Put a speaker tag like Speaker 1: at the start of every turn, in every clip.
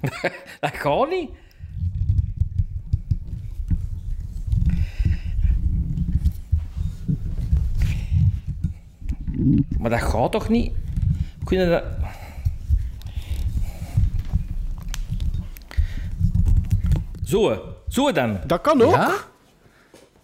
Speaker 1: dat gaat niet. Maar dat gaat toch niet? Kunnen dat... Zo, zo dan.
Speaker 2: Dat kan ook.
Speaker 3: Ja?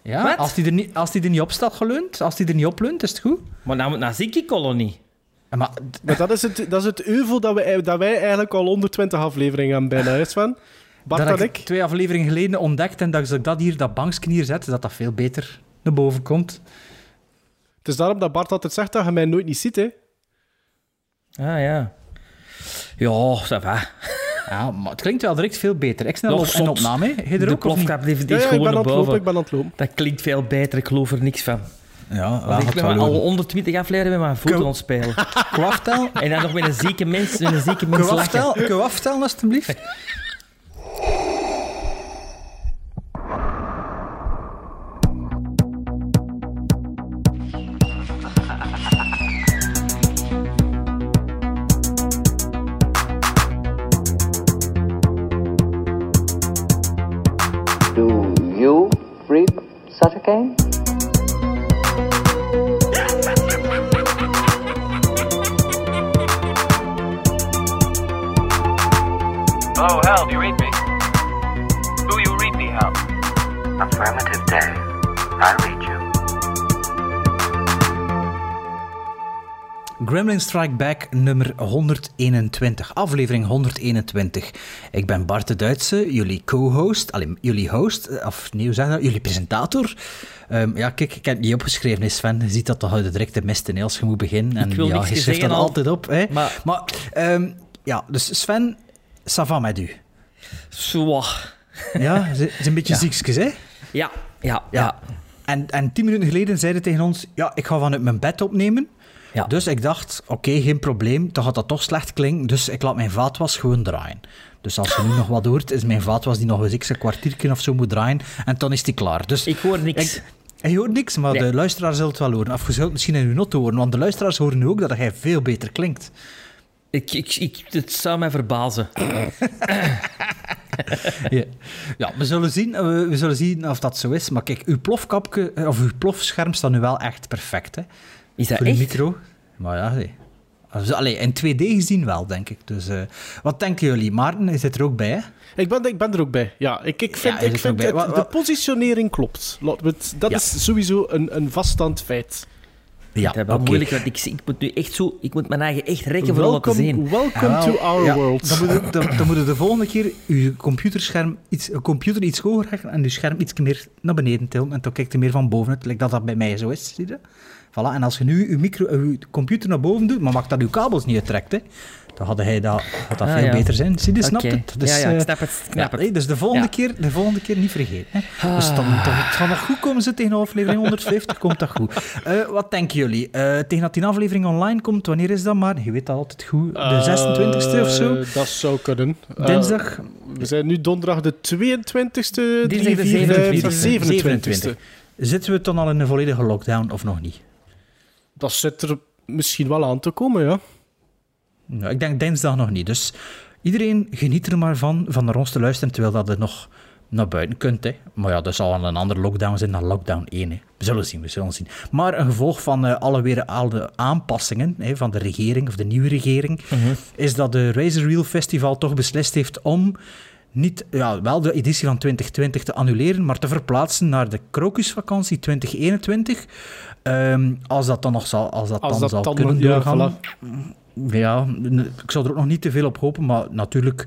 Speaker 3: Ja,
Speaker 1: Wat?
Speaker 3: als die, er niet, als die er niet op staat geleund, als die er niet op leunt, is het goed.
Speaker 1: Maar dan moet naar Ziki-kolonie.
Speaker 3: Ja, Maar
Speaker 2: Maar dat is het, dat is het euvel dat wij, dat wij eigenlijk al 120 afleveringen hebben bijna, hè Sven? Bart
Speaker 3: dat
Speaker 2: en
Speaker 3: ik
Speaker 2: ik.
Speaker 3: twee afleveringen geleden ontdekte en dat als ik dat hier, dat bankje hier zet, dat dat veel beter naar boven komt.
Speaker 2: Het is daarom dat Bart altijd zegt dat je mij nooit niet ziet, hè.
Speaker 1: Ah, ja. Ja, ça va.
Speaker 3: Ja, maar het klinkt wel direct veel beter. Ik snel
Speaker 1: Nog
Speaker 3: op en
Speaker 1: soms.
Speaker 3: opname, hè? Er
Speaker 1: De
Speaker 3: ook
Speaker 1: plofkap
Speaker 2: Ja,
Speaker 1: is
Speaker 2: ik ben aan
Speaker 1: naar
Speaker 2: het lopen,
Speaker 1: boven.
Speaker 2: ik ben aan het lopen.
Speaker 1: Dat klinkt veel beter, ik geloof er niks van.
Speaker 3: Ja, wel,
Speaker 1: ik ben al
Speaker 3: lopen.
Speaker 1: 120 afleveringen met mijn voeten
Speaker 3: Ko-
Speaker 1: ontspelen.
Speaker 3: Kwaftel,
Speaker 1: En dan nog met een zieke mens, met een zieke mens lachen.
Speaker 3: kwaftel, kwaftel, alstublieft.
Speaker 4: Do you read such a game?
Speaker 5: Hello, Hal, do you read me? Do you read me, Hal?
Speaker 4: Affirmative, Dave. I read you.
Speaker 3: Gremlin Strike Back nummer 121, aflevering 121. Ik ben Bart de Duitse, jullie co-host, jullie host, eh, of zeg je dat, jullie presentator. Ehm, ja, kijk, ik heb het niet opgeschreven, hè, Sven. Je ziet dat toch uit de directe mist als je moet beginnen. En
Speaker 1: Ik wil
Speaker 3: ja, je schrijft dat
Speaker 1: al.
Speaker 3: altijd op. Hè.
Speaker 1: Maar-
Speaker 3: maar ehm, ja, dus Sven, ça va met u?
Speaker 1: Zo.
Speaker 3: Ja, ze is een beetje
Speaker 1: Ja.
Speaker 3: ziekjes, hè?
Speaker 1: Ja, ja, ja.
Speaker 3: En, en tien minuten geleden zeiden tegen ons, ja, ik ga vanuit mijn bed opnemen.
Speaker 1: Ja.
Speaker 3: Dus ik dacht, oké, geen probleem, dan gaat dat toch slecht klinken, dus ik laat mijn vaatwas gewoon draaien. Dus als je nu nog wat hoort, is mijn vaatwas die nog eens ik een kwartiertje of zo moet draaien, en dan is die klaar. Dus
Speaker 1: Ik hoor niks.
Speaker 3: ik- je hoort niks, maar
Speaker 1: Nee.
Speaker 3: de luisteraar zult het wel horen. Of je zult misschien in uw noten horen, want de luisteraars horen nu ook dat hij veel beter klinkt.
Speaker 1: Ik, ik, ik, het zou mij verbazen.
Speaker 3: Ja, ja we, zullen zien, eh, we, we zullen zien of dat zo is. Maar kijk, uw plofkapje, eh, of uw plofscherm staat nu wel echt perfect, hè?
Speaker 1: Is dat
Speaker 3: voor
Speaker 1: echt?
Speaker 3: micro. Maar ja, nee. Allee, in 2D gezien wel, denk ik. Dus eh, wat denken jullie? Maarten is er ook bij, hè?
Speaker 2: Ik ben, ik ben er ook bij. Ja, ik, ik vind,
Speaker 3: Ja,
Speaker 2: ik vind
Speaker 3: bij.
Speaker 2: het- de positionering klopt. Het- dat
Speaker 3: Ja.
Speaker 2: is sowieso een, een vaststaand feit.
Speaker 3: Ja,
Speaker 1: Dat moeilijk, want ik, ik moet nu echt zo... Ik moet mijn eigen echt rekken voor om het te zien.
Speaker 2: Welcome,
Speaker 3: wel,
Speaker 2: to our
Speaker 3: ja,
Speaker 2: world.
Speaker 3: Dan moet, je, dan, dan moet je de volgende keer je computerscherm iets, je computer iets hoger leggen en je scherm iets meer naar beneden tillen. En dan kijkt je meer van bovenuit, like dat dat bij mij zo is. Zie je? Voilà. En als je nu je, micro, je computer naar boven doet, maar mag dat je kabels niet uittrekt, hè, dan had, hij dat, had dat
Speaker 1: Ah,
Speaker 3: veel
Speaker 1: ja.
Speaker 3: beter zijn. Zie je, snap het? Dus,
Speaker 1: ja, ja, ik
Speaker 3: eh,
Speaker 1: snap het. Snap
Speaker 3: ja,
Speaker 1: het.
Speaker 3: nee, dus de volgende,
Speaker 1: Ja.
Speaker 3: keer, de volgende keer niet vergeten. Hè. Dus dan, dan, het gaat nog goed komen ze tegen aflevering 150, komt dat goed. Eh, wat denken jullie? Eh, tegen dat die aflevering online komt, wanneer is dat maar? Je weet dat altijd goed. De 26e of zo?
Speaker 2: Dat zou kunnen.
Speaker 3: Dinsdag?
Speaker 2: we zijn nu donderdag de 22e,
Speaker 1: Dinsdag de
Speaker 2: 3, 4, 5,
Speaker 1: 27e.
Speaker 2: 27e.
Speaker 3: Zitten we dan al in een volledige lockdown of nog niet?
Speaker 2: Dat zit er misschien wel aan te komen, ja.
Speaker 3: Nou, ik denk dinsdag nog niet. Dus iedereen geniet er maar van, van naar ons te luisteren, terwijl dat er nog naar buiten kunt. Hè. Maar ja, dat zal een andere lockdown zijn dan lockdown 1. Hè. We zullen zien, we zullen zien. Maar een gevolg van eh, alle weer alle aanpassingen hè, van de regering, of de nieuwe regering, is dat de Razor Reel Festival toch beslist heeft om niet, ja, wel de editie van 2020 te annuleren, maar te verplaatsen naar de krokusvakantie 2021. Ehm, als dat dan nog zal, als dat
Speaker 2: Als
Speaker 3: dan
Speaker 2: dat
Speaker 3: zal
Speaker 2: dan
Speaker 3: kunnen
Speaker 2: nog- ja,
Speaker 3: doorgaan.
Speaker 2: voilà.
Speaker 3: Ja, ik zou er ook nog niet te veel op hopen, maar natuurlijk...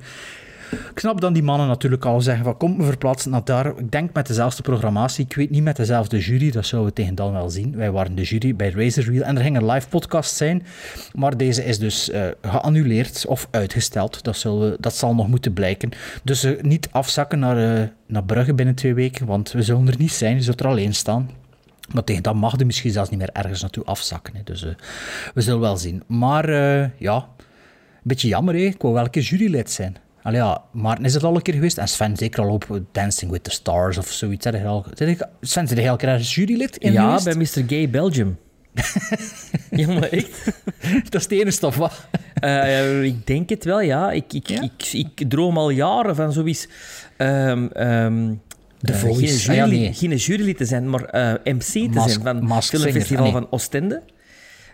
Speaker 3: Ik snap dan die mannen natuurlijk al zeggen van kom, we verplaatsen naar daar. Ik denk met dezelfde programmatie. Ik weet niet met dezelfde jury, dat zouden we tegen dan wel zien. Wij waren de jury bij Razor Reel en er ging een live podcast zijn. Maar deze is dus eh, geannuleerd of uitgesteld. Dat, zullen we, dat zal nog moeten blijken. Dus eh, niet afzakken naar, eh, naar Brugge binnen twee weken, want we zullen er niet zijn. Je zult er alleen staan. Maar tegen dat mag je misschien zelfs niet meer ergens naartoe afzakken. Hè. Dus eh, we zullen wel zien. Maar eh, ja, een beetje jammer. Hè. Ik wou wel een keer jurylid zijn. Allee, ja, Maarten is het al een keer geweest. En Sven zeker al op Dancing with the Stars of zoiets. Je al- Sven, zit je al een keer als jurylid in
Speaker 1: Ja,
Speaker 3: geweest?
Speaker 1: bij Mr. Gay Belgium. ja, maar echt.
Speaker 3: Dat is de ene stof, wat?
Speaker 1: Eh, ik denk het wel, ja. Ik, ik,
Speaker 3: Ja?
Speaker 1: Ik, ik, droom al jaren van zoiets... ehm Eh,
Speaker 3: Voice.
Speaker 1: Geen,
Speaker 3: Ah, ja,
Speaker 1: jury,
Speaker 3: nee.
Speaker 1: geen jurylid te zijn, maar eh, MC te
Speaker 3: Mask-
Speaker 1: zijn van het filmfestival.
Speaker 3: Ah, nee.
Speaker 1: van Oostende.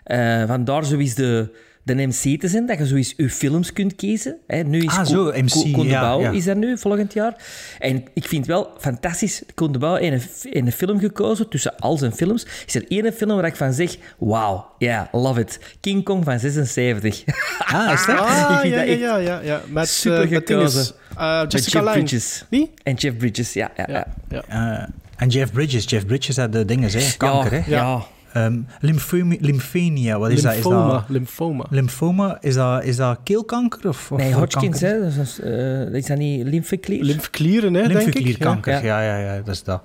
Speaker 1: Eh van daar zoiets de, de MC te zijn, dat je zoiets je films kunt kiezen. Hè, nu is
Speaker 3: Ah, zo, MC,
Speaker 1: Ko- Koen de
Speaker 3: ja,
Speaker 1: Bouw
Speaker 3: ja.
Speaker 1: is er nu, volgend jaar. En ik vind wel fantastisch, Koen de Bouw heeft een, een film gekozen, tussen al zijn films. Is er één film waar ik van zeg, wauw, ja, love it. King Kong van 76.
Speaker 3: Ah, is dat?
Speaker 2: Ah,
Speaker 1: Ik vind
Speaker 2: ja,
Speaker 1: dat
Speaker 2: ja, ja, ja, ja. Met,
Speaker 1: super
Speaker 2: eh, met dinges.
Speaker 1: gekozen.
Speaker 2: Eh,
Speaker 1: Met
Speaker 2: Jessica
Speaker 1: Jeff
Speaker 2: Lange.
Speaker 1: Bridges.
Speaker 2: Niet?
Speaker 1: En Jeff Bridges, ja. ja, ja.
Speaker 2: Ja. ja.
Speaker 3: Eh, en Jeff Bridges. Jeff Bridges had de dingen, hè? Kanker,
Speaker 1: ja,
Speaker 3: hè?
Speaker 1: ja.
Speaker 3: Ehm, lymphome- lymphenia, wat is dat? Is
Speaker 2: Lymphoma.
Speaker 3: dat
Speaker 2: Lymphoma.
Speaker 3: lymphoma, is dat, is dat keelkanker? Of, of
Speaker 1: Nee, Hodgkins, hè. Dat is, eh, is dat niet lymfeklier?
Speaker 2: Lymfeklieren, hè, denk ik.
Speaker 3: Lymfeklierkanker,
Speaker 1: Ja.
Speaker 3: ja. Ja, ja, dat is dat.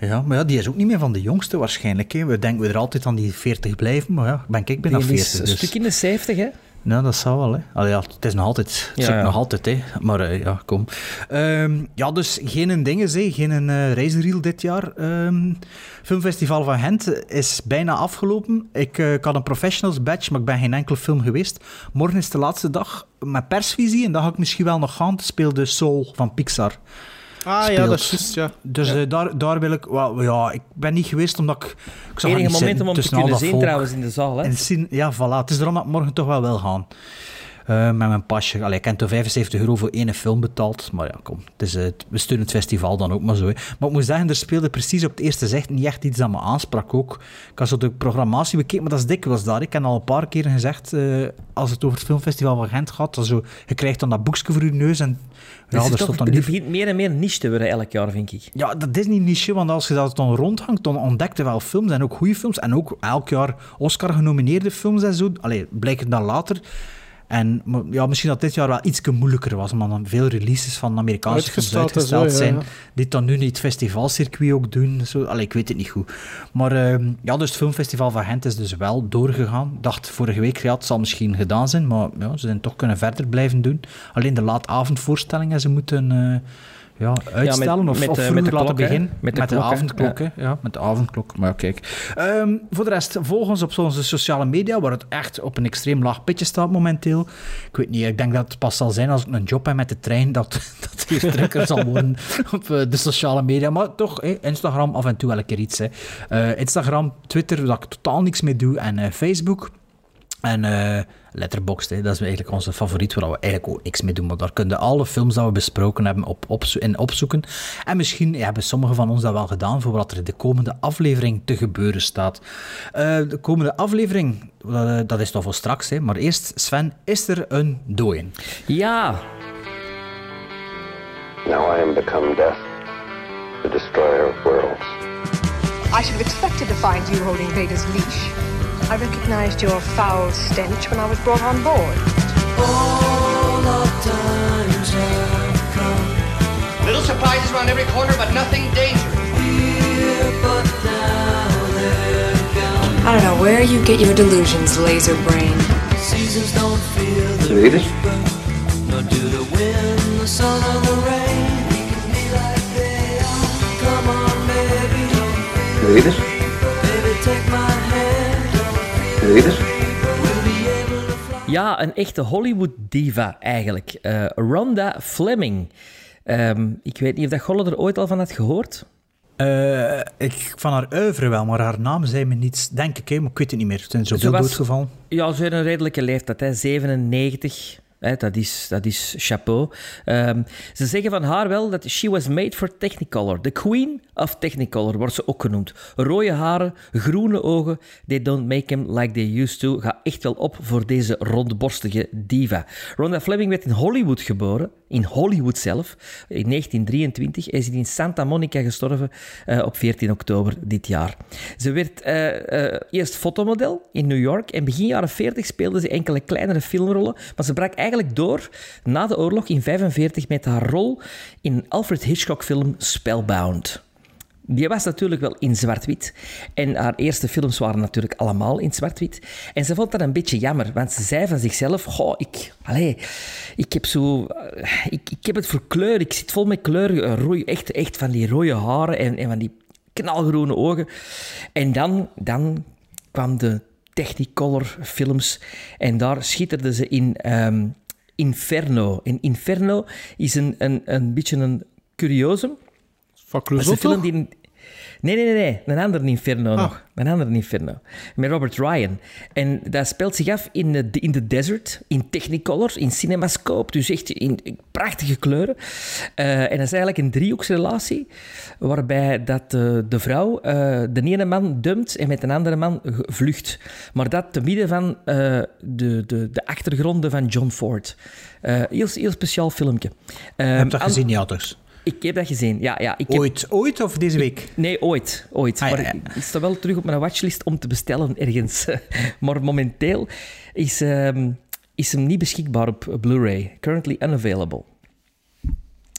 Speaker 3: Ja, maar ja, die is ook niet meer van de jongste waarschijnlijk. Hè. We denken er altijd aan die 40 blijven, maar ja, ben ik bijna
Speaker 1: Die
Speaker 3: 40.
Speaker 1: is een
Speaker 3: Dus.
Speaker 1: stuk in de 70, hè.
Speaker 3: Nou, dat zou wel, hè. Allee, ja, het is nog altijd. Het
Speaker 1: Ja,
Speaker 3: is
Speaker 1: ja.
Speaker 3: nog altijd, hè. Maar eh, ja, kom. Ehm, ja, dus geen dingen, hè. geen uh, reizenreel dit jaar. Ehm Filmfestival van Gent is bijna afgelopen. Ik, eh, ik had een professionals badge, maar ik ben geen enkele film geweest. Morgen is de laatste dag met persvisie en dan ga ik misschien wel nog gaan. Het speelde Soul van Pixar.
Speaker 2: Ah ja, dat is juist, ja.
Speaker 3: Dus eh, daar, daar wil ik... wel, ja, ik ben niet geweest omdat ik... ik zag
Speaker 1: Enige
Speaker 3: niet
Speaker 1: moment
Speaker 3: zitten
Speaker 1: om te kunnen zien
Speaker 3: volk.
Speaker 1: trouwens in de zaal, hè.
Speaker 3: En zien, ja, voilà. Het is daarom dat ik morgen toch wel wil gaan. Eh, met mijn pasje. Allee, ik heb toen 75 euro voor één film betaald. Maar ja, kom. Het is, eh, we steunen het festival dan ook maar zo. Hè. Maar ik moet zeggen, er speelde precies op het eerste zicht niet echt iets dat me aansprak ook. Ik had zo de programmatie bekeken, maar dat is dikwijls daar. Ik heb al een paar keer gezegd, eh, als het over het filmfestival van Gent gaat, dan zo, je krijgt dan dat boekje voor je neus en ja,
Speaker 1: Dus toch,
Speaker 3: dan niet
Speaker 1: begint meer en meer niche te worden elk jaar, vind ik.
Speaker 3: ja, dat is niet niche, want als je dat dan rondhangt, dan ontdekt je wel films en ook goede films. En ook elk jaar Oscar-genomineerde films en zo. Allee, blijken dan later. En ja, misschien dat dit jaar wel iets moeilijker was, omdat dan veel releases van Amerikaanse films
Speaker 2: Uitgesteld
Speaker 3: zijn.
Speaker 2: ja.
Speaker 3: Die dan nu niet het festivalcircuit ook doen. Zo. Allee, ik weet het niet goed. Maar ehm, ja, dus het filmfestival van Gent is dus wel doorgegaan. Ik dacht vorige week, ja, het zal misschien gedaan zijn, maar ja, ze zijn toch kunnen verder blijven doen. Alleen de laatavondvoorstellingen, ze moeten... eh, ja, uitstellen
Speaker 1: met-
Speaker 3: of,
Speaker 1: met
Speaker 3: of vroeger
Speaker 1: met de
Speaker 3: laten
Speaker 1: klok, hè?
Speaker 3: beginnen.
Speaker 1: Met de
Speaker 3: avondklok? Ja. met de avondklok. Maar kijk. Ehm, voor de rest, volg ons op onze sociale media, waar het echt op een extreem laag pitje staat momenteel. Ik weet niet, ik denk dat het pas zal zijn als ik een job heb met de trein, dat, dat hier drukker zal worden op eh, de sociale media. Maar toch, Instagram af en toe wel een keer iets. Hè. Eh, Instagram, Twitter, waar ik totaal niks mee doe, en eh, Facebook. En eh Letterboxd, hè, dat is eigenlijk onze favoriet, waar we eigenlijk ook niks mee doen. Maar daar kunnen alle films die we besproken hebben op, op, in opzoeken. En misschien ja, hebben sommigen van ons dat wel gedaan voor wat er de komende aflevering te gebeuren staat. Eh, de komende aflevering, eh, dat is toch voor straks. Hè, maar eerst, Sven, is er een dooien?
Speaker 1: Ja,
Speaker 6: Now I am become death, the destroyer of worlds.
Speaker 7: I should have expected to find you holding Vader's leash. I recognized your foul stench when I was brought on board.
Speaker 8: Little surprises around every corner, but nothing dangerous.
Speaker 9: I don't know where you get your delusions, laser brain.
Speaker 6: Read it. Read it. Read
Speaker 1: ja, een echte Hollywood diva eigenlijk. Eh Rhonda Fleming. Ehm, ik weet niet of dat Golle er ooit al van had gehoord.
Speaker 3: Eh, ik, van haar oeuvre wel, maar haar naam zei me niets, denk ik. Hè, maar ik weet het niet meer. Er zijn zoveel
Speaker 1: Ze was-
Speaker 3: doodgevallen.
Speaker 1: Ja, ze heeft een redelijke leeftijd, hè, 97. Dat, is, dat is chapeau. Ehm, ze zeggen van haar wel dat she was made for Technicolor. The queen of Technicolor wordt ze ook genoemd. Rode haren, groene ogen. They don't make him like they used to. Ga echt wel op voor deze rondborstige diva. Rhonda Fleming werd in Hollywood geboren. In Hollywood zelf. In 1923 is in Santa Monica gestorven eh, op 14 oktober dit jaar. Ze werd eh, eh, eerst fotomodel in New York en begin jaren 40 speelde ze enkele kleinere filmrollen, maar ze brak eigenlijk door na de oorlog in 45 met haar rol in Alfred Hitchcock film Spellbound. Die was natuurlijk wel in zwart-wit. En haar eerste films waren natuurlijk allemaal in zwart-wit. En ze vond dat een beetje jammer, want ze zei van zichzelf: Goh, ik, allez, ik, heb zo, eh, ik, ik heb het voor kleur. Ik zit vol met kleur. eh, rooi, echt, echt van die rode haren en, en van die knalgroene ogen. En dan, dan kwam de Technicolor films. En daar schitterde ze in ehm, Inferno. En Inferno is een, een, een beetje een curiosum.
Speaker 2: Van
Speaker 1: Dat is
Speaker 2: Clouseau
Speaker 1: een film die... Nee, nee, nee, nee. Een andere Inferno
Speaker 2: Ah.
Speaker 1: nog. Een andere Inferno. Met Robert Ryan. En dat speelt zich af in de, in de desert, in Technicolor, in Cinemascope. Dus echt in, in prachtige kleuren. Eh, en dat is eigenlijk een driehoeksrelatie, waarbij dat de vrouw eh, de ene man dumpt en met een andere man vlucht. Maar dat te midden van eh, de, de, de achtergronden van John Ford. Heel, heel speciaal filmpje.
Speaker 3: Je hebt dat gezien, dus.
Speaker 1: Ik heb dat gezien, ja. ja ik heb,
Speaker 3: Ooit, ooit of deze week?
Speaker 1: Nee, ooit. ooit.
Speaker 3: Ah,
Speaker 1: maar
Speaker 3: ja.
Speaker 1: ik- ik sta wel terug op mijn watchlist om te bestellen ergens. maar momenteel is, ehm, is hem niet beschikbaar op Blu-ray. Currently unavailable.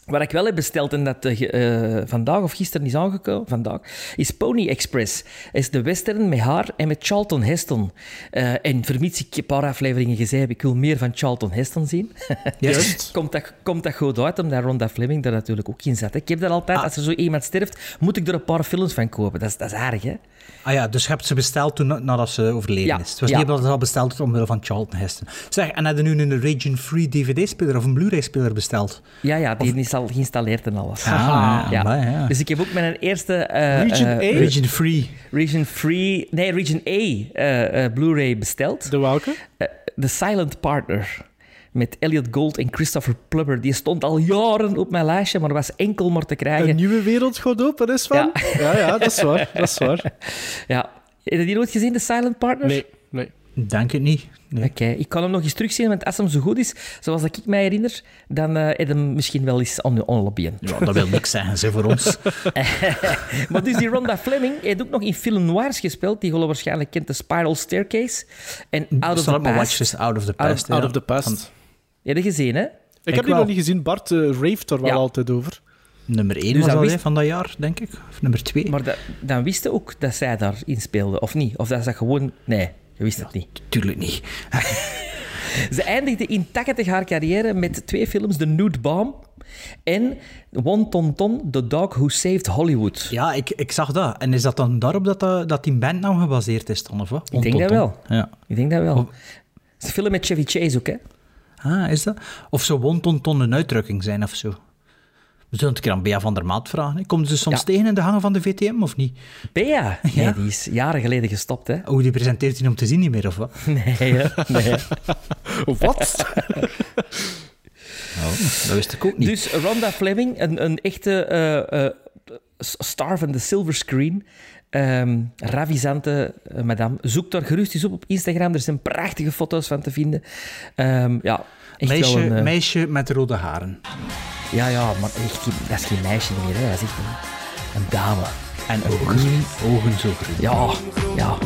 Speaker 1: Wat ik wel heb besteld en dat eh, eh, vandaag of gisteren is aangekomen, vandaag, is Pony Express. is de western met haar en met Charlton Heston. Eh, en vermits ik een paar afleveringen gezien heb, ik wil meer van Charlton Heston zien.
Speaker 2: Juist.
Speaker 1: komt, dat, komt dat goed uit, omdat Ronda Fleming daar natuurlijk ook in zat. hè. Ik heb dat altijd, als er zo iemand sterft, moet ik er een paar films van kopen. Dat is, dat is aardig, hè?
Speaker 3: Ah ja, dus je hebt ze besteld toen, nadat ze overleden
Speaker 1: Ja,
Speaker 3: is. Het was
Speaker 1: ja.
Speaker 3: niet dat ze al besteld had omwille van Charlton Heston. Zeg, en heb je nu een Region-free DVD-speler of een Blu-ray-speler besteld?
Speaker 1: Ja, ja, die is al geïnstalleerd en alles.
Speaker 3: Ah,
Speaker 1: ja.
Speaker 3: amai.
Speaker 1: Dus ik heb ook mijn eerste... eh,
Speaker 2: Region
Speaker 1: eh,
Speaker 2: A?
Speaker 3: Region-free.
Speaker 1: Region Free... Nee, Region A eh, eh, Blu-ray besteld.
Speaker 2: De welke?
Speaker 1: Eh, The Silent Partner. Met Elliot Gold en Christopher Plummer. Die stond al jaren op mijn lijstje, maar was enkel maar te krijgen.
Speaker 2: Een nieuwe wereld gaat open, is van?
Speaker 1: Ja.
Speaker 2: Ja. ja, dat is waar. Dat is waar.
Speaker 1: Ja. Heb je die nooit gezien, The Silent Partner?
Speaker 2: Nee, nee.
Speaker 3: Denk het niet. Nee.
Speaker 1: Oké, ik kan hem nog eens terugzien, want als hem zo goed is, zoals ik mij herinner, dan eh heb je hem misschien wel eens on, onlobbyen.
Speaker 3: Ja, dat wil niks zeggen, ze voor ons.
Speaker 1: Maar dus die Rhonda Fleming heeft ook nog in film noirs gespeeld, die je waarschijnlijk kent, The Spiral Staircase en Out of the Past.
Speaker 3: Out of the
Speaker 1: Out-
Speaker 3: Past.
Speaker 2: Out
Speaker 3: ja.
Speaker 2: of the past.
Speaker 1: Heb je gezien, hè?
Speaker 2: Ik,
Speaker 3: Ik
Speaker 2: heb die nog niet gezien. Bart uh, raved er wel
Speaker 1: Ja.
Speaker 2: altijd over.
Speaker 3: Nummer 1
Speaker 1: Dus
Speaker 3: was
Speaker 1: dat wist-
Speaker 3: van dat jaar, denk ik. Of nummer 2.
Speaker 1: Maar dat, dan wist je ook dat zij daarin speelde, of niet? Of dat is dat gewoon... Nee, je wist het niet.
Speaker 3: Tuurlijk niet.
Speaker 1: Ze eindigde in 80 haar carrière met twee films, The Nude Bomb en One Ton Ton, The Dog Who Saved Hollywood.
Speaker 3: Ja, ik, ik zag dat. En is dat dan daarop dat, dat, dat die bandnaam gebaseerd is dan, of wat?
Speaker 1: Ik denk dat wel.
Speaker 3: Ja.
Speaker 1: Ik denk dat wel. Het is een film met Chevy Chase ook, hè?
Speaker 3: Ah, is dat? Of zou wontonton een uitdrukking zijn of zo? We zullen het een keer aan Bea van der Maat vragen. hè. Komen ze soms
Speaker 1: Ja.
Speaker 3: tegen in de hangen van de VTM, of niet?
Speaker 1: Bea. Nee,
Speaker 3: Ja.
Speaker 1: die is jaren geleden gestopt, hè?
Speaker 3: Oh, die presenteert hij om te zien niet meer, of wat?
Speaker 1: Nee, hè? nee.
Speaker 2: Wat?
Speaker 3: Oh, dat wist ik ook niet.
Speaker 1: Dus Rhonda Fleming, een, een echte eh, eh, star van de silver screen. Ehm ravissante eh, madame. Zoek daar gerust eens op op Instagram. Er zijn prachtige foto's van te vinden. Ehm, ja, echt
Speaker 3: meisje,
Speaker 1: wel een... eh,
Speaker 3: meisje met rode haren.
Speaker 1: Ja, ja, maar echt, dat is geen meisje meer. Hè. Dat is echt een, een dame.
Speaker 3: En ogen, ogen zo groen.
Speaker 1: Ja, ja.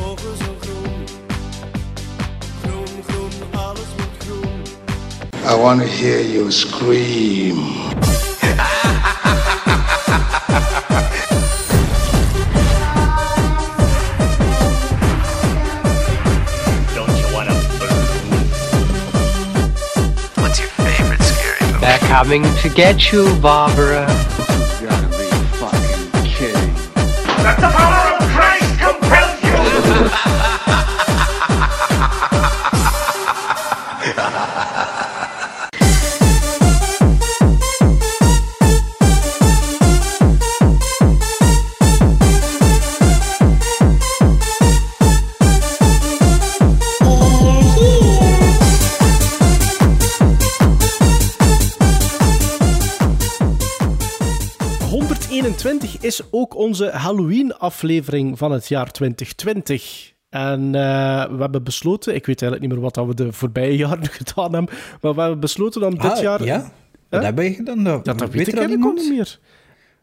Speaker 10: I want to hear you scream.
Speaker 8: They're coming to get you, Barbara.
Speaker 10: You gotta be fucking kidding.
Speaker 5: Let the power of Christ compel you!
Speaker 2: 121 is ook onze Halloween-aflevering van het jaar 2020. En eh, we hebben besloten, ik weet eigenlijk niet meer wat dat we de voorbije jaren gedaan hebben, maar we hebben besloten om dit
Speaker 3: Ah,
Speaker 2: jaar...
Speaker 3: Ja? Wat heb je gedaan? Dat,
Speaker 2: Ja, dat weet ik
Speaker 3: er al
Speaker 2: eigenlijk niet meer.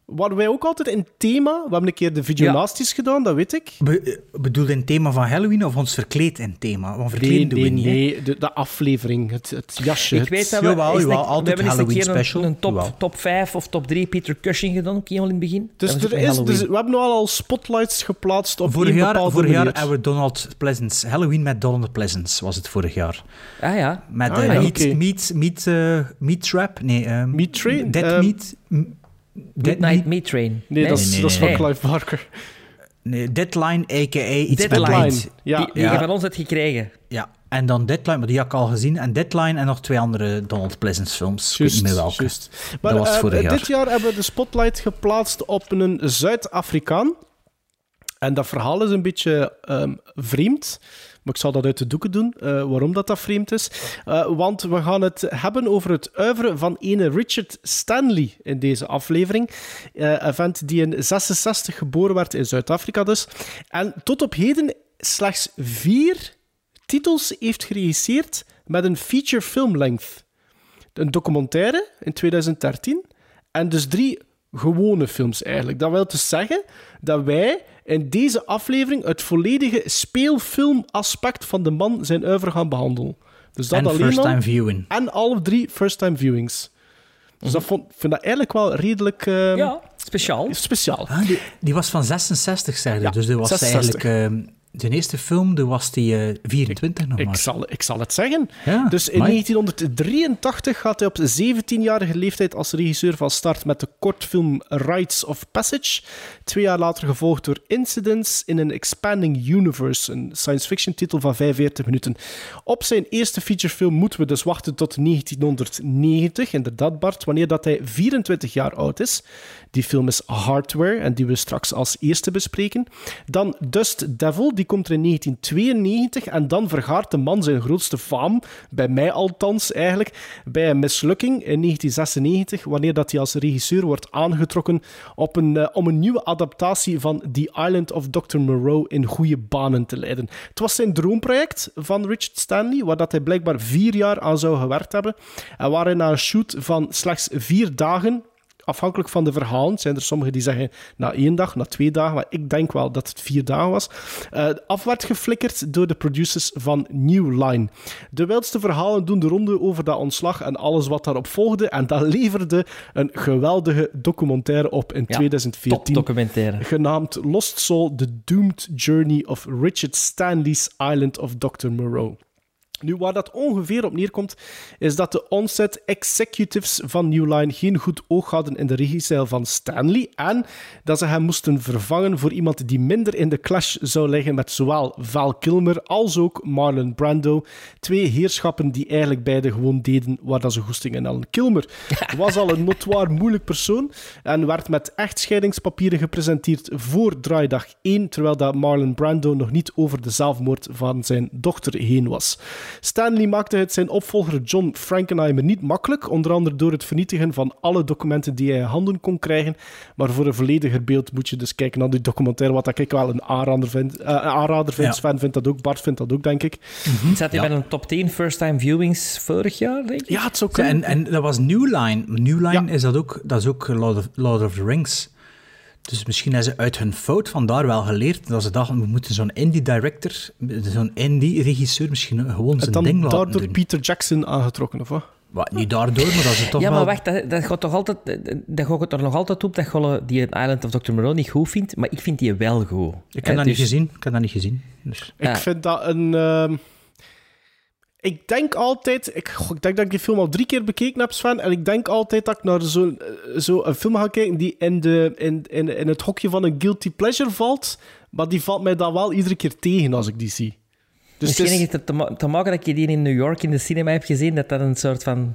Speaker 2: Waren wij ook altijd in thema? We hebben een keer de videonasties gedaan, dat weet ik.
Speaker 3: Be, eh, bedoel je in thema van Halloween of ons verkleed in thema? Want
Speaker 2: Nee,
Speaker 3: verkleed doen
Speaker 2: nee,
Speaker 3: we niet,
Speaker 2: nee. De, de aflevering, het, het jasje.
Speaker 1: Ik weet dat we,
Speaker 3: Jawel, jawel,
Speaker 1: een-
Speaker 3: altijd
Speaker 1: we hebben eens een
Speaker 3: Halloween
Speaker 1: keer een-
Speaker 3: special.
Speaker 1: Een, top,
Speaker 3: Jawel.
Speaker 1: top 5 of top 3 Peter Cushing gedaan, ook helemaal in het begin.
Speaker 2: Dus, er is, dus we hebben nu al spotlights geplaatst op
Speaker 3: Vorig jaar,
Speaker 2: bepaalde
Speaker 3: vorig jaar hebben we Donald Pleasance. Halloween met Donald Pleasance was het vorig jaar.
Speaker 1: Ah ja.
Speaker 3: Met
Speaker 2: Ah, ja,
Speaker 3: meat, meat, meat, eh, meat Trap? Nee. ehm,
Speaker 2: Meat Train?
Speaker 3: Dead
Speaker 2: Ehm,
Speaker 3: Meat?
Speaker 1: Midnight
Speaker 3: Meat?
Speaker 1: Train.
Speaker 2: Nee, dat is, dat is van
Speaker 3: nee.
Speaker 2: Clive Barker.
Speaker 3: Nee, Deadline, a.k.a. iets
Speaker 1: Deadline.
Speaker 3: met.
Speaker 2: Ja.
Speaker 1: Die, die
Speaker 3: Ja.
Speaker 1: je van ons hebt gekregen.
Speaker 3: Ja, en dan Deadline, maar die had ik al gezien. En Deadline en nog twee andere Donald Pleasance films. ik weet niet meer welke.
Speaker 2: juist. Maar
Speaker 3: dat was
Speaker 2: eh,
Speaker 3: jaar.
Speaker 2: dit jaar hebben we de spotlight geplaatst op een Zuid-Afrikaan. En dat verhaal is een beetje ehm, vreemd. Maar ik zal dat uit de doeken doen, eh, waarom dat, dat vreemd is. Eh, want we gaan het hebben over het uiveren van ene Richard Stanley in deze aflevering. Eh, een vent die in 66 geboren werd in Zuid-Afrika dus. En tot op heden slechts vier titels heeft geregisseerd met een feature film length. Een documentaire in 2013 en dus drie gewone films eigenlijk. Dat wil dus zeggen dat wij in deze aflevering het volledige speelfilmaspect van de man zijn uiver gaan behandelen. Dus dat
Speaker 3: En
Speaker 2: alleen
Speaker 3: first
Speaker 2: al.
Speaker 3: time viewing.
Speaker 2: En alle drie first-time viewings. Dus dat vond, vind dat eigenlijk wel redelijk ehm,
Speaker 1: Ja, speciaal.
Speaker 2: speciaal.
Speaker 3: Ah, die, die was van 66, zeg je.
Speaker 2: Ja,
Speaker 3: dus die was
Speaker 2: 66.
Speaker 3: eigenlijk... ehm, de eerste film, die was die eh, 24 nog
Speaker 2: Ik
Speaker 3: maar.
Speaker 2: zal, ik zal het zeggen.
Speaker 3: Ja,
Speaker 2: dus in
Speaker 3: amai.
Speaker 2: 1983 gaat hij op 17-jarige leeftijd als regisseur van start met de kortfilm Rites of Passage. Twee jaar later gevolgd door Incidents in an Expanding Universe, een science fiction titel van 45 minuten. Op zijn eerste featurefilm moeten we dus wachten tot 1990, inderdaad Bart, wanneer dat hij 24 jaar oud is. Die film is Hardware en die we straks als eerste bespreken. Dan Dust Devil, die komt er in 1992 en dan vergaart de man zijn grootste faam, bij mij althans eigenlijk, bij een mislukking in 1996, wanneer dat hij als regisseur wordt aangetrokken op een, eh, om een nieuwe adaptatie van The Island of Dr. Moreau in goede banen te leiden. Het was zijn droomproject van Richard Stanley, waar dat hij blijkbaar vier jaar aan zou gewerkt hebben en waar hij na een shoot van slechts vier dagen afhankelijk van de verhalen zijn er sommigen die zeggen na één dag, na twee dagen, maar ik denk wel dat het vier dagen was, eh, af werd geflikkerd door de producers van New Line. De wildste verhalen doen de ronde over dat ontslag en alles wat daarop volgde en dat leverde een geweldige documentaire op in
Speaker 1: Ja,
Speaker 2: 2014
Speaker 1: Topdocumentaire.
Speaker 2: genaamd Lost Soul: The Doomed Journey of Richard Stanley's Island of Dr. Moreau. Nu, waar dat ongeveer op neerkomt, is dat de onset executives van New Line geen goed oog hadden in de regiestijl van Stanley en dat ze hem moesten vervangen voor iemand die minder in de clash zou liggen met zowel Val Kilmer als ook Marlon Brando. Twee heerschappen die eigenlijk beide gewoon deden waar dat ze goesting in hadden. Kilmer was al een notoir moeilijk persoon en werd met echtscheidingspapieren gepresenteerd voor draaidag 1, terwijl dat Marlon Brando nog niet over de zelfmoord van zijn dochter heen was. Stanley maakte het zijn opvolger John Frankenheimer niet makkelijk, onder andere door het vernietigen van alle documenten die hij in handen kon krijgen. Maar voor een vollediger beeld moet je dus kijken naar die documentaire, wat ik wel een aanrader vind. Eh, een aanrader vind.
Speaker 3: Ja.
Speaker 2: Sven vindt dat ook, Bart vindt dat ook, denk ik.
Speaker 1: Zat hij
Speaker 3: Ja.
Speaker 1: met een top 10 first-time viewings vorig jaar, denk ik?
Speaker 2: Ja, het zou kunnen.
Speaker 3: En, en dat was New Line. New Line
Speaker 2: Ja.
Speaker 3: is dat ook, dat is ook Lord of, Lord of the Rings. Dus misschien hebben ze uit hun fout vandaar wel geleerd dat ze dachten, we moeten zo'n indie-director, zo'n indie-regisseur misschien gewoon zijn
Speaker 2: dan
Speaker 3: ding laten
Speaker 2: daardoor
Speaker 3: doen.
Speaker 2: Peter Jackson aangetrokken, of wat?
Speaker 3: Wat, niet daardoor, maar dat ze toch
Speaker 1: ja,
Speaker 3: wel...
Speaker 1: maar wacht, dat, dat gaat toch altijd... Dat gaat het er nog altijd op dat je die Island of Dr. Moreau niet goed vindt, maar ik vind die wel goed.
Speaker 3: Ik heb dat niet
Speaker 1: dus-
Speaker 3: gezien. Ik heb dat niet gezien. Dus.
Speaker 2: Ik
Speaker 1: Ja.
Speaker 2: vind dat een. ehm, Ik denk altijd. Ik, ik denk dat ik die film al drie keer bekeken heb, Sven. En ik denk altijd dat ik naar zo'n eh, zo een film ga kijken die in, de, in, in, in het hokje van een guilty pleasure valt. Maar die valt mij dan wel iedere keer tegen als ik die zie. Dus het
Speaker 1: Misschien
Speaker 2: is-
Speaker 1: heeft het te, te maken dat je die in New York in de cinema hebt gezien, dat dat een soort van...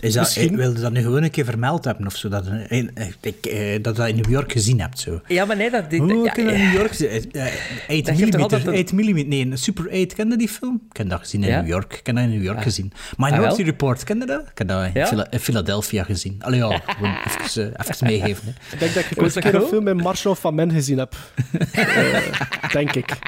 Speaker 3: Is dat,
Speaker 2: Misschien-
Speaker 3: ik wilde dat nu gewoon een keer vermeld hebben of zo, dat, eh, eh, ik, eh, dat je dat in New York gezien hebt. Zo.
Speaker 1: Ja, maar nee, dat... dit-
Speaker 3: Hoe
Speaker 1: ja,
Speaker 3: kun je dat in New York zien? Eh, eh, 8
Speaker 1: Dat geeft toch altijd
Speaker 3: mm,
Speaker 1: een-
Speaker 3: 8 nee, een Super 8, ken je die film? Ik heb dat gezien in
Speaker 1: Ja?
Speaker 3: New York. Ik heb dat in New York gezien.
Speaker 1: Ah,
Speaker 3: Minority
Speaker 1: wel?
Speaker 3: Report, ken je dat? Ik heb dat in
Speaker 1: Ja?
Speaker 3: Phila- in Philadelphia gezien. Allee ja, gewoon even, eh, even meegeven. Hè.
Speaker 2: Ik denk dat ik ooit een keer film met Marshall van Men gezien heb. Eh, denk ik.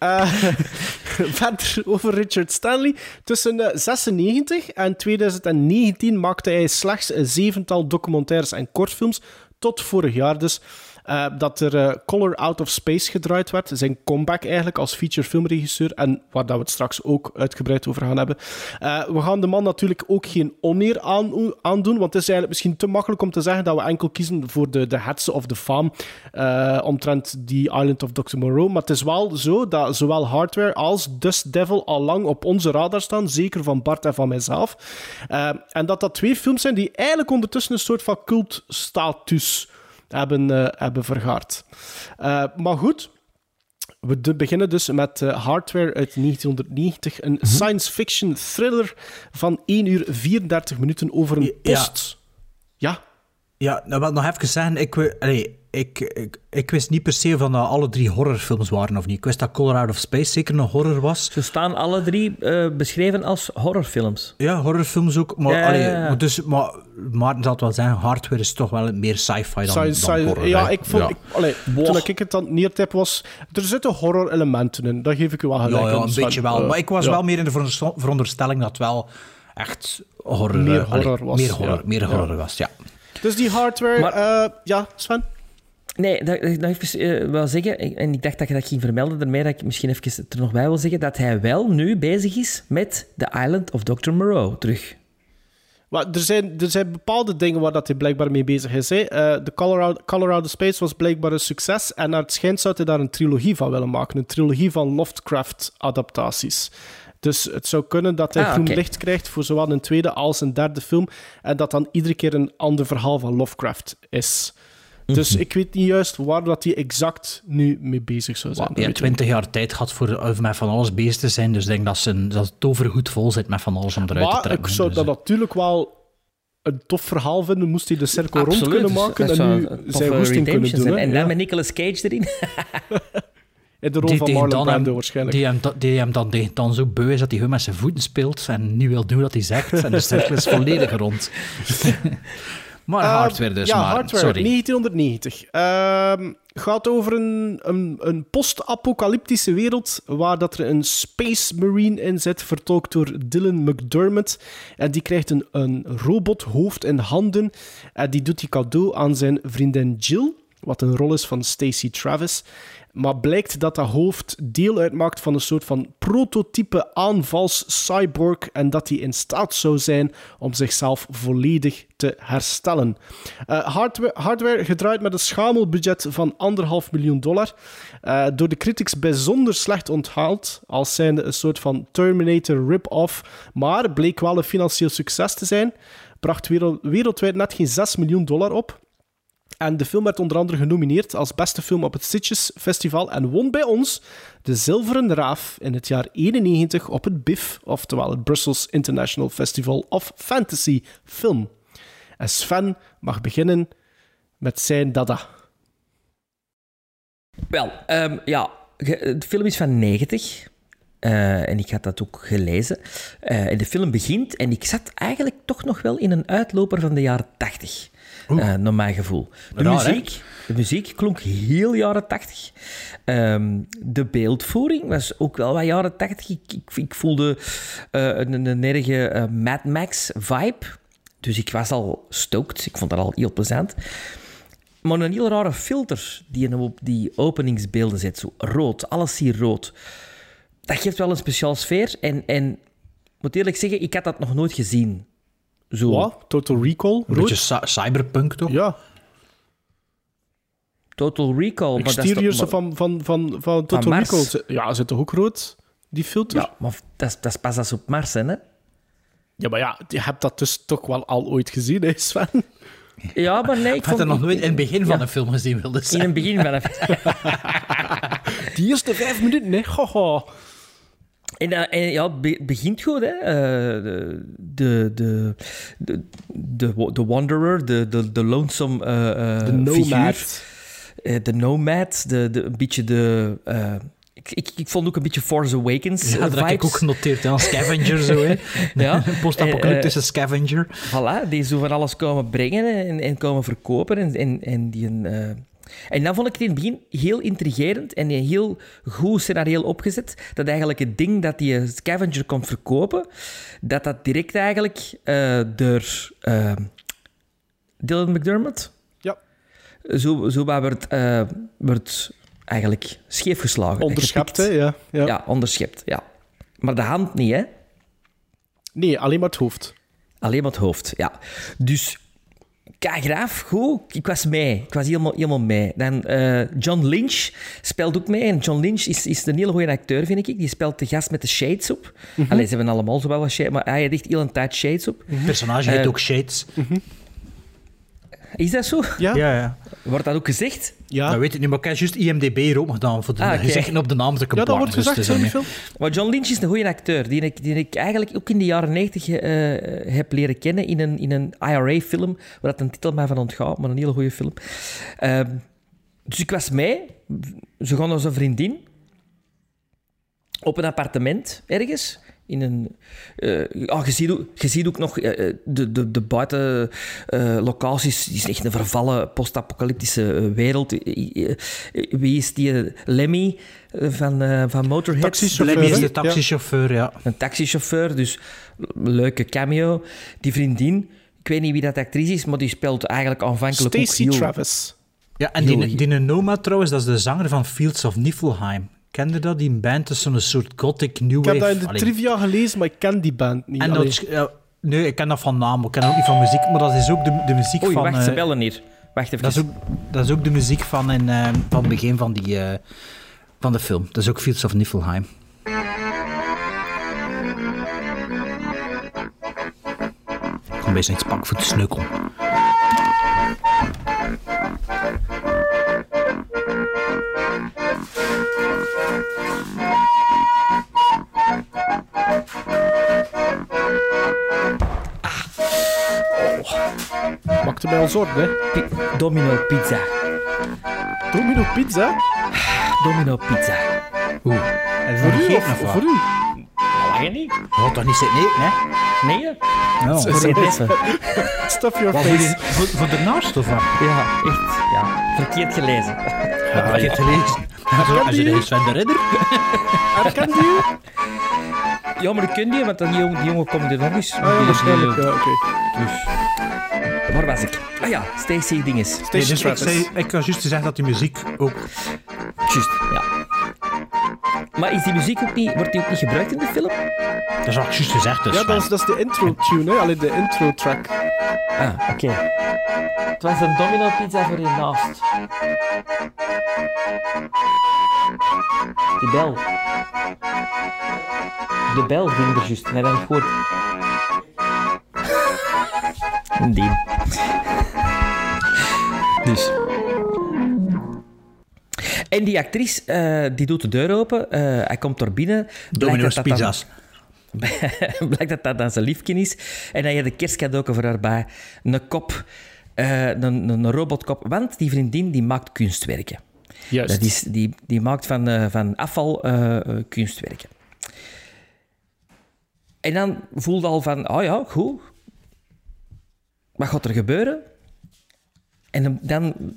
Speaker 2: Eh, verder over Richard Stanley. Tussen eh, 96 en 2019 maakte hij slechts een zevental documentaires en kortfilms. Tot vorig jaar dus. Eh, dat er eh, Color Out of Space gedraaid werd. Zijn comeback eigenlijk als feature filmregisseur. En waar dat we het straks ook uitgebreid over gaan hebben. Eh, we gaan de man natuurlijk ook geen oneer aan, aandoen. Want het is eigenlijk misschien te makkelijk om te zeggen dat we enkel kiezen voor de, de hetze of de faam. omtrent die Island of Dr. Moreau. Maar het is wel zo dat zowel Hardware als Dust Devil al lang op onze radar staan. Zeker van Bart en van mijzelf. En dat dat twee films zijn die eigenlijk ondertussen een soort van cultstatus hebben, eh, hebben vergaard. Eh, maar goed, we beginnen dus met eh, Hardware uit 1990. Een science fiction thriller van 1 uur 34 minuten over een
Speaker 3: Ja.
Speaker 2: post. Ja,
Speaker 3: Ja, nou, wat nog even zeggen. Ik, allee, ik, ik, ik wist niet per se van dat alle drie horrorfilms waren of niet. Ik wist dat Color Out of Space zeker een horror was.
Speaker 1: Ze staan alle drie eh, beschreven als horrorfilms.
Speaker 3: Ja, horrorfilms ook. Maar,
Speaker 1: Ja,
Speaker 3: allee,
Speaker 1: ja, ja.
Speaker 3: maar dus, maar Maarten zal het wel zeggen, Hardware is toch wel meer sci-fi dan, dan horror.
Speaker 2: ja,
Speaker 3: hè.
Speaker 2: ik vond,
Speaker 3: Ja.
Speaker 2: Ik, allee, toen ik het het neertip was, er zitten horror-elementen in. Dat geef ik u wel gelijk.
Speaker 3: Ja, een
Speaker 2: Sven.
Speaker 3: beetje wel.
Speaker 2: Eh,
Speaker 3: Maar ik was
Speaker 2: ja.
Speaker 3: wel meer in de veronderstel- veronderstelling dat het wel echt horror,
Speaker 2: Meer
Speaker 3: eh, allee,
Speaker 2: horror was,
Speaker 3: Meer horror,
Speaker 2: ja.
Speaker 3: meer
Speaker 2: Ja.
Speaker 3: horror was, ja.
Speaker 2: Dus die hardware,
Speaker 1: Maar-
Speaker 2: eh, ja, Sven?
Speaker 1: Nee, dat, dat nog even eh, wil zeggen, en ik dacht dat je dat ging vermelden, daarmee dat ik misschien even er nog bij wil zeggen, dat hij wel nu bezig is met The Island of Dr. Moreau terug.
Speaker 2: Maar er zijn, er zijn bepaalde dingen waar dat hij blijkbaar mee bezig is. Hè. Eh, de Colorado, Colorado Space was blijkbaar een succes. En naar het schijnt zou hij daar een trilogie van willen maken. Een trilogie van Lovecraft-adaptaties. Dus het zou kunnen dat hij
Speaker 1: Ah,
Speaker 2: groen licht krijgt voor zowel een tweede als een derde film. En dat dan iedere keer een ander verhaal van Lovecraft is. Dus ik weet niet juist waar dat hij exact nu mee bezig zou zijn. Dat
Speaker 3: Ja, 20 jaar tijd gehad voor eh, met van alles bezig te zijn. Dus ik denk dat, ze dat het tovergoed vol zit met van alles om eruit te
Speaker 2: Maar
Speaker 3: trekken.
Speaker 2: ik zou
Speaker 3: Dus,
Speaker 2: dat
Speaker 3: eh,
Speaker 2: natuurlijk wel een tof verhaal vinden, moest hij de cirkel rond kunnen maken
Speaker 1: dat
Speaker 2: en nu zijn goesting kunnen doen.
Speaker 1: En dan
Speaker 2: Ja.
Speaker 1: met Nicolas Cage erin.
Speaker 2: In de rol
Speaker 3: die,
Speaker 2: van Marlon
Speaker 3: dan
Speaker 2: Brando
Speaker 3: hem,
Speaker 2: waarschijnlijk.
Speaker 3: die, hem, die hem dan, die dan zo beu is dat hij gewoon met zijn voeten speelt en niet wil doen wat hij zegt. En de cirkel is volledig rond. maar
Speaker 2: Eh,
Speaker 3: hardware dus,
Speaker 2: ja,
Speaker 3: maar.
Speaker 2: hardware,
Speaker 3: Sorry.
Speaker 2: 1990. Ehm, gaat over een, een, een post-apocalyptische wereld waar dat er een Space Marine in zit, vertolkt door Dylan McDermott. En die krijgt een, een robothoofd in handen en die doet die cadeau aan zijn vriendin Jill, wat een rol is van Stacey Travis. Maar blijkt dat dat hoofd deel uitmaakt van een soort van prototype aanvals-cyborg en dat hij in staat zou zijn om zichzelf volledig te herstellen. Eh, hardware, gedraaid met een schamel budget van anderhalf miljoen dollar. Eh, door de critics bijzonder slecht onthaald, als zijnde een soort van Terminator rip-off, maar bleek wel een financieel succes te zijn. Bracht wereld- wereldwijd net geen 6 miljoen dollar op. En de film werd onder andere genomineerd als beste film op het Sitges Festival en won bij ons de Zilveren Raaf in het jaar 91 op het BIF, oftewel het Brussels International Festival of Fantasy Film. En Sven mag beginnen met zijn dada.
Speaker 1: Wel, ehm, ja, de film is van 90. Eh, en ik had dat ook gelezen. Eh, en de film begint en ik zat eigenlijk toch nog wel in een uitloper van de jaren 80. Eh, naar mijn gevoel. De
Speaker 3: Raar, hè?
Speaker 1: muziek, de muziek klonk heel jaren 80. Ehm, de beeldvoering was ook wel wat jaren 80. Ik, ik, ik voelde eh, een, een erge eh, Mad Max vibe. Dus ik was al stoked. Ik vond dat al heel plezant. Maar een heel rare filter die je op die openingsbeelden zet. Zo rood, alles hier rood. Dat geeft wel een speciaal sfeer. En, en ik moet eerlijk zeggen, ik had dat nog nooit gezien. Zo.
Speaker 2: Wat? Total Recall?
Speaker 3: Een
Speaker 2: Rood?
Speaker 3: beetje cy- cyberpunk, toch?
Speaker 2: Ja,
Speaker 1: Total Recall. Maar dat is toch-
Speaker 2: exteriors
Speaker 1: maar-
Speaker 2: van, van, van, van Total
Speaker 1: Mars.
Speaker 2: Recall. Ja, zit toch ook rood, die filter?
Speaker 1: Ja, maar dat is, dat is pas als op Mars, hè?
Speaker 2: Ja, maar ja, je hebt dat dus toch wel al ooit gezien, hè Sven?
Speaker 1: Ja, maar nee, ik
Speaker 3: Ik had er nog nooit in het begin van
Speaker 1: Ja.
Speaker 3: een film gezien, wilde
Speaker 1: In
Speaker 3: zeggen.
Speaker 1: het begin van het...
Speaker 2: Die eerste vijf minuten, hè? Haha.
Speaker 1: En, en ja, het begint goed, hè. Eh, de, de, de, de, de, de Wanderer, de, de, de lonesome eh, eh,
Speaker 2: De Nomad.
Speaker 1: figuur. De Nomad, de, de, een beetje de... ik, ik, ik vond ook een beetje Force Awakens
Speaker 3: Ja, dat heb ik ook genoteerd. Ja, een scavenger zo, hè.
Speaker 1: Ja.
Speaker 3: Een post-apocalyptische scavenger.
Speaker 1: Voilà, die zo van alles komen brengen en, en komen verkopen. En, en, en, die een, en dan vond ik het in het begin heel intrigerend en een heel goed scenario opgezet. Dat eigenlijk het ding dat die scavenger komt verkopen, dat dat direct eigenlijk eh, door eh, Dylan McDermott
Speaker 2: Ja.
Speaker 1: zo, zo wordt, eh, wordt eigenlijk scheefgeslagen.
Speaker 2: Onderschept, hè? Ja, ja.
Speaker 1: Ja, onderschept, ja. Maar de hand niet, hè.
Speaker 2: Nee, alleen maar het hoofd.
Speaker 1: Alleen maar het hoofd, ja. Dus, graaf, goed. Ik was mee. Ik was helemaal, helemaal mee. Dan eh, John Lynch speelt ook mee. En John Lynch is, is een hele goede acteur, vind ik. Die speelt de gast met de shades op. Allee, ze hebben allemaal zo wel wat shades, maar hij heeft echt heel een tijd shades op.
Speaker 3: Het personage heet
Speaker 1: eh,
Speaker 3: ook Shades.
Speaker 1: Is dat zo?
Speaker 2: Ja?
Speaker 3: Ja, ja.
Speaker 1: Wordt dat ook gezegd?
Speaker 2: Ja,
Speaker 3: Dat weet ik niet, maar ik heb juist IMDB hier ook gedaan voor de
Speaker 1: Ah,
Speaker 3: op de naam te
Speaker 2: ja dat wordt
Speaker 3: dus
Speaker 2: gezegd in
Speaker 3: ermee.
Speaker 2: film.
Speaker 1: Maar John Lynch is een goede acteur, die ik, die ik eigenlijk ook in de jaren 90 eh, heb leren kennen in een, in een IRA-film, waar dat een titel mij van ontgaat, maar een hele goede film. Ehm, dus ik was mee, ze gaan als een vriendin, op een appartement ergens. In een, eh, ah, je, ziet ook, je ziet ook nog eh, eh, de, de, de buitenlocaties. Het is echt een vervallen post-apocalyptische wereld. Wie is die Lemmy van, eh, van Motorhead?
Speaker 2: Taxichauffeur,
Speaker 3: Lemmy is de taxichauffeur, ja.
Speaker 1: Een taxichauffeur, dus leuke cameo. Die vriendin, ik weet niet wie dat actrice is, maar die speelt eigenlijk aanvankelijk ook
Speaker 2: Stacey
Speaker 1: heel...
Speaker 2: Travis.
Speaker 3: Ja, en die, die Nomad trouwens, dat is de zanger van Fields of Niflheim. Kende dat? Die band is zo'n soort gothic new
Speaker 2: Ik
Speaker 3: wave.
Speaker 2: heb dat in de
Speaker 3: Allee,
Speaker 2: trivia gelezen, maar ik ken die band niet.
Speaker 3: En dat, nee, ik ken dat van naam, ik ken dat ook niet van muziek, maar dat is ook de, de muziek
Speaker 1: Oei,
Speaker 3: van...
Speaker 1: wacht, ze
Speaker 3: eh,
Speaker 1: bellen hier. Wacht even.
Speaker 3: dat, is ook, dat is ook de muziek van, in, eh, van het begin van, die, eh, van de film. Dat is ook Fields of Niflheim. Ik kom best iets pak voor de snukkel.
Speaker 2: Maakte mij al zorgen, hè.
Speaker 1: Pi- Domino Pizza.
Speaker 2: Domino Pizza?
Speaker 1: Domino Pizza.
Speaker 3: Oeh. En
Speaker 2: Voor u of voor u?
Speaker 1: Lang niet?
Speaker 3: Je gaat toch niet zitten eten, hè?
Speaker 1: Nee, hè?
Speaker 3: No.
Speaker 1: Voor even.
Speaker 2: Stuff your
Speaker 3: voor,
Speaker 2: face.
Speaker 3: de, voor, voor daarnaast of wat?
Speaker 1: Ja, echt. Ja, verkeerd gelezen.
Speaker 3: Ja, ik heb het gelezen. Als je
Speaker 2: die?
Speaker 3: de Sven de Ridder?
Speaker 2: Herkent u?
Speaker 1: Ja, maar dat kun je, want die jongen, die jongen komt er nog eens.
Speaker 2: Ah, ja,
Speaker 1: Die is
Speaker 2: waarschijnlijk. Ja, oké.
Speaker 1: Dus. Waar was ik? Ah ja, Stacey Dinges.
Speaker 3: Nee,
Speaker 2: Stacey
Speaker 3: dus ik, ik was juist te zeggen dat die muziek ook...
Speaker 1: Juist, ja. Maar is die muziek ook niet, wordt die ook niet gebruikt in de film?
Speaker 3: Dat is ook juist gezegd, dus
Speaker 2: Ja, dat is, dat is de intro-tune, hè. Alleen de intro-track.
Speaker 1: Ah, oké. Het was een domino pizza voor hiernaast. Die bel. De bel ging er juist, net aan het Dus. En die actrice, eh, die doet de deur open. eh, hij komt door binnen.
Speaker 3: Domino's
Speaker 1: dat dat dan-
Speaker 3: pizza's.
Speaker 1: Blijkt dat dat dan zijn liefje is. En hij had een kerstcadeau voor haar bij. Een kop, eh, een, een robotkop. Want die vriendin die maakt kunstwerken.
Speaker 2: Juist.
Speaker 1: Dat is, die, die maakt van, van afval kunstwerken. En dan voelde al van, oh ja, goed. Wat gaat er gebeuren? En dan-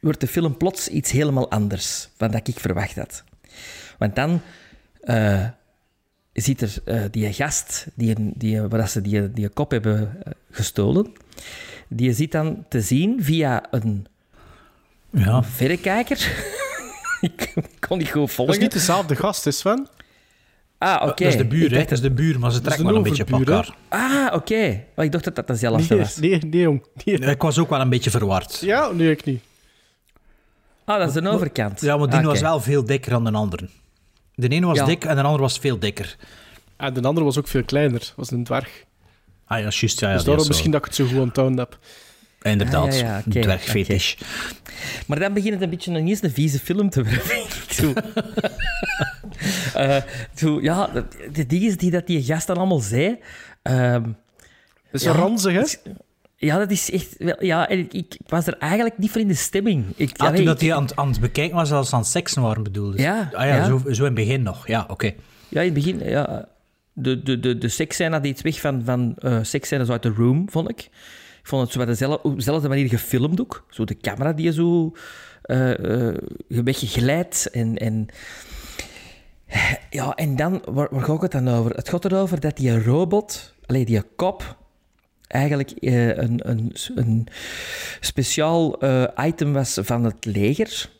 Speaker 1: wordt de film plots iets helemaal anders dan dat ik verwacht had. Want dan eh, ziet er eh, die gast, die, die, waar ze die, die kop hebben eh, gestolen, die ziet dan te zien via een
Speaker 3: Ja.
Speaker 1: verrekijker. ik kon niet goed
Speaker 2: Dat is
Speaker 1: volgen.
Speaker 2: niet dezelfde gast, is Sven?
Speaker 1: Ah, oké.
Speaker 3: Dat is de buur, hè. Dat is de buur, maar ze trekken wel een beetje op elkaar.
Speaker 1: Ah, oké. Maar ik dacht dat dat dezelfde
Speaker 2: Nee,
Speaker 1: was.
Speaker 2: nee, nee, jong. Nee.
Speaker 3: Ik was ook wel een beetje verward.
Speaker 2: Ja, nee, ik niet.
Speaker 1: Ah, dat is de overkant.
Speaker 3: Ja, maar die
Speaker 1: Ah,
Speaker 3: was wel veel dikker dan de andere. De ene was
Speaker 1: Ja.
Speaker 3: dik en de andere was veel dikker.
Speaker 2: En de andere was ook veel kleiner. was een dwerg.
Speaker 3: Ah ja, juist. Ja, ja,
Speaker 2: dus daarom misschien dat ik het zo goed onthouden heb.
Speaker 3: Inderdaad,
Speaker 1: Ah, ja. Maar dan begint het een beetje een, eens een vieze film te worden. zo, ja, de- de dingen die dat die gast dan allemaal zei... ehm,
Speaker 2: Dat is
Speaker 1: Ja.
Speaker 2: ranzig, hè?
Speaker 1: ja, dat is echt... Wel, ja, en ik, ik was er eigenlijk niet voor in de stemming. Ik,
Speaker 3: Ah,
Speaker 1: allee,
Speaker 3: toen dat hij aan, het- aan het bekijken was als aan seksen waren bedoeld.
Speaker 1: Ja,
Speaker 3: ah, ja,
Speaker 1: ja.
Speaker 3: Zo, zo in het begin nog. Ja, oké.
Speaker 1: Ja, in het begin, ja. De, de, de, de seksscène had iets weg van, van eh seksscènes uit The Room, vond ik. Ik vond het zo op dezelfde, manier gefilmd ook. Zo de camera die zo eh eh, wegglijdt. En, en, ja, en dan, waar, waar gaat het dan over? Het gaat erover dat die robot, alleen die kop, eigenlijk eh, een, een, een speciaal eh, item was van het leger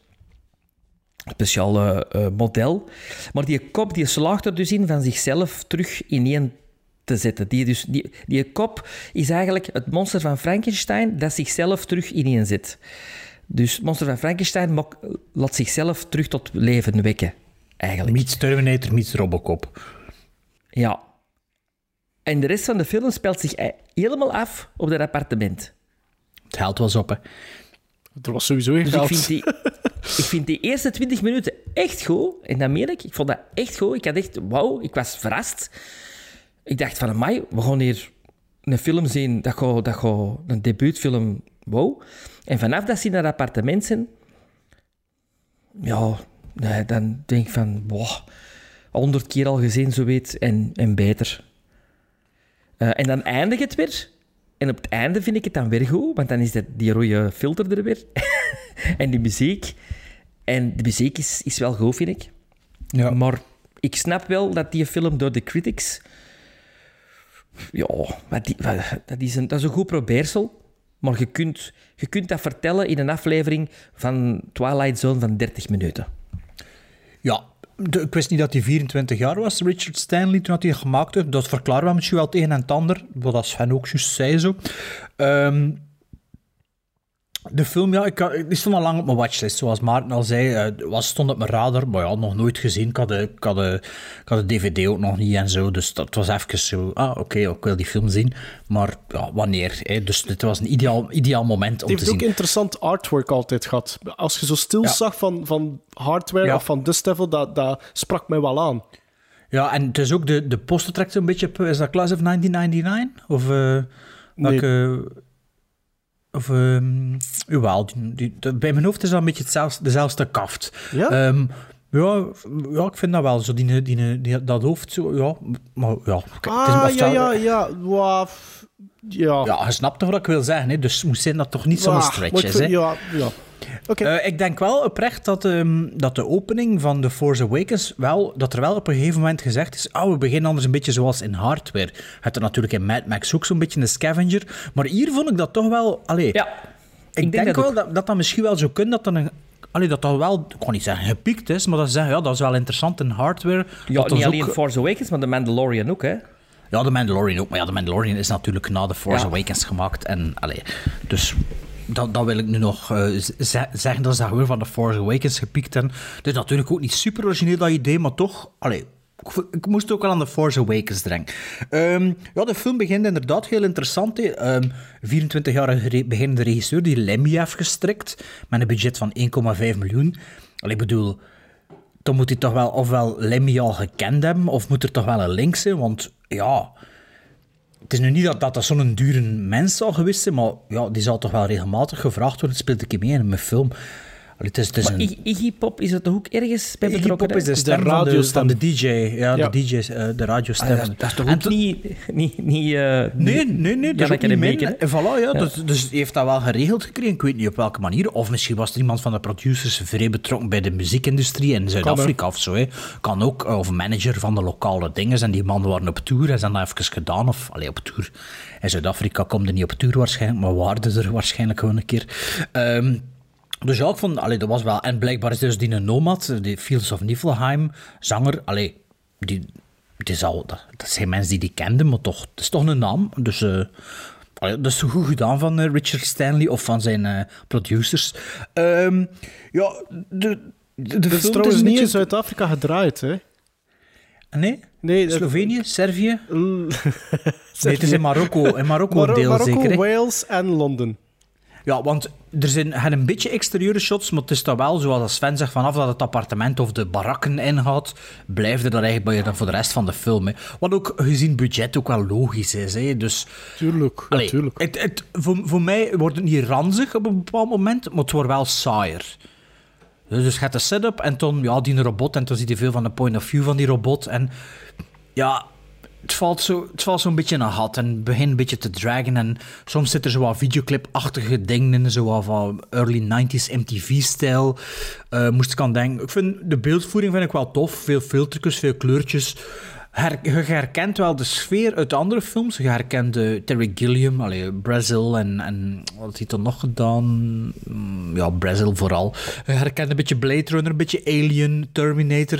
Speaker 1: speciaal eh, model. Maar die kop die slaagt er dus in van zichzelf terug ineen te zetten. Die, dus, die, die kop is eigenlijk het monster van Frankenstein dat zichzelf terug ineen zet. Dus het monster van Frankenstein laat zichzelf terug tot leven wekken. Eigenlijk.
Speaker 3: Meets Terminator, meets Robocop.
Speaker 1: Ja. En de rest van de film speelt zich eh, helemaal af op dat appartement.
Speaker 3: Het geld was op, hè.
Speaker 2: Er was sowieso geen
Speaker 1: Dus ik
Speaker 2: geld.
Speaker 1: vind, die, ik vind die eerste 20 minuten echt goed. En dat meen ik. Ik vond dat echt goed. Ik had echt... Wauw, ik was verrast. Ik dacht van, amai, we gaan hier een film zien. Dat gaat, dat gaat een debuutfilm. Wow. En vanaf dat ze naar het appartement zijn... Ja, dan denk ik van... Wow, honderd keer al gezien, zo weet. En, en beter. Eh, en dan eindigt het weer. En op het einde vind ik het dan weer goed, want dan is dat, die rode filter er weer. en die muziek. En de muziek is, is wel goed, vind ik.
Speaker 3: Ja.
Speaker 1: Maar ik snap wel dat die film door de critics... Ja, die, dat, is een, dat is een goed probeersel. Maar je kunt, je kunt dat vertellen in een aflevering van Twilight Zone van 30 minuten.
Speaker 3: Ja, de- ik wist niet dat hij 24 jaar was, Richard Stanley, toen had hij gemaakt. Dat verklaren we misschien wel het een en het ander, wat Sven ook juist zei zo. Ehm, de film, ja, ik, stond al lang op mijn watchlist, zoals Maarten al zei. eh, was, stond op mijn radar, maar ja, nog nooit gezien. Ik had, de, ik, had de, ik had de DVD ook nog niet en zo, dus dat was even zo... Ah, oké, ik wil die film zien. Maar ja, wanneer? Hè? Dus dit was een ideaal, ideaal moment om
Speaker 2: Het
Speaker 3: te
Speaker 2: heeft ook
Speaker 3: zien.
Speaker 2: interessant artwork altijd gehad. Als je zo stil
Speaker 3: Ja.
Speaker 2: zag van, van hardware
Speaker 3: Ja.
Speaker 2: of van Dust Devil, dat, dat sprak mij wel aan.
Speaker 3: Ja, en het is ook de, de poster trekt zo'n beetje op, is dat Class of 1999? Of eh welke... Of, ehm jawel, die, die, de- bij mijn hoofd is dat een beetje hetzelfde, dezelfde kaft.
Speaker 2: Ja?
Speaker 3: Ehm, ja, ja, ik vind dat wel. Zo die, die, die, dat hoofd, zo, ja. Maar ja, kijk, het is-
Speaker 2: ah, ja, ja, ja. F- ja.
Speaker 3: Ja, je snapt toch wat ik wil zeggen, hè? dus moest zijn dat toch niet zo'n stretch is. Hè?
Speaker 2: Ja, ja.
Speaker 3: Eh, ik denk wel oprecht dat, ehm, dat de opening van The Force Awakens wel, dat er wel op een gegeven moment gezegd is, oh, we beginnen anders een beetje zoals in Hardware. Het er natuurlijk in Mad Max ook zo'n beetje een scavenger, maar hier vond ik dat toch wel, allee,
Speaker 1: Ja,
Speaker 3: ik,
Speaker 1: denk
Speaker 3: denk,
Speaker 1: dat
Speaker 3: wel dat, dat dat misschien wel zo kan, dat dan een, allee, dat dat wel, ik niet zeggen gepiekt is, maar dat ze zeggen, ja, dat is wel interessant in Hardware.
Speaker 1: ja
Speaker 3: dat
Speaker 1: niet
Speaker 3: is
Speaker 1: alleen
Speaker 3: ook-
Speaker 1: Force Awakens, maar de Mandalorian ook, hè.
Speaker 3: ja, de Mandalorian ook. Maar ja, de Mandalorian is natuurlijk na The Force
Speaker 1: Ja.
Speaker 3: Awakens gemaakt. En, allee, dus dat, wil ik nu nog eh, zeggen. Dat ze dat gewoon van The Force Awakens gepikt hebben. Het is natuurlijk ook niet super origineel, dat idee. Maar toch, allee, ik, moest ook wel aan The Force Awakens denken. Ehm, ja, de film begint inderdaad heel interessant. hè. Ehm 24-jarige re- beginnende regisseur die Lemmy heeft gestrikt. Met een budget van 1,5 miljoen. Allee, ik bedoel dan moet hij toch wel ofwel Lemmy al gekend hebben, of moet er toch wel een link zijn, want ja... Het is nu niet dat dat, zo'n dure mens zal geweest zijn, maar ja, die zal toch wel regelmatig gevraagd worden, speelt ik mee in mijn film. Allee, het is, het is
Speaker 1: Maar
Speaker 3: een...
Speaker 1: Iggy, Iggy Pop is er toch ook ergens bij
Speaker 3: Iggy
Speaker 1: betrokken?
Speaker 3: Pop is de stem van, de, van de DJ. Ja,
Speaker 2: Ja.
Speaker 3: de DJ, eh, de radiostem.
Speaker 1: Ah, dat, dat is toch ook niet... niet, niet eh,
Speaker 3: Nee, nee, nee, dat is ook niet? En voilà, ja, Dus, dus heeft dat wel geregeld gekregen. Ik weet niet op welke manier. Of misschien was er iemand van de producers vrij betrokken bij de muziekindustrie in Zuid-Afrika of zo. Hè. Kan ook. eh, Of manager van de lokale dingen. En die mannen waren op tour en ze hebben dat even gedaan. Of, allee, op tour. In Zuid-Afrika komt er niet op tour waarschijnlijk, maar waarden er waarschijnlijk gewoon een keer. Ehm, dus ja, ik vond, allee, dat was wel... En blijkbaar is dus die een nomad, die Fields of Niflheim, zanger, allee, die, die zal, dat, dat zijn mensen die die kenden, maar toch, het is toch een naam. Dus allee, dat is goed gedaan van eh, Richard Stanley of van zijn eh, producers. Ehm, ja, de, de, de
Speaker 2: Dit is
Speaker 3: film
Speaker 2: trouwens niet in Zuid-Afrika gedraaid, hè?
Speaker 3: Nee?
Speaker 2: Nee, dat-
Speaker 3: Slovenië, Servië? Nee, het is in Marokko. In Marokko een deel
Speaker 2: Marokko,
Speaker 3: zeker?
Speaker 2: Wales en Londen.
Speaker 3: Ja, want er zijn een beetje exterieur shots, maar het is toch wel, zoals Sven zegt, vanaf dat het appartement of de barakken ingaat, blijft er dan eigenlijk bij dan voor de rest van de film. Hè. Wat ook gezien budget ook wel logisch is. Hè. Dus,
Speaker 2: Tuurlijk,
Speaker 3: allee,
Speaker 2: natuurlijk.
Speaker 3: het, het, voor, voor mij wordt het niet ranzig op een bepaald moment, maar het wordt wel saaier. Dus, dus je hebt de setup en dan ja, die robot en dan zie je veel van de point of view van die robot. En ja, het valt zo, het valt zo'n beetje in een gat en begint een beetje te dragen. En soms zit er zo wat videoclip-achtige dingen in, zo wat van early 90s MTV-stijl. Eh, moest ik aan denken. Ik vind de beeldvoering vind ik wel tof. Veel filtertjes, veel kleurtjes. Je herkent wel de sfeer uit de andere films. Je herkent eh, Terry Gilliam, allee, Brazil en, en wat heeft hij dan nog gedaan? Mm, Ja, Brazil vooral. Je herkent een beetje Blade Runner, een beetje Alien, Terminator.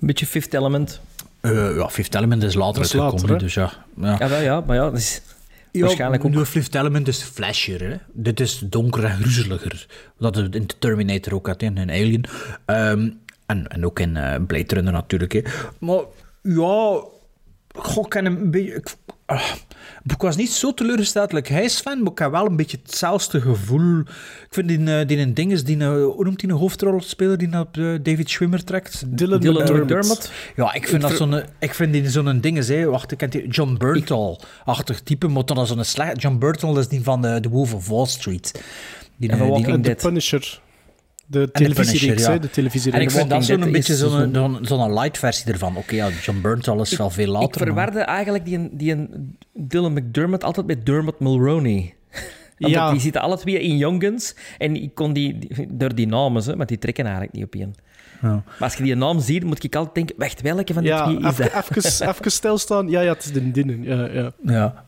Speaker 1: Een beetje Fifth Element.
Speaker 3: Eh, ja, Fifth Element is later
Speaker 2: is
Speaker 3: uitgekomen, dus ja. ja.
Speaker 1: Ja, wel, ja, maar ja, dat is
Speaker 3: Ja,
Speaker 1: waarschijnlijk ook...
Speaker 3: nu Fifth Element is flashier, hè. Dit is donker en gruzeliger. Dat het in Terminator ook had, in in Alien. Ehm, en, en ook in eh, Blade Runner natuurlijk, hè. Maar ja... Goh, ik ken een beetje... ik- ah, Ik was niet zo teleurgesteld like hij is fan, maar ik heb wel een beetje hetzelfde gevoel. Ik vind die, eh, die een ding is, die, eh, hoe noemt hij een hoofdrolspeler die op eh, David Schwimmer trekt?
Speaker 2: Dylan,
Speaker 1: Dylan
Speaker 2: McDermott.
Speaker 3: Ja, ik vind, dat zo'n, ik vind die zo'n ding is, hè. wacht, ik ken die John Burtall-achtig type, maar dan zo'n slecht. John Burtall is die van de, The Wolf of Wall Street. Die,
Speaker 1: En van
Speaker 3: die-
Speaker 2: de
Speaker 1: Dead.
Speaker 2: Punisher. De televisiereeks,
Speaker 3: Punisher,
Speaker 2: hè,
Speaker 3: ja.
Speaker 2: de televisiereeks.
Speaker 3: En ik vind dat zo'n beetje zo'n,
Speaker 1: zo'n-
Speaker 3: zo'n, zo'n light versie ervan. Oké, ja, John Burtall is wel veel
Speaker 1: Ik
Speaker 3: later. maar-
Speaker 1: verwarde eigenlijk die, die een Dylan McDermott altijd met Dermot Mulroney.
Speaker 2: Ja.
Speaker 1: die zitten alle twee in Young Guns. En ik kon die, die- door die namen, hè, maar die trekken eigenlijk niet op één.
Speaker 3: Ja.
Speaker 1: Maar als je die naam ziet, moet ik altijd denken, wacht, welke van die
Speaker 2: Ja,
Speaker 1: twee is
Speaker 2: even,
Speaker 1: dat?
Speaker 2: even, even stilstaan. Ja, ja, het is de Dinnen. Ja, ja.
Speaker 3: Ja.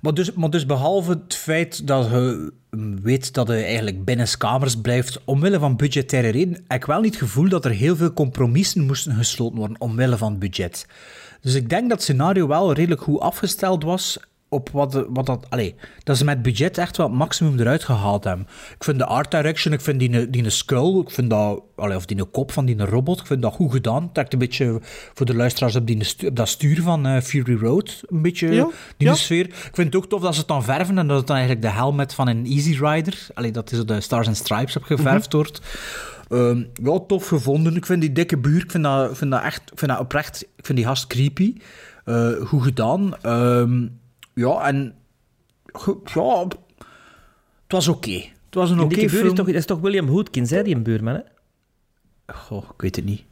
Speaker 3: Maar dus, maar dus behalve het feit dat mm, weet dat je eigenlijk binnen kamers blijft, omwille van budgettaire redenen, heb ik wel niet het gevoel dat er heel veel compromissen moesten gesloten worden omwille van het budget. Dus ik denk dat het scenario wel redelijk goed afgesteld was op wat, wat dat... Allee, dat ze met budget echt wel het maximum eruit gehaald hebben. Ik vind de art direction, ik vind die, die skull, ik vind dat... Allee, of die kop van die robot, ik vind dat goed gedaan. Het trekt een beetje voor de luisteraars op, die, op dat stuur van eh, Fury Road, een beetje
Speaker 2: Ja,
Speaker 3: die
Speaker 2: ja.
Speaker 3: sfeer. Ik vind het ook tof dat ze het dan verven en dat het dan eigenlijk de helmet van een Easy Rider, allee, dat is de Stars and Stripes op geverfd wordt. Ehm, wel tof gevonden. Ik vind die dikke buur, ik vind dat, ik vind dat echt, ik vind dat oprecht, ik vind die gast creepy. Eh, goed gedaan. Ehm, ja, en ja, het was oké. Het was een oké
Speaker 1: buur
Speaker 3: film.
Speaker 1: is toch, dat is toch William Hootkins, hè, die een buurman, hè?
Speaker 3: Goh, ik weet het niet.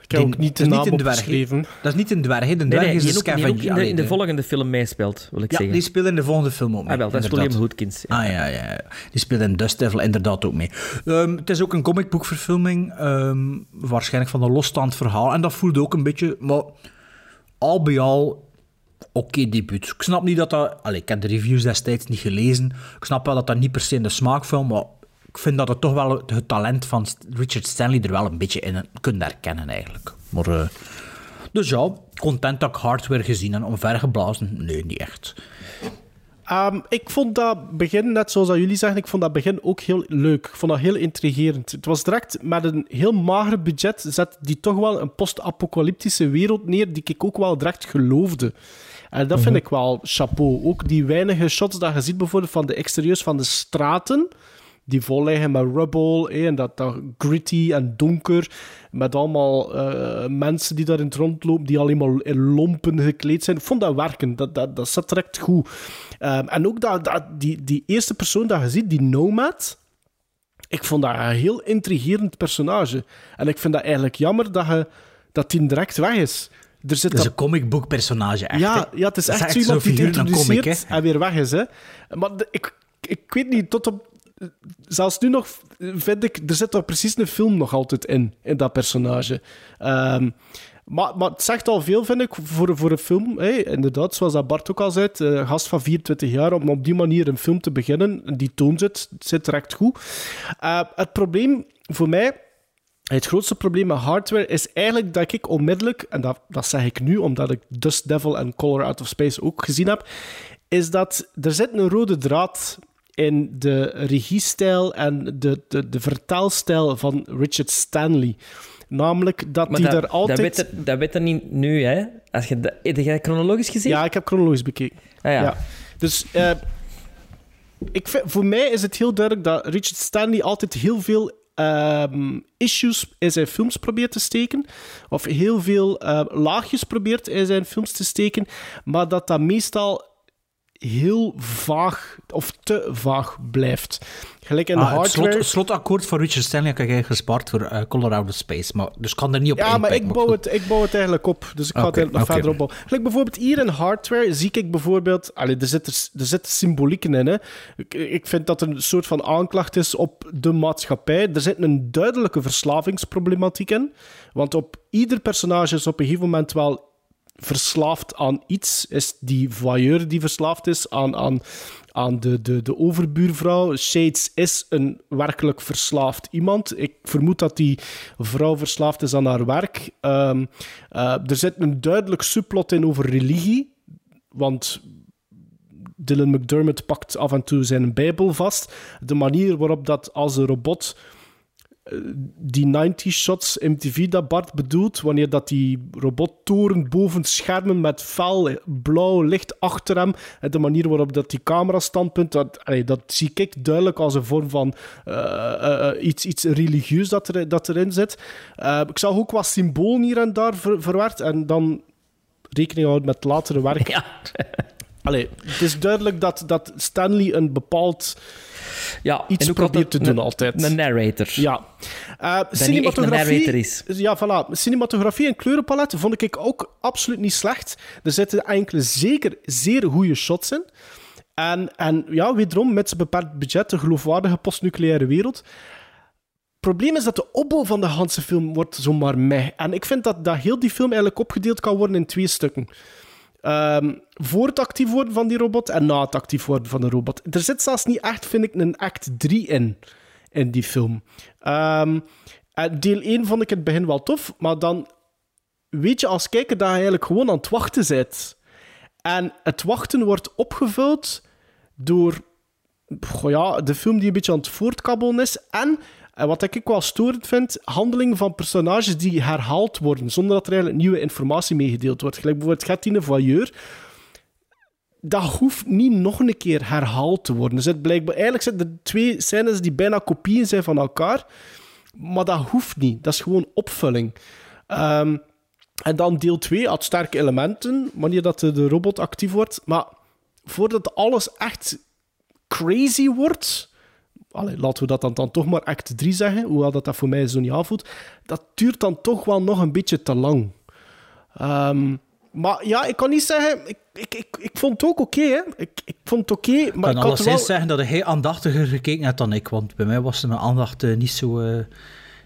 Speaker 2: Ik heb ook niet de
Speaker 3: dat is
Speaker 2: naam
Speaker 3: een dwerg,
Speaker 2: opgeschreven.
Speaker 3: Dat is niet een dwerg, hè. de dwerg
Speaker 1: nee,
Speaker 3: is
Speaker 1: ook
Speaker 3: scavenger.
Speaker 1: in, de, in de
Speaker 3: de-
Speaker 1: volgende film meespeelt, wil ik
Speaker 3: Ja,
Speaker 1: zeggen.
Speaker 3: die speelt in de volgende film ook mee.
Speaker 1: ah, wel, dat is. William Hootkins. Ja.
Speaker 3: Ah ja, ja, ja. Die speelt in Dust Devil inderdaad ook mee. Ehm, het is ook een comicboekverfilming, ehm, waarschijnlijk van een losstaand verhaal. En dat voelde ook een beetje, maar al bij al, oké debuut. Ik snap niet dat dat... Allee, ik heb de reviews destijds niet gelezen. Ik snap wel dat dat niet per se in de smaak viel, maar ik vind dat het toch wel het, talent van Richard Stanley er wel een beetje in kunt herkennen eigenlijk. Maar... eh, dus ja, content dat ik hardware gezien en omvergeblazen? Nee, niet echt.
Speaker 2: Ehm, ik vond dat begin, net zoals jullie zeggen, ik vond dat begin ook heel leuk. Ik vond dat heel intrigerend. Het was direct met een heel mager budget, zet die toch wel een post-apocalyptische wereld neer, die ik ook wel direct geloofde. En dat vind ik wel chapeau. Ook die weinige shots dat je ziet, bijvoorbeeld van de exterieurs van de straten, die vol liggen met rubble, eh, en dat, dat gritty en donker, met allemaal eh, mensen die daarin rondlopen, die alleen in lompen gekleed zijn. Ik vond dat werken, dat, dat, dat zat direct goed. Ehm, en ook dat, dat, die, die eerste persoon dat je ziet, die Nomad, ik vond dat een heel intrigerend personage. En ik vind dat eigenlijk jammer dat, je, dat die direct weg is. Er zit
Speaker 3: Dat is een comicbook personage, echt.
Speaker 2: ja, ja, het is
Speaker 3: Dat
Speaker 2: echt zo iemand die introduceert
Speaker 3: comic,
Speaker 2: en weer weg is. Hè. Maar de- ik, ik weet niet, tot op... Zelfs nu nog vind ik... Er zit toch precies een film nog altijd in, in dat personage. Ehm, maar, maar het zegt al veel, vind ik, voor, voor een film. Hè. Inderdaad, zoals dat Bart ook al zei, eh, een gast van 24 jaar, om op die manier een film te beginnen, die toon zit, zit direct goed. Eh, het probleem voor mij het grootste probleem met hardware is eigenlijk dat ik onmiddellijk, en dat, dat zeg ik nu omdat ik Dust Devil en Color Out of Space ook gezien heb, is dat er zit een rode draad in de regiestijl en de, de, de vertaalstijl van Richard Stanley. Namelijk dat hij daar altijd...
Speaker 1: dat, weet er, dat weet er niet nu, hè? Als je dat, heb dat chronologisch gezien?
Speaker 2: Ja, ik heb chronologisch bekeken.
Speaker 1: Ah, ja.
Speaker 2: Ja. Dus eh, ik vind, voor mij is het heel duidelijk dat Richard Stanley altijd heel veel ehm, issues in zijn films probeert te steken. Of heel veel eh, laagjes probeert in zijn films te steken. Maar dat dat meestal heel vaag of te vaag blijft. Gelijk in
Speaker 3: Ah, het,
Speaker 2: hardware...
Speaker 3: slot, het slotakkoord voor Richard Stanley heb ik gespaard voor uh, Colorado Space. Maar, dus kan er niet op
Speaker 2: Ja, maar ik bouw, het, ik bouw het eigenlijk op. Dus ik ga het nog verder opbouwen. Gelijk bijvoorbeeld hier in hardware zie ik bijvoorbeeld... Allee, er zitten er zit symbolieken in. Hè. Ik, ik vind dat er een soort van aanklacht is op de maatschappij. Er zit een duidelijke verslavingsproblematiek in. Want op ieder personage is op een gegeven moment wel verslaafd aan iets. Is die voyeur die verslaafd is aan, aan, aan de, de, de overbuurvrouw. Shades is een werkelijk verslaafd iemand. Ik vermoed dat die vrouw verslaafd is aan haar werk. Ehm, eh, er zit een duidelijk subplot in over religie. Want Dylan McDermott pakt af en toe zijn Bijbel vast. De manier waarop dat als een robot die 90 shots MTV dat Bart bedoelt, wanneer dat die robot torent boven schermen met fel blauw licht achter hem en de manier waarop dat die camera standpunt, dat, dat zie ik duidelijk als een vorm van eh, eh, eh, iets, iets religieus dat, er, dat erin zit. Ik zag ook wat symbolen hier en daar ver- verwerkt en dan rekening houden met latere werk.
Speaker 1: Ja.
Speaker 2: Allee, het is duidelijk dat, dat Stanley een bepaald
Speaker 1: Ja,
Speaker 2: iets probeert te doen
Speaker 1: een-
Speaker 2: altijd.
Speaker 1: Een narrator.
Speaker 2: Ja. Uh,
Speaker 1: narrator is.
Speaker 2: Ja, voilà. Cinematografie en kleurenpalet vond ik ook absoluut niet slecht. Er zitten enkele zeker zeer goede shots in. En, en ja, wederom, met zijn beperkt budget, een geloofwaardige postnucleaire wereld. Het probleem is dat de opbouw van de hele film wordt zomaar meh. En ik vind dat, dat heel die film eigenlijk opgedeeld kan worden in twee stukken. Ehm, voor het actief worden van die robot en na het actief worden van de robot. Er zit zelfs niet echt, vind ik, een act 3 in, in die film. Ehm, deel 1 vond ik het begin wel tof, maar dan weet je als kijker dat je eigenlijk gewoon aan het wachten bent. En het wachten wordt opgevuld door ja, de film die een beetje aan het voortkabbelen is. En, en wat ik wel storend vind, handelingen van personages die herhaald worden, zonder dat er eigenlijk nieuwe informatie meegedeeld wordt. Gelijk bijvoorbeeld Gertine Voyeur. Dat hoeft niet nog een keer herhaald te worden. Zit blijkbaar, eigenlijk zijn er twee scènes die bijna kopieën zijn van elkaar. Maar dat hoeft niet. Dat is gewoon opvulling. Ehm, en dan deel 2 had sterke elementen, wanneer dat de robot actief wordt. Maar voordat alles echt crazy wordt... Allee, laten we dat dan, dan toch maar act 3 zeggen, hoewel dat, dat voor mij zo niet aanvoelt. Dat duurt dan toch wel nog een beetje te lang. Ehm, maar ja, ik kan niet zeggen... Ik, ik, ik, ik vond het ook oké, hè. Ik, ik vond het oké, maar
Speaker 3: Ik kan alleszins
Speaker 2: wel...
Speaker 3: zeggen dat hij aandachtiger gekeken hebt dan ik, want bij mij was mijn aandacht eh, niet zo... eh,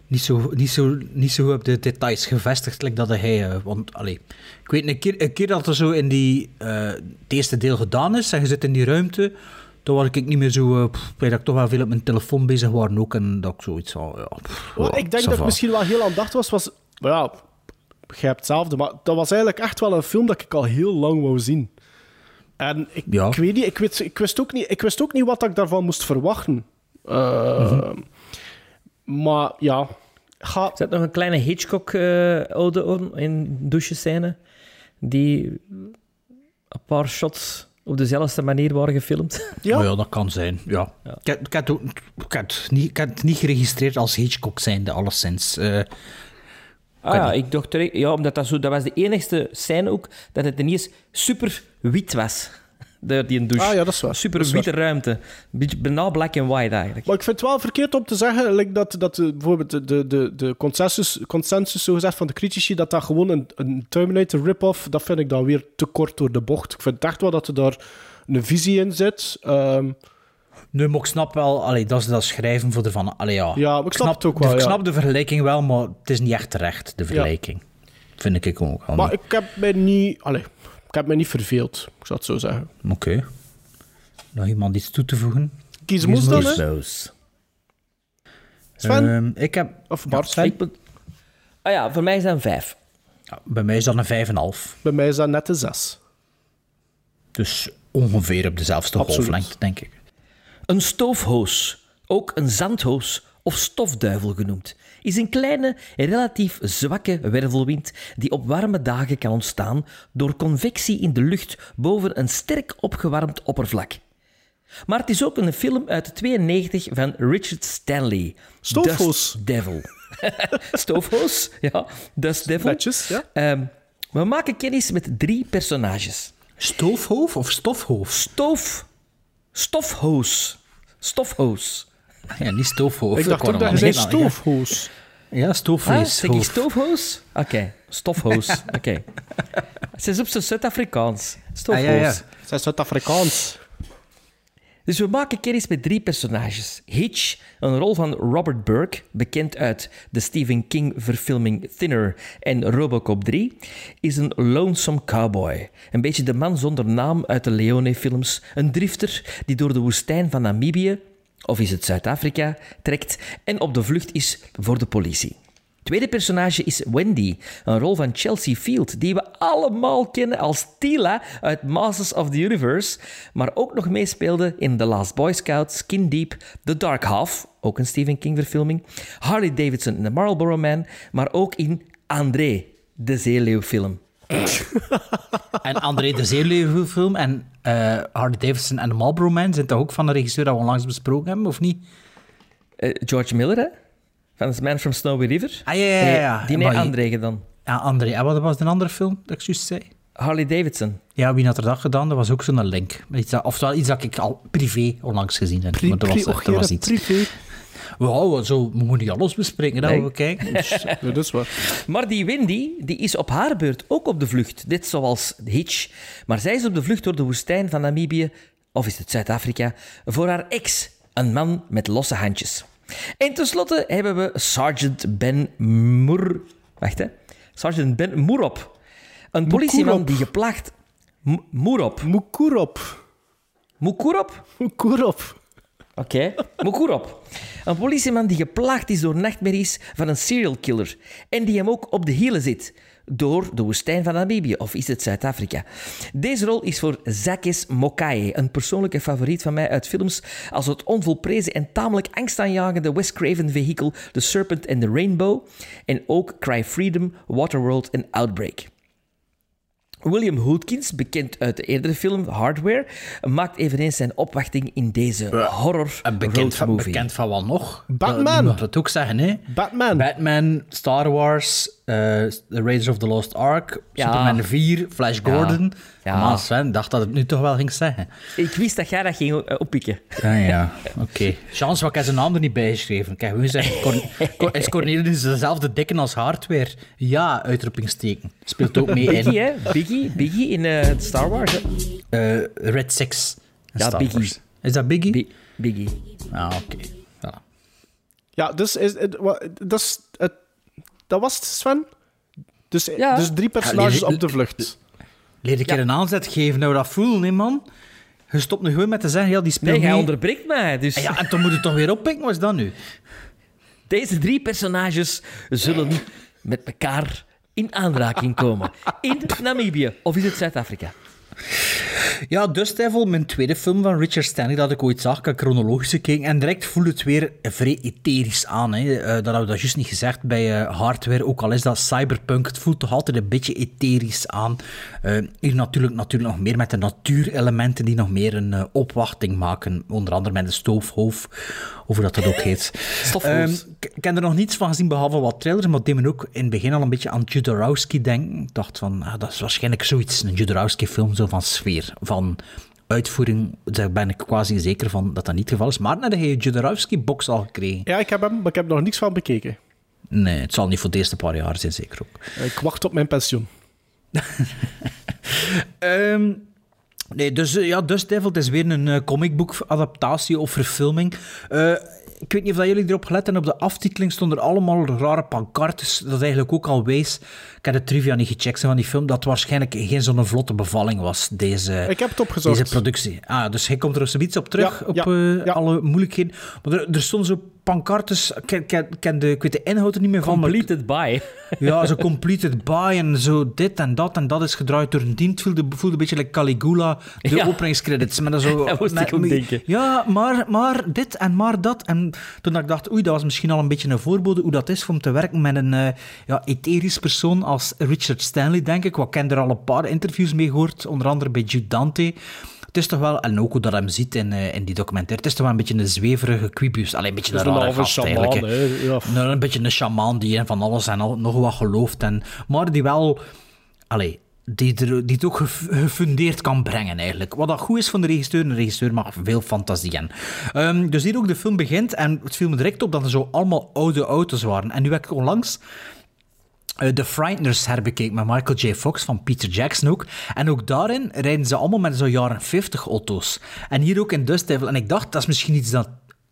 Speaker 3: niet zo, niet, zo, niet zo op de details gevestigd, like dat hij... eh, want, allee, ik weet een keer, een keer dat er zo in die... het eerste deel gedaan is, en je zit in die ruimte, toen was ik niet meer zo... eh, pff, dat ik toch wel veel op mijn telefoon bezig was ook, en dat ik zoiets al... Ja, pff,
Speaker 2: Wel,
Speaker 3: ja,
Speaker 2: ik denk dat ik misschien wel heel aandacht was. was maar ja, begrijp hetzelfde. Maar dat was eigenlijk echt wel een film dat ik al heel lang wou zien. En ik,
Speaker 3: Ja.
Speaker 2: ik weet niet, ik, weet, ik, wist ook niet, ik wist ook niet wat ik daarvan moest verwachten. Uh, Maar ja, ga,
Speaker 1: Er zit nog een kleine Hitchcock-ode in douchescène, die een paar shots op dezelfde manier waren gefilmd.
Speaker 2: ja,
Speaker 3: ja, dat kan zijn, ja. Ik, heb, ik, het niet, ik het niet geregistreerd als Hitchcock zijnde, alleszins. Eh,
Speaker 1: Ah ja, ik dacht ja, omdat dat zo, dat was de enigste scène ook, dat het ineens super wit was. De, die een douche.
Speaker 2: Ah ja, dat is waar.
Speaker 1: Super
Speaker 2: is
Speaker 1: witte ruimte. Beetje, bijna black and white eigenlijk.
Speaker 2: Maar ik vind het wel verkeerd om te zeggen like, dat, dat de, bijvoorbeeld de, de, de, de consensus, consensus zo gezegd, van de critici, dat dat gewoon een, een Terminator rip-off, dat vind ik dan weer te kort door de bocht. Ik vind echt wel dat er daar een visie in zit. Ehm,
Speaker 3: Nu, maar ik snap wel, allee, dat is dat schrijven voor de van. Allee, ja.
Speaker 2: Ja, maar ik snap het ook wel,
Speaker 3: de- Ik snap de vergelijking wel, maar het is niet echt terecht, de vergelijking. Vind ik ook wel.
Speaker 2: maar
Speaker 3: niet.
Speaker 2: ik heb mij niet, allee, ik heb mij niet verveeld, ik zou het zo zeggen.
Speaker 3: Oké. Nog iemand iets toe te voegen?
Speaker 2: Kies moest dan, hè? Sven?
Speaker 3: Ehm, ik heb...
Speaker 2: Of Bart?
Speaker 1: Ik Ah ja, voor mij is dat een vijf.
Speaker 3: ja, bij mij is dat een 5,5.
Speaker 2: Bij mij is dat net een zes.
Speaker 3: Dus ongeveer op dezelfde
Speaker 2: Absoluut.
Speaker 3: golflengte, denk ik.
Speaker 1: Een stoofhoos, ook een zandhoos of stofduivel genoemd, is een kleine, relatief zwakke wervelwind die op warme dagen kan ontstaan door convectie in de lucht boven een sterk opgewarmd oppervlak. Maar het is ook een film uit 92 van Richard Stanley.
Speaker 2: Stoofhoos.
Speaker 1: Dust Devil. Stoofhoos, ja. Dust Devil.
Speaker 2: Netjes, ja.
Speaker 1: Ehm, we maken kennis met drie personages.
Speaker 3: Stoofhoofd of stofhoofd?
Speaker 1: Stoof. Stofhoos. Stofhoos.
Speaker 3: Ja, niet stoofhoofd.
Speaker 2: Ik dacht ook dat je zei
Speaker 3: nadenken.
Speaker 2: stoofhoos.
Speaker 3: Ja,
Speaker 1: Ah,
Speaker 3: stoofvlees.
Speaker 1: zeg ik stoofhoos? Oké, stofhoos. Oké. Ze is op zijn Zuid-Afrikaans. Stofhoos.
Speaker 3: Ah, ja, ja.
Speaker 2: Zij is Zuid-Afrikaans.
Speaker 1: Dus we maken kennis met drie personages. Hitch, een rol van Robert Burke, bekend uit de Stephen King-verfilming Thinner en Robocop 3, is een lonesome cowboy. Een beetje de man zonder naam uit de Leone-films. Een drifter die door de woestijn van Namibië, of is het Zuid-Afrika, trekt en op de vlucht is voor de politie. Tweede personage is Wendy, een rol van Chelsea Field, die we allemaal kennen als Tila uit Masters of the Universe, maar ook nog meespeelde in The Last Boy Scout, Skin Deep, The Dark Half, ook een Stephen King verfilming, Harley Davidson in The Marlboro Man, maar ook in André, de zeeleeuwfilm.
Speaker 3: En André de Zeeleeuwenfilm en eh Harley Davidson en de Marlboro Man zijn toch ook van de regisseur dat we onlangs besproken hebben, of niet?
Speaker 1: Eh, George Miller, hè? Van The Man from Snowy River.
Speaker 3: Ah, ja, ja, ja.
Speaker 1: die nee,
Speaker 3: Maar je-
Speaker 1: André dan.
Speaker 3: Ja, André. En wat was de andere film dat ik juist zei?
Speaker 1: Harley Davidson.
Speaker 3: Ja, wie had er dat gedaan? Dat was ook zo'n link. Iets dat, oftewel iets dat ik al privé onlangs gezien heb.
Speaker 2: Pri,
Speaker 3: maar er was,
Speaker 2: pri, och,
Speaker 3: er was
Speaker 2: hier,
Speaker 3: iets.
Speaker 2: privé.
Speaker 3: Wow, zo, we moeten niet alles bespreken, dat
Speaker 1: Nee.
Speaker 3: we kijken. Dus,
Speaker 2: dat is waar.
Speaker 1: Maar die Wendy die is op haar beurt ook op de vlucht, net zoals Hitch. Maar zij is op de vlucht door de woestijn van Namibië, of is het Zuid-Afrika, voor haar ex, een man met losse handjes. En tenslotte hebben we Sergeant Ben Moer... Wacht, hè. Sergeant Ben Moerop. Een politieman
Speaker 2: Moekurop.
Speaker 1: die geplaagd... Moerop.
Speaker 2: Mukurop.
Speaker 1: Moekurop?
Speaker 2: Mukurop.
Speaker 1: Oké, Moekurop. Een politieman die geplaagd is door nachtmerries van een serial killer. En die hem ook op de hielen zit. Door de woestijn van Namibië, of is het Zuid-Afrika? Deze rol is voor Zakis Mokae, een persoonlijke favoriet van mij uit films als het onvolprezen en tamelijk angstaanjagende Wes Craven vehikel The Serpent and the Rainbow. En ook Cry Freedom, Waterworld en Outbreak. William Hootkins, bekend uit de eerdere film Hardware, maakt eveneens zijn opwachting in deze horror
Speaker 3: en bekend,
Speaker 1: road
Speaker 3: van, bekend van wat nog?
Speaker 2: Batman.
Speaker 3: Je mag dat ook zeggen, hè?
Speaker 2: Batman.
Speaker 3: Batman, Star Wars, The Raiders of the Lost Ark,
Speaker 1: Ja.
Speaker 3: Superman 4, Flash Gordon.
Speaker 1: Ja.
Speaker 3: Maar Sven dacht dat het nu toch wel ging zeggen.
Speaker 1: Ik wist dat jij dat ging eh, oppikken.
Speaker 3: Ja, ja. Oké. Chance, wat ik heb zijn naam er niet bij geschreven. Cor Cor- is Cornelius dezelfde dikke als hardware? Ja, uitroepingsteken. Speelt ook mee
Speaker 1: Biggie,
Speaker 3: in
Speaker 1: hè? Biggie, Biggie in eh, Star Wars. hè?
Speaker 3: eh, Red Six.
Speaker 1: Ja,
Speaker 3: Star
Speaker 1: Biggie.
Speaker 3: Wars. Is dat Biggie?
Speaker 1: Bi- Biggie.
Speaker 3: ah, oké. Voilà.
Speaker 2: Ja, dus is, dat, is het, dat was het, Sven? Dus,
Speaker 1: Ja.
Speaker 2: dus drie personages
Speaker 3: Ja,
Speaker 2: op de vlucht.
Speaker 3: Leer een keer een aanzet geven, nou dat voelen, hè, man. Je stopt nu gewoon met te zeggen, ja, die speelt
Speaker 1: Nee, jij
Speaker 3: mee.
Speaker 1: onderbreekt mij. Dus
Speaker 3: Ah, Ja, en dan moet je toch weer oppikken, wat is dat nu?
Speaker 1: deze drie personages zullen met elkaar in aanraking komen. In Namibië, of is het Zuid-Afrika?
Speaker 3: Ja, Dust Devil, mijn tweede film van Richard Stanley dat ik ooit zag, ik chronologisch en direct voelde het weer vrij etherisch aan. Hè. Eh, dat hadden we dat juist niet gezegd bij eh, Hardware, ook al is dat cyberpunk, het voelt toch altijd een beetje etherisch aan. Eh, hier natuurlijk, natuurlijk nog meer met de natuurelementen die nog meer een opwachting maken, onder andere met de stoofhoofd, of hoe dat, dat ook heet. Ehm, ik heb er nog niets van gezien, behalve wat trailers, maar het deed me ook in het begin al een beetje aan Jodorowsky denken. Ik dacht van, ah, dat is waarschijnlijk zoiets, een Jodorowsky-film, zo van sfeer, van uitvoering. Daar ben ik quasi zeker van dat dat niet het geval is. Maar net heb je Jodorowsky-box al gekregen.
Speaker 2: Ja, ik heb hem, maar ik heb er nog niks van bekeken.
Speaker 3: Nee, het zal niet voor de eerste paar jaar zijn, zeker ook.
Speaker 2: Ik wacht op mijn pensioen.
Speaker 3: Ehm, nee, dus eh, ja, Dust Devil, het is weer een eh, comicboek-adaptatie of verfilming. Eh, ik weet niet of dat jullie erop gelet hebben. Op de aftiteling stonden er allemaal rare pancartes. Dat eigenlijk ook al wees. Ik heb de trivia niet gecheckt van die film. Dat waarschijnlijk geen zo'n vlotte bevalling was, deze,
Speaker 2: Ik heb het opgezocht.
Speaker 3: deze productie. Ah, dus hij komt er zoiets op terug,
Speaker 2: Ja,
Speaker 3: op
Speaker 2: ja, ja.
Speaker 3: alle moeilijkheden. Maar er, er stonden zo pancartes. Ik, ken- ken- ken de, ik weet de inhoud er niet meer van. maar-
Speaker 1: Completed by.
Speaker 3: ja, zo completed by en zo dit en dat en dat is gedraaid door een dienst. Voelde, voelde een beetje like Caligula, de
Speaker 1: Ja.
Speaker 3: openingscredits. Met dat zo,
Speaker 1: Daar moest
Speaker 3: met-
Speaker 1: ik ook denken.
Speaker 3: Ja, maar, maar dit en maar dat. En toen ik dacht, oei, dat was misschien al een beetje een voorbode hoe dat is om te werken met een eh, ja, etherisch persoon als Richard Stanley, denk ik. Wat ik ken er al een paar interviews mee gehoord, onder andere bij Jude Dante. Het is toch wel, en ook hoe dat hem ziet in, eh, in die documentaire, het is toch wel een beetje een zweverige quibus. Alleen een beetje een rare gast eigenlijk.
Speaker 2: shaman. Ja.
Speaker 3: Nou, een beetje een shamaan die in van alles en al, nog wat gelooft. En, maar die wel... Allee, die, er, die het ook gef- gefundeerd kan brengen, eigenlijk. Wat dat goed is van de regisseur. Een regisseur mag veel fantasie hebben. Ehm, dus hier ook de film begint. En het viel me direct op dat er zo allemaal oude auto's waren. En nu heb ik onlangs... eh, The Frighteners herbekeken met Michael J. Fox van Peter Jackson ook. En ook daarin rijden ze allemaal met zo'n jaren 50 auto's. En hier ook in Dust Devil. En ik dacht, dat is misschien iets dat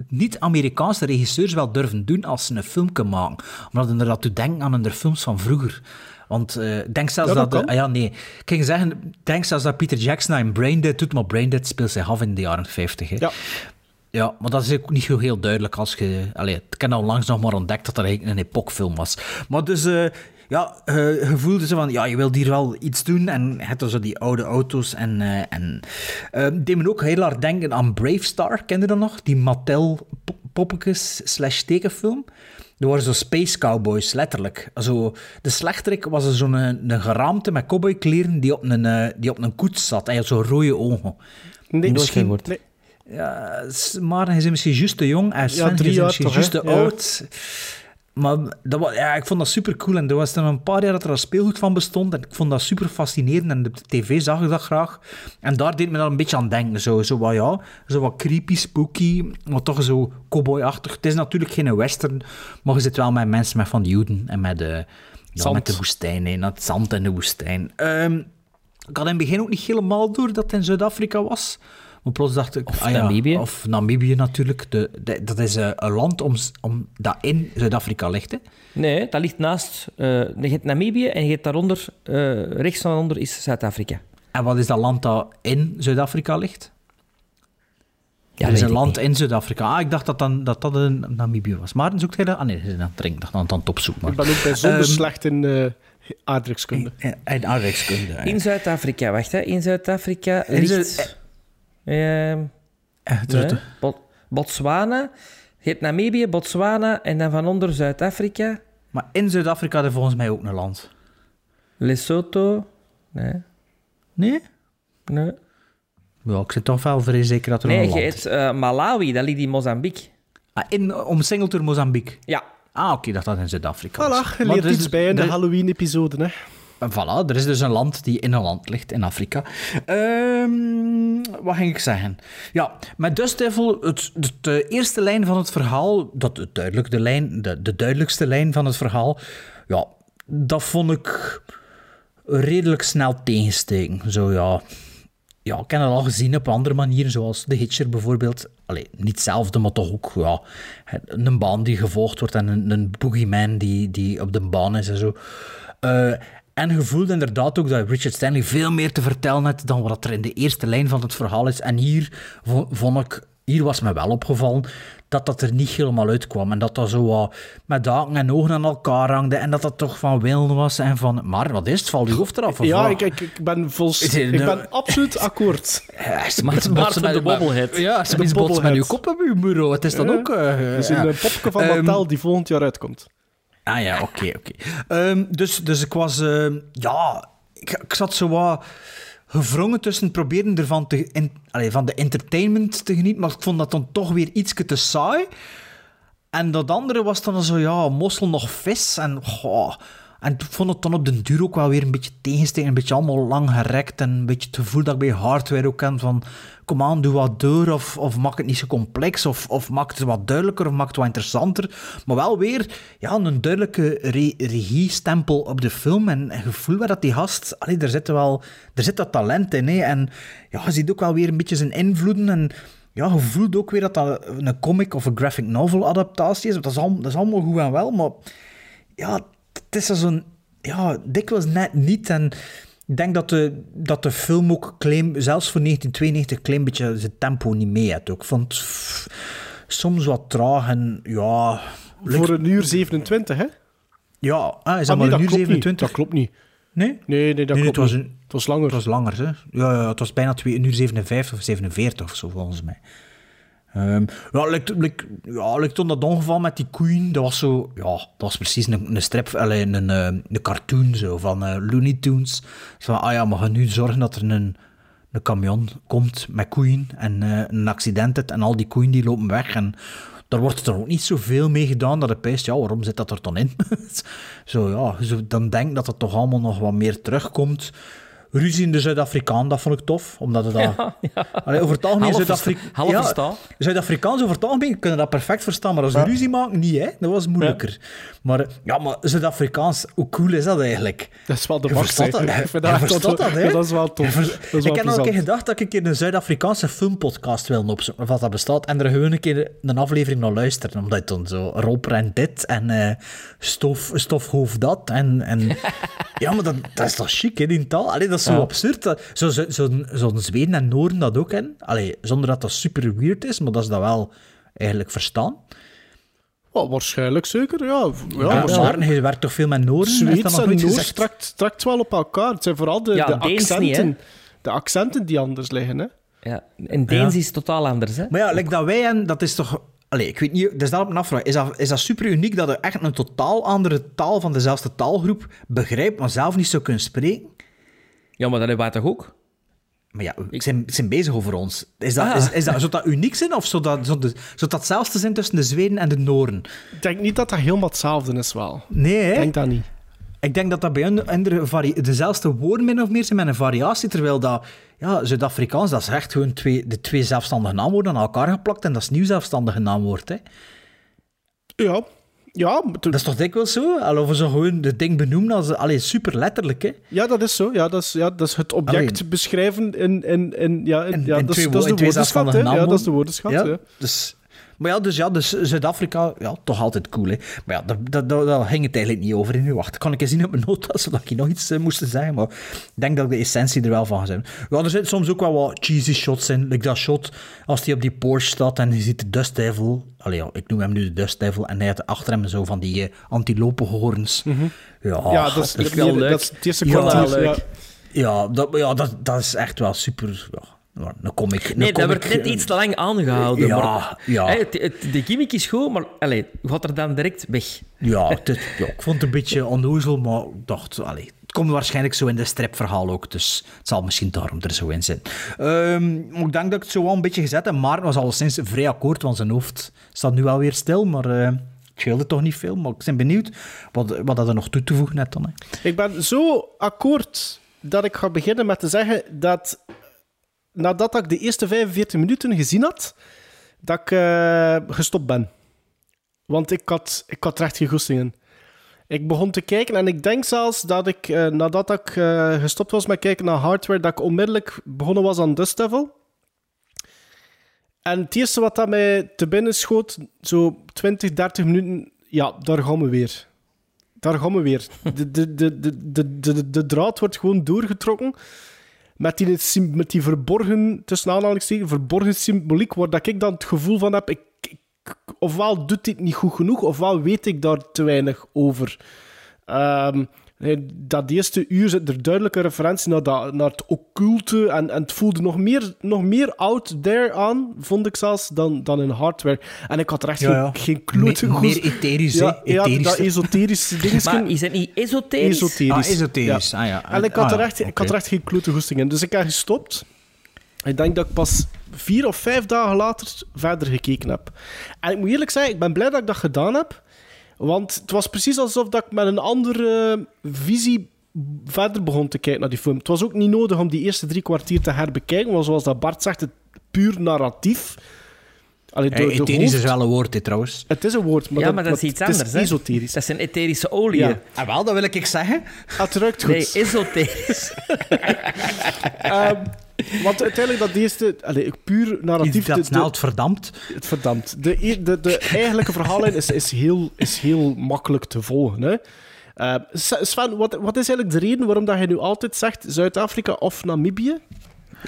Speaker 3: niet-Amerikaanse regisseurs wel durven doen als ze een film kunnen maken. Omdat ze er dat toe denken aan hun films van vroeger. Want eh, denk zelfs
Speaker 2: Ja, dat
Speaker 3: ah ja, nee. Ik ging zeggen, denk zelfs dat Peter Jackson in Braindead doet, maar Braindead speelt zich af in de jaren 50. Hè.
Speaker 2: Ja.
Speaker 3: Ja, maar dat is ook niet zo heel duidelijk als je... Allee, ik heb al langs nog maar ontdekt dat er eigenlijk een epokfilm was. Maar dus... eh, ja, eh, je voelde zo van, ja, je wilt hier wel iets doen. En je hebt dan zo die oude auto's. En, eh en eh, deed me ook heel hard denken aan Brave Star. Ken je dat nog? Die Mattel pop- poppetjes slash tekenfilm. Er waren zo space cowboys, letterlijk. Zo, de slechterik was zo'n een, een geraamte met cowboykleren die op een, eh, die op een koets zat. En je had zo rode ogen.
Speaker 2: Nee,
Speaker 3: Misschien-
Speaker 2: nee.
Speaker 3: Ja, maar hij is misschien juist te jong. En Sven
Speaker 2: drie
Speaker 3: is misschien juist te oud. Maar dat was, ja, ik vond dat super cool. En er was dan een paar jaar dat er al speelgoed van bestond. En ik vond dat super fascinerend. En op de tv zag ik dat graag. En daar deed me dat een beetje aan denken. Zo, zo wat, ja, zo wat creepy, spooky. Maar toch zo cowboyachtig. Het is natuurlijk geen western. Maar je zit wel met mensen met van die Joden. En met de, ja, met de woestijn. hè, Het zand in de woestijn. Ehm, ik had in het begin ook niet helemaal door dat het in Zuid-Afrika was. Maar plots dacht ik...
Speaker 1: Of
Speaker 3: ah ja,
Speaker 1: Namibië.
Speaker 3: Of Namibië natuurlijk. De, de- dat is eh, een land om, om, dat in Zuid-Afrika ligt. Hè.
Speaker 1: Nee, dat ligt naast... eh je hebt Namibië en je hebt daaronder... eh, rechts van onder is Zuid-Afrika.
Speaker 3: En wat is dat land dat in Zuid-Afrika ligt?
Speaker 1: Ja,
Speaker 3: er is een land
Speaker 1: niet.
Speaker 3: in Zuid-Afrika. Ah, ik dacht dat dan, dat, dat een Namibië was. Maar zoekt hij dat? Ah nee, dat dacht dat het aan het opzoeken.
Speaker 2: Ik ben ook bijzonder
Speaker 3: Ehm,
Speaker 2: slecht in eh aardrijkskunde.
Speaker 1: In Zuid-Afrika, wacht hè. In Zuid-Afrika ligt... ehm,
Speaker 3: Eh,
Speaker 1: nee, Bot- Botswana. Je hebt Namibië, Botswana en dan van onder Zuid-Afrika.
Speaker 3: Maar in Zuid-Afrika is er volgens mij ook een land.
Speaker 1: Lesotho. Nee,
Speaker 3: Nee?
Speaker 1: nee.
Speaker 3: Ja, ik zit toch wel vrij zeker dat er
Speaker 1: Nee,
Speaker 3: een
Speaker 1: je
Speaker 3: land
Speaker 1: hebt
Speaker 3: is.
Speaker 1: eh, Malawi, dat ligt in Mozambique.
Speaker 3: Ah, in, omsingeld door Mozambique.
Speaker 1: Ja.
Speaker 3: Ah, oké, dat dat in Zuid-Afrika was.
Speaker 2: Voilà, je leert
Speaker 3: er is
Speaker 2: iets
Speaker 3: dus-
Speaker 2: bij in de
Speaker 3: er-
Speaker 2: Halloween-episode. hè.
Speaker 3: Voilà, er is dus een land die in een land ligt, in Afrika. Ehm, wat ging ik zeggen? Ja, met Dust Devil, het, de, de eerste lijn van het verhaal, dat, duidelijk, de, lijn, de, de duidelijkste lijn van het verhaal, ja, dat vond ik redelijk snel tegensteken. Zo ja, ja, ik heb het al gezien op andere manieren, zoals The Hitcher bijvoorbeeld. Allee, niet hetzelfde, maar toch ook ja, een baan die gevolgd wordt en een, een boogeyman die, die op de baan is en zo. Eh, en je voelt inderdaad ook dat Richard Stanley veel meer te vertellen heeft dan wat er in de eerste lijn van het verhaal is. En hier vo- vond ik, hier was me wel opgevallen dat dat er niet helemaal uitkwam. En dat dat zo wat met daken en ogen aan elkaar hangde. En dat dat toch van willen was. En van, maar wat is het? Valt je hoofd eraf? of
Speaker 2: Ja,
Speaker 3: wat?
Speaker 2: ik, ik, ik ben vols...
Speaker 3: Is het
Speaker 2: Ik ben absoluut akkoord.
Speaker 3: Ja, ze
Speaker 1: Maar
Speaker 3: botsen
Speaker 1: Maarten de
Speaker 3: met-
Speaker 1: Bobblehead.
Speaker 3: Ja, ze
Speaker 2: De
Speaker 3: botsen met
Speaker 2: Bobblehead.
Speaker 3: uw kop op uw bureau. Het is dan
Speaker 2: Ja.
Speaker 3: ook... eh,
Speaker 2: is
Speaker 3: ja.
Speaker 2: een popje van
Speaker 3: Ehm,
Speaker 2: Mattel die volgend jaar uitkomt.
Speaker 3: Ah ja, oké, oké. Ehm, dus, dus ik was... ehm, ja, ik, zat zo wat gevrongen tussen proberen ervan te, van de entertainment te genieten, maar ik vond dat dan toch weer iets te saai. En dat andere was dan zo, ja, mossel nog vis. En, goh, en ik vond het dan op den duur ook wel weer een beetje tegensteken. Een beetje allemaal lang gerekt. En een beetje het gevoel dat ik bij hardware ook ken van... Kom aan, doe wat door. Of, of maak het niet zo complex. Of, of maak het wat duidelijker. Of maak het wat interessanter. Maar wel weer ja, een duidelijke re regiestempel op de film. En gevoel waar dat die gast... Allee, er zit wel... Er zit dat talent in. En ja, je ziet ook wel weer een beetje zijn invloeden. En ja, je voelt ook weer dat dat een comic of een graphic novel adaptatie is. Dat is, dat is allemaal goed en wel, maar ja, het is zo'n... Ja, dikwijls net niet. En ik denk dat de, dat de film ook claim, zelfs voor 1992, een klein beetje zijn tempo niet mee had. Ook. Ik vond soms wat traag en ja...
Speaker 2: Voor een uur 27, hè?
Speaker 3: Ja, ah, is dat
Speaker 2: Ah,
Speaker 3: maar een uur
Speaker 2: klopt
Speaker 3: 27?
Speaker 2: Niet. Dat klopt niet.
Speaker 3: Nee?
Speaker 2: Nee, nee, dat
Speaker 3: Nee,
Speaker 2: klopt
Speaker 3: het was
Speaker 2: niet.
Speaker 3: een-
Speaker 2: Het was langer.
Speaker 3: Het was langer, hè? Ja, ja, het was bijna twee, een uur 57 of 47 of zo, volgens mij. Ehm ja, ja, toen dat ongeval met die koeien, dat was zo... Ja, dat was precies een, een strip, allee, een, eh, een cartoon zo, van eh, Looney Tunes. Van, ah ja, we gaan nu zorgen dat er een, een camion komt met koeien en eh, een accident en al die koeien die lopen weg en... Daar wordt er ook niet zoveel mee gedaan dat het pijst, ja, waarom zit dat er dan in? zo, ja, dan denk dat het toch allemaal nog wat meer terugkomt. Ruzie in de Zuid-Afrikaan, dat vond ik tof, omdat het dat... Allee, over het algemeen
Speaker 1: Half
Speaker 3: Zuid-Afrika...
Speaker 1: versta- half verstaan.
Speaker 3: Zuid-Afrikaans over het algemeen kunnen dat perfect verstaan, maar als we ruzie maken, niet, hè. Dat was moeilijker. Maar ja, maar Zuid-Afrikaans, hoe cool is dat eigenlijk?
Speaker 2: Dat is wel de max,
Speaker 3: dat,
Speaker 2: dat
Speaker 3: dat, hè?
Speaker 2: dat is wel tof.
Speaker 3: Je ver-
Speaker 2: Dat is wel
Speaker 3: ik heb al een keer gedacht dat ik een keer een Zuid-Afrikaanse filmpodcast wil opzoeken, of wat dat bestaat, en er gewoon een keer een aflevering naar luisteren, omdat het dan zo Rob en dit, en eh stof, stofhoofd dat, en... en ja, maar dat, dat is toch chic, hè, die taal? Allee, dat is zo
Speaker 1: Ja.
Speaker 3: absurd. Dat- Zo, zo, zo, zo'n Zweden en Noorden dat ook in. Allee, zonder dat dat super weird is, maar dat is dat wel eigenlijk verstaan.
Speaker 2: Wel, waarschijnlijk zeker, ja. Ja,
Speaker 3: Ja,
Speaker 2: waarschijnlijk.
Speaker 3: maar je werkt toch veel met Noorden?
Speaker 2: Zweeds
Speaker 3: nog
Speaker 2: en Noors
Speaker 3: gezegd?
Speaker 2: trekt, trekt wel op elkaar. Het zijn vooral de,
Speaker 1: Ja,
Speaker 2: de accenten.
Speaker 1: niet,
Speaker 2: de accenten die anders liggen, hè.
Speaker 1: Ja. En Deens
Speaker 3: Ja.
Speaker 1: is totaal anders, hè?
Speaker 3: Maar ja, like dat wij en dat is toch... Allee, ik weet niet, dus daarop een afvraag. Is dat, is dat super uniek dat je echt een totaal andere taal van dezelfde taalgroep begrijpt, maar zelf niet zou kunnen spreken?
Speaker 1: Ja, maar dat hebben wij toch ook?
Speaker 3: Maar ja, ik zijn, zijn bezig over ons. Is dat,
Speaker 1: Ah.
Speaker 3: is, is dat, zou dat uniek zijn of zou dat, zou, de, zou dat hetzelfde zijn tussen de Zweden en de Noorden?
Speaker 2: Ik denk niet dat dat helemaal hetzelfde is, wel.
Speaker 3: Nee, hè?
Speaker 2: Ik denk dat niet.
Speaker 3: Ik denk dat dat bij hun andere vari- dezelfde woorden min of meer zijn met een variatie, terwijl dat, ja, Zuid-Afrikaans, dat is echt gewoon twee, de twee zelfstandige naamwoorden aan elkaar geplakt en dat is nieuw zelfstandige naamwoord, hè.
Speaker 2: Ja. Ja,
Speaker 3: Dat is toch dikwijls zo? Al of we zo gewoon het ding benoemen als, allee, super letterlijk, hè.
Speaker 2: ja dat is zo. Ja, dat, is, ja, dat is het object beschrijven in... in, in ja, in, ja, dat, is, dat is de woordenschat. Ja, dat is de woordenschat,
Speaker 3: ja,
Speaker 2: ja.
Speaker 3: Dus, maar ja, dus ja, dus Zuid-Afrika, ja, toch altijd cool, hè. Maar ja, daar, daar, daar, daar ging het eigenlijk niet over in. Nu, wacht, kan ik eens zien op mijn notas, zodat ik hier nog iets eh, moest zeggen, maar ik denk dat ik de essentie er wel van zijn. Ja, er zitten soms ook wel wat cheesy shots in, like dat shot als hij op die Porsche staat en je ziet de Dust Devil, allee, ja, ik noem hem nu de Dust Devil, en hij had achter hem zo van die uh, antilopenhoorns. Ja,
Speaker 2: ja, dat is,
Speaker 1: dat is wel
Speaker 2: dat
Speaker 1: leuk.
Speaker 2: is het eerste
Speaker 3: Ja,
Speaker 2: kwartier.
Speaker 1: leuk.
Speaker 2: Ja.
Speaker 3: ja, dat, ja dat, dat is echt wel super... Ja, een comic. Een
Speaker 1: Nee, dat wordt net
Speaker 3: eh,
Speaker 1: iets te lang aangehouden.
Speaker 3: Ja,
Speaker 1: maar,
Speaker 3: ja.
Speaker 1: hè, het, het- de gimmick is goed, maar allez, gaat er dan direct weg.
Speaker 3: Ja, het ja, ik vond het een beetje onnozel, maar ik dacht, allee, het komt waarschijnlijk zo in de stripverhaal ook, dus het zal misschien daarom er zo in zitten. Ehm, maar ik denk dat ik het zo wel een beetje gezet heb. Maarten was alleszins vrij akkoord, want zijn hoofd staat nu alweer stil, maar eh, het scheelde toch niet veel. Maar ik ben benieuwd wat, wat dat er nog toe te voegen net dan. Hè.
Speaker 2: Ik ben zo akkoord dat ik ga beginnen met te zeggen dat nadat ik de eerste 45 minuten gezien had, dat ik eh, gestopt ben. Want ik had, ik had echt geen goesting in. Ik begon te kijken en ik denk zelfs dat ik, eh, nadat ik eh, gestopt was met kijken naar hardware, dat ik onmiddellijk begonnen was aan Dust Devil. En het eerste wat dat mij te binnen schoot, zo 20, 30 minuten, ja, daar gaan we weer. Daar gaan we weer. De, de, de, de, de, de, de draad wordt gewoon doorgetrokken met die, met die verborgen, tussen aanhalingstekens, verborgen symboliek, waar dat ik dan het gevoel van heb, ik, ik- ofwel doet dit niet goed genoeg, ofwel weet ik daar te weinig over. Nee, dat eerste uur zit er duidelijke referentie naar, dat, naar het occulte en, en het voelde nog meer, nog meer out there aan, vond ik zelfs, dan, dan in hardware. En ik had er echt
Speaker 3: Ja, ja.
Speaker 2: geen, geen klote
Speaker 3: Me-
Speaker 2: goed-
Speaker 3: meer etherisch, hè?
Speaker 2: ja, ja, dat
Speaker 3: Etherische.
Speaker 2: esoterische dingetje.
Speaker 1: Maar is het niet esoterisch?
Speaker 2: Esoterisch.
Speaker 3: Ah, esoterisch.
Speaker 2: Ja.
Speaker 3: Ah, ja.
Speaker 2: En ik had,
Speaker 3: Ah,
Speaker 2: er echt, ik had er echt geen klote goesting in. Dus ik heb gestopt. Ik denk dat ik pas vier of vijf dagen later verder gekeken heb. En ik moet eerlijk zeggen, ik ben blij dat ik dat gedaan heb. Want het was precies alsof dat ik met een andere visie verder begon te kijken naar die film. Het was ook niet nodig om die eerste drie kwartier te herbekijken. Want zoals dat Bart zegt, het puur narratief. Allee, de,
Speaker 3: Hey,
Speaker 2: de
Speaker 3: etherisch
Speaker 2: hoofd-
Speaker 3: is wel een woord, dit trouwens.
Speaker 2: Het is een woord, maar,
Speaker 1: ja, maar dat is
Speaker 2: maar
Speaker 1: iets
Speaker 2: het
Speaker 1: anders. hè.
Speaker 2: esoterisch.
Speaker 1: Dat zijn etherische oliën.
Speaker 2: Ja.
Speaker 3: Ah, wel, dat wil ik zeggen.
Speaker 2: Ah, Het ruikt goed.
Speaker 1: Nee, esoterisch.
Speaker 2: Ehm, want uiteindelijk dat eerste, allee, puur narratief, de,
Speaker 3: dat
Speaker 2: de,
Speaker 3: snel verdampt.
Speaker 2: het verdampt. De, e- de, de eigenlijke verhaallijn is, is, heel, is heel makkelijk te volgen. Hè? Eh, Sven, wat, wat is eigenlijk de reden waarom dat je nu altijd zegt Zuid-Afrika of Namibië?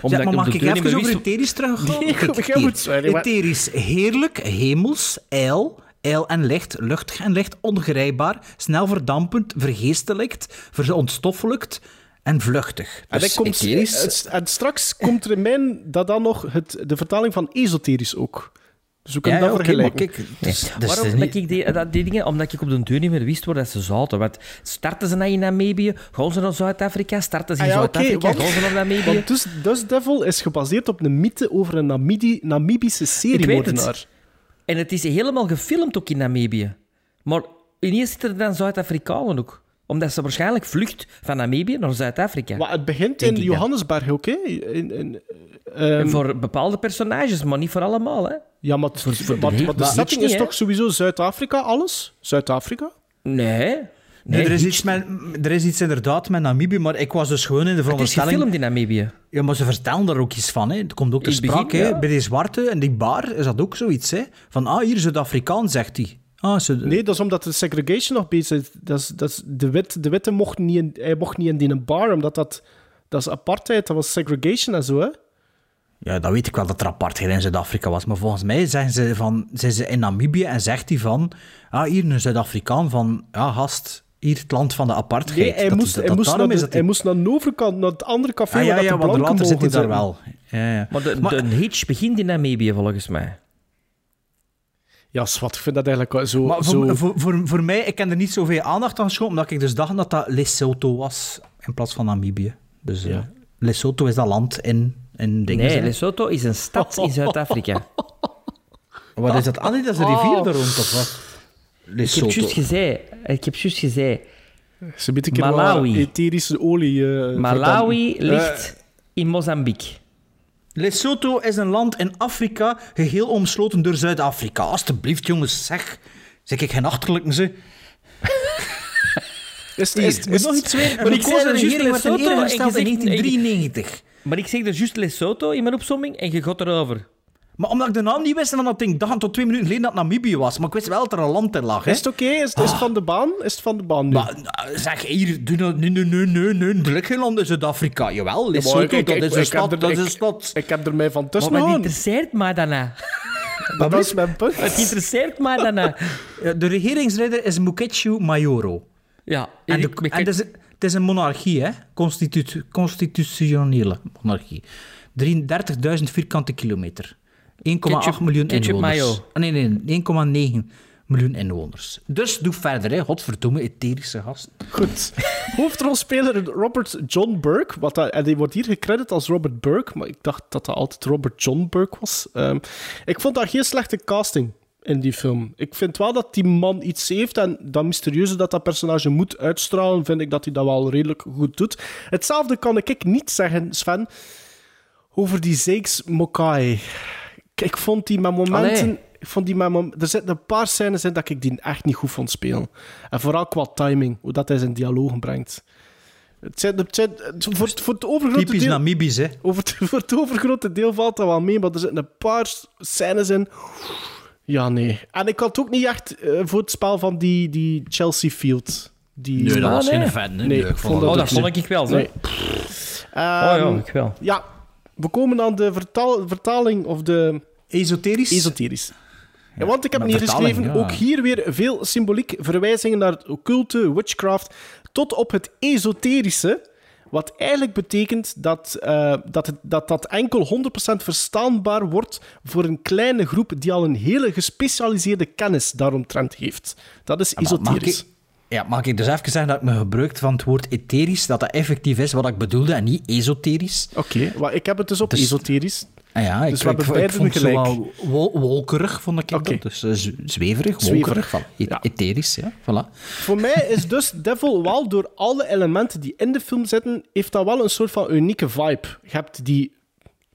Speaker 1: Omdat
Speaker 3: Zeg, maar mag
Speaker 1: de
Speaker 3: ik even over etherisch teruggaan?
Speaker 2: Nee, moet- sorry, maar-
Speaker 3: Etherisch, heerlijk, hemels, ijl, ijl en licht, luchtig en licht, ongrijpbaar, snel verdampend, vergeestelijkt, verontstoffelijkt en vluchtig.
Speaker 2: En,
Speaker 3: Dus
Speaker 2: ik kom,
Speaker 3: etherisch,
Speaker 2: en straks komt er in mijn dat dan nog het, de vertaling van esoterisch ook. Dus we kunnen
Speaker 3: ja,
Speaker 2: dat vergelijken.
Speaker 3: kijk, dus, dus
Speaker 1: Waarom dat
Speaker 3: niet-
Speaker 1: ik die, dat, die dingen? Omdat ik op de deur niet meer wist waar dat ze zaten. Want starten ze nou in Namibië? Gaan ze naar Zuid-Afrika? Starten ze in
Speaker 2: Ah ja,
Speaker 1: Zuid-Afrika? Gaan ze naar Namibië?
Speaker 2: Want dus, Dust Devil is gebaseerd op een mythe over een Namidi, Namibische seriemoordenaar.
Speaker 1: En het is helemaal gefilmd ook in Namibië. Maar ineens zitten er dan Zuid-Afrikanen ook. Omdat ze waarschijnlijk vlucht van Namibië naar Zuid-Afrika.
Speaker 2: Maar het begint in. Johannesburg
Speaker 1: En
Speaker 2: ehm,
Speaker 1: voor bepaalde personages, maar niet voor allemaal. Hè?
Speaker 2: Ja, maar, het-
Speaker 1: Voor- voor de
Speaker 2: maar-
Speaker 1: hele-
Speaker 2: maar de
Speaker 1: maar
Speaker 2: setting is
Speaker 1: niet,
Speaker 2: toch sowieso Zuid-Afrika, alles? Zuid-Afrika?
Speaker 1: Nee.
Speaker 3: Nee,
Speaker 1: Nee,
Speaker 3: er, is iets met, er is iets inderdaad met Namibië, maar ik was dus gewoon in de
Speaker 1: Het is
Speaker 3: veronderstelling...
Speaker 1: gefilmd in Namibië.
Speaker 3: Ja, maar ze vertellen daar ook iets van. Hè. Het komt ook ter sprake.
Speaker 1: ja.
Speaker 3: Bij die zwarte en die bar is dat ook zoiets. Hè. Van, ah, hier Zuid-Afrikaan, zegt hij. Ah, ze...
Speaker 2: Nee, dat is omdat de segregation nog bezig is. Dat is, dat is de, wit, de witte mocht niet in, hij mocht niet in die bar, omdat dat Dat is apartheid, dat was segregation en zo, hè?
Speaker 3: Ja, dat weet ik wel dat er apartheid in Zuid-Afrika was. Maar volgens mij zeggen ze van, zijn ze in Namibië en zegt hij van... Ah, hier een Zuid-Afrikaan van... Ja, gast, hier het land van de apartheid.
Speaker 2: Nee, hij,
Speaker 3: Dat-
Speaker 2: moest,
Speaker 3: dat-
Speaker 2: hij,
Speaker 3: dat
Speaker 2: moest naar de, hij moest naar de overkant, naar het andere café
Speaker 3: Ah, ja,
Speaker 2: waar
Speaker 3: ja,
Speaker 2: dat de
Speaker 3: want later zit hij daar wel. Ja, ja.
Speaker 1: Maar de,
Speaker 3: Maar-
Speaker 1: de hitch begint in Namibië, volgens mij.
Speaker 2: Ja, zwart, ik vind dat eigenlijk zo...
Speaker 3: Maar
Speaker 2: zo...
Speaker 3: voor, voor, voor, voor mij, ik heb er niet zoveel aandacht aan geschonken, omdat ik dus dacht dat dat Lesotho was in plaats van Namibië. Dus eh,
Speaker 2: Ja.
Speaker 3: Lesotho is dat land in, in dingen.
Speaker 1: Nee. Lesotho is een stad in Zuid-Afrika.
Speaker 3: Wat is dat? Ah, nee, dat is een
Speaker 2: Oh.
Speaker 3: rivier daar rond, of wat?
Speaker 1: Ik heb
Speaker 3: Lesotho.
Speaker 1: juist gezegd, ik heb juist gezegd,
Speaker 2: Ze biedt een keer
Speaker 1: Malawi.
Speaker 2: wat etherische olie. eh,
Speaker 1: Malawi ligt in Mozambique.
Speaker 3: Lesotho is een land in Afrika, geheel omsloten door Zuid-Afrika. Alsjeblieft, jongens, zeg. Zeg ik geen achterlijke ze.
Speaker 2: Is,
Speaker 3: Hier,
Speaker 2: is, is,
Speaker 3: nog iets weer.
Speaker 1: Maar ik zei er juist Lesotho
Speaker 3: in
Speaker 1: gezegd-
Speaker 3: 1993.
Speaker 1: Maar ik zeg er juist Lesotho in mijn opzomming en je gaat erover.
Speaker 3: Maar omdat ik de naam niet wist en dan had ik dacht tot twee minuten geleden dat het Namibië was. Maar ik wist wel dat er een land in lag. Hè?
Speaker 2: is het oké? Is, is het van de baan? Is het van de baan nu?
Speaker 3: Maar nou, zeg hier, doe nee, nee, nee, nee, nee, ligt geen land in Zuid-Afrika. Jawel,
Speaker 2: Ja,
Speaker 3: Lesotho,
Speaker 2: maar ik- ik-
Speaker 3: dat
Speaker 2: ik-
Speaker 3: is een
Speaker 2: ik heb
Speaker 3: stad,
Speaker 2: er-
Speaker 3: dat is
Speaker 2: ik-
Speaker 3: een stad.
Speaker 2: Ik heb er mij van
Speaker 1: Maar
Speaker 2: tussen
Speaker 1: wat
Speaker 2: gehouden.
Speaker 1: interesseert mij daarna?
Speaker 2: Dat is mijn punt.
Speaker 1: Het interesseert mij daarna.
Speaker 3: Ja, De regeringsleider is Muketshu Mayoro.
Speaker 1: Ja,
Speaker 3: En, de, en het, is, het is een monarchie, hè? Constitu constitutionele monarchie. 33.000 vierkante kilometer. 1,8
Speaker 1: Ketchup-
Speaker 3: miljoen
Speaker 1: ketchup
Speaker 3: inwoners.
Speaker 1: mayo.
Speaker 3: Ah, Nee, nee, 1,9 miljoen inwoners. Dus doe verder, hè. Godverdomme, etherische gasten.
Speaker 2: Goed. Hoofdrolspeler Robert John Burke. Wat dat, en die wordt hier gecrediteerd als Robert Burke, maar ik dacht dat dat altijd Robert John Burke was. Ehm, ik vond dat geen slechte casting in die film. Ik vind wel dat die man iets heeft en dat mysterieuze dat dat personage moet uitstralen, vind ik dat hij dat wel redelijk goed doet. Hetzelfde kan ik niet zeggen, Sven, over die Zeeks Mokai. Ik, ik vond die met momenten...
Speaker 1: Allee.
Speaker 2: Ik vond die mom- er zitten een paar scènes in dat ik die echt niet goed vond spelen. En vooral qua timing, hoe dat hij zijn dialogen brengt. Het zijn, het zijn, voor, het- voor het overgrote
Speaker 3: Typisch
Speaker 2: deel...
Speaker 3: Namibisch, hè.
Speaker 2: Over het, voor het overgrote deel valt dat wel mee, maar er zitten een paar scènes in. Ja, nee. En ik had ook niet echt eh, voor het spel van die, die Chelsea Field. Die,
Speaker 3: Nee, dat
Speaker 1: Ah,
Speaker 3: was
Speaker 1: nee.
Speaker 3: geen fan.
Speaker 2: Nee,
Speaker 3: Nee,
Speaker 2: ik vond
Speaker 3: vond
Speaker 1: Oh,
Speaker 2: dat
Speaker 1: dat vond ik wel, zo.
Speaker 2: Nee.
Speaker 1: Oh ja,
Speaker 2: Ehm,
Speaker 1: ik wel.
Speaker 2: ja, we komen aan de vertaal, vertaling of de
Speaker 3: Esoterisch?
Speaker 2: esoterisch. Ja, want ik heb
Speaker 3: maar
Speaker 2: hier
Speaker 3: vertaling,
Speaker 2: geschreven,
Speaker 3: ja.
Speaker 2: ook hier weer veel symboliek, verwijzingen naar het occulte, witchcraft, tot op het esoterische. Wat eigenlijk betekent dat, eh, dat, het, dat dat enkel 100% verstaanbaar wordt voor een kleine groep die al een hele gespecialiseerde kennis daaromtrent heeft. Dat is esoterisch.
Speaker 3: ja, mag ik dus even zeggen dat ik me gebruikt van het woord etherisch, dat dat effectief is wat ik bedoelde en niet esoterisch?
Speaker 2: Oké, maar ik heb het dus op
Speaker 3: Dus-
Speaker 2: esoterisch.
Speaker 3: Ah ja, ik,
Speaker 2: Dus
Speaker 3: ik, vond het wel wol- wolkerig, vond ik dat. Dus eh, zweverig, wolkerig. E-
Speaker 2: ja.
Speaker 3: Etherisch, ja. Voilà.
Speaker 2: Voor mij is dus Devil wel door alle elementen die in de film zitten, heeft dat wel een soort van unieke vibe. Je hebt die,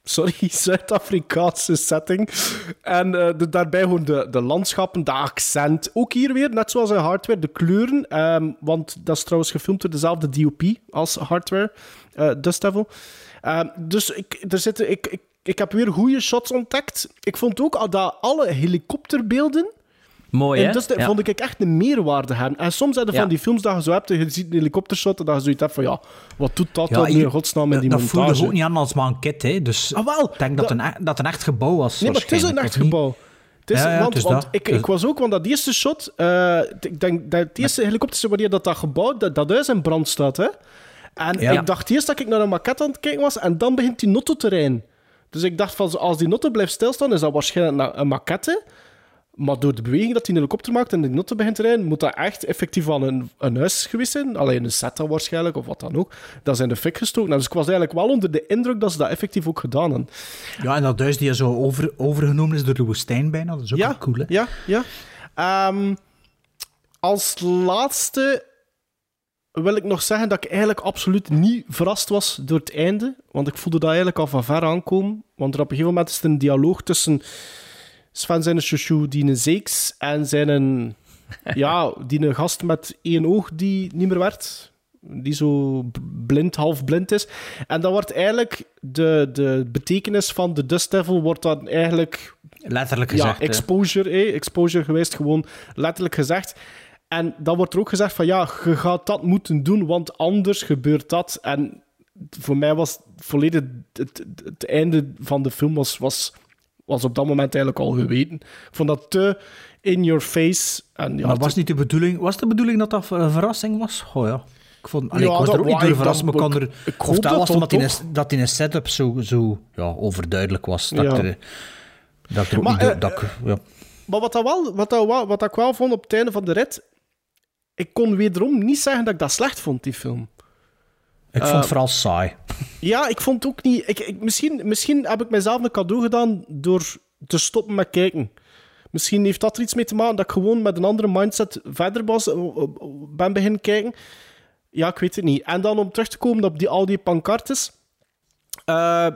Speaker 2: sorry, Zuid-Afrikaanse setting. En eh, de, daarbij gewoon de, de landschappen, de accent. Ook hier weer, net zoals in Hardware, de kleuren. ehm, want dat is trouwens gefilmd door dezelfde DOP als Hardware, Dust Devil. Ehm, dus ik, er zitten, ik, ik, ik heb weer goede shots ontdekt. Ik vond ook al dat alle helikopterbeelden
Speaker 1: Mooi, hè?
Speaker 2: en dus dat
Speaker 1: Ja.
Speaker 2: vond ik echt een meerwaarde hebben. En soms zijn er
Speaker 1: Ja.
Speaker 2: van die films dat je zo hebt, je ziet een helikoptershot en dat je zoiets hebt van, ja, wat doet dat dan nu
Speaker 3: hier-
Speaker 2: in godsnaam in die
Speaker 3: dat
Speaker 2: montage?
Speaker 3: voelde ook niet aan als maar een kit, hè. Dus
Speaker 2: Ah, wel,
Speaker 3: ik denk dat,
Speaker 2: dat-
Speaker 3: een, e- dat een echt gebouw was.
Speaker 2: Nee, maar het is een echt gebouw. Het is,
Speaker 3: Ja, ja,
Speaker 2: want
Speaker 3: het is
Speaker 2: want ik, ik was ook, want dat eerste shot, eh, ik denk dat het eerste helikopter wanneer dat, dat gebouw, dat, dat huis in brand staat, hè. En
Speaker 3: Ja.
Speaker 2: ik dacht eerst dat ik naar een maquette aan het kijken was, en dan begint die notto te rijden. Dus ik dacht van, als die notto blijft stilstaan, is dat waarschijnlijk een maquette. Maar door de beweging dat die helikopter maakt en die notto begint te rijden, moet dat echt effectief aan een, een huis geweest zijn. Alleen een set waarschijnlijk, of wat dan ook. Dat in de fik gestoken. Nou, dus ik was eigenlijk wel onder de indruk dat ze dat effectief ook gedaan hebben.
Speaker 3: Ja, en dat huis die zo over, overgenomen is door de woestijn bijna, dat is ook
Speaker 2: ja,
Speaker 3: wel cool, hè.
Speaker 2: Ja, ja. Ehm, als laatste wil ik nog zeggen dat ik eigenlijk absoluut niet verrast was door het einde. Want ik voelde dat eigenlijk al van ver aankomen. Want er op een gegeven moment is er een dialoog tussen Sven zijn chouchou, die een zeeks, en zijn een, ja, die een gast met één oog die niet meer werd. Die zo blind, half blind is. En dan wordt eigenlijk de, de betekenis van de Dust Devil wordt dan eigenlijk
Speaker 3: Letterlijk gezegd,
Speaker 2: ja, exposure, eh, exposure geweest, gewoon letterlijk gezegd. En dan wordt er ook gezegd van ja, je gaat dat moeten doen, want anders gebeurt dat. En voor mij was volledig het, het, het einde van de film was, was, was op dat moment eigenlijk al geweten. Ik vond dat te in your face. En ja,
Speaker 3: maar was niet de bedoeling, was de bedoeling dat dat een verrassing was? Oh ja. Ik, vond, allee,
Speaker 2: Ja,
Speaker 3: ik was er ook niet door verrast, maar er...
Speaker 2: Ik hoop
Speaker 3: dat was omdat in, dat in een setup zo, zo ja, overduidelijk was. Dat,
Speaker 2: Ja.
Speaker 3: er, dat er ook
Speaker 2: Maar,
Speaker 3: niet...
Speaker 2: eh,
Speaker 3: dat ik, ja.
Speaker 2: Maar wat, dat wel, wat, dat, wat ik wel vond op het einde van de rit, ik kon wederom niet zeggen dat ik dat slecht vond, die film.
Speaker 3: Ik vond
Speaker 2: eh,
Speaker 3: het vooral saai.
Speaker 2: Ja, ik vond het ook niet... Ik, ik, misschien, misschien heb ik mezelf een cadeau gedaan door te stoppen met kijken. Misschien heeft dat er iets mee te maken dat ik gewoon met een andere mindset verder was, eh, eh, ben beginnen kijken. Ja, ik weet het niet. En dan om terug te komen op die, al die pancartes. eh,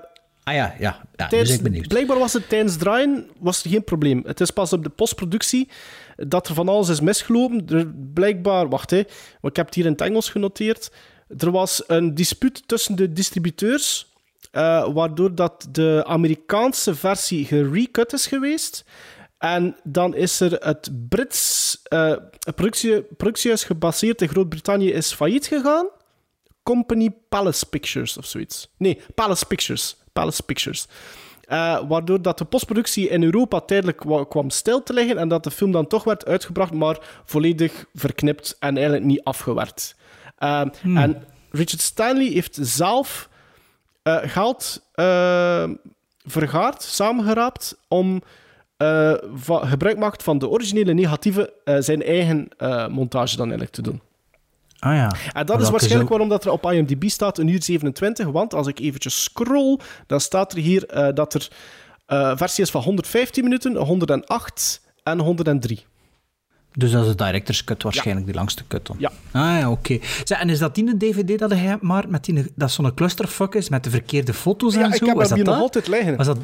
Speaker 3: Ah ja, ja. ja nu
Speaker 2: tijdens-
Speaker 3: ik benieuwd.
Speaker 2: Blijkbaar was het tijdens draaien was er geen probleem. Het is pas op de postproductie dat er van alles is misgelopen. Er, blijkbaar, wacht hè, want ik heb het hier in het Engels genoteerd. Er was een dispuut tussen de distributeurs, eh, waardoor dat de Amerikaanse versie gerecut is geweest. En dan is er het Brits een productie, productiehuis gebaseerd in Groot-Brittannië is failliet gegaan. Company Palace Pictures of zoiets. Nee, Palace Pictures. Palace Pictures. Eh, waardoor dat de postproductie in Europa tijdelijk wa- kwam stil te liggen en dat de film dan toch werd uitgebracht, maar volledig verknipt en eigenlijk niet afgewerkt. Eh, En Richard Stanley heeft zelf eh, geld eh, vergaard, samengeraapt, om gebruik maakt van de originele negatieve zijn eigen montage dan eigenlijk te doen.
Speaker 3: Ah ja.
Speaker 2: En dat is
Speaker 3: ook-
Speaker 2: waarschijnlijk waarom dat er op IMDb staat een uur 27, want als ik eventjes scroll, dan staat er hier eh, dat er eh versie is van 115 minuten, 108 en 103.
Speaker 3: Dus dat is de director's cut waarschijnlijk, die langste cut dan.
Speaker 2: Ja.
Speaker 3: Ah ja, oké. En is dat die een dvd dat hebt, maar met die, dat zo'n clusterfuck is met de verkeerde foto's
Speaker 2: Ja,
Speaker 3: en
Speaker 2: ik
Speaker 3: zo?
Speaker 2: heb
Speaker 3: Was
Speaker 2: hem
Speaker 3: dat
Speaker 2: hier nog altijd liggen.
Speaker 3: Was dat...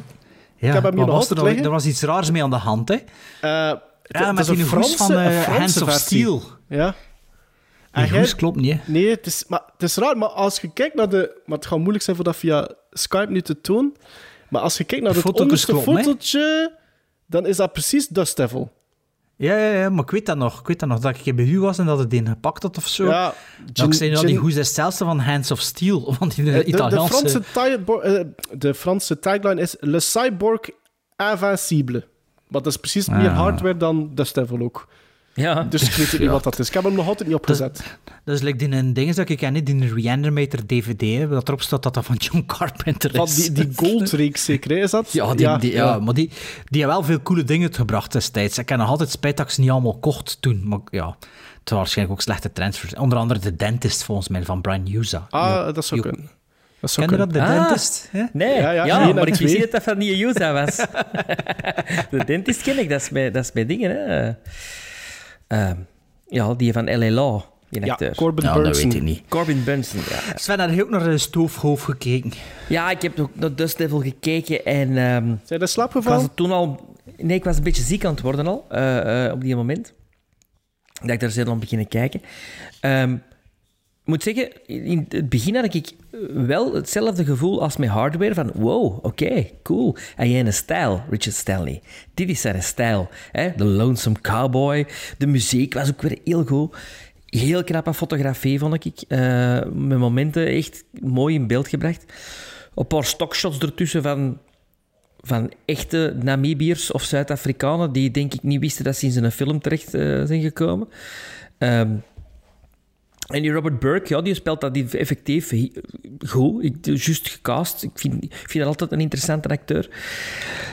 Speaker 3: Ja,
Speaker 2: heb hem hier nog altijd
Speaker 3: er, nog-
Speaker 2: liggen.
Speaker 3: er was iets raars mee aan de hand, hè?
Speaker 2: Het-
Speaker 3: Ja, met
Speaker 2: is
Speaker 3: die hoes van Hands of. Steel.
Speaker 2: Ja.
Speaker 3: Hoes klopt niet, hè?
Speaker 2: Nee, het is, maar, het is raar, maar als je kijkt naar de... Maar het gaat moeilijk zijn voor dat via Skype nu te tonen. Maar als je kijkt naar
Speaker 3: De
Speaker 2: het onderste
Speaker 3: hè?
Speaker 2: fotootje, dan is dat precies Dust Devil.
Speaker 3: Ja, ja, ja, maar ik weet dat nog. Ik weet dat nog, dat ik bij u was en dat het die gepakt had of zo.
Speaker 2: Ja, Gin-
Speaker 3: zei je al, die hoes is hetzelfde van Hands of Steel. Want die
Speaker 2: Eh, de, de,
Speaker 3: Italiaanse...
Speaker 2: Franse ti- eh, de Franse tagline is Le Cyborg Invincible. Maar dat is precies meer
Speaker 3: Ah.
Speaker 2: hardware dan Dust Devil ook.
Speaker 1: Ja.
Speaker 2: Dus ik weet niet wat dat is. Ik heb hem nog altijd niet opgezet.
Speaker 3: Dat is like die een ding dat ik ken, die Reanimator DVD, dat erop staat dat dat van John Carpenter is.
Speaker 2: Van die, die Gold-reeks zeker, is dat?
Speaker 3: Ja, die, die, ja, maar die, die hebben wel veel coole dingen gebracht destijds. Ik heb nog altijd spijt dat ik ze niet allemaal kocht toen. Maar ja, het waren waarschijnlijk ook slechte transfers. Onder andere The Dentist, volgens mij, van Brian Yuza.
Speaker 2: Ah, dat zou kunnen. Dat
Speaker 3: Ken je dat. The
Speaker 1: Ah.
Speaker 3: Dentist? hè?
Speaker 1: Nee,
Speaker 2: Ja,
Speaker 1: maar ik wist niet dat dat van die Yuza was. de dentist ken ik, dat is bij, dat is bij dingen, hè. Ehm, ja, die van L.A. Law, die
Speaker 2: Ja,
Speaker 1: acteur.
Speaker 2: Corbin
Speaker 3: Ja, dat
Speaker 2: Burnson.
Speaker 3: weet ik niet.
Speaker 1: Corbin Bunsen, ja.
Speaker 3: Sven, heb je ook naar de stoofhoofd gekeken?
Speaker 1: Ja, ik heb ook naar Dust Devil gekeken en... ehm,
Speaker 2: Zijn slaap
Speaker 1: ik was toen al... Nee, ik was een beetje ziek aan het worden al, eh, eh, op die moment. Dat ik daar zelf aan beginnen kijken. Ehm, ik moet zeggen, in het begin had ik wel hetzelfde gevoel als met hardware. Van, wow, oké, cool. En jij een stijl, Richard Stanley. Dit is zijn stijl. Hè? De Lonesome Cowboy. De muziek was ook weer heel goed. Heel knappe fotografie, vond ik. Eh, met momenten echt mooi in beeld gebracht. Een paar stockshots ertussen van van echte Namibiërs of Zuid-Afrikanen die denk ik niet wisten dat ze in zijn film terecht eh, zijn gekomen. Ehm, en die Robert Burke, ja, die speelt dat die effectief goed. Ik, juist gecast. Ik vind, ik vind dat altijd een interessante acteur.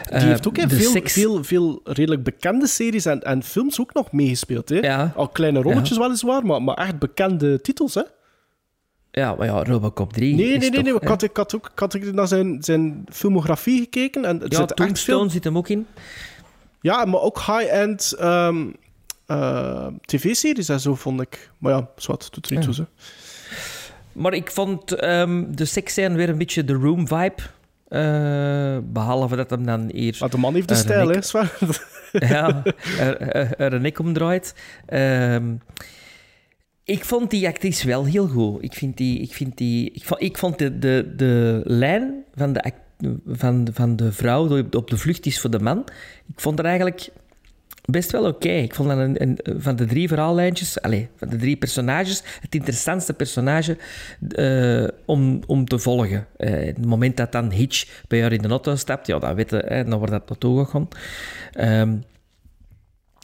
Speaker 2: Die heeft ook in veel,
Speaker 1: seks-
Speaker 2: veel, veel redelijk bekende series en, en films ook nog meegespeeld. Hè?
Speaker 1: Ja.
Speaker 2: Al kleine rolletjes weliswaar, maar, maar echt bekende titels. Hè?
Speaker 1: Ja, maar ja, Robocop 3
Speaker 2: Nee, nee, nee.
Speaker 1: toch,
Speaker 2: nee. Ik, had, ik had ook ik had naar zijn, zijn filmografie gekeken. En het
Speaker 1: Ja,
Speaker 2: zit echt
Speaker 1: Tombstone
Speaker 2: veel...
Speaker 1: zit hem ook in.
Speaker 2: Ja, maar ook high-end ehm, eh, tv-series en zo, vond ik. Maar ja, zwart, doet er niet toe. Zo.
Speaker 1: Maar ik vond ehm, de seksscène weer een beetje de room vibe. Eh, behalve dat hem dan hier...
Speaker 2: Maar de man heeft de stijl, hè,
Speaker 1: ja, er, er, er een nek omdraait. Ehm, ik vond die actrice wel heel goed. Ik, vind die, ik, vind die, ik, vond, ik vond de, de, de lijn van de, act- van, van de vrouw die op de vlucht is voor de man, ik vond er eigenlijk best wel oké. Ik vond dat een, van de drie verhaallijntjes, allez, van de drie personages, het interessantste personage uh, om, om te volgen. Uh, het moment dat dan Hitch bij jou in de auto stapt, ja, dan weten hè, dan wordt dat naartoe gegaan. Um,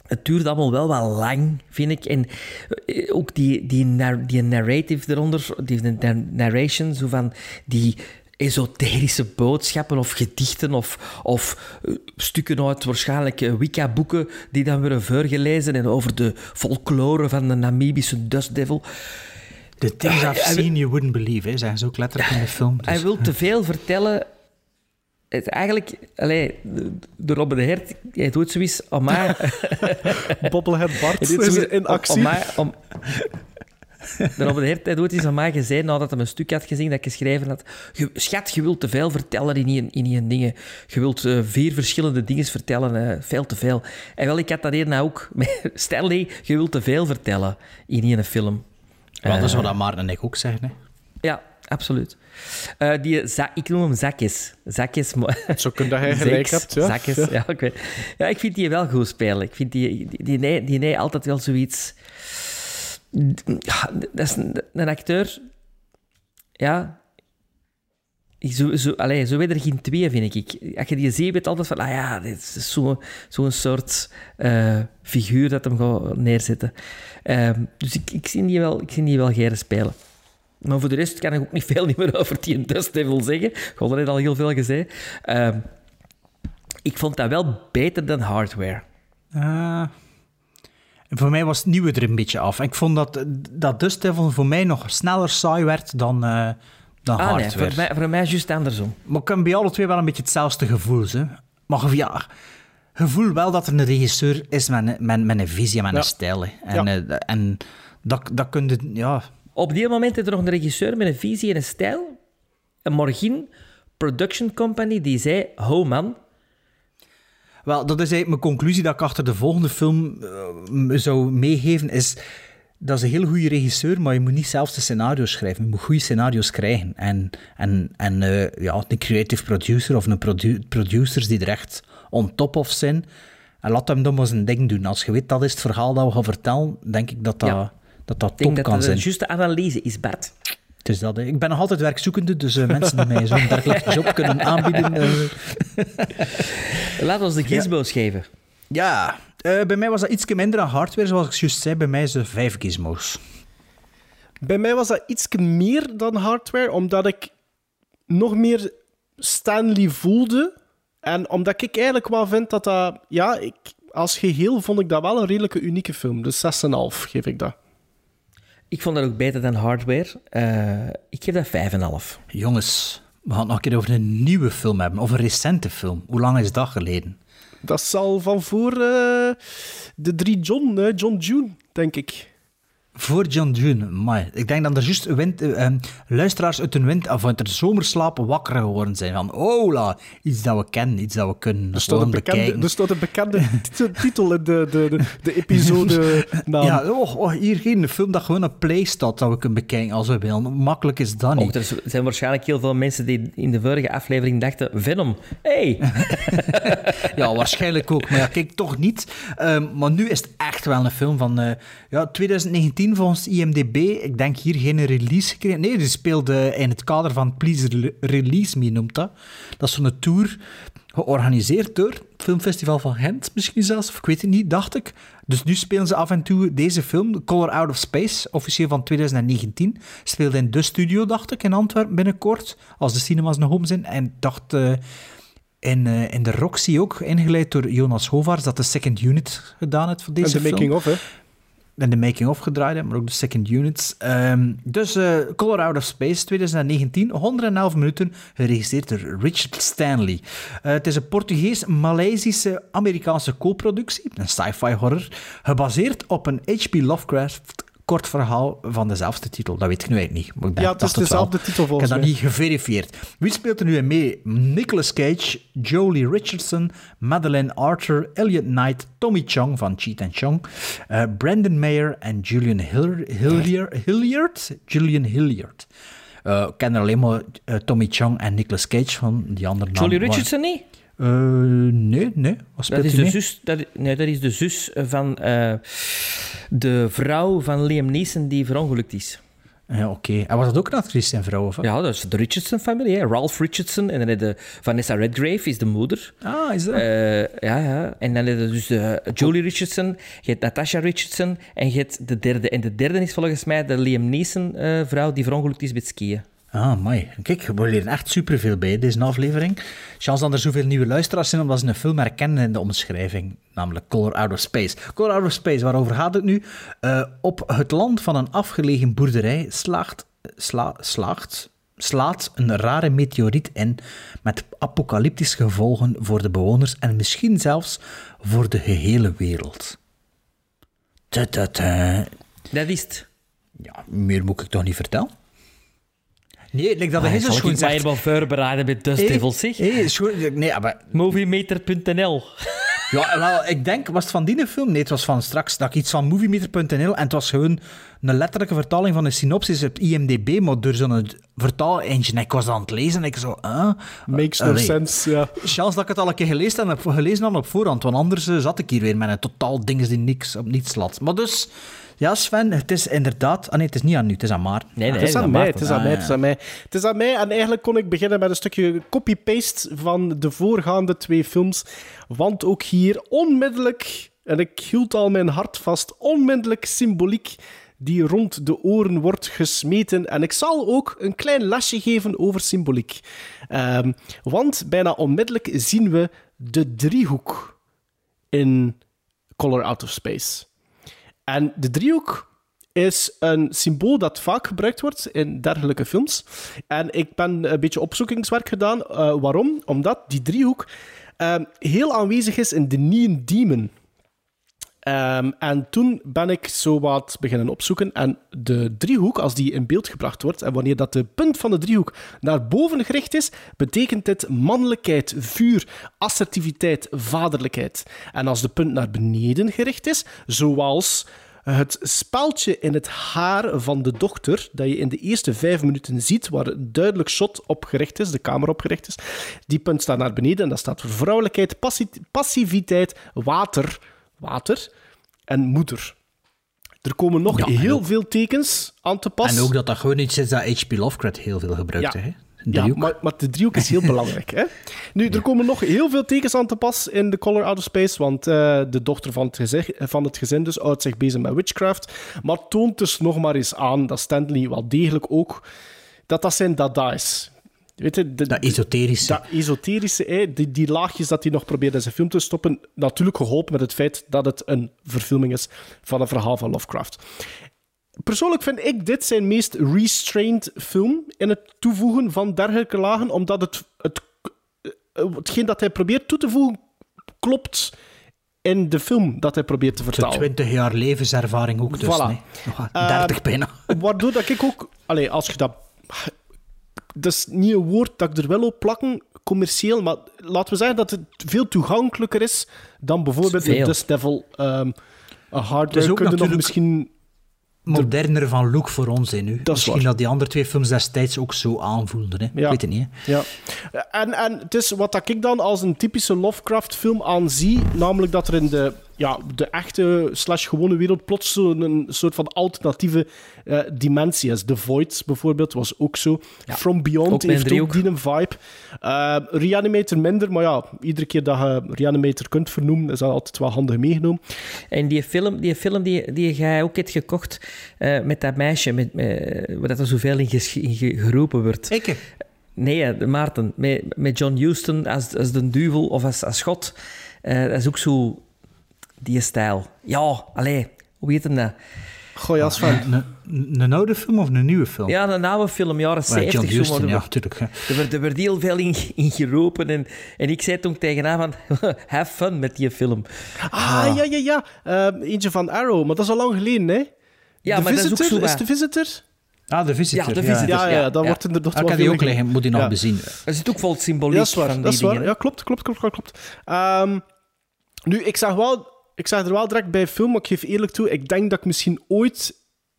Speaker 1: het duurt allemaal wel wat lang, vind ik. En eh, ook die, die, die narrative eronder, die narration, zo van die esoterische boodschappen of gedichten of, of uh, stukken uit waarschijnlijk uh, Wicca-boeken die dan worden voorgelezen en over de folklore van de Namibische Dust Devil.
Speaker 3: The things I've seen you wouldn't believe, hè, zijn ze ook letterlijk in de film. Dus.
Speaker 1: Hij wil te veel vertellen het, eigenlijk, allee, de, de Hert, hij doet zoiets om mij...
Speaker 2: Bobblehead Bart is in actie.
Speaker 1: Om, mij, om, de Hert, hij doet iets aan mij gezegd nadat hij een stuk had gezien dat ik geschreven had. schat, je wilt te veel vertellen in die, in die dingen. Je wilt uh, vier verschillende dingen vertellen, uh, veel te veel. En wel, ik had dat nou ook. Stanley, je wilt te veel vertellen in die film.
Speaker 3: Wel, dat is wat Maarten en ik ook zeggen, hè.
Speaker 1: Ja, absoluut. Uh, die ik noem hem zakjes. Zakjes.
Speaker 2: Zo kun je hij gelijk hebt, ja.
Speaker 1: Zakjes, ja. ja. ik weet. ja, ik vind die wel goed spelen. Ik vind die, die, die, nee, die nee altijd wel zoiets... Dat is een, acteur... Ja... Zo, zo, allez, zo er geen twee, vind ik. Als je die ziet, weet altijd van... Ah ja, dit is zo'n zo soort uh, figuur dat hem gaat neerzetten. Uh, dus ik, ik, zie die wel, ik zie die wel geren spelen. Maar voor de rest kan ik ook niet veel meer over die Dust Devil zeggen. Ik had er al heel veel gezegd. Uh, ik vond dat wel beter dan Hardware.
Speaker 3: Uh, voor mij was het nieuwe er een beetje af. Ik vond dat, dat Dust Devil voor mij nog sneller saai werd dan, uh, dan
Speaker 1: ah,
Speaker 3: Hardware.
Speaker 1: Nee, voor, mij, voor mij is juist andersom.
Speaker 3: Maar ik heb bij alle twee wel een beetje hetzelfde gevoel. Hè. Maar ja, gevoel wel dat er een regisseur is met, met, met een visie, met ja. een stijl. Hè. En, ja. uh, en dat, dat kun je... Ja,
Speaker 1: op die moment is er nog een regisseur met een visie en een stijl. Een Morgin Production Company die zei: Ho man.
Speaker 3: Wel, dat is eigenlijk mijn conclusie dat ik achter de volgende film uh, zou meegeven. Is dat is een heel goede regisseur, maar je moet niet zelf de scenario's schrijven. Je moet goede scenario's krijgen. En, en, en uh, ja, een creative producer of een produ producers die er echt on top of zijn. En laat hem dan maar zijn ding doen. Als je weet dat is het verhaal dat we gaan vertellen, denk ik dat dat. Ja dat dat top
Speaker 1: dat
Speaker 3: kan zijn.
Speaker 1: de juiste analyse is, Bart.
Speaker 3: Het is dat, ik ben nog altijd werkzoekende, dus uh, mensen die mij zo'n dergelijke job kunnen aanbieden. Uh...
Speaker 1: Laat ons de gizmos ja. geven.
Speaker 3: Ja, uh, bij mij was dat iets minder aan hardware, zoals ik juist zei. Bij mij is het vijf gizmos.
Speaker 2: Bij mij was dat iets meer dan hardware, omdat ik nog meer Stanley voelde. En omdat ik eigenlijk wel vind dat dat... Ja, ik, als geheel vond ik dat wel een redelijke unieke film. Dus 6,5 geef ik dat.
Speaker 1: Ik vond dat ook beter dan Hardware. Uh, ik geef dat 5,5.
Speaker 3: Jongens, we gaan het nog een keer over een nieuwe film hebben. Of een recente film. Hoe lang is dat geleden?
Speaker 2: Dat zal van voor uh, de drie John, uh, John June, denk ik.
Speaker 3: Voor John June, maar ik denk dat er juist wind, uh, luisteraars uit de wind of uit de zomerslaap wakker geworden zijn. Van, oh, iets dat we kennen, iets dat we kunnen
Speaker 2: er staat, een bekende, er staat een bekende titel in de, de, de, de episode naam.
Speaker 3: Ja, oh, oh, hier geen film dat gewoon een play staat dat we kunnen bekijken als we willen. Makkelijk is dat niet.
Speaker 1: Oh, er zijn waarschijnlijk heel veel mensen die in de vorige aflevering dachten, Venom, hey!
Speaker 3: ja, waarschijnlijk ook, maar ja, kijk, toch niet. Um, maar nu is het echt wel een film van uh, ja, 2019 volgens IMDb. Ik denk hier geen release gekregen. Nee, die speelde in het kader van Please Release Me, noemt dat. Dat is zo'n tour georganiseerd door het Filmfestival van Gent, misschien zelfs, of ik weet het niet, dacht ik. Dus nu spelen ze af en toe deze film, Color Out of Space, officieel van 2019. Speelde in de studio, dacht ik, in Antwerpen binnenkort, als de cinemas nog home zijn. En dacht... Uh, in, uh, in de Roxy ook, ingeleid door Jonas Hovaars, dat de second unit gedaan heeft voor deze
Speaker 2: film. En de making-of, hè?
Speaker 3: En de making-of gedraaid maar ook de second units. Um, dus uh, Color Out of Space 2019, 111 minuten, geregisseerd door Richard Stanley. Uh, het is een Portugees-Maleisische Amerikaanse co-productie, een sci-fi horror, gebaseerd op een H.P. Lovecraft kort verhaal van dezelfde titel. Dat weet ik nu eigenlijk niet. Maar ik
Speaker 2: ja, het is dezelfde titel volgens
Speaker 3: mij. Ik heb dat niet geverifieerd. Wie speelt er nu mee? Nicolas Cage, Jolie Richardson, Madeleine Arthur, Elliot Knight, Tommy Chong van Cheat and Chong, uh, Brandon Mayer en Julian Hilliard. Hilliard? Julian Hilliard. Uh, ik ken er alleen maar uh, Tommy Chong en Nicolas Cage van die andere
Speaker 1: Jolie Richardson niet?
Speaker 3: Eh, nee, nee. Wat speelt
Speaker 1: Dat is, de
Speaker 3: mee?
Speaker 1: zus, dat, nee, dat is de zus van eh, de vrouw van Liam Neeson die verongelukt is.
Speaker 3: Ja, oké. En was dat ook een actrice en vrouw? Of?
Speaker 1: Ja, dat is de Richardson-familie. Ralph Richardson. En dan heb je Vanessa Redgrave, is de moeder.
Speaker 3: Ah, is dat?
Speaker 1: Eh, ja, ja. En dan heb je dus de Julie Richardson, je hebt Natasha Richardson en je hebt de derde. En de derde is volgens mij de Liam Neeson-vrouw die verongelukt is met skiën.
Speaker 3: Ah, mooi. Kijk, we leren echt superveel bij deze aflevering. Chance dat er zoveel nieuwe luisteraars zijn, omdat ze een film herkennen in de omschrijving. Namelijk Color Out of Space. Color Out of Space, waarover gaat het nu? Eh, op het land van een afgelegen boerderij slaagt, sla, slaagt, slaat een rare meteoriet in met apocalyptische gevolgen voor de bewoners en misschien zelfs voor de gehele wereld. Ta-ta-ta.
Speaker 1: Dat is het.
Speaker 3: Ja, meer moet ik toch niet vertellen? Nee, like dat
Speaker 1: Ah,
Speaker 3: begin
Speaker 1: zal
Speaker 3: zo
Speaker 1: ik wel voorbereiden met Dust
Speaker 3: Hey,
Speaker 1: Devils, zeg.
Speaker 3: hey, is gewoon- nee, maar
Speaker 1: Moviemeter.nl.
Speaker 3: Ja, wel, ik denk, was het van die film? Nee, het was van straks dat ik iets van moviemeter.nl en het was gewoon een letterlijke vertaling van een synopsis op IMDb, maar door zo'n vertaalengine. Ik was aan het lezen en ik zo, ah,
Speaker 2: Makes no sense, ja.
Speaker 3: Chance dat ik het al een keer gelezen, heb, gelezen had op voorhand, want anders eh, zat ik hier weer met een totaal ding die niks op niets slaat. Maar dus, ja Sven, het is inderdaad... Ah nee, het is niet aan nu, het is aan Maarten.
Speaker 1: Nee, nee,
Speaker 2: Het is aan mij, het is aan mij,
Speaker 3: Ah,
Speaker 2: het is aan mij. Het is aan mij en eigenlijk kon ik beginnen met een stukje copy-paste van de voorgaande twee films. Want ook hier onmiddellijk, en ik hield al mijn hart vast, onmiddellijk symboliek die rond de oren wordt gesmeten. En ik zal ook een klein lesje geven over symboliek. Ehm, want bijna onmiddellijk zien we de driehoek in Color Out of Space. En de driehoek is een symbool dat vaak gebruikt wordt in dergelijke films. En ik ben een beetje opzoekingswerk gedaan. Eh, waarom? Omdat die driehoek ehm, heel aanwezig is in The Neon Demon. Ehm, en toen ben ik zo wat beginnen opzoeken. En de driehoek, als die in beeld gebracht wordt, en wanneer dat de punt van de driehoek naar boven gericht is, betekent dit mannelijkheid, vuur, assertiviteit, vaderlijkheid. En als de punt naar beneden gericht is, zoals het speltje in het haar van de dochter, dat je in de eerste vijf minuten ziet, waar duidelijk shot op gericht is, de camera op gericht is, die punt staat naar beneden en dat staat voor vrouwelijkheid, passi- passiviteit, water, water en moeder. Er komen nog
Speaker 3: Ja,
Speaker 2: heel
Speaker 3: ook-
Speaker 2: veel tekens aan te pas.
Speaker 3: En ook dat dat gewoon iets is dat H.P. Lovecraft heel veel gebruikte.
Speaker 2: Ja.
Speaker 3: Hè?
Speaker 2: Ja, maar, maar de driehoek is heel belangrijk. Hè? Nu, er komen nog heel veel tekens aan te pas in The Color Out of Space, want eh, de dochter van het, gezin, van het gezin dus houdt zich bezig met witchcraft, maar toont dus nog maar eens aan dat Stanley wel degelijk ook, dat dat zijn dada is. Weet je, de-
Speaker 3: Dat esoterische.
Speaker 2: dat esoterische, hè, die, die laagjes dat hij nog probeert in zijn film te stoppen, natuurlijk geholpen met het feit dat het een verfilming is van een verhaal van Lovecraft. Persoonlijk vind ik dit zijn meest restrained film in het toevoegen van dergelijke lagen, omdat het, het, eh, hetgeen dat hij probeert toe te voegen klopt in de film dat hij probeert te vertalen.
Speaker 3: 20 jaar levenservaring ook dus.
Speaker 2: Voilà.
Speaker 3: nee. Nog 30 bijna.
Speaker 2: Waardoor dat ik ook... Allee, als je dat... Dat is niet een woord dat ik er wel op plakken, commercieel, maar laten we zeggen dat het veel toegankelijker is dan bijvoorbeeld de. Dust Devil. ehm een hardware
Speaker 3: is ook
Speaker 2: kun je nog
Speaker 3: natuurlijk-
Speaker 2: misschien...
Speaker 3: Moderner van look voor ons hè, nu.
Speaker 2: Dat is
Speaker 3: Misschien
Speaker 2: waar.
Speaker 3: dat die andere twee films destijds ook zo aanvoelden. Hè.
Speaker 2: Ja.
Speaker 3: Ik weet het niet. Hè.
Speaker 2: Ja. En, en het is wat dat ik dan als een typische Lovecraft-film aanzie, namelijk dat er in de, ja, de echte slash gewone wereld plots zo'n een soort van alternatieve eh, dimensie is. The Void bijvoorbeeld was ook zo. From Beyond
Speaker 1: Ook
Speaker 2: heeft ook die een vibe. Eh, Reanimator minder, maar ja, iedere keer dat je Reanimator kunt vernoemen, is dat altijd wel handig meegenomen.
Speaker 1: En die film, die, film die, die jij ook hebt gekocht eh, met dat meisje, met, waar dat er zoveel in, ges- in ge- geroepen wordt.
Speaker 3: Ik.
Speaker 1: Nee, Maarten, met, met John Huston als, als de duivel of als, als God. Eh, dat is ook zo die stijl. Ja, allee, hoe heet hem dat?
Speaker 2: Goh, ja, Sven.
Speaker 3: Een, een, oude film of een nieuwe film?
Speaker 1: Ja, een oude film, jaren
Speaker 3: Maar
Speaker 1: 70.
Speaker 3: John
Speaker 1: zo, maar
Speaker 3: ja,
Speaker 1: er,
Speaker 3: natuurlijk.
Speaker 1: er, werd, er werd heel veel in, in geroepen. En, en ik zei toen tegen haar van, have fun met die film.
Speaker 2: Ah, ja, ja, ja. Ehm, eentje van Arrow, maar dat is al lang geleden, hè?
Speaker 1: Ja,
Speaker 2: de
Speaker 1: maar dat is
Speaker 2: Visitor,
Speaker 1: ook zo
Speaker 2: is
Speaker 1: wat-
Speaker 2: de Visitor?
Speaker 3: Ah, de Visitor.
Speaker 1: Ja, de Visitor.
Speaker 2: Ja, ja,
Speaker 1: ja,
Speaker 2: dat
Speaker 1: ja.
Speaker 2: wordt inderdaad
Speaker 3: Ah, ik
Speaker 2: wel
Speaker 3: die ook liggen, moet die nog
Speaker 2: Ja.
Speaker 3: bezien.
Speaker 1: Er zit ook vol symboliek
Speaker 2: Ja, dat is waar.
Speaker 1: van die
Speaker 2: Dat is waar.
Speaker 1: dingen.
Speaker 2: Ja, klopt, klopt, klopt, klopt, klopt. Ehm, nu, ik zeg, wel, ik zeg er wel direct bij film, maar ik geef eerlijk toe, ik denk dat ik misschien ooit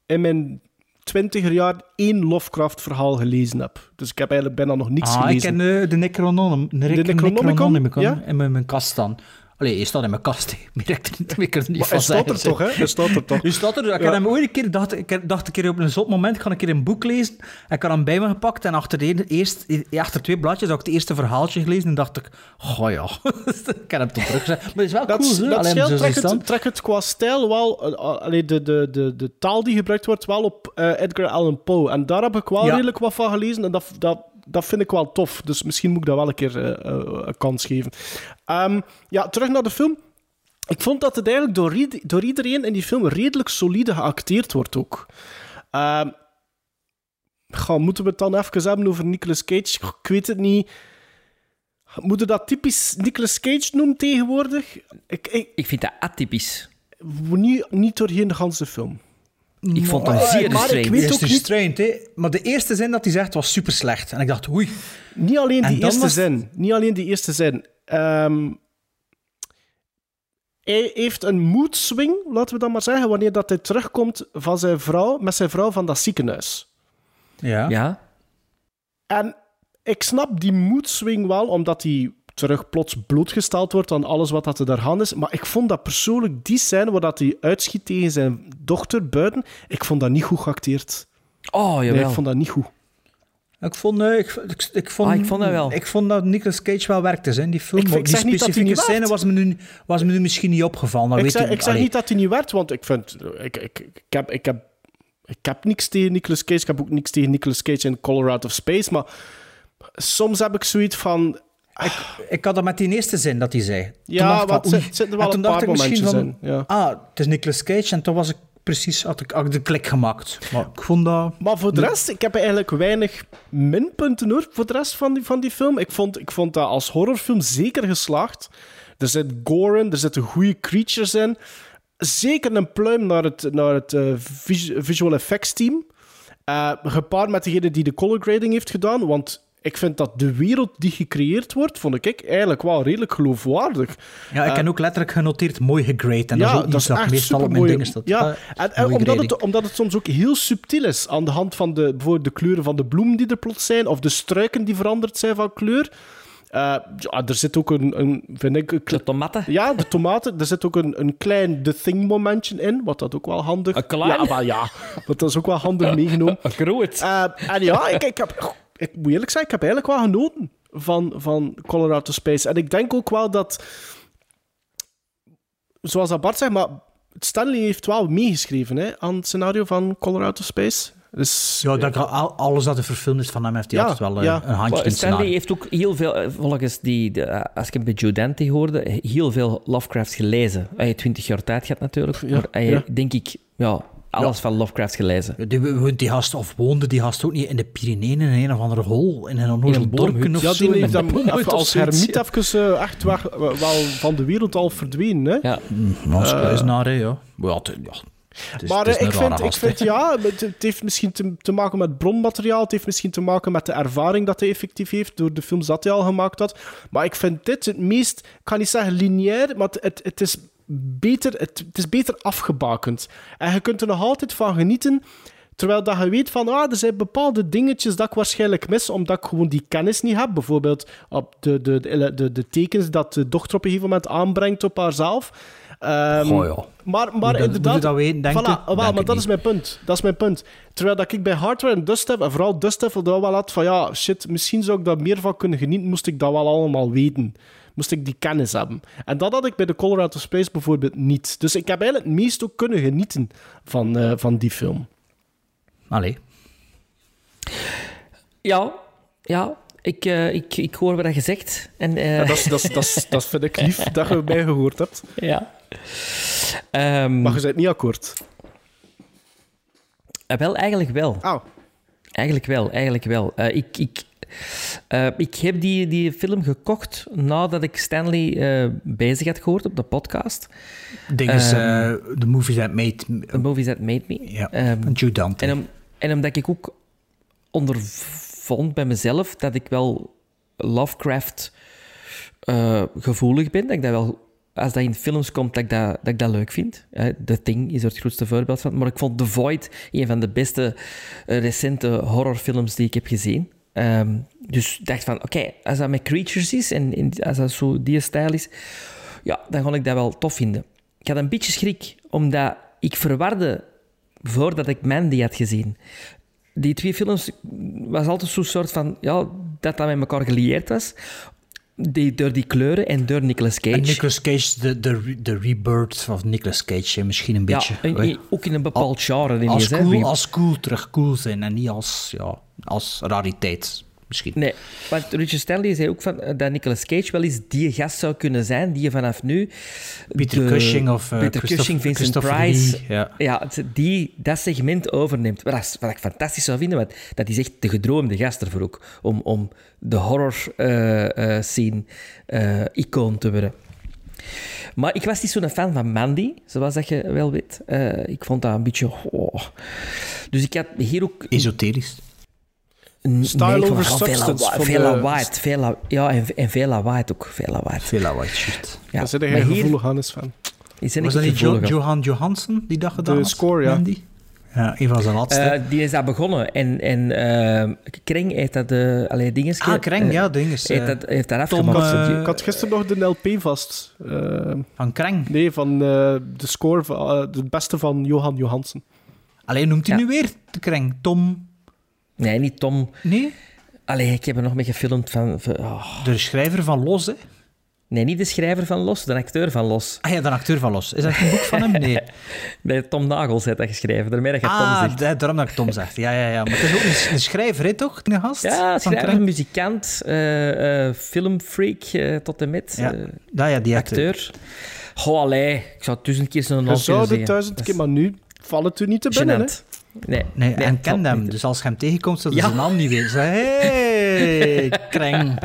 Speaker 2: in mijn twintiger jaar één Lovecraft-verhaal gelezen heb. Dus ik heb eigenlijk bijna nog niks
Speaker 3: Ah, ik
Speaker 2: gelezen.
Speaker 3: ken eh, de Necronom, de
Speaker 2: Necronomicon,
Speaker 3: Necronomicon
Speaker 2: ja?
Speaker 3: in mijn, mijn kast staan. Allee, je staat in mijn kast. Meer ik er niet, meer ik er niet
Speaker 2: Maar
Speaker 3: van
Speaker 2: hij staat er toch, hè? Hij staat er toch.
Speaker 3: Dus dat er, ik
Speaker 2: Ja.
Speaker 3: had hem ooit een keer, dacht, ik dacht een keer op een zot moment, ik ga een keer een boek lezen. Ik had hem bij me gepakt en achter, de, eerst, achter twee blaadjes had ik het eerste verhaaltje gelezen en dacht ik, oh ja, ik heb hem toch teruggezet. Maar het is wel
Speaker 2: Dat,
Speaker 3: cool, hè?
Speaker 2: dat scheelt, trek het, trek het qua stijl wel... eh, allee, de, de, de, de taal die gebruikt wordt, wel op eh, Edgar Allan Poe. En daar heb ik wel
Speaker 3: Ja.
Speaker 2: redelijk wat van gelezen. En dat, dat, dat vind ik wel tof. Dus misschien moet ik dat wel een keer eh, eh, een kans geven. Ehm, ja, terug naar de film. Ik vond dat het eigenlijk door, door iedereen in die film redelijk solide geacteerd wordt ook. Goh, moeten we het dan even hebben over Nicolas Cage? Ik weet het niet. Moeten we dat typisch Nicolas Cage noemen tegenwoordig? Ik, ik,
Speaker 1: Ik vind dat atypisch.
Speaker 2: niet, niet doorheen de hele film.
Speaker 1: Ik vond hem zeer
Speaker 2: maar ik weet ook
Speaker 3: is
Speaker 2: niet-
Speaker 3: hè. Maar de eerste zin dat hij zegt was super slecht. En ik dacht, oei.
Speaker 2: Niet alleen
Speaker 3: En
Speaker 2: die eerste
Speaker 3: was-
Speaker 2: zin. Niet alleen die eerste zin. Ehm, hij heeft een mood swing, laten we dat maar zeggen, wanneer dat hij terugkomt van zijn vrouw, met zijn vrouw van dat ziekenhuis.
Speaker 3: Ja.
Speaker 1: Ja?
Speaker 2: En ik snap die mood swing wel, omdat hij terug plots blootgesteld wordt aan alles wat dat er daar aan is. Maar ik vond dat persoonlijk, die scène waar dat hij uitschiet tegen zijn dochter buiten, ik vond dat niet goed geacteerd.
Speaker 1: Oh,
Speaker 2: Nee,
Speaker 1: jawel.
Speaker 2: ik vond dat niet goed.
Speaker 3: Ik vond, eh, ik, ik, ik vond,
Speaker 1: Ah, ik vond dat wel.
Speaker 3: Ik vond dat Nicolas Cage wel werkte hè, in die film.
Speaker 2: Ik-
Speaker 3: die
Speaker 2: zeg niet dat hij
Speaker 3: specifieke
Speaker 2: niet
Speaker 3: scène was me, nu, was me nu misschien niet opgevallen. Dat
Speaker 2: ik
Speaker 3: weet
Speaker 2: zeg,
Speaker 3: ik,
Speaker 2: ik zeg
Speaker 3: allee.
Speaker 2: niet dat hij niet werd, want ik vind... Ik, ik, ik, heb, ik, heb, ik heb niks tegen Nicolas Cage. Ik heb ook niks tegen Nicolas Cage in Color Out of Space. Maar soms heb ik zoiets van...
Speaker 3: Ik had dat met die eerste zin dat hij zei.
Speaker 2: Ja,
Speaker 3: ik
Speaker 2: er
Speaker 3: oei.
Speaker 2: zit- zitten
Speaker 3: En
Speaker 2: wel
Speaker 3: toen
Speaker 2: een
Speaker 3: dacht
Speaker 2: paar
Speaker 3: ik misschien
Speaker 2: momentjes
Speaker 3: van,
Speaker 2: in. Ja.
Speaker 3: Ah, het is Nicolas Cage. En toen was ik precies, had ik, had ik de klik gemaakt. Maar ik vond dat...
Speaker 2: Maar voor de rest, ik heb eigenlijk weinig minpunten hoor, voor de rest van die, van die film. Ik vond, ik vond dat als horrorfilm zeker geslaagd. Er zit gore in, er zitten goede creatures in. Zeker een pluim naar het, naar het eh, vis- visual effects team. Eh, gepaard met degene die de color grading heeft gedaan, want ik vind dat de wereld die gecreëerd wordt, vond ik eigenlijk wel redelijk geloofwaardig.
Speaker 3: Ja, ik
Speaker 2: Eh,
Speaker 3: heb ook letterlijk genoteerd mooi gegrade. En
Speaker 2: ja,
Speaker 3: dat is ook iets dat,
Speaker 2: echt
Speaker 3: meestal op mijn dingen staat.
Speaker 2: Ja,
Speaker 3: Eh,
Speaker 2: en, omdat,
Speaker 3: grading.
Speaker 2: het, omdat het soms ook heel subtiel is aan de hand van de, bijvoorbeeld de kleuren van de bloemen die er plots zijn, of de struiken die veranderd zijn van kleur. Eh, ja, er zit ook een, een vind ik, een
Speaker 1: De tomaten.
Speaker 2: ja, de tomaten. Er zit ook een, een klein The Thing momentje in, wat dat ook wel handig...
Speaker 1: Een klein?
Speaker 2: Ja, maar ja, dat is ook wel handig meegenomen.
Speaker 1: Groot.
Speaker 2: En ja, ik, ik, heb, ik moet eerlijk zijn, ik heb eigenlijk wel genoten van, van Colorado Space. En ik denk ook wel dat, zoals dat Bart zegt, maar Stanley heeft wel meegeschreven hè, aan het scenario van Colorado Space. Dus,
Speaker 3: Ja, dat, al- alles dat er verfilmd is van hem heeft hij
Speaker 2: Ja,
Speaker 3: altijd wel eh,
Speaker 2: ja.
Speaker 3: een handje in
Speaker 1: Stanley
Speaker 3: scenario.
Speaker 1: heeft ook heel veel, eh, volgens die, de, eh, als ik hem bij Joe Dante hoorde, heel veel Lovecraft gelezen. Hij heeft twintig jaar tijd gehad natuurlijk,
Speaker 2: Ja,
Speaker 1: maar hij,
Speaker 2: ja.
Speaker 1: denk ik, ja, alles van Lovecraft gelezen.
Speaker 3: Ja, Die, woont die gast, of woonde die gast ook niet in de Pyreneeën in een of andere hol, in een onnozel
Speaker 1: een
Speaker 3: dorpje of
Speaker 2: ja,
Speaker 3: zo?
Speaker 2: die heeft even
Speaker 3: of
Speaker 2: als hermiet even eh, echt weg, wel van de wereld al verdwenen. Hè?
Speaker 1: Ja,
Speaker 3: Ja, als kluizenaar, hè, ja. Ja, ja. Is,
Speaker 2: maar
Speaker 3: is
Speaker 2: eh, ik, vind, ik vind ja, het, het heeft misschien te, te maken met bronmateriaal. Het heeft misschien te maken met de ervaring dat hij effectief heeft door de films dat hij al gemaakt had. Maar ik vind dit het meest, ik kan niet zeggen lineair, maar het, het, het is, beter, het, het is beter afgebakend. En je kunt er nog altijd van genieten. Terwijl dat je weet van, ah, er zijn bepaalde dingetjes dat ik waarschijnlijk mis, omdat ik gewoon die kennis niet heb. Bijvoorbeeld op de, de, de, de, de tekens dat de dochter op een gegeven moment aanbrengt op haarzelf. Ehm,
Speaker 3: Goh, ja.
Speaker 2: Maar, maar inderdaad...
Speaker 3: moet je dat weten, denk
Speaker 2: voilà,
Speaker 3: je?
Speaker 2: wel,
Speaker 3: Denk
Speaker 2: maar dat
Speaker 3: niet.
Speaker 2: is mijn punt. Dat is mijn punt. Terwijl dat ik bij Hardware en Dust heb, en vooral Dust heb, dat wel had van ja, shit, misschien zou ik daar meer van kunnen genieten, moest ik dat wel allemaal weten. Moest ik die kennis hebben. En dat had ik bij de Colorado Space bijvoorbeeld niet. Dus ik heb eigenlijk het meest ook kunnen genieten van, eh, van die film.
Speaker 3: Allee.
Speaker 1: ja, ja ik, eh, ik, ik hoor wat je zegt. En, eh,
Speaker 2: Ja, dat, is, dat, is, dat, is, dat vind ik lief dat je mij gehoord hebt.
Speaker 1: ja. Ehm,
Speaker 2: Maar je bent niet akkoord.
Speaker 1: wel, eigenlijk wel.
Speaker 2: Oh.
Speaker 1: Eigenlijk wel, eigenlijk wel. Eh, ik, ik, eh, ik heb die, die film gekocht nadat ik Stanley eh, bezig had gehoord op de podcast.
Speaker 3: Ding is,
Speaker 1: Ehm,
Speaker 3: eh, The Movie That Made...
Speaker 1: The Movies That Made Me.
Speaker 3: Ja,
Speaker 1: Ehm,
Speaker 3: Joe Dante.
Speaker 1: en, om, en omdat ik ook ondervond bij mezelf dat ik wel Lovecraft gevoelig ben, dat ik dat wel als dat in films komt, dat ik dat, ik dat leuk vind. The Thing is er het grootste voorbeeld van. Maar ik vond The Void een van de beste eh, recente horrorfilms die ik heb gezien. Ehm, dus dacht van, oké, als dat met creatures is en, en als dat zo die stijl is, ja, dan kon ik dat wel tof vinden. Ik had een beetje schrik, omdat ik verwarde voordat ik Mandy had gezien. Die twee films was altijd zo'n soort van, ja, dat dat met elkaar gelieerd was. Die, door die kleuren en door Nicolas Cage.
Speaker 3: En Nicolas Cage, de, de, de rebirth van Nicolas Cage, misschien een beetje.
Speaker 1: ja, en- ook in een bepaald genre.
Speaker 3: als cool, als cool terug cool zijn en niet als, ja, als rariteit, misschien.
Speaker 1: Nee, want Richard Stanley zei ook van, eh, dat Nicolas Cage wel eens die gast zou kunnen zijn die je vanaf nu...
Speaker 3: Peter Cushing of, eh,
Speaker 1: Peter
Speaker 3: Christoph-
Speaker 1: Cushing, Vincent
Speaker 3: Christopher
Speaker 1: Price...
Speaker 3: Lee, ja.
Speaker 1: het- die dat segment overneemt. Wat, is- wat ik fantastisch zou vinden, want dat is echt de gedroomde gast ervoor ook. Om, om de horror eh, eh, scene eh, icoon te worden. Maar ik was niet zo'n fan van Mandy, zoals dat je wel weet. Eh, ik vond dat een beetje... oh. Dus ik had hier ook...
Speaker 3: Esoterisch.
Speaker 2: Style over substance
Speaker 1: lawa-
Speaker 2: van
Speaker 1: Veel
Speaker 2: de-
Speaker 1: lawaai. Veel la- Ja, en, en veel lawaai ook. Veel lawaai.
Speaker 3: Veel lawaai, shit.
Speaker 1: Ja.
Speaker 2: Daar zit
Speaker 1: hier
Speaker 2: gevoelig van.
Speaker 1: is er
Speaker 3: Was
Speaker 1: niet
Speaker 3: dat niet Jo-. Johan Johansson die dat gedaan
Speaker 2: De
Speaker 3: had?
Speaker 2: score, ja.
Speaker 3: Mandy? Ja, een van zijn laatste.
Speaker 1: Eh, die is daar begonnen. En, en eh, Kreng heeft dat de... Allee, dinges...
Speaker 3: ah, Kreng,
Speaker 1: eh,
Speaker 3: ja, ding is...
Speaker 1: heeft, dat, heeft daar
Speaker 3: Tom,
Speaker 1: afgemaakt.
Speaker 2: Ik had gisteren nog de LP vast.
Speaker 3: Van Kreng.
Speaker 2: nee, van eh, de score van de beste van Johan Johansen.
Speaker 3: Alleen noemt hij
Speaker 1: Ja.
Speaker 3: nu weer de Kreng. Tom...
Speaker 1: Nee, niet Tom.
Speaker 3: Nee?
Speaker 1: Allee, ik heb er nog mee gefilmd van... van- oh.
Speaker 3: De schrijver van Los, hè?
Speaker 1: Nee, niet de schrijver van Los, de acteur van Los.
Speaker 3: Ah ja, de acteur van Los. Is dat een boek van hem? Nee.
Speaker 1: Nee, Tom Nagels heeft dat geschreven. Daarmee dat je Tom
Speaker 3: Ah,
Speaker 1: zegt.
Speaker 3: da- daarom dat ik Tom zeg. Ja, ja, ja. Maar het is ook een, een schrijver, hè, toch? Een gast?
Speaker 1: Ja, schrijver, muzikant, eh, eh, filmfreak eh, tot en met.
Speaker 3: Ja. Ja, ja, die
Speaker 1: acteur. Goh, allee, ik zou duizend keer zo'n
Speaker 2: Je
Speaker 1: naam
Speaker 2: zou
Speaker 1: kunnen
Speaker 2: het
Speaker 1: zeggen.
Speaker 2: duizend keer, maar nu valt het u niet te binnen. Hè?
Speaker 1: Gênant. Nee,
Speaker 3: Nee, en hem.
Speaker 1: niet.
Speaker 3: Dus als je hem tegenkomt, zou je
Speaker 1: Ja.
Speaker 3: zijn naam niet weten. Zeg, hey, Kreng.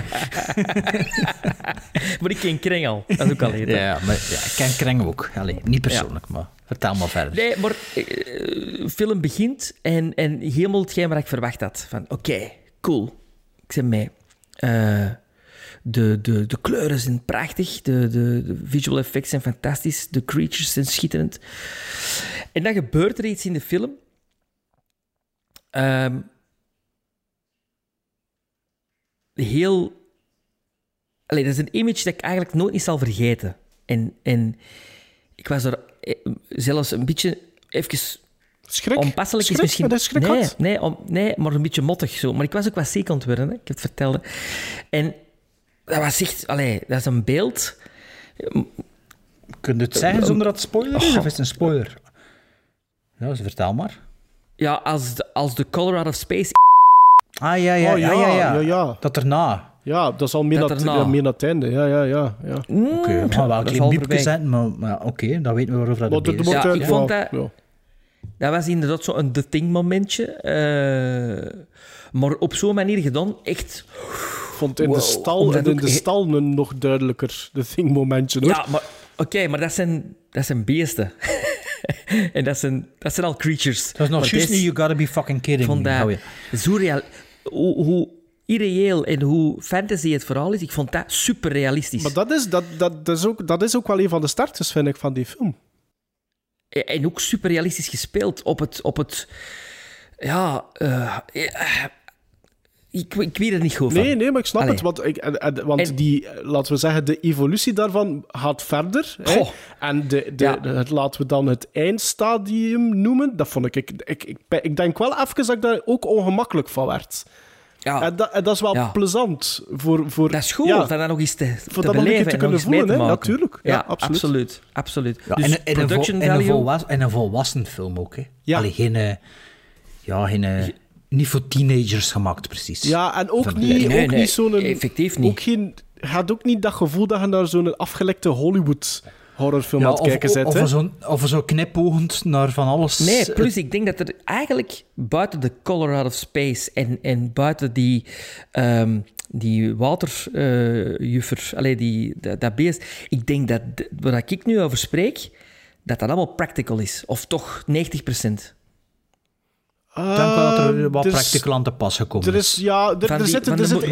Speaker 1: Maar ik ken Kreng al. Dat is ook al eerder.
Speaker 3: ja, maar ja, ik ken Kreng ook. Allee, niet persoonlijk, maar vertel maar verder.
Speaker 1: Nee, maar eh, film begint en, en helemaal hetgeen wat ik verwacht had. Van, oké, cool. Ik ben mee. Eh, de, de, de kleuren zijn prachtig. De, de, de visual effects zijn fantastisch. De creatures zijn schitterend. En dan gebeurt er iets in de film. Ehm, heel... Allee, dat is een image dat ik eigenlijk nooit niet zal vergeten. En, en ik was er eh, zelfs een beetje... Even
Speaker 2: Schrik?
Speaker 1: onpasselijk
Speaker 2: Schrik?
Speaker 1: is misschien...
Speaker 2: Dat is schrik
Speaker 1: nee, nee, om, nee, maar een beetje mottig zo. Maar ik was ook wat ziek aan het worden, hè. ik heb het vertelde. En dat was echt... Allee, dat is een beeld...
Speaker 3: Kun je het zeggen zonder dat het spoiler is?
Speaker 1: Oh.
Speaker 3: Of is het een spoiler? Ja, dus vertel maar.
Speaker 1: Ja, als de, als de Color Out of Space...
Speaker 3: Ah, ja, ja,
Speaker 2: Oh,
Speaker 3: ja,
Speaker 2: ja,
Speaker 3: ja, ja.
Speaker 2: ja, ja.
Speaker 3: Dat erna.
Speaker 2: Ja, dat is al meer
Speaker 1: Dat
Speaker 2: naar
Speaker 1: erna.
Speaker 2: ja, meer naar het einde. Ja, ja, ja. ja.
Speaker 3: Oké, we gaan wel een
Speaker 1: dat
Speaker 3: klein
Speaker 1: valt
Speaker 3: biepje zetten, maar, maar oké, dan weten we waarover
Speaker 2: Maar
Speaker 3: dat is.
Speaker 1: Ja, ik vond dat-
Speaker 2: ja.
Speaker 1: Dat was inderdaad zo'n The Thing momentje. eh, maar op zo'n manier gedaan, echt...
Speaker 2: Ik vond in
Speaker 1: Wow,
Speaker 2: de stal, en in de stal een nog duidelijker de thing momentje. Hoor.
Speaker 1: Ja, maar... Oké, maar dat zijn, dat zijn beesten. en dat zijn, dat zijn al creatures.
Speaker 3: Dat is nog juist niet, you gotta be fucking
Speaker 1: Ik
Speaker 3: kidding
Speaker 1: vond
Speaker 3: me.
Speaker 1: Zo real... Hoe, hoe irreëel en hoe fantasy het verhaal is, ik vond dat super realistisch.
Speaker 2: Maar dat is, dat, dat, dat, is ook, dat is ook wel een van de starters, vind ik, van die film.
Speaker 1: En ook super realistisch gespeeld op het... Op het ja... eh, eh, ik, ik weet er niet goed van.
Speaker 2: Nee, nee, maar ik snap
Speaker 1: Allee.
Speaker 2: het. Want, ik, en- en- want
Speaker 1: En-
Speaker 2: die, eh, laten we zeggen, de evolutie daarvan gaat verder. Hè?
Speaker 1: Goh.
Speaker 2: En de, de,
Speaker 1: Ja.
Speaker 2: de- het, laten we dan het eindstadium noemen. Dat vond ik... Ik, ik, ik, ik denk wel even dat ik daar ook ongemakkelijk van werd.
Speaker 1: Ja,
Speaker 2: En, dat, en dat is wel
Speaker 1: Ja.
Speaker 2: plezant voor... voor
Speaker 1: dat is goed,
Speaker 2: ja,
Speaker 1: om dat nog eens te,
Speaker 2: voor
Speaker 1: te
Speaker 2: dat
Speaker 1: beleven
Speaker 2: te
Speaker 1: en nog
Speaker 2: kunnen voelen.
Speaker 1: te
Speaker 2: Hè? Natuurlijk. Ja,
Speaker 1: Ja,
Speaker 2: absoluut.
Speaker 1: absoluut. absoluut.
Speaker 3: Ja,
Speaker 1: dus
Speaker 3: en, en, een
Speaker 1: production
Speaker 3: en, een
Speaker 1: value...
Speaker 3: volwas, en een volwassen film ook, hè.
Speaker 2: Ja.
Speaker 3: Allee, geen... eh, Ja, geen... eh, Niet voor teenagers gemaakt, precies.
Speaker 2: Ja, en ook
Speaker 3: Van-
Speaker 2: niet,
Speaker 1: Nee,
Speaker 2: ook
Speaker 1: nee,
Speaker 2: niet zo'n...
Speaker 1: effectief niet.
Speaker 2: Ook geen, je had ook niet dat gevoel dat je naar zo'n afgelekte Hollywood horrorfilm
Speaker 3: Ja,
Speaker 2: aan het
Speaker 3: of,
Speaker 2: kijken
Speaker 3: of,
Speaker 2: zit.
Speaker 3: of, er zo, of zo knipoogend naar van alles...
Speaker 1: Nee, plus ik denk dat er eigenlijk buiten de Color Out of Space en, en buiten die, ehm die waterjuffer, allee, die, dat, dat beest, ik denk dat waar ik nu over spreek, dat dat allemaal practical is. Of toch 90%.
Speaker 3: Ik denk wel dat er wat
Speaker 2: dus-
Speaker 3: practical aan te pas gekomen
Speaker 2: Er is, ja, er, er zitten, er zitten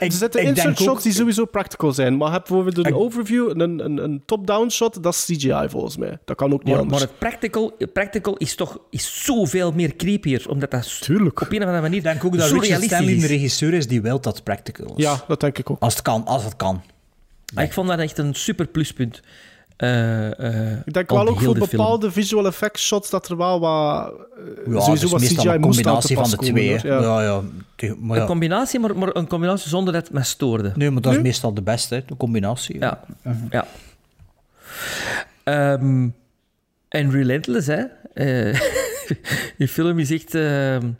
Speaker 2: er zitten insert shots die sowieso practical zijn. Maar heb bijvoorbeeld een
Speaker 3: Ik-
Speaker 2: overview, een, een, een top-down shot, dat is CGI volgens mij. Dat kan ook niet
Speaker 1: Maar,
Speaker 2: anders.
Speaker 1: maar het practical, practical is toch is zoveel meer creepier, omdat dat
Speaker 2: Tuurlijk.
Speaker 1: op een of andere manier
Speaker 3: Ik denk ook dat Richard Stanley een regisseur is die wil dat practical is.
Speaker 2: Ja, dat denk ik ook.
Speaker 3: Als het kan, als het kan.
Speaker 1: Ik vond dat echt een super pluspunt. Eh, eh,
Speaker 2: Ik denk
Speaker 1: op
Speaker 2: wel ook voor
Speaker 1: de film.
Speaker 2: bepaalde visual effects shots dat er wel wat... eh,
Speaker 3: Ja,
Speaker 2: sowieso
Speaker 3: dus
Speaker 2: wat CGI
Speaker 3: een combinatie van de
Speaker 2: komen,
Speaker 3: twee.
Speaker 2: hoor.
Speaker 3: hè.
Speaker 2: Ja.
Speaker 3: Ja, Maar
Speaker 1: Een
Speaker 3: ja.
Speaker 1: combinatie, maar, maar een combinatie zonder dat het me stoorde.
Speaker 3: Nee, maar dat is meestal de beste, hè, de combinatie.
Speaker 1: Ja. ja. Ehm, en Relentless, hè. Eh, die film is echt... ehm,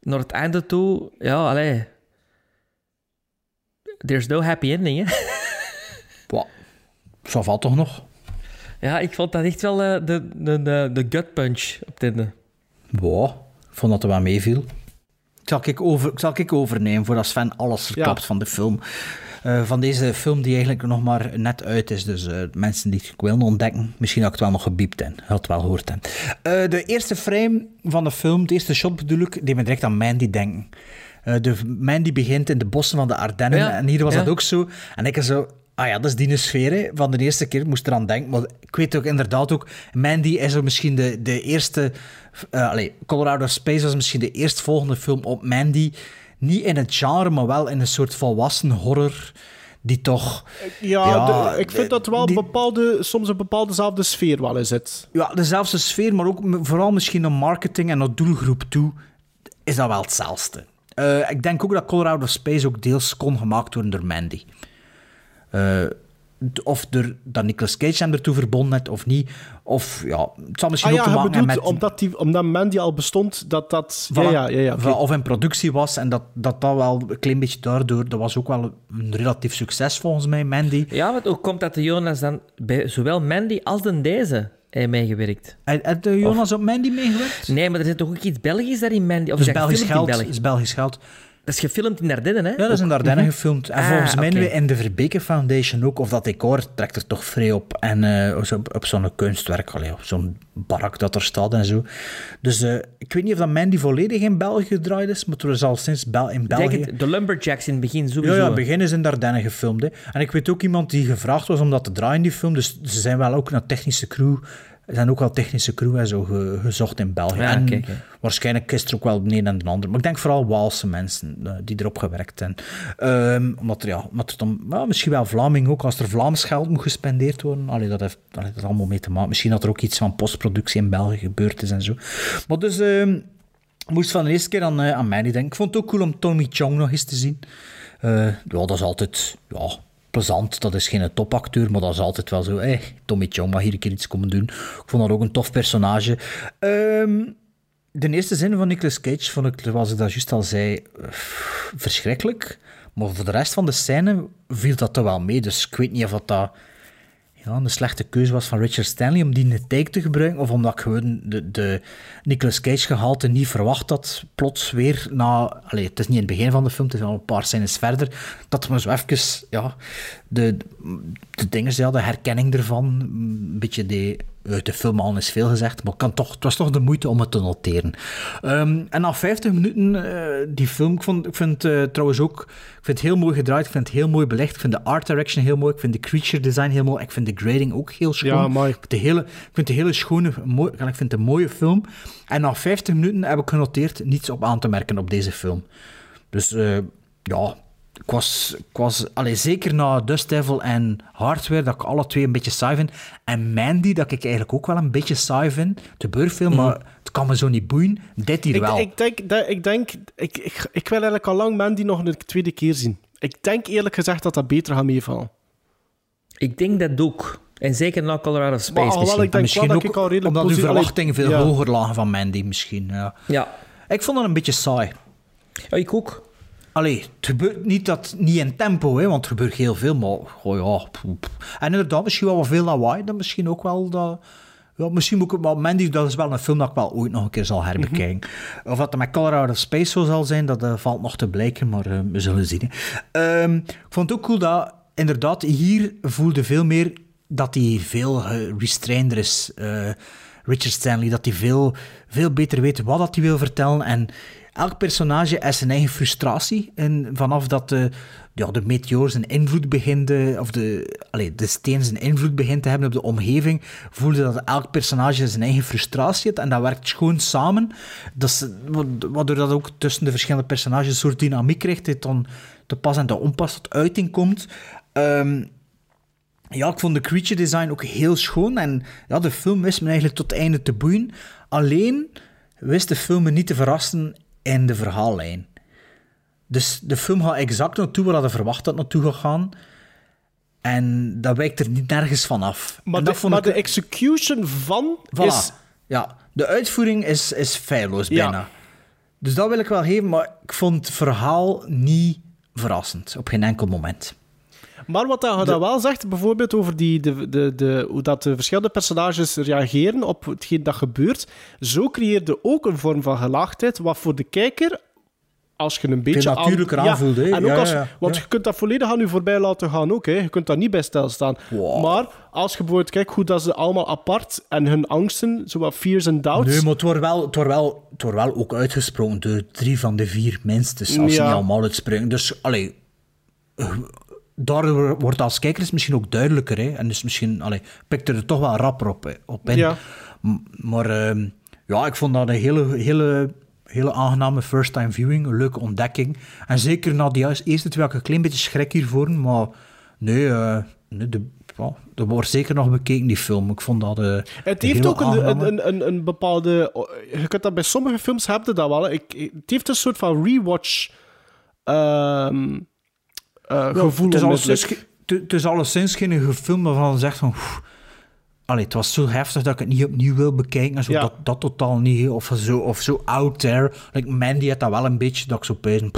Speaker 1: naar het einde toe... Ja, allee... There's no happy ending, hè.
Speaker 3: Zo valt toch nog?
Speaker 1: Ja, ik vond dat echt wel eh, de, de, de, de gut punch op het einde.
Speaker 3: Wow. Ik vond dat er wel meeviel. Zal ik, over, zal ik overnemen voordat Sven alles verklapt van de film. Eh, van deze film die eigenlijk nog maar net uit is. Dus eh, mensen die het willen ontdekken, misschien had ik het wel nog gebiept in. Had het wel gehoord in. Eh, de eerste frame van de film, de eerste shot bedoel ik, die me direct aan Mandy denken. Eh, de Mandy begint in de bossen van de Ardennen
Speaker 1: Ja,
Speaker 3: en hier was
Speaker 1: ja.
Speaker 3: dat ook zo. En ik zo, ah ja, dat is die sfeer hè. van de eerste keer, ik moest eraan denken. Maar ik weet ook inderdaad ook, Mandy is zo misschien de, de eerste, allee, Colorado Space was misschien de eerstvolgende film op Mandy. Niet in het genre, maar wel in een soort volwassen horror, die toch...
Speaker 2: Ja,
Speaker 3: Ja,
Speaker 2: de- ik vind dat wel
Speaker 3: die-
Speaker 2: bepaalde, soms een bepaaldezelfde sfeer wel in zit.
Speaker 3: Ja, dezelfde sfeer, maar ook vooral misschien naar marketing en naar doelgroep toe, is dat wel hetzelfde. Eh, ik denk ook dat Colorado Space ook deels kon gemaakt worden door Mandy. Eh, of door, dat Nicolas Cage hem ertoe verbonden heeft, of niet. Of ja, het zal misschien
Speaker 2: Ah
Speaker 3: ook
Speaker 2: ja,
Speaker 3: te
Speaker 2: je
Speaker 3: maken
Speaker 2: bedoelt,
Speaker 3: met...
Speaker 2: omdat, die, omdat Mandy al bestond, dat dat...
Speaker 3: Voilà.
Speaker 2: Ja, ja, ja.
Speaker 3: Of in productie was en dat, dat dat wel een klein beetje daardoor... Dat was ook wel een relatief succes volgens mij, Mandy.
Speaker 1: Ja, want hoe komt dat de Jonas dan bij zowel Mandy als de deze heeft meegewerkt?
Speaker 3: Heb heb de Jonas op Mandy meegewerkt?
Speaker 1: Nee, maar er zit toch ook iets Belgisch daar in Mandy? Of
Speaker 3: Dus
Speaker 1: is
Speaker 3: Belgisch geld, is Belgisch geld.
Speaker 1: Dat is gefilmd in Ardennen, hè?
Speaker 3: Ja, dat is in de Ardennen gefilmd. En
Speaker 1: Ah,
Speaker 3: volgens mij nu in de Verbeke Foundation ook, of dat decor trekt er toch vrij op. En zo op, op zo'n kunstwerk, allee, op zo'n barak dat er staat en zo. Dus eh, ik weet niet of dat Mandy volledig in België gedraaid is, maar er is al sinds Bel in België...
Speaker 1: het, de Lumberjacks in het begin
Speaker 3: Ja,
Speaker 1: sowieso.
Speaker 3: ja, het begin is in de Ardennen gefilmd. Hè. En ik weet ook iemand die gevraagd was om dat te draaien, die film. Dus ze zijn wel ook naar technische crew. Er zijn ook wel technische crew en zo ge- gezocht in België.
Speaker 1: Ja,
Speaker 3: en
Speaker 1: kijk,
Speaker 3: waarschijnlijk is er ook wel de een en de ander. Maar ik denk vooral Waalse mensen eh, die erop gewerkt hebben. Ehm, omdat er, ja, omdat er dan, misschien wel Vlaming ook, als er Vlaams geld moet gespendeerd worden. Allee, dat heeft allee, dat allemaal mee te maken. Misschien dat er ook iets van postproductie in België gebeurd is en zo. Maar dus... ehm, moest van de eerste keer aan, eh, aan mij denken. Ik vond het ook cool om Tommy Chong nog eens te zien. Eh, ja, dat is altijd ja, plezant. Dat is geen topacteur, maar dat is altijd wel zo. Hey, Tommy Chong mag hier een keer iets komen doen. Ik vond dat ook een tof personage. Ehm, de eerste zin van Nicolas Cage vond ik, zoals ik dat juist al zei, verschrikkelijk. Maar voor de rest van de scène viel dat toch wel mee. Dus ik weet niet of dat... dat ja, een slechte keuze was van Richard Stanley om die in de take te gebruiken, of omdat ik gewoon de, de Nicolas Cage gehalte niet verwacht had, plots weer na... Allee, het is niet in het begin van de film, het is al een paar scènes verder, dat we zo even, ja, de, de dingen, ja, de herkenning ervan, een beetje de... Uit de film al is veel gezegd, maar kan toch, het was toch de moeite om het te noteren. Ehm, en na 50 minuten, eh, die film, ik, vond, ik vind het eh, trouwens ook ik vind het heel mooi gedraaid, ik vind het heel mooi belegd, ik vind de art direction heel mooi, ik vind de creature design heel mooi, ik vind de grading ook heel schoon.
Speaker 2: Ja, mooi.
Speaker 3: Ik vind de hele, ik vind de hele schone, mooi, ik vind het een mooie film. En na 50 minuten heb ik genoteerd niets op aan te merken op deze film. Dus eh, ja, ik was, ik was allee, zeker na Dust Devil en Hardware, dat ik alle twee een beetje saai vind. En Mandy, dat ik eigenlijk ook wel een beetje saai vind. De beurfilm, maar het kan me zo niet boeien. Dit hier
Speaker 2: Ik,
Speaker 3: wel.
Speaker 2: ik denk, dat, ik, denk ik, ik, ik wil eigenlijk al lang Mandy nog een tweede keer zien. Ik denk eerlijk gezegd dat dat beter gaat meevallen.
Speaker 1: Ik denk dat ook. En zeker na Colorado Space misschien.
Speaker 2: ik denk
Speaker 3: misschien
Speaker 2: wel dat
Speaker 3: ook
Speaker 2: ik al redelijk
Speaker 3: omdat uw verwachtingen veel
Speaker 2: ja.
Speaker 3: hoger lagen van Mandy misschien. Ja.
Speaker 1: Ja.
Speaker 3: Ik vond dat een beetje saai.
Speaker 1: ja, ik ook.
Speaker 3: Allee, het gebeurt niet, dat, niet in tempo, hè, want er gebeurt heel veel, maar oh ja. pff, pff. En inderdaad, misschien wel wat veel lawaai, dan misschien ook wel dat... Ja, misschien moet ik... Maar Mandy, dat is wel een film dat ik wel ooit nog een keer zal herbekijken. Of dat het met Colorado Space zo zal zijn, dat eh, valt nog te blijken, maar eh, we zullen zien. Ehm, ik vond het ook cool dat, inderdaad, hier voelde veel meer dat hij veel eh, restrainer is. Richard Stanley, dat hij veel, veel beter weet wat dat hij wil vertellen. En elk personage heeft zijn eigen frustratie. En vanaf dat de, ja, de meteor zijn invloed begint, of de, allez, de steen zijn invloed begint te hebben op de omgeving, voelde dat elk personage zijn eigen frustratie heeft. En dat werkt gewoon samen. Dat is, waardoor dat ook tussen de verschillende personages een soort dynamiek krijgt, die dan te pas en te onpas tot uiting komt. Ehm, ja, ik vond de creature design ook heel schoon. En ja, de film wist me eigenlijk tot het einde te boeien. Alleen wist de film me niet te verrassen in de verhaallijn. Dus de film gaat exact naartoe waar je verwacht dat naartoe gaat gaan. En dat wijkt er niet nergens van af.
Speaker 2: Maar,
Speaker 3: de,
Speaker 2: maar de execution van
Speaker 3: voilà.
Speaker 2: is...
Speaker 3: Ja, de uitvoering is, is feilloos bijna. Ja. Dus dat wil ik wel geven, maar ik vond het verhaal niet verrassend. Op geen enkel moment.
Speaker 2: Maar wat je de... wel zegt, bijvoorbeeld over die, de, de, de, hoe dat de verschillende personages reageren op hetgeen dat gebeurt, zo creëerde ook een vorm van gelaagdheid, wat voor de kijker als je een beetje
Speaker 3: natuurlijker
Speaker 2: aan,
Speaker 3: aanvoelt.
Speaker 2: Ja, en ook
Speaker 3: ja,
Speaker 2: als,
Speaker 3: ja,
Speaker 2: want je kunt dat volledig aan je voorbij laten gaan ook. Hè. Je kunt daar niet bij stilstaan.
Speaker 3: Wow.
Speaker 2: Maar als je bijvoorbeeld kijkt hoe dat ze allemaal apart en hun angsten, zowat fears en doubts...
Speaker 3: Nee, maar het wordt wel, het wordt wel, het wordt wel ook uitgesproken door drie van de vier minstens, als ze niet allemaal uitspringen. Dus, allee... Daar wordt als kijkers misschien ook duidelijker. Hè? En dus misschien allee, pikt er toch wel rapper op, op in.
Speaker 2: Ja.
Speaker 3: Maar uh, ja, ik vond dat een hele, hele hele aangename first-time viewing, een leuke ontdekking. En zeker na die eerste twee had ik een klein beetje schrik hiervoor, maar nee, uh, nee de, ja, er wordt zeker nog bekeken, die film. Ik vond dat uh,
Speaker 2: Het heeft ook een, een, een, een, bepaalde... Je kunt dat bij sommige films hebben dat wel. Ik, het heeft een soort van rewatch um, uh, ja, gevoel.
Speaker 3: Het is, alleszins, het is alleszins geen film waarvan je zegt van... Allee, het was zo heftig dat ik het niet opnieuw wil bekijken. Zo,
Speaker 2: ja.
Speaker 3: dat, dat totaal niet. Of zo, of zo out there. Like Mandy had dat wel een beetje. Dat ik zo pijzen.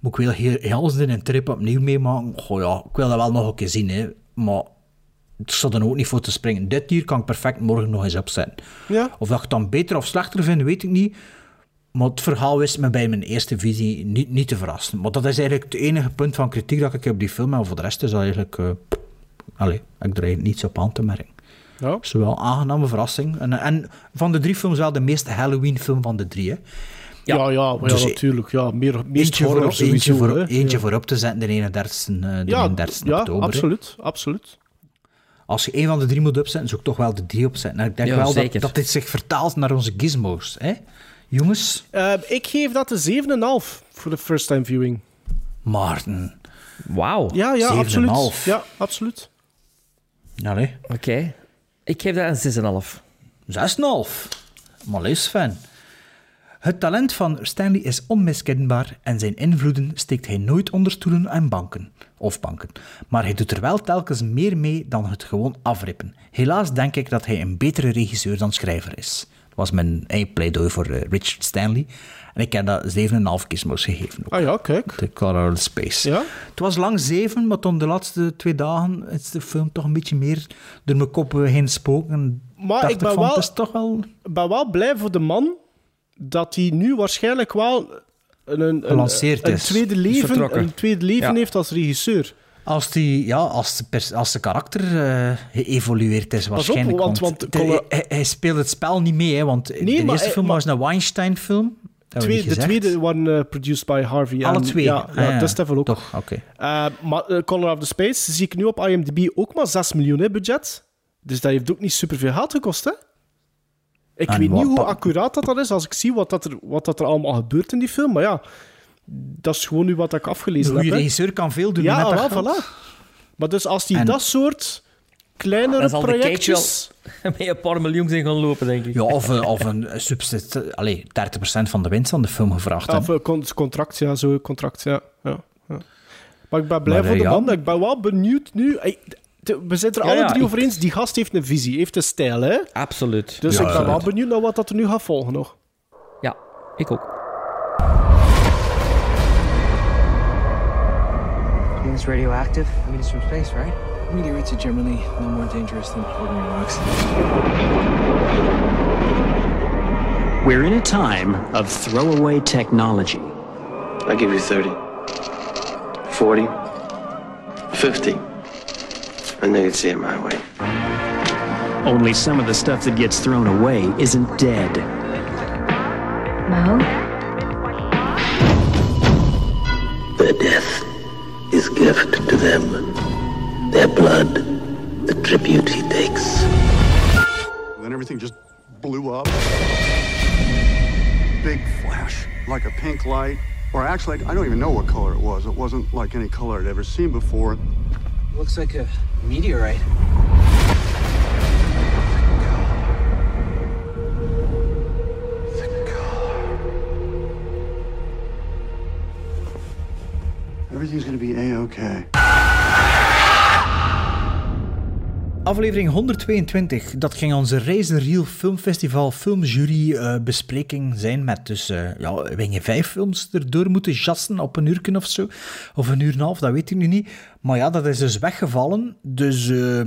Speaker 3: Moet ik wel heel, heel in een trip opnieuw meemaken? Goh ja, ik wil dat wel nog een keer zien. Hè. Maar het staat er ook niet voor te springen. Dit hier kan ik perfect morgen nog eens opzetten.
Speaker 2: Ja.
Speaker 3: Of dat ik het dan beter of slechter vind, weet ik niet. Maar het verhaal wist me bij mijn eerste visie niet, niet te verrassen. Maar dat is eigenlijk het enige punt van kritiek dat ik heb op die film. En voor de rest is dat eigenlijk... Uh, allee, ik draai niets op aan te merken.
Speaker 2: Ja.
Speaker 3: Zowel een aangename verrassing. En, en van de drie films wel de meeste Halloween-film van de drie. Hè.
Speaker 2: Ja, ja, ja, maar dus ja natuurlijk. Ja, meer,
Speaker 3: eentje, voor,
Speaker 2: sowieso,
Speaker 3: eentje, voor, eentje
Speaker 2: ja.
Speaker 3: voor op te zetten, de 31 uh, de
Speaker 2: ja,
Speaker 3: 31
Speaker 2: ja,
Speaker 3: oktober.
Speaker 2: absoluut, absoluut.
Speaker 3: Als je een van de drie moet opzetten, zou ik toch wel de drie opzetten. En ik denk
Speaker 1: Ja,
Speaker 3: wel dat,
Speaker 1: zeker.
Speaker 3: dat dit zich vertaalt naar onze gizmos. Hè? Jongens,
Speaker 2: Uh, ik geef dat een 7,5 voor de first time viewing.
Speaker 3: Maarten.
Speaker 1: Wauw.
Speaker 2: Ja, ja,
Speaker 3: 7,5.
Speaker 2: absoluut. Ja, absoluut.
Speaker 1: Oké. Ik geef dat een 6,5.
Speaker 3: 6,5. Malees fan. Het talent van Stanley is onmiskenbaar en zijn invloeden steekt hij nooit onder stoelen en banken. Of banken. Maar hij doet er wel telkens meer mee dan het gewoon afrippen. Helaas denk ik dat hij een betere regisseur dan schrijver is. Dat was mijn eigen pleidooi voor uh, Richard Stanley. En ik heb dat 7,5 gizmos gegeven. Ook.
Speaker 2: Ah ja, kijk.
Speaker 3: De Colorado Space.
Speaker 2: Ja?
Speaker 3: Het was lang zeven, maar toen de laatste twee dagen is de film toch een beetje meer door mijn kop heen spoken.
Speaker 2: Maar ik ben
Speaker 3: van,
Speaker 2: wel-
Speaker 3: is toch wel...
Speaker 2: Ben wel blij voor de man dat hij nu waarschijnlijk wel een, een, een, tweede leven, een tweede leven
Speaker 1: Ja.
Speaker 2: heeft als regisseur.
Speaker 3: Als, die, ja, als, de pers- als de karakter eh, geëvolueerd is, waarschijnlijk.
Speaker 2: want- want
Speaker 3: de- hij, hij speelt het spel niet mee, hè, want de
Speaker 2: maar
Speaker 3: eerste film
Speaker 2: maar-
Speaker 3: was een Weinstein-film.
Speaker 2: Twee, de tweede waren eh, produced by Harvey.
Speaker 3: Alle
Speaker 2: en-
Speaker 3: twee?
Speaker 2: Ja,
Speaker 3: Ah,
Speaker 2: ja,
Speaker 3: ja.
Speaker 2: dat is ook.
Speaker 3: Toch, oké.
Speaker 2: Eh, maar uh, Color of the Space zie ik nu op IMDb ook maar 6 miljoen hè, budget. Dus dat heeft ook niet superveel geld gekost, hè? Ik
Speaker 3: En
Speaker 2: weet niet hoe accuraat dat, dat is als ik zie wat, dat er, wat dat er allemaal gebeurt in die film. Maar ja, dat is gewoon nu wat ik
Speaker 3: Een
Speaker 2: afgelezen heb. hè.
Speaker 3: regisseur kan veel doen
Speaker 2: Ja,
Speaker 3: met dat
Speaker 2: wel,
Speaker 3: geld.
Speaker 2: voilà. Maar dus als die
Speaker 3: En-
Speaker 2: dat soort kleinere
Speaker 1: cake
Speaker 2: projectjes...
Speaker 1: Met een paar miljoen zijn gaan lopen, denk ik.
Speaker 3: Ja, of, een- of een subsist... Allee, 30% van de winst van de film gevraagd. hè.
Speaker 2: Of een con- contract, ja, zo'n contract, ja. ja, ja. Maar ik ben blij
Speaker 3: Maar,
Speaker 2: voor
Speaker 3: eh,
Speaker 2: de
Speaker 3: ja.
Speaker 2: man. Ik ben wel benieuwd nu. We zijn er
Speaker 1: Ja,
Speaker 2: alle drie over eens. Die gast heeft een visie, heeft een stijl, hè?
Speaker 1: Absoluut.
Speaker 2: Dus
Speaker 3: Ja,
Speaker 2: ik ben wel benieuwd naar wat dat er nu gaat volgen nog.
Speaker 1: Ja, ik ook.
Speaker 11: You it's radioactive? I mean, it's from space, right?
Speaker 12: Meteorites are generally no more dangerous than ordinary rocks.
Speaker 13: We're in a time of throwaway technology.
Speaker 6: I give you 30, 40, 50. And then you'd see it my way.
Speaker 13: Only some of the stuff that gets thrown away isn't dead.
Speaker 9: Mo?
Speaker 14: Gift to them. Their blood, the tribute he takes.
Speaker 15: Then everything just blew up. Big flash, like a pink light. Or actually, I don't even know what color it was. It wasn't like any color I'd ever seen before.
Speaker 11: Looks like a meteorite.
Speaker 15: Be a-okay.
Speaker 3: Aflevering 122, dat ging onze Real Filmfestival filmjury eh, bespreking zijn met dus, eh ja, we gingen vijf films erdoor moeten jassen op een uur of zo. Of een uur en een half, dat weet ik nu niet. Maar ja, dat is dus weggevallen. Dus eh,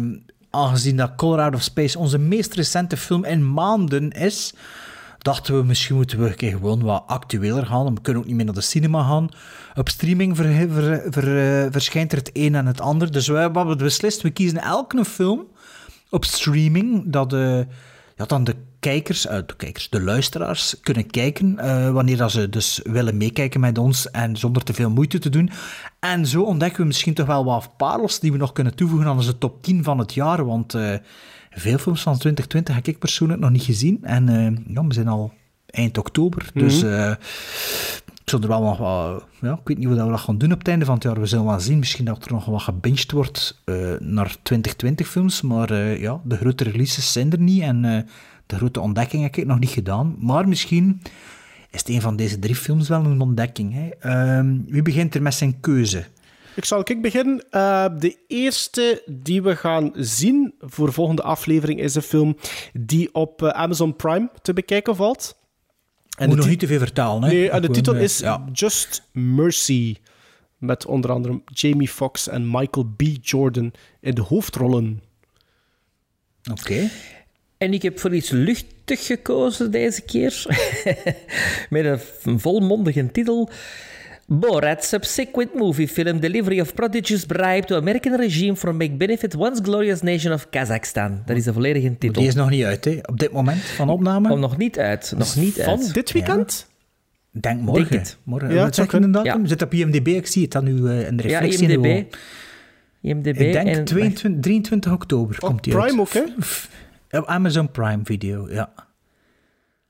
Speaker 3: aangezien dat Color Out of Space onze meest recente film in maanden is, dachten we misschien moeten we keer gewoon wat actueler gaan. We kunnen ook niet meer naar de cinema gaan. Op streaming ver- ver- eh, verschijnt er het een en het ander. Dus wij hebben beslist, we kiezen elke film op streaming dat de, ja, dan de kijkers, eh, de kijkers, de luisteraars kunnen kijken eh, wanneer dat ze dus willen meekijken met ons en zonder te veel moeite te doen. En zo ontdekken we misschien toch wel wat parels die we nog kunnen toevoegen aan onze top 10 van het jaar, want eh, veel films van 2020 heb ik persoonlijk nog niet gezien. En eh, ja, we zijn al eind oktober, dus...
Speaker 2: Mhm.
Speaker 3: eh, ik zal er wel nog wat, ja, ik weet niet hoe dat we dat gaan doen op het einde van het jaar. We zullen wel zien. Misschien dat er nog wat gebinged wordt eh, naar 2020 films. Maar ja, de grote releases zijn er niet. En de grote ontdekking heb ik nog niet gedaan. Maar misschien is het een van deze drie films wel een ontdekking. Hè. Ehm, wie begint er met zijn keuze?
Speaker 2: Ik zal ik beginnen. Eh, de eerste die we gaan zien voor de volgende aflevering is een film die op eh, Amazon Prime te bekijken valt.
Speaker 3: En Moet nog niet te veel vertalen. Hè?
Speaker 2: Nee, en de titel
Speaker 3: eh,
Speaker 2: is
Speaker 3: ja.
Speaker 2: Just Mercy. Met onder andere Jamie Foxx en Michael B. Jordan in de hoofdrollen.
Speaker 3: Oké.
Speaker 1: En ik heb voor iets luchtig gekozen deze keer. Met een volmondige titel. Borat subsequent movie film Delivery of Prodigious Bribe to American Regime for Make Benefit Once Glorious Nation of Kazakhstan. Dat is de volledige titel.
Speaker 3: Die is nog niet uit, hè? op dit moment van opname.
Speaker 1: Oh, nog niet uit. Nog niet
Speaker 2: Van
Speaker 1: uit.
Speaker 2: dit weekend?
Speaker 3: Denk morgen.
Speaker 1: Denk het.
Speaker 3: morgen.
Speaker 2: Ja,
Speaker 3: Wat
Speaker 2: het
Speaker 3: zeg
Speaker 2: zou
Speaker 3: je
Speaker 2: kunnen.
Speaker 3: inderdaad?
Speaker 1: Ja.
Speaker 3: Zit op IMDb, ik zie het dan nu eh, in de
Speaker 1: Ja,
Speaker 3: reflectie. in de
Speaker 1: IMDb. IMDb.
Speaker 3: Ik denk
Speaker 1: en-
Speaker 3: 22, 23 oktober komt die
Speaker 2: Prime
Speaker 3: uit.
Speaker 2: ook, hè?
Speaker 3: Op Amazon Prime Video, ja.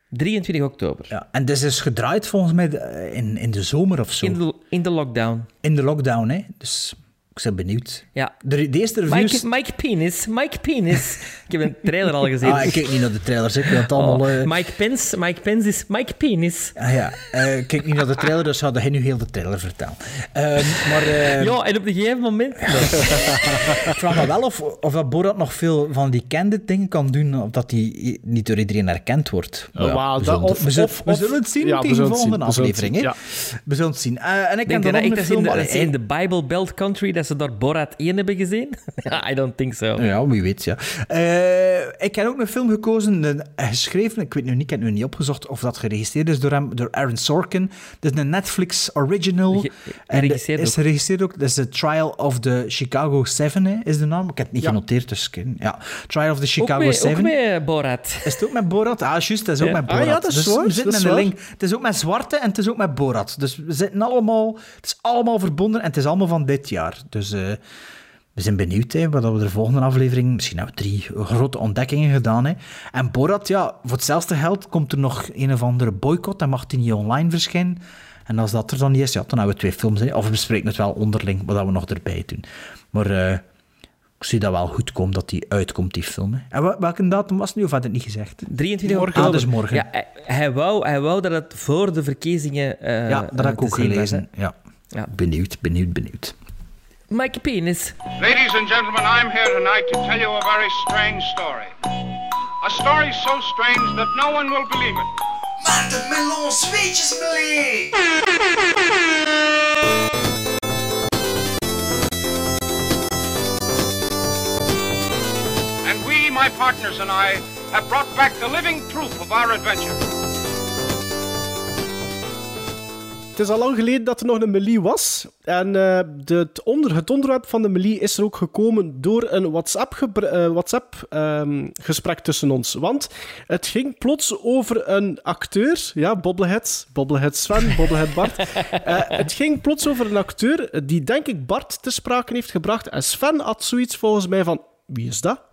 Speaker 1: 23 oktober.
Speaker 3: ja. En dit is gedraaid volgens mij eh, in, in de zomer of zo.
Speaker 1: In de, in de lockdown.
Speaker 3: In de lockdown, hè. Dus ik ben benieuwd.
Speaker 1: Ja.
Speaker 3: De, de eerste reviews...
Speaker 1: Mike, Mike Penis. Mike Penis. ik heb een trailer al gezien.
Speaker 3: Ah, ik kijk niet naar de trailers, ik wil het allemaal...
Speaker 1: Oh,
Speaker 3: eh,
Speaker 1: Mike Pence. Mike Pence is Mike Penis.
Speaker 3: ah, ja, eh, ik kijk niet naar de trailer, dus zou hij nu heel de trailer vertellen. Ehm, maar... eh,
Speaker 1: Ja, en op een gegeven moment...
Speaker 3: Ik vraag me wel of, of dat Borat nog veel van die kende dingen kan doen, of dat die niet door iedereen herkend wordt. Maar ja,
Speaker 2: wauw,
Speaker 3: we,
Speaker 2: dat-
Speaker 3: zullen,
Speaker 2: of-
Speaker 3: we, zullen,
Speaker 2: of-
Speaker 3: we zullen het zien
Speaker 2: ja,
Speaker 3: tegen de
Speaker 2: zullen het
Speaker 3: volgende
Speaker 2: zien, we zullen het
Speaker 3: aflevering.
Speaker 2: zien,
Speaker 3: hè. We zullen het zien. Eh, en ik
Speaker 1: Denk dat
Speaker 3: nog een film...
Speaker 1: in de Bible Belt Country dat ze daar Borat 1 hebben gezien? I don't think so.
Speaker 3: Ja, wie weet, ja. Eh, ik heb ook een film gekozen, een- geschreven, ik weet nu niet, ik heb nu niet opgezocht of dat geregistreerd is door, hem, door Aaron Sorkin. Dat is een Netflix original.
Speaker 1: Ge-
Speaker 3: en is
Speaker 1: ook.
Speaker 3: geregistreerd ook. Dat is The Trial of the Chicago 7, hè, is de naam. Ik heb het niet
Speaker 2: Ja.
Speaker 3: genoteerd, dus ja. Trial of the
Speaker 1: Ook
Speaker 3: Chicago
Speaker 1: met,
Speaker 3: 7.
Speaker 1: ook met Borat.
Speaker 3: Is het ook met Borat? Ah, juist, het is ook
Speaker 1: Ja.
Speaker 3: met
Speaker 2: Ah,
Speaker 3: Borat.
Speaker 2: ja, dat is
Speaker 3: dus
Speaker 2: waar,
Speaker 3: we zitten
Speaker 2: dat
Speaker 3: in
Speaker 2: waar.
Speaker 3: link. Het is ook met Zwarte en het is ook met Borat. Dus we zitten allemaal... Het is allemaal verbonden en het is allemaal van dit jaar. Dus eh, we zijn benieuwd hè, wat we de volgende aflevering... Misschien hebben we drie grote ontdekkingen gedaan. Hè. En Borat, ja, voor hetzelfde geld komt er nog een of andere boycott. Dan mag die niet online verschijnen. En als dat er dan niet is, ja, dan hebben we twee films. Hè. Of we bespreken het wel onderling, wat we nog erbij doen. Maar... eh, ik zie dat wel goed komen dat die uitkomt, die film. Hè. En wel- welke datum was het nu, of had het niet gezegd?
Speaker 1: 23
Speaker 3: Morgen.
Speaker 1: oktober.
Speaker 3: Ah, dus morgen.
Speaker 1: Ja, hij, wou, hij wou dat het voor de verkiezingen eh
Speaker 3: ja, dat heb ik ook
Speaker 1: was,
Speaker 3: gelezen. Ja. Benieuwd, benieuwd, benieuwd.
Speaker 1: Mike Penis.
Speaker 5: Ladies and gentlemen, I'm here tonight to tell you a very strange story. A story so strange that no one will believe it.
Speaker 8: Maarten Melon Zweetjesmelee!
Speaker 5: And we, my partners and I, have brought back the living proof of our adventure.
Speaker 2: Het is al lang geleden dat er nog een Melee was. En uh, de, het, onder, het onderwerp van de Melee is er ook gekomen door een WhatsApp-gesprek uh, WhatsApp, um, tussen ons. Want het ging plots over een acteur. Ja, Bobblehead. Bobblehead Sven, Bobblehead Bart. uh, het ging plots over een acteur die, denk ik, Bart te sprake heeft gebracht. En Sven had zoiets volgens mij van... Wie is dat?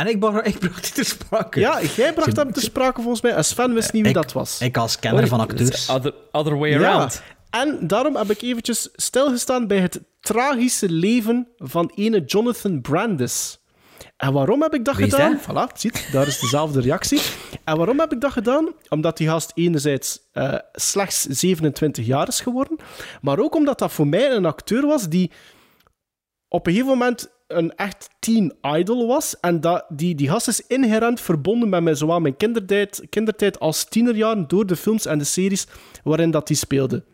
Speaker 3: En ik bracht, ik bracht die te sprake.
Speaker 2: Ja, jij bracht hem te sprake volgens mij. En Sven wist niet wie
Speaker 3: ik,
Speaker 2: dat was.
Speaker 3: Ik als kenner van acteurs.
Speaker 1: Other, other way around.
Speaker 2: Ja. En daarom heb ik eventjes stilgestaan bij het tragische leven van ene Jonathan Brandis. En waarom heb ik dat
Speaker 1: Wie
Speaker 2: gedaan? Voilà, ziet, daar is dezelfde reactie. En waarom heb ik dat gedaan? Omdat die gast enerzijds uh, slechts 27 jaar is geworden, maar ook omdat dat voor mij een acteur was die op een gegeven moment een echt teen idol was. En dat, die, die gast is inherent verbonden met mijn, zowel mijn kindertijd, kindertijd als tienerjaren door de films en de series waarin dat hij speelde.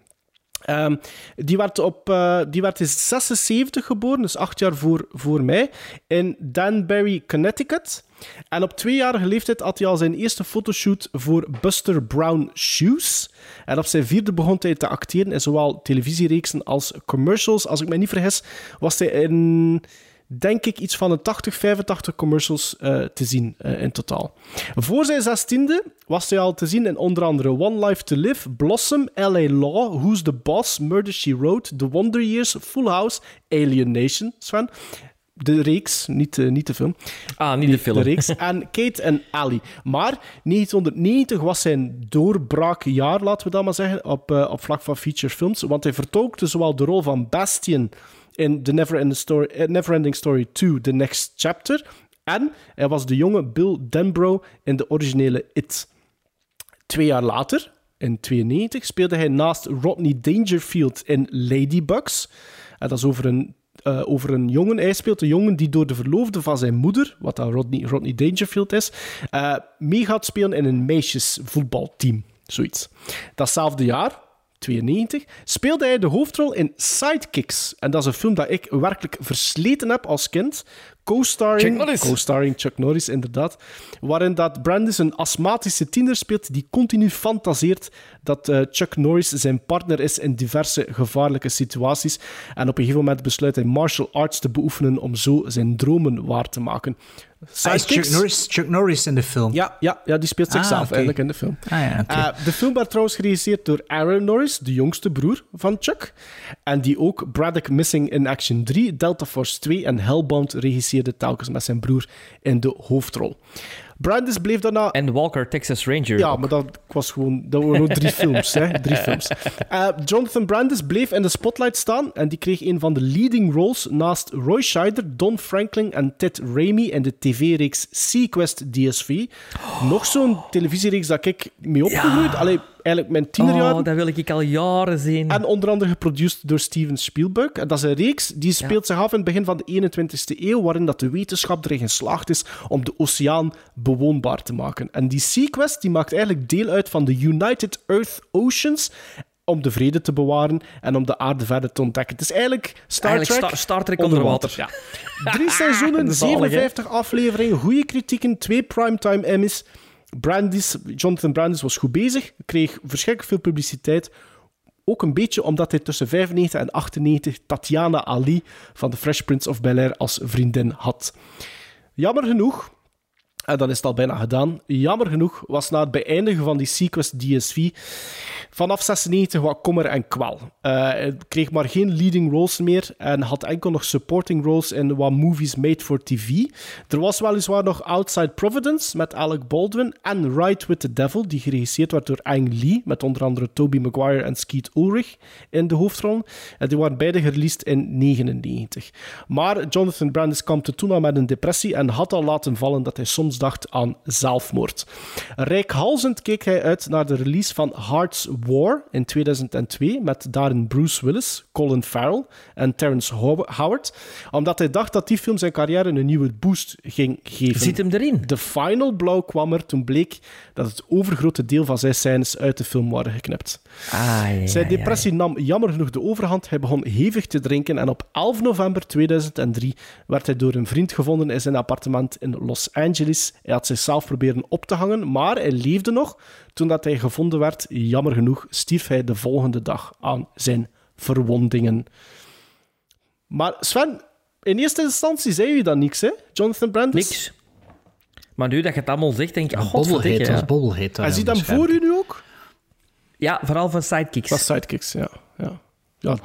Speaker 2: Um, die, werd op, uh, die werd in 76 geboren, dus acht jaar voor, voor mij, in Danbury, Connecticut. En op tweejarige leeftijd had hij al zijn eerste fotoshoot voor Buster Brown Shoes. En op zijn vierde begon hij te acteren in zowel televisiereeksen als commercials. Als ik me niet vergis, was hij in denk ik, iets van een 80, 85 commercials uh, te zien uh, in totaal. Voor zijn zestiende was hij al te zien in onder andere One Life to Live, Blossom, LA Law, Who's the Boss, Murder She Wrote, The Wonder Years, Full House, Alien Nation, Sven. De reeks, niet, uh, niet de film.
Speaker 1: Ah, niet de film.
Speaker 2: De reeks. En Kate en Ali. Maar 1990 was zijn doorbraakjaar, laten we dat maar zeggen, op, op vlak van feature films. Want hij vertolkte zowel de rol van Bastian in The Neverending Story, Neverending Story 2, The Next Chapter. En hij was de jonge Bill Denbrough in de originele It. Twee jaar later, in 92, speelde hij naast Rodney Dangerfield in Ladybugs. Dat is over een, uh, over een jongen. Hij speelt een jongen die door de verloofde van zijn moeder, wat dan Rodney, Rodney Dangerfield is, uh, mee gaat spelen in een meisjesvoetbalteam. Zoiets. Datzelfde jaar, 92, speelde hij de hoofdrol in Sidekicks. En dat is een film dat ik werkelijk versleten heb als kind. Co-starring
Speaker 1: Chuck Norris.
Speaker 2: Co-starring Chuck Norris, inderdaad. Waarin dat Brandis een astmatische tiener speelt die continu fantaseert dat uh, Chuck Norris zijn partner is in diverse gevaarlijke situaties. En op een gegeven moment besluit hij martial arts te beoefenen om zo zijn dromen waar te maken.
Speaker 3: Chuck Norris, Chuck Norris in de film.
Speaker 2: Ja, ja, ja die speelt zichzelf
Speaker 3: Ah, oké.
Speaker 2: eigenlijk in de film.
Speaker 3: Ah, ja.
Speaker 2: Uh, de film werd trouwens geregisseerd door Aaron Norris, de jongste broer van Chuck. En die ook Braddock Missing in Action 3, Delta Force 2 en Hellbound regisseerde telkens met zijn broer in de hoofdrol. Brandis bleef daarna...
Speaker 1: En Walker, Texas Ranger.
Speaker 2: Ja, maar dat was gewoon... Dat waren ook drie films, hè. Drie films. Uh, Jonathan Brandis bleef in de spotlight staan en die kreeg een van de leading roles naast Roy Scheider, Don Franklin en Ted Raimi in de tv-reeks Sequest DSV. Nog zo'n televisiereeks dat ik mee opgegroeid. Allee, eigenlijk mijn tienerjaren.
Speaker 1: Oh, dat wil ik al jaren zien.
Speaker 2: En onder andere geproduceerd door Steven Spielberg. En dat is een reeks die speelt zich af in het begin van de 21ste eeuw, waarin dat de wetenschap erin geslaagd is om de oceaan bewoonbaar te maken. En die Sequest die maakt eigenlijk deel uit van de United Earth Oceans om de vrede te bewaren en om de aarde verder te ontdekken. Het is eigenlijk Star
Speaker 1: Eigenlijk
Speaker 2: Trek
Speaker 1: Star, Star Trek onder water.
Speaker 2: Ja. Drie seizoenen,
Speaker 1: Zalig, hè?
Speaker 2: 57 afleveringen, goede kritieken, twee primetime Emmys. Brandis, Jonathan Brandis was goed bezig, kreeg verschrikkelijk veel publiciteit. Ook een beetje omdat hij tussen 95 en 98 Tatiana Ali van The Fresh Prince of Bel-Air als vriendin had. Jammer genoeg, en dan is het al bijna gedaan, jammer genoeg was na het beëindigen van die Sequest DSV vanaf 96 wat kommer en. Eh, hij kreeg maar geen leading roles meer en had enkel nog supporting roles in wat movies made for TV. Er was weliswaar nog Outside Providence met Alec Baldwin en Ride with the Devil, die geregisseerd werd door Ang Lee, met onder andere Tobey Maguire en Skeet Ulrich in de hoofdrollen. En die waren beide gereleased in 99. Maar Jonathan Brandis kampte toen al met een depressie en had al laten vallen dat hij soms dacht aan zelfmoord. Rijkhalzend keek hij uit naar de release van Hearts War in 2002 met daarin Bruce Willis, Colin Farrell en Terrence Ho- Howard, omdat hij dacht dat die film zijn carrière een nieuwe boost ging geven.
Speaker 1: Zit hem erin?
Speaker 2: De final blow kwam er toen bleek dat het overgrote deel van zijn scènes uit de film waren geknipt.
Speaker 1: Ah, ja,
Speaker 2: Zijn
Speaker 1: ja,
Speaker 2: depressie nam jammer genoeg de overhand. Hij begon hevig te drinken en op 11 november 2003 werd hij door een vriend gevonden in zijn appartement in Los Angeles. Hij had zichzelf proberen op te hangen, maar hij leefde nog Toen dat hij gevonden werd, jammer genoeg, stierf hij de volgende dag aan zijn verwondingen. Maar Sven, in eerste instantie zei je dan niks, hè? Jonathan Brandis?
Speaker 1: Niks. Maar nu dat je het allemaal zegt, denk ik... Oh,
Speaker 3: bobbelheet,
Speaker 1: ja.
Speaker 3: bobbelheet.
Speaker 2: Hij ziet hem voor u nu ook?
Speaker 1: Ja, vooral van sidekicks.
Speaker 2: Is sidekicks, ja. ja. ja.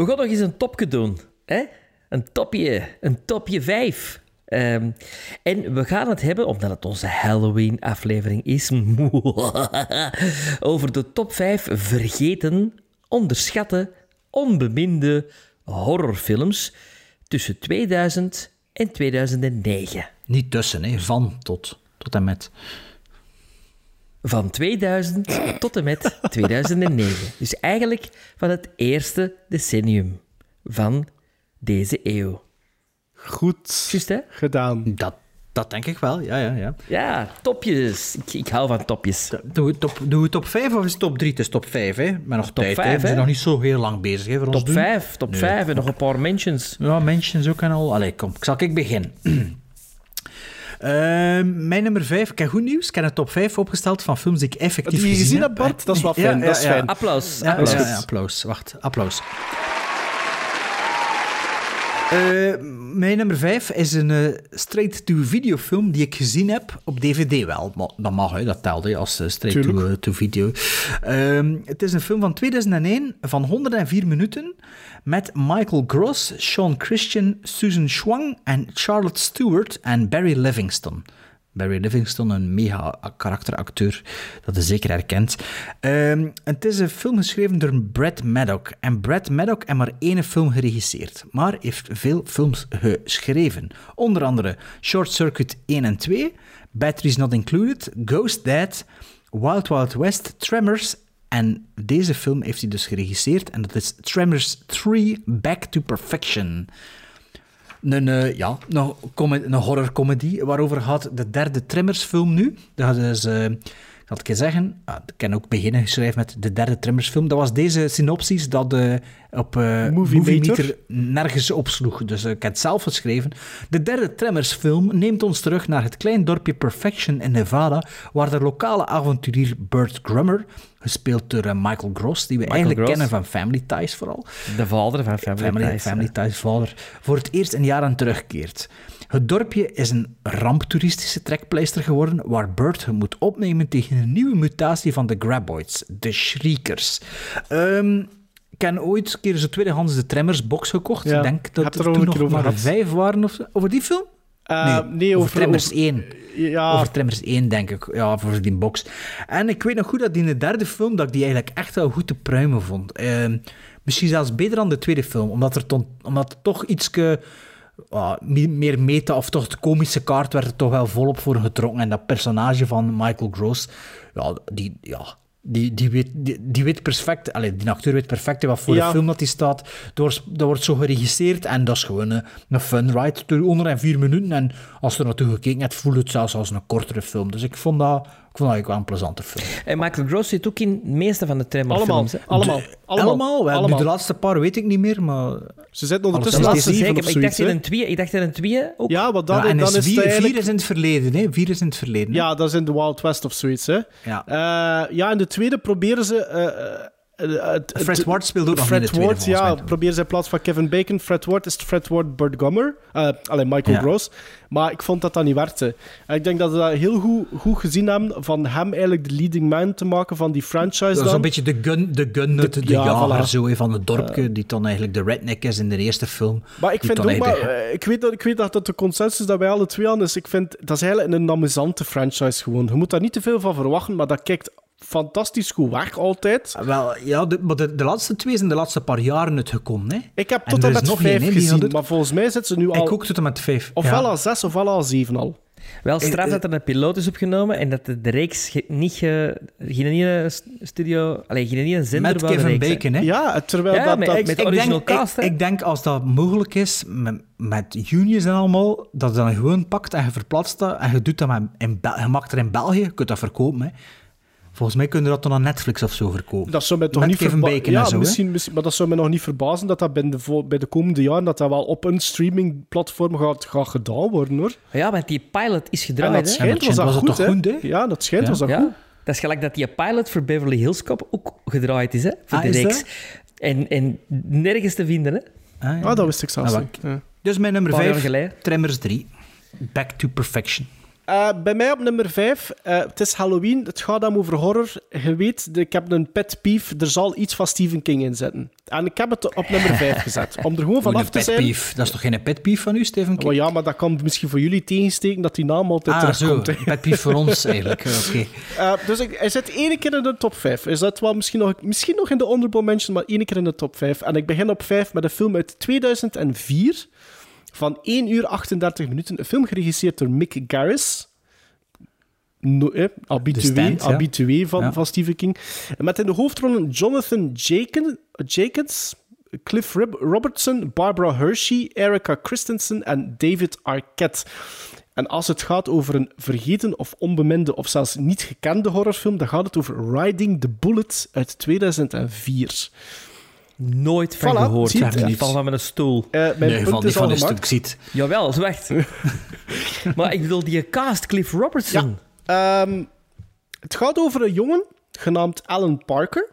Speaker 1: We gaan nog eens een topje doen. Hè? Een topje. Een topje 5. Ehm, en we gaan het hebben, omdat het onze Halloween-aflevering is, over de top 5 vergeten, onderschatte, onbeminde horrorfilms tussen 2000 en 2009.
Speaker 3: Niet tussen, hè. van tot, tot en met.
Speaker 1: Van 2000 tot en met 2009. Dus eigenlijk van het eerste decennium van deze eeuw.
Speaker 2: Goed
Speaker 1: hè?
Speaker 2: gedaan.
Speaker 3: Dat, dat denk ik wel, ja, ja, ja.
Speaker 1: Ja, topjes. Ik, ik hou van topjes.
Speaker 3: Doen we top, doen we top 5 of is het top 3? Het is top 5, hè? Maar nog tijd, hè.
Speaker 1: vijf,
Speaker 3: We zijn
Speaker 1: hè?
Speaker 3: nog niet zo heel lang bezig, hè, voor ons
Speaker 1: Top
Speaker 3: doen.
Speaker 1: 5, top
Speaker 3: Nee.
Speaker 1: 5 en nog een paar mentions.
Speaker 3: Ja, mentions ook en al. Allee, kom, zal ik beginnen? Ehm, mijn nummer 5, ik heb goed nieuws. Ik heb een top 5 opgesteld van films die ik effectief
Speaker 2: je
Speaker 3: gezien
Speaker 2: gezien
Speaker 3: heb.
Speaker 2: Bart? Dat is wel fijn.
Speaker 3: ja,
Speaker 2: dat is
Speaker 3: ja.
Speaker 2: fijn.
Speaker 1: Applaus.
Speaker 3: Ja,
Speaker 1: applaus.
Speaker 3: ja, ja, applaus. Wacht, applaus. Eh, mijn nummer 5 is een eh, straight-to-video film die ik gezien heb op DVD wel. Maar dat mag, hè, dat telt hè, als eh, straight-to-video. Ehm, het is een film van 2001 van 104 minuten met Michael Gross, Sean Christian, Susan Schwang en Charlotte Stewart en Barry Livingston. Barry Livingston, een mega karakteracteur, dat is zeker herkend. Ehm, het is een film geschreven door Brad Maddock. En Brad Maddock heeft maar één film geregisseerd, maar heeft veel films geschreven. Onder andere Short Circuit 1 en 2, Batteries Not Included, Ghost Dad, Wild Wild West, Tremors en deze film heeft hij dus geregisseerd en dat is Tremors 3 Back to Perfection. Een, eh, ja, come- een horrorcomedy waarover gaat de derde Tremors-film nu. Dat is, eh, ik had het zeggen, ah, ik kan ook beginnen geschreven met de derde Tremors-film. Dat was deze synopsis dat eh, op eh
Speaker 2: Movie
Speaker 3: Movie
Speaker 2: Meter.
Speaker 3: Meter nergens opsloeg. Dus eh, ik heb het zelf geschreven. De derde Tremors-film neemt ons terug naar het klein dorpje Perfection in Nevada, waar de lokale avonturier Burt Grummer, gespeeld door eh, Michael Gross, die we eigenlijk
Speaker 1: Gross.
Speaker 3: kennen van Family Ties vooral,
Speaker 1: De vader van Family,
Speaker 3: Family,
Speaker 1: Ties.
Speaker 3: Family Ties vader, voor het eerst in jaren terugkeert. Het dorpje is een ramptoeristische trekpleister geworden waar Burt moet opnemen tegen een nieuwe mutatie van de Graboids, de Shriekers. Ehm, ik heb ooit een keer zo tweedehands de Tremors box gekocht.
Speaker 2: Ja,
Speaker 3: ik denk dat er
Speaker 2: er
Speaker 3: toen nog maar vijf waren of. Over die film?
Speaker 2: Eh, nee,
Speaker 3: over,
Speaker 2: over-
Speaker 3: Tremors
Speaker 2: over-
Speaker 3: 1.
Speaker 2: Ja,
Speaker 3: Over Tremors 1, denk ik. Ja, voor die box. En ik weet nog goed dat in de derde film, dat ik die eigenlijk echt wel goed te pruimen vond. Ehm, misschien zelfs beter dan de tweede film, omdat er, ton- omdat er toch iets meer meta, of toch de komische kaart werd er toch wel volop voor getrokken. En dat personage van Michael Gross, ja, die... Ja, die, die, weet, die, die weet perfect, allee, die acteur weet perfect wat voor
Speaker 2: Ja.
Speaker 3: de film dat hij staat. Dat wordt, dat wordt zo geregisseerd en dat is gewoon een, een fun ride. door onder en vier minuten. En als je er naartoe gekeken hebt, voelt het zelfs als een kortere film. Dus ik vond dat, ik vond dat eigenlijk wel een plezante film.
Speaker 1: En Michael Gross zit ook in de meeste van de Tremor
Speaker 2: allemaal.
Speaker 1: films. hè.
Speaker 2: Allemaal.
Speaker 3: De-
Speaker 2: allemaal.
Speaker 3: allemaal? Wel, nu
Speaker 2: allemaal.
Speaker 3: de laatste paar weet ik niet meer, maar...
Speaker 2: Ze zitten
Speaker 1: De
Speaker 2: ondertussen
Speaker 3: Alles
Speaker 1: laatste
Speaker 2: zeven
Speaker 1: zeker,
Speaker 2: of
Speaker 1: maar ik dacht
Speaker 2: zoiets.
Speaker 1: in een twee. Ik dacht in een twee ook.
Speaker 2: Ja, want dan,
Speaker 3: Ja, en
Speaker 2: dan
Speaker 3: is
Speaker 2: is
Speaker 3: vier,
Speaker 2: het
Speaker 3: vier
Speaker 2: eigenlijk...
Speaker 3: is in het verleden, hè? Vier is in het verleden. hè?
Speaker 2: Ja, dat is in de Wild West of zoiets. Hè.
Speaker 3: Ja.
Speaker 2: Eh, ja, in de tweede proberen ze... eh, eh, het-
Speaker 3: Fred
Speaker 2: het-
Speaker 3: Ward speelt ook nog
Speaker 2: Fred
Speaker 3: in de tweede,
Speaker 2: Ward, ja, ze in plaats van Kevin Bacon. Fred Ward is Fred Ward Burt Gummer. Eh alleen Michael
Speaker 3: Ja.
Speaker 2: Gross. Maar ik vond dat dat niet werkte. En ik denk dat we dat heel goed, goed gezien hebben van hem eigenlijk de leading man te maken van die franchise
Speaker 3: Dat is
Speaker 2: dan.
Speaker 3: een beetje de gun, de gun de, de
Speaker 2: ja,
Speaker 3: jager
Speaker 2: voilà.
Speaker 3: zo, hè, van het dorpje, die dan eigenlijk de redneck is in de eerste film.
Speaker 2: Maar ik vind ook
Speaker 3: eigenlijk
Speaker 2: eh, ik weet, dat, ik weet dat dat de consensus dat wij alle twee aan is. Ik vind dat is eigenlijk een amusante franchise gewoon. Je moet daar niet te veel van verwachten, maar dat kijkt fantastisch goed werk altijd.
Speaker 3: Wel, ja, de, maar de, de laatste twee zijn de laatste paar jaren het gekomen. Hè?
Speaker 2: Ik heb
Speaker 3: En
Speaker 2: tot en met
Speaker 3: nog
Speaker 2: vijf gezien, maar volgens mij zitten ze nu al...
Speaker 3: Ik ook tot en met vijf.
Speaker 2: Ofwel
Speaker 3: ja.
Speaker 2: al zes, ofwel al zeven al.
Speaker 1: Wel straf dat er een piloot is opgenomen en dat de, de reeks niet... Ge, geen ene st- studio... Allee, geen ene zender
Speaker 3: Met Kevin
Speaker 1: reeks.
Speaker 3: Bacon, hè?
Speaker 2: Ja, terwijl
Speaker 1: Ja,
Speaker 2: dat...
Speaker 1: met-
Speaker 2: dat
Speaker 1: met de original
Speaker 3: denk,
Speaker 1: cast,
Speaker 3: ik, ik denk als dat mogelijk is, met, met juniors en allemaal, dat je dan gewoon pakt en je verplaatst dat en je doet dat met, in Bel- je maakt er in België, je kunt dat verkopen. Hè. Volgens mij kun je dat dan aan Netflix of zo verkopen.
Speaker 2: Dat zou mij toch
Speaker 3: Met
Speaker 2: niet
Speaker 3: Kevin
Speaker 2: verba-
Speaker 3: Bacon
Speaker 2: ja,
Speaker 3: en zo,
Speaker 2: misschien, misschien, maar dat zou me nog niet verbazen dat dat bij de, bij de komende jaren dat dat wel op een streamingplatform gaat, gaat gedaan worden, hoor.
Speaker 1: Ja, want die pilot is
Speaker 2: En
Speaker 1: gedraaid,
Speaker 2: dat
Speaker 1: hè?
Speaker 2: schijnt
Speaker 3: Ja,
Speaker 2: was
Speaker 3: dat
Speaker 2: dat
Speaker 3: was het
Speaker 2: goed,
Speaker 3: toch
Speaker 2: hè?
Speaker 3: goed, hè?
Speaker 2: Ja, dat schijnt
Speaker 3: Ja.
Speaker 2: was dat
Speaker 1: Ja,
Speaker 2: goed.
Speaker 1: dat is gelijk dat die pilot voor Beverly Hills Cop ook gedraaid is, hè? Voor
Speaker 3: Ah,
Speaker 1: de reeks.
Speaker 3: dat?
Speaker 1: En, en nergens te vinden, hè?
Speaker 3: Ah, ja.
Speaker 2: Ah, dat wist ik zelfs
Speaker 3: Ah,
Speaker 2: niet. Ja.
Speaker 3: Dus mijn nummer
Speaker 1: Een paar jaar
Speaker 3: 5,
Speaker 1: geleden.
Speaker 3: Tremors 3. Back to Perfection.
Speaker 2: Eh, bij mij op nummer 5, het is Halloween, het gaat dan over horror. Je weet, ik heb een pet peeve, er zal iets van Stephen King in zitten. En ik heb het op nummer 5 gezet, om er gewoon vanaf te
Speaker 3: pet
Speaker 2: zijn.
Speaker 3: peeve. Dat is toch geen pet peeve van u, Steven King?
Speaker 2: Oh ja, maar dat kan misschien voor jullie tegensteken dat die naam altijd
Speaker 3: ah, zo.
Speaker 2: terugkomt. hè.
Speaker 3: Pet peeve voor ons eigenlijk. Oké.
Speaker 2: Eh, dus ik, hij zit één keer in de top 5. Is dat wel misschien nog, misschien nog in de honorable mention, maar één keer in de top 5. En ik begin op 5 met een film uit 2004 van 1 uur 38 minuten. Een film geregisseerd door Mick Garris. No, eh, habitué,
Speaker 3: Stand, ja.
Speaker 2: habitué van,
Speaker 3: Ja.
Speaker 2: van Stephen King. Met in de hoofdrollen Jonathan Jaken, Jacobs, Cliff Robertson, Barbara Hershey, Erica Christensen en David Arquette. En als het gaat over een vergeten of onbeminde of zelfs niet gekende horrorfilm, dan gaat het over Riding the Bullet uit 2004.
Speaker 1: Nooit van
Speaker 2: Voilà,
Speaker 1: gehoord. Ja, val van mijn stoel.
Speaker 2: Eh, mijn
Speaker 3: Nee,
Speaker 2: punt
Speaker 3: van,
Speaker 2: is
Speaker 3: een stuk ziet.
Speaker 1: Jawel, zo echt. maar ik bedoel, die cast, Cliff Robertson.
Speaker 2: Ehm, het gaat over een jongen genaamd Alan Parker.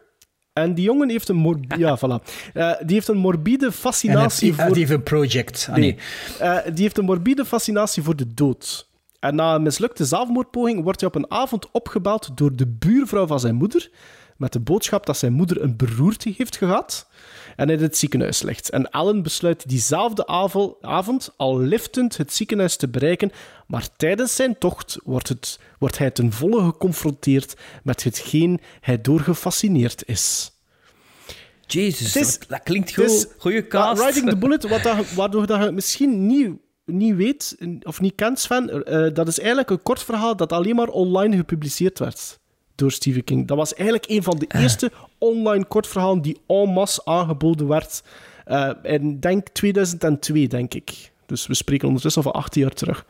Speaker 2: En die jongen heeft een, mor- ja, voilà. Eh, die heeft een morbide fascinatie voor...
Speaker 3: heeft een project. Ah,
Speaker 2: Nee.
Speaker 3: nee.
Speaker 2: Eh, die heeft een morbide fascinatie voor de dood. En na een mislukte zelfmoordpoging wordt hij op een avond opgebeld door de buurvrouw van zijn moeder. Met de boodschap dat zijn moeder een beroerte heeft gehad. En in het ziekenhuis ligt. En Alan besluit diezelfde avo- avond al liftend het ziekenhuis te bereiken. Maar tijdens zijn tocht wordt, het, wordt hij ten volle geconfronteerd met hetgeen hij door gefascineerd is.
Speaker 1: Jezus,
Speaker 2: is-
Speaker 1: dat, klinkt
Speaker 2: is-
Speaker 1: goed. Goeie cast.
Speaker 2: Riding the Bullet, wat dat, waardoor dat je het misschien niet, niet weet of niet kent, Sven, eh, dat is eigenlijk een kort verhaal dat alleen maar online gepubliceerd werd door Stephen King. Dat was eigenlijk een van de eerste online kortverhalen die en masse aangeboden werd. eh in, denk 2002, denk ik. Dus we spreken ondertussen van 18 jaar terug.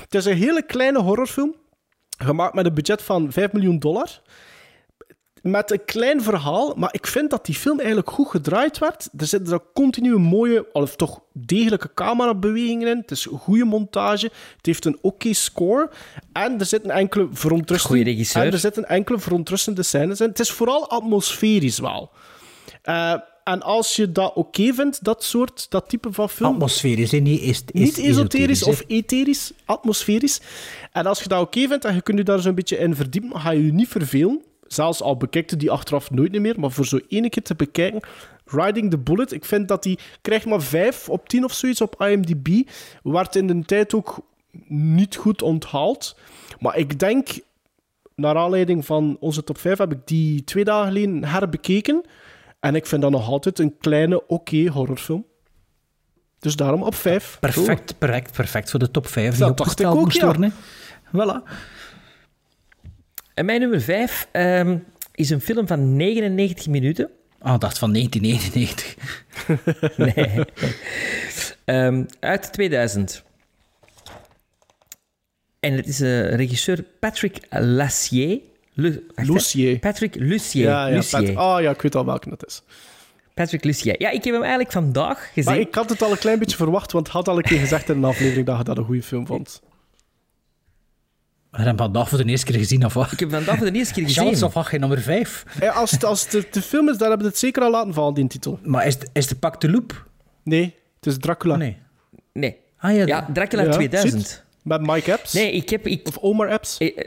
Speaker 2: Het is een hele kleine horrorfilm, gemaakt met een budget van 5 miljoen dollar met een klein verhaal, maar ik vind dat die film eigenlijk goed gedraaid werd. Er zitten er continu mooie, of toch degelijke camerabewegingen in. Het is een goede montage. Het heeft een oké score. En er zitten enkele verontrustende... En er zitten enkele verontrustende scènes in. Het is vooral atmosferisch wel. Eh, en als je dat oké vindt, dat soort, dat type van film...
Speaker 3: Atmosferisch, niet, is, is
Speaker 2: Niet esoterisch of etherisch, atmosferisch. En als je dat oké vindt en je kunt je daar zo'n beetje in verdiepen, ga je je niet vervelen. Zelfs al bekijkt je die achteraf nooit meer, maar voor zo ene keer te bekijken, Riding the Bullet, ik vind dat die krijgt maar 5 op 10 of zoiets op IMDb. Werd in de tijd ook niet goed onthaald. Maar ik denk, naar aanleiding van onze top 5, heb ik die twee dagen geleden herbekeken. En ik vind dat nog altijd een kleine, oké horrorfilm. Dus daarom op 5.
Speaker 3: Perfect, perfect, perfect voor de top 5 die
Speaker 2: Dat dacht
Speaker 3: opgesteld
Speaker 2: ik ook,
Speaker 3: moest
Speaker 2: ja.
Speaker 3: worden. Voilà.
Speaker 1: En mijn nummer 5 is een film van 99 minuten.
Speaker 3: Ah, ik dacht van 1999.
Speaker 1: Nee. Ehm, uit 2000. En het is een regisseur Patrick Lassier. Lu-. Patrick Lucier.
Speaker 2: Ja, ja,
Speaker 1: Lucier.
Speaker 2: Pat- ah ja, ik weet al welke het is.
Speaker 1: Patrick Lucier. Ja, ik heb hem eigenlijk vandaag gezien.
Speaker 2: Maar ik had het al een klein beetje verwacht, want had al een keer gezegd in een aflevering dat je dat een goede film vond.
Speaker 3: We hebben vandaag voor de eerste keer gezien, of wat?
Speaker 1: Ik heb vandaag voor de eerste keer gezien.
Speaker 3: Chance of wat, geen nummer 5.
Speaker 2: Eh, Als het, als het de, de film is, dan hebben we het zeker al laten vallen, die titel.
Speaker 3: Maar is het, is de Pak de Loop?
Speaker 2: Nee, het is Dracula.
Speaker 3: Nee.
Speaker 1: Nee.
Speaker 3: Ah ja,
Speaker 1: Ja, Dracula
Speaker 2: Ja,
Speaker 1: 2000.
Speaker 2: ziet? Met Mike Epps.
Speaker 1: Nee, ik heb... Ik,
Speaker 2: Of Omar Epps.
Speaker 1: eh, eh,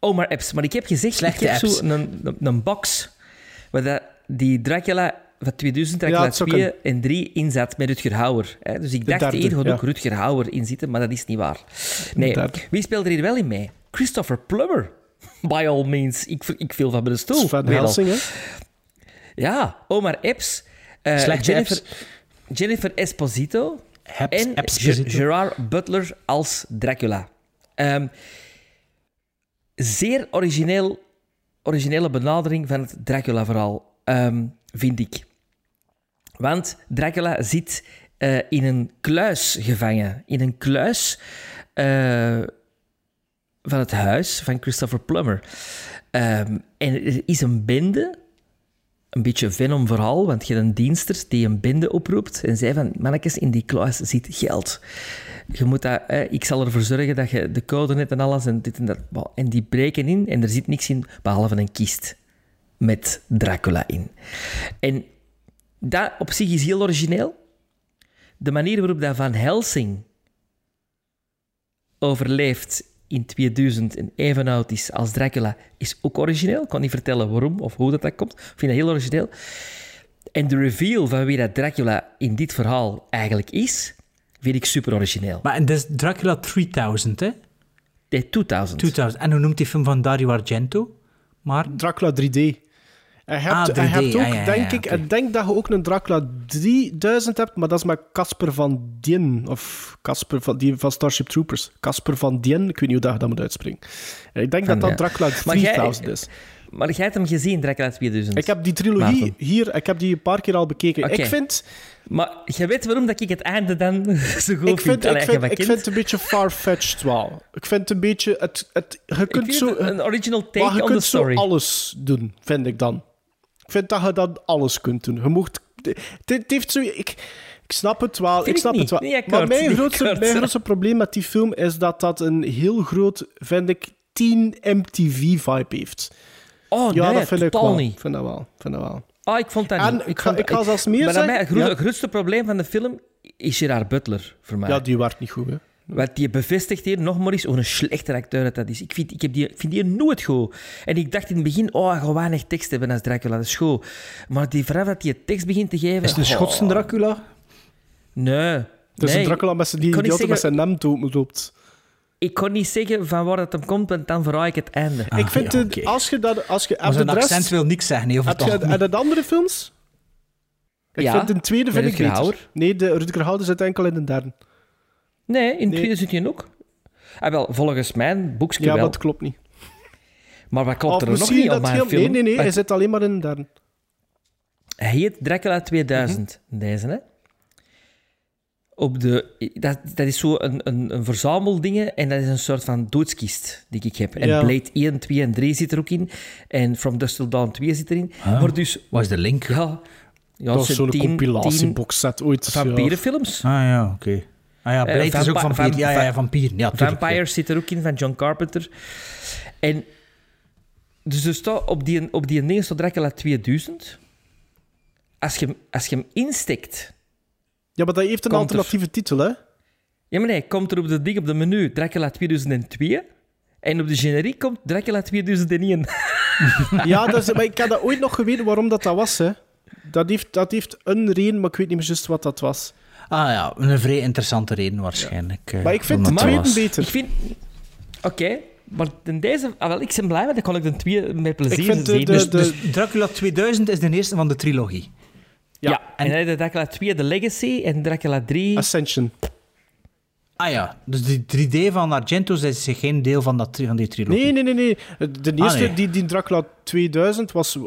Speaker 1: Omar Epps. Maar ik heb gezegd,
Speaker 3: Slechte
Speaker 1: ik heb
Speaker 3: apps.
Speaker 1: zo een, een, een box waar dat die Dracula van 2000, Dracula
Speaker 2: Ja, het zou
Speaker 1: 2 en 3 in zat met Rutger Hauer. Hè. Dus ik dacht hier gaat ook Rutger Hauer in zitten, maar dat is niet waar. Nee, wie speelt er hier wel in mee? Christopher Plummer. by all means. Ik, ik viel van mijn stoel.
Speaker 2: Van. Helsing, hè?
Speaker 1: Ja, Omar Epps. eh, Jennifer,
Speaker 3: Epps.
Speaker 1: Jennifer Esposito. En
Speaker 3: Esposito.
Speaker 1: Gerard Butler als Dracula. Ehm, zeer origineel, originele benadering van het Dracula-verhaal, ehm, vind ik. Want Dracula zit eh, in een kluis gevangen. In een kluis eh, van het huis van Christopher Plummer. Ehm, en er is een bende, een beetje venom verhaal, want je hebt een dienster die een bende oproept en zei van, mannetjes, in die kluis zit geld. Je moet dat, ik zal ervoor zorgen dat je de code hebt en alles en dit en dat. En die breken in en er zit niks in, behalve een kist met Dracula in. En dat op zich is heel origineel. De manier waarop dat Van Helsing overleeft in 2000 en even oud is als Dracula, is ook origineel. Ik kan niet vertellen waarom of hoe dat, dat komt. Ik vind dat heel origineel. En de reveal van wie dat Dracula in dit verhaal eigenlijk is, vind ik super origineel.
Speaker 3: Maar en dat is Dracula 3000, hè?
Speaker 1: Nee, 2000.
Speaker 3: 2000. En hoe noemt die film van Dario Argento? Maar...
Speaker 2: Dracula 3D. En je hebt,
Speaker 3: Ah,
Speaker 2: en je
Speaker 3: 3D,
Speaker 2: hebt ook,
Speaker 3: ah, ja, ja,
Speaker 2: denk ik, ik denk dat je ook een Dracula 3000 hebt, maar dat is met Casper van Dien. Of Casper van, die van Starship Troopers. Casper van Dien, ik weet niet hoe dat je dat moet uitspreken. En Ik denk
Speaker 1: Van,
Speaker 2: dat dat. Dracula
Speaker 1: Maar jij-
Speaker 2: 3000 is.
Speaker 1: Maar jij hebt hem gezien, Dracula 2000.
Speaker 2: Ik heb die trilogie
Speaker 1: Maarten.
Speaker 2: hier, ik heb die een paar keer al bekeken. Ik vind...
Speaker 1: Maar je weet waarom dat ik het einde dan zo goed
Speaker 2: Ik vind,
Speaker 1: Allee,
Speaker 2: ik, vind, ik vind het een beetje far-fetched wel. Ik vind het een beetje... Het, het, je kunt
Speaker 1: vind
Speaker 2: zo...
Speaker 1: een original
Speaker 2: maar
Speaker 1: take
Speaker 2: je
Speaker 1: on the
Speaker 2: kunt zo
Speaker 1: story.
Speaker 2: alles doen, vind ik dan. Ik vind dat je dat alles kunt doen. Je mocht... Het, het heeft zo... Ik, ik snap het wel.
Speaker 1: Vind
Speaker 2: ik
Speaker 1: ik
Speaker 2: snap het wel.
Speaker 1: Niet akkoord,
Speaker 2: maar mijn grootste, mijn grootste probleem met die film is dat dat een heel groot, vind ik, teen MTV-vibe heeft.
Speaker 1: Oh
Speaker 2: ja,
Speaker 1: nee,
Speaker 2: dat vind ik wel.
Speaker 1: niet.
Speaker 2: vind dat wel. vind dat wel.
Speaker 1: Ah, ik vond dat
Speaker 2: En
Speaker 1: niet.
Speaker 2: ik
Speaker 1: vond-
Speaker 2: ik ga zelfs meer
Speaker 1: maar mij, het grootste,
Speaker 2: Ja.
Speaker 1: het grootste probleem van de film is Gerard Butler, voor mij.
Speaker 2: Ja, die werd niet goed, hè.
Speaker 1: Want die bevestigt hier nog maar eens hoe een slechte acteur dat, dat is. Ik vind, ik, heb die, ik vind die nooit goed. En ik dacht in het begin, oh, hij gaat weinig tekst hebben als Dracula, dat is goed. Maar die vanaf dat hij tekst begint te geven...
Speaker 3: Is het een Schotse
Speaker 1: oh,
Speaker 3: Dracula?
Speaker 1: Nee.
Speaker 2: Het is
Speaker 1: nee,
Speaker 2: een Dracula met zijn, die,
Speaker 1: ik kon
Speaker 2: die
Speaker 1: niet
Speaker 2: altijd met
Speaker 1: zeggen-
Speaker 2: zijn naam dood loopt.
Speaker 1: Ik kon niet zeggen van waar dat hem komt, want dan verraai ik het einde.
Speaker 2: ik vind
Speaker 3: ja,
Speaker 2: het,
Speaker 3: oké.
Speaker 2: als je dat... Als je,
Speaker 3: Maar
Speaker 2: je
Speaker 3: zijn
Speaker 2: de rest-
Speaker 3: accent wil niks zeggen, het
Speaker 2: je en de andere films? Ik
Speaker 1: Ja,
Speaker 2: vind de tweede vind ik beter. Nee, de Rutger Hauer zit enkel in de derde.
Speaker 1: Nee, in
Speaker 2: Nee.
Speaker 1: 2000 ook. Ah, wel, volgens mijn boekje
Speaker 2: Ja,
Speaker 1: wel.
Speaker 2: dat klopt niet.
Speaker 1: Maar wat klopt
Speaker 2: Of
Speaker 1: er nog niet op
Speaker 2: dat
Speaker 1: mijn
Speaker 2: heel-
Speaker 1: film?
Speaker 2: Nee, nee, nee, hij zit alleen maar in derde.
Speaker 1: Hij heet Dracula 2000,
Speaker 2: Mhm.
Speaker 1: deze, hè. Op de, dat, dat is zo een, een, een verzameldingen en dat is een soort van doodskist die ik heb. En
Speaker 3: Ja.
Speaker 1: Blade 1, 2 en 3 zit er ook in. En From Dust Till Dawn 2 zit erin.
Speaker 3: Ah,
Speaker 1: Maar dus...
Speaker 3: Wat is de link?
Speaker 1: Ja, ja
Speaker 2: dat is zo'n
Speaker 1: tien-
Speaker 2: compilatieboxset ooit.
Speaker 1: Vampierenfilms.
Speaker 3: Ah ja, oké. Ah ja,
Speaker 1: Eh,
Speaker 3: Blade is ook
Speaker 1: vampi-
Speaker 3: vampier.
Speaker 1: vam-
Speaker 3: Ja, ja, ja,
Speaker 1: va-
Speaker 3: vampier. Ja, tuurlijk,
Speaker 1: Vampires zit er ook in, van John Carpenter. En dus er staat op die, op die ding staat Dracula 2000. Als je, hem- als je hem instikt...
Speaker 2: Ja, maar dat heeft een alternatieve titel, hè?
Speaker 1: Ja, maar nee, komt er op de ding op de menu Dracula 2002. En op de generiek komt Dracula 2001.
Speaker 2: Ja, dat is, maar ik heb dat ooit nog geweten waarom dat, dat was, hè. Dat heeft, dat heeft een reden, maar ik weet niet meer juist wat dat was.
Speaker 3: Ah ja, een vrij interessante reden waarschijnlijk. eh,
Speaker 2: Maar ik vind de tweede beter.
Speaker 1: Ik vind... Oké, maar in deze... Ah, wel, ik ben blij, want dan kon ik de twee met plezier
Speaker 2: Ik vind de-
Speaker 1: zien.
Speaker 2: de-
Speaker 1: Dus-
Speaker 3: Dus Dracula 2000 is de eerste van de trilogie.
Speaker 1: ja, en dan heb je Dracula 2, de Legacy, en Dracula 3...
Speaker 2: Ascension.
Speaker 3: Ah ja, dus die 3D van Argento is geen deel van, dat, van die trilogie.
Speaker 2: Nee, nee, nee, nee. De eerste,
Speaker 3: Ah, nee.
Speaker 2: die, die Dracula 2000, was,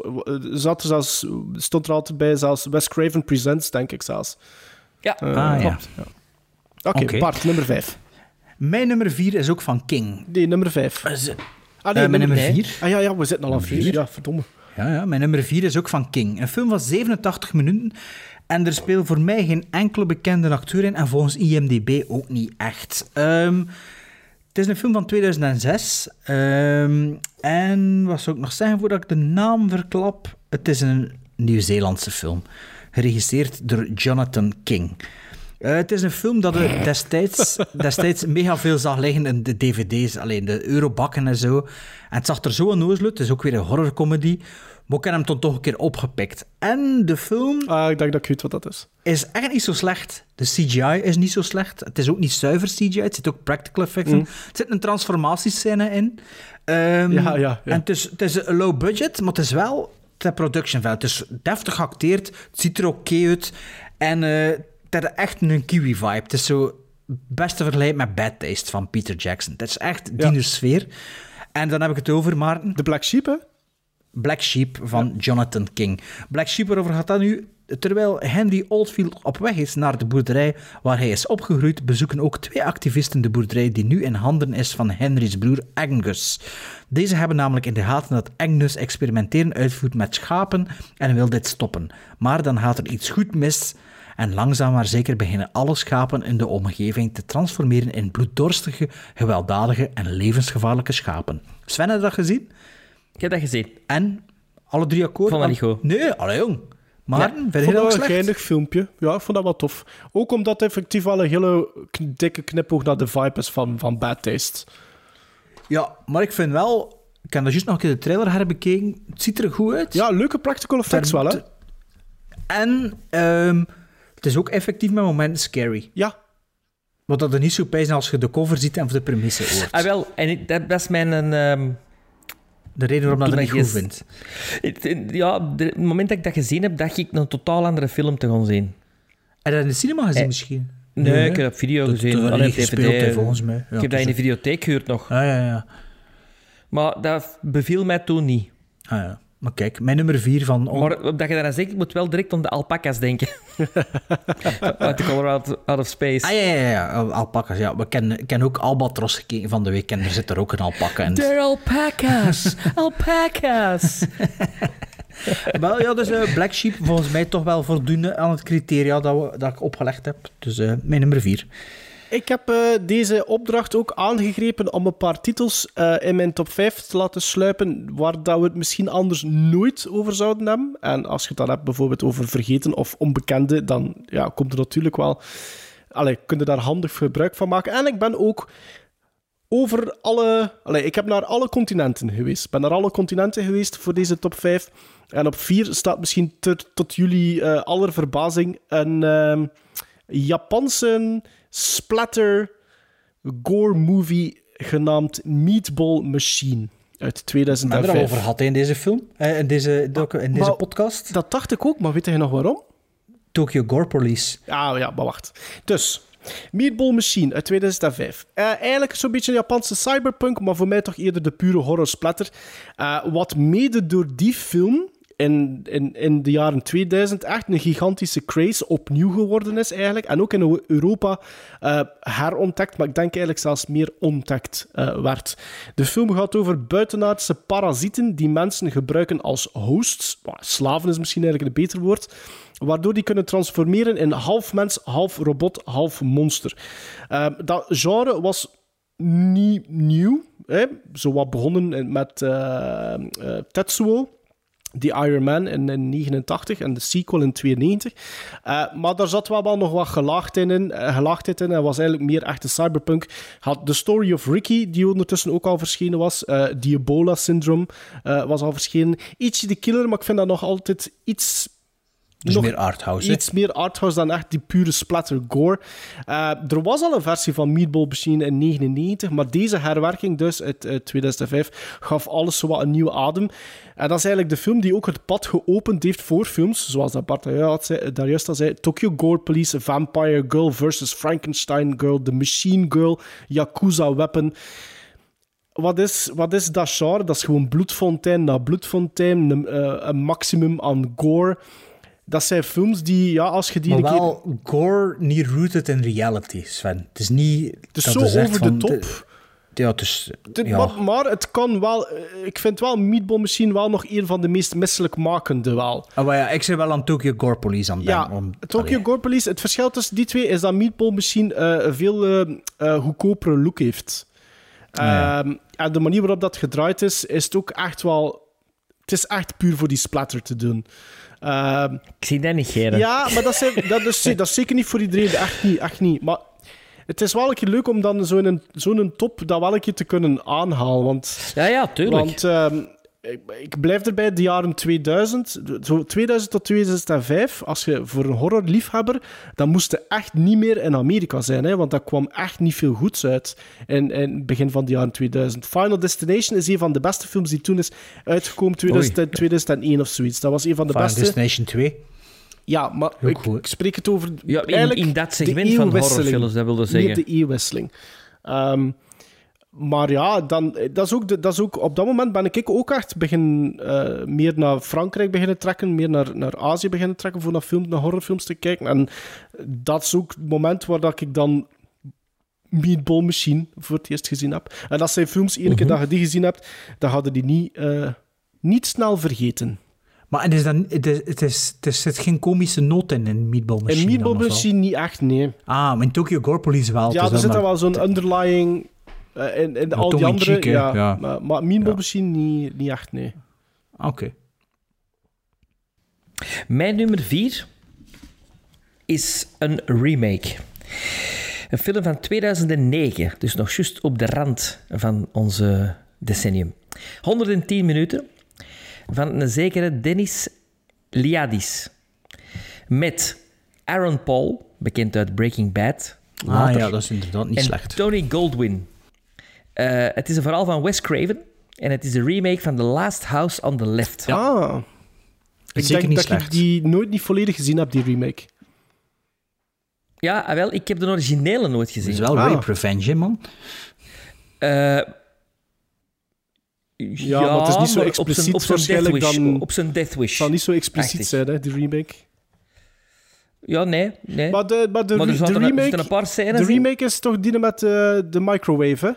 Speaker 2: zat er zelfs, stond er altijd bij, zelfs Wes Craven Presents, denk ik zelfs.
Speaker 1: Ja.
Speaker 2: Eh,
Speaker 3: Ah, ja.
Speaker 2: klopt, ja. Oké,
Speaker 3: Oké.
Speaker 2: Bart, nummer 5.
Speaker 3: Mijn nummer 4 is ook van King.
Speaker 2: Nee, nummer 5.
Speaker 3: Is-
Speaker 2: Ah,
Speaker 3: Eh, mijn nummer
Speaker 2: nee.
Speaker 3: 4.
Speaker 2: Ah ja, ja, we zitten al aan
Speaker 3: Nummer
Speaker 2: 4.
Speaker 3: vier.
Speaker 2: Ja, verdomme.
Speaker 3: Ja, ja, mijn nummer 4 is ook van King. Een film van 87 minuten. En er speelt voor mij geen enkele bekende acteur in. En volgens IMDb ook niet echt. Ehm, het is een film van 2006. Ehm, en wat zou ik nog zeggen voordat ik de naam verklap? Het is een Nieuw-Zeelandse film. Geregisseerd door Jonathan King. Uh, het is een film dat ik destijds, destijds mega veel zag liggen in de dvd's, alleen de eurobakken en zo. En het zag er zo een uit. Het is ook weer een horrorcomedy. Maar ik heb hem toen toch een keer opgepikt. En de film...
Speaker 2: Ah, ik denk dat ik weet wat dat is.
Speaker 3: Is echt niet zo slecht. De CGI is niet zo slecht. Het is ook niet zuiver CGI. Het zit ook practical effects in.
Speaker 2: Mm.
Speaker 3: Er zit een transformatiescène in. Um,
Speaker 2: ja, ja, ja.
Speaker 3: En het is, het is een low budget, maar het is wel de production value. Het is deftig geacteerd. Het ziet er oké uit. En uh, het heeft echt een kiwi-vibe. Het is zo beste vergelijking met Bad Taste van Peter Jackson. Het is echt die ja. sfeer. En dan heb ik het over, Maarten.
Speaker 2: De Black Sheep, hè?
Speaker 3: Black Sheep van ja. Jonathan King. Black Sheep, waarover gaat dat nu? Terwijl Henry Oldfield op weg is naar de boerderij waar hij is opgegroeid, bezoeken ook twee activisten de boerderij die nu in handen is van Henry's broer Angus. Deze hebben namelijk in de gaten dat Angus experimenteren uitvoert met schapen en wil dit stoppen. Maar dan gaat er iets goed mis en langzaam maar zeker beginnen alle schapen in de omgeving te transformeren in bloeddorstige, gewelddadige en levensgevaarlijke schapen. Sven, heb je dat gezien?
Speaker 1: Ik heb dat gezien.
Speaker 3: En? Alle drie akkoord?
Speaker 1: Vond dat niet goed.
Speaker 3: Nee, alle jong. Maar
Speaker 2: ja,
Speaker 3: vind dat
Speaker 2: een geinig filmpje. Ja, ik vond dat wel tof. Ook omdat het effectief wel een hele dikke knipoog naar de vibe is van, van Bad Taste.
Speaker 3: Ja, maar ik vind wel... Ik heb dat juist nog een keer de trailer herbekeken. Het ziet er goed uit.
Speaker 2: Ja, leuke practical effects wel, hè?
Speaker 3: En um, het is ook effectief met momenten scary.
Speaker 2: Ja.
Speaker 3: Wat dat er niet zo bij is als je de cover ziet en voor de premisse hoort.
Speaker 1: Ah, wel. En ik, dat, dat is mijn... Um
Speaker 3: de reden waarom dat het niet goed.
Speaker 1: Ja, het moment dat ik dat gezien heb, dacht ik een totaal andere film te gaan zien.
Speaker 3: Heb je dat in de cinema gezien eh, misschien?
Speaker 1: Nee, nee, ik heb op video
Speaker 3: dat,
Speaker 1: gezien.
Speaker 3: Dat,
Speaker 1: Alleen
Speaker 3: DVD. volgens mij.
Speaker 1: Ja, ik heb dat in de videotheek gehuurd nog.
Speaker 3: Ah, ja, ja.
Speaker 1: Maar dat beviel mij toen niet.
Speaker 3: Ah, ja. Maar kijk, mijn nummer vier van...
Speaker 1: Maar dat je daar zegt, ik moet wel direct aan de alpaca's denken. Uit de Colorado Out of Space.
Speaker 3: Ah, ja, ja, ja. Alpaca's, ja. We kennen, ken ook Albatros gekeken van de week en er zit er ook een alpaca in.
Speaker 1: They're alpacas! alpacas!
Speaker 3: wel, ja, dus uh, Black Sheep volgens mij toch wel voldoende aan het criteria dat, we, dat ik opgelegd heb. Dus uh, mijn nummer vier.
Speaker 2: Ik heb uh, deze opdracht ook aangegrepen om een paar titels uh, in mijn top 5 te laten sluipen waar dat we het misschien anders nooit over zouden hebben. En als je het dan hebt bijvoorbeeld over vergeten of onbekende, dan ja, komt er natuurlijk wel... Allee, kun je daar handig gebruik van maken. En ik ben ook over alle... Allee, ik heb naar alle continenten geweest. Ik ben naar alle continenten geweest voor deze top 5. En op 4 staat misschien tot jullie uh, aller verbazing een uh, Japanse splatter gore movie genaamd Meatball Machine uit 2005.
Speaker 3: We hebben het over gehad in deze film, eh, in deze, docu, in deze
Speaker 2: maar,
Speaker 3: podcast.
Speaker 2: Dat dacht ik ook, maar weet je nog waarom?
Speaker 3: Tokyo Gore Police.
Speaker 2: Ah ja, maar wacht. Dus, Meatball Machine uit 2005. Uh, eigenlijk zo'n beetje een Japanse cyberpunk, maar voor mij toch eerder de pure horror splatter. Uh, wat mede door die film in, in, in de jaren 2000 echt een gigantische craze opnieuw geworden is eigenlijk. En ook in Europa uh, herontdekt, maar ik denk eigenlijk zelfs meer ontdekt uh, werd. De film gaat over buitenaardse parasieten die mensen gebruiken als hosts. Slaven is misschien eigenlijk een beter woord. Waardoor die kunnen transformeren in half mens, half robot, half monster. Uh, dat genre was niet nieuw. Hè? Zo wat begonnen met uh, Tetsuo die Iron Man in 1989 en de sequel in 92. Uh, maar daar zat wel, wel nog wat gelaagdheid in, uh, gelaagdheid in en was eigenlijk meer echte cyberpunk. Had The Story of Ricky, die ondertussen ook al verschenen was. Uh, die Ebola-syndroom was al verschenen. Ietsje de killer, maar ik vind dat nog altijd iets...
Speaker 3: Dus
Speaker 2: nog
Speaker 3: meer arthouse,
Speaker 2: Iets meer arthouse dan echt die pure splatter gore. er was al een versie van Meatball Machine in 1999, maar deze herwerking dus uit 2005 gaf alles zo wat een nieuwe adem. En dat is eigenlijk de film die ook het pad geopend heeft voor films, zoals dat Bart daar juist al zei. Tokyo Gore Police, Vampire Girl versus Frankenstein Girl, The Machine Girl, Yakuza Weapon. Wat is, wat is dat genre? Dat is gewoon bloedfontein na bloedfontein, een, uh, een maximum aan gore. Dat zijn films die, ja, als je die...
Speaker 3: Maar wel keer... gore niet rooted in reality, Sven. Het is niet...
Speaker 2: Het is zo over
Speaker 3: van,
Speaker 2: de top.
Speaker 3: De, ja, dus,
Speaker 2: de,
Speaker 3: ja.
Speaker 2: Maar, maar, het kan wel... Ik vind wel Meatball misschien wel nog een van de meest misselijkmakende wel.
Speaker 3: Oh, maar ja, ik zit wel aan Tokyo Gore Police aan
Speaker 2: Ja,
Speaker 3: om,
Speaker 2: Tokyo allee. Gore Police. Het verschil tussen die twee is dat Meatball misschien uh, een veel uh, uh, goedkopere look heeft. Ja. En de manier waarop dat gedraaid is, is het ook echt wel... Het is echt puur voor die splatter te doen. Ehm,
Speaker 1: Ik zie dat niet, Geren.
Speaker 2: ja, maar dat, zijn, dat, is, dat is zeker niet voor iedereen. Echt niet, echt niet. Maar het is wel een keer leuk om dan zo'n zo'n top dat wel een keer te kunnen aanhalen. Want,
Speaker 1: Ja, ja, tuurlijk.
Speaker 2: want ehm, ik, ik blijf erbij, de jaren 2000, zo 2000 tot 2005, als je voor een horrorliefhebber, dan moest het echt niet meer in Amerika zijn, hè, want daar kwam echt niet veel goeds uit in, in het begin van de jaren 2000. Final Destination is een van de beste films die toen is uitgekomen, 2000, 2001 of zoiets. Dat was een van de
Speaker 3: Final
Speaker 2: beste.
Speaker 3: Destination 2.
Speaker 2: Ja, maar ik, spreek het over
Speaker 1: Ja, in-
Speaker 2: eigenlijk
Speaker 1: in dat
Speaker 2: de
Speaker 1: segment van horrorfilms, dat wilde
Speaker 2: niet
Speaker 1: zeggen.
Speaker 2: de eeuwwisseling. Ehm, maar ja, dan, dat, is ook de, dat is ook, op dat moment ben ik ook echt begin, eh, meer naar Frankrijk beginnen trekken, meer naar, naar Azië beginnen trekken voor naar, film, naar horrorfilms te kijken. En dat is ook het moment waar dat ik dan Meatball Machine voor het eerst gezien heb. En als zijn films, één keer
Speaker 3: Mhm.
Speaker 2: dat je die gezien hebt, dan hadden die niet, eh, niet snel vergeten.
Speaker 3: Maar het is dan, het is, het is, er zit geen komische noot in, in Meatball Machine.
Speaker 2: En Meatball? Machine niet echt, nee.
Speaker 3: Ah, maar in Tokyo Gore Police wel.
Speaker 2: Ja, er zit
Speaker 3: dan
Speaker 2: wel zo'n underlying... eh in
Speaker 3: Ja,
Speaker 2: al die andere...
Speaker 3: cheek,
Speaker 2: ja,
Speaker 3: Ja.
Speaker 2: Maar, maar. Machine niet, niet echt, nee.
Speaker 3: Oké.
Speaker 1: Mijn nummer vier is een remake. Een film van 2009, dus nog juist op de rand van onze decennium. 110 minuten van een zekere Dennis Liadis. Met Aaron Paul, bekend uit Breaking Bad.
Speaker 3: Ah ja, dat is inderdaad niet
Speaker 1: en
Speaker 3: slecht.
Speaker 1: Tony Goldwyn. Eh, het is een verhaal van Wes Craven. En het is een remake van The Last House on the Left.
Speaker 2: Ah. Ik
Speaker 3: zeker
Speaker 2: denk
Speaker 3: niet
Speaker 2: dat
Speaker 3: slecht.
Speaker 2: ik die nooit niet volledig gezien heb, die remake.
Speaker 1: Ja, ah, wel, ik heb de originele nooit
Speaker 3: Het
Speaker 1: gezien.
Speaker 3: is wel
Speaker 2: Ah.
Speaker 3: rape revenge, man.
Speaker 1: Eh,
Speaker 2: Ja, maar het is niet zo expliciet
Speaker 1: op zijn, op zijn
Speaker 2: waarschijnlijk
Speaker 1: Death Wish.
Speaker 2: dan-
Speaker 1: Op zijn Death Wish.
Speaker 2: Het zal niet zo expliciet
Speaker 1: Achtig.
Speaker 2: zijn, hè, die remake.
Speaker 1: Ja, nee. nee.
Speaker 2: Maar de, maar de,
Speaker 1: Maar er
Speaker 2: de
Speaker 1: een- er
Speaker 2: remake...
Speaker 1: een paar scènes
Speaker 2: De
Speaker 1: in.
Speaker 2: remake is toch die met eh, de microwave, hè?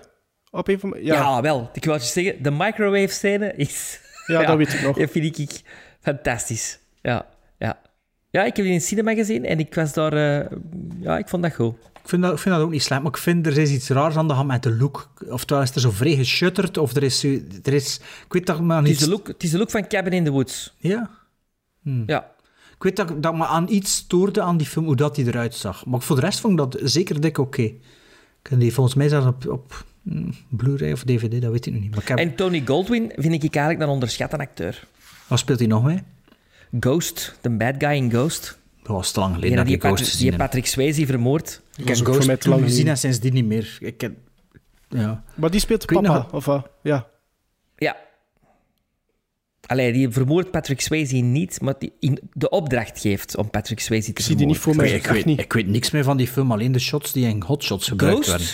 Speaker 2: Op een van...
Speaker 1: ja.
Speaker 2: Ja,
Speaker 1: wel. Ik wou je zeggen, de microwave-scène is...
Speaker 2: Ja, dat weet ik nog.
Speaker 1: Dat vind ik fantastisch. Ja, ja. Ja, ik heb die in het cinema gezien en ik was daar... eh, ja, ik vond dat goed.
Speaker 3: Ik vind, dat, ik vind dat ook niet slecht, maar ik vind er is iets raars aan de hand met de look. Oftewel is er zo vrij geshutterd, of er is... Er is ik weet dat aan
Speaker 1: Het is,
Speaker 3: iets...
Speaker 1: de look, het is de look van Cabin in the Woods.
Speaker 3: Ja? Hm.
Speaker 1: Ja.
Speaker 3: Ik weet dat, dat me aan iets stoorde aan die film, hoe dat die eruit zag. Maar voor de rest vond ik dat zeker dik oké. Ik heb die volgens mij zelfs op, op Blu-ray of DVD, dat weet ik nog niet. Maar ik heb,
Speaker 1: En Tony Goldwyn vind ik eigenlijk een onderschatte acteur.
Speaker 3: wat speelt hij nog mee?
Speaker 1: Ghost, de bad guy in Ghost.
Speaker 3: Dat was te lang geleden dat
Speaker 1: die,
Speaker 3: Ghost
Speaker 1: Patrick,
Speaker 3: gezien
Speaker 1: die. Patrick Swayze vermoord.
Speaker 3: Ik
Speaker 2: Dat
Speaker 3: heb Ghost
Speaker 2: mij lang
Speaker 3: gezien en sindsdien niet meer. Ik heb... Ja.
Speaker 2: Maar die speelt
Speaker 3: weet
Speaker 2: papa,
Speaker 3: nog-
Speaker 2: of wat? Ja.
Speaker 1: Ja. Allee, die vermoordt Patrick Swayze niet, maar die in de opdracht geeft om Patrick Swayze te
Speaker 2: Ik zie die niet
Speaker 1: vermoorden.
Speaker 2: voor mij,
Speaker 3: Ik, weet,
Speaker 2: niet.
Speaker 3: ik weet niks meer van die film, alleen de shots die in Hot Shots gebruikt werden.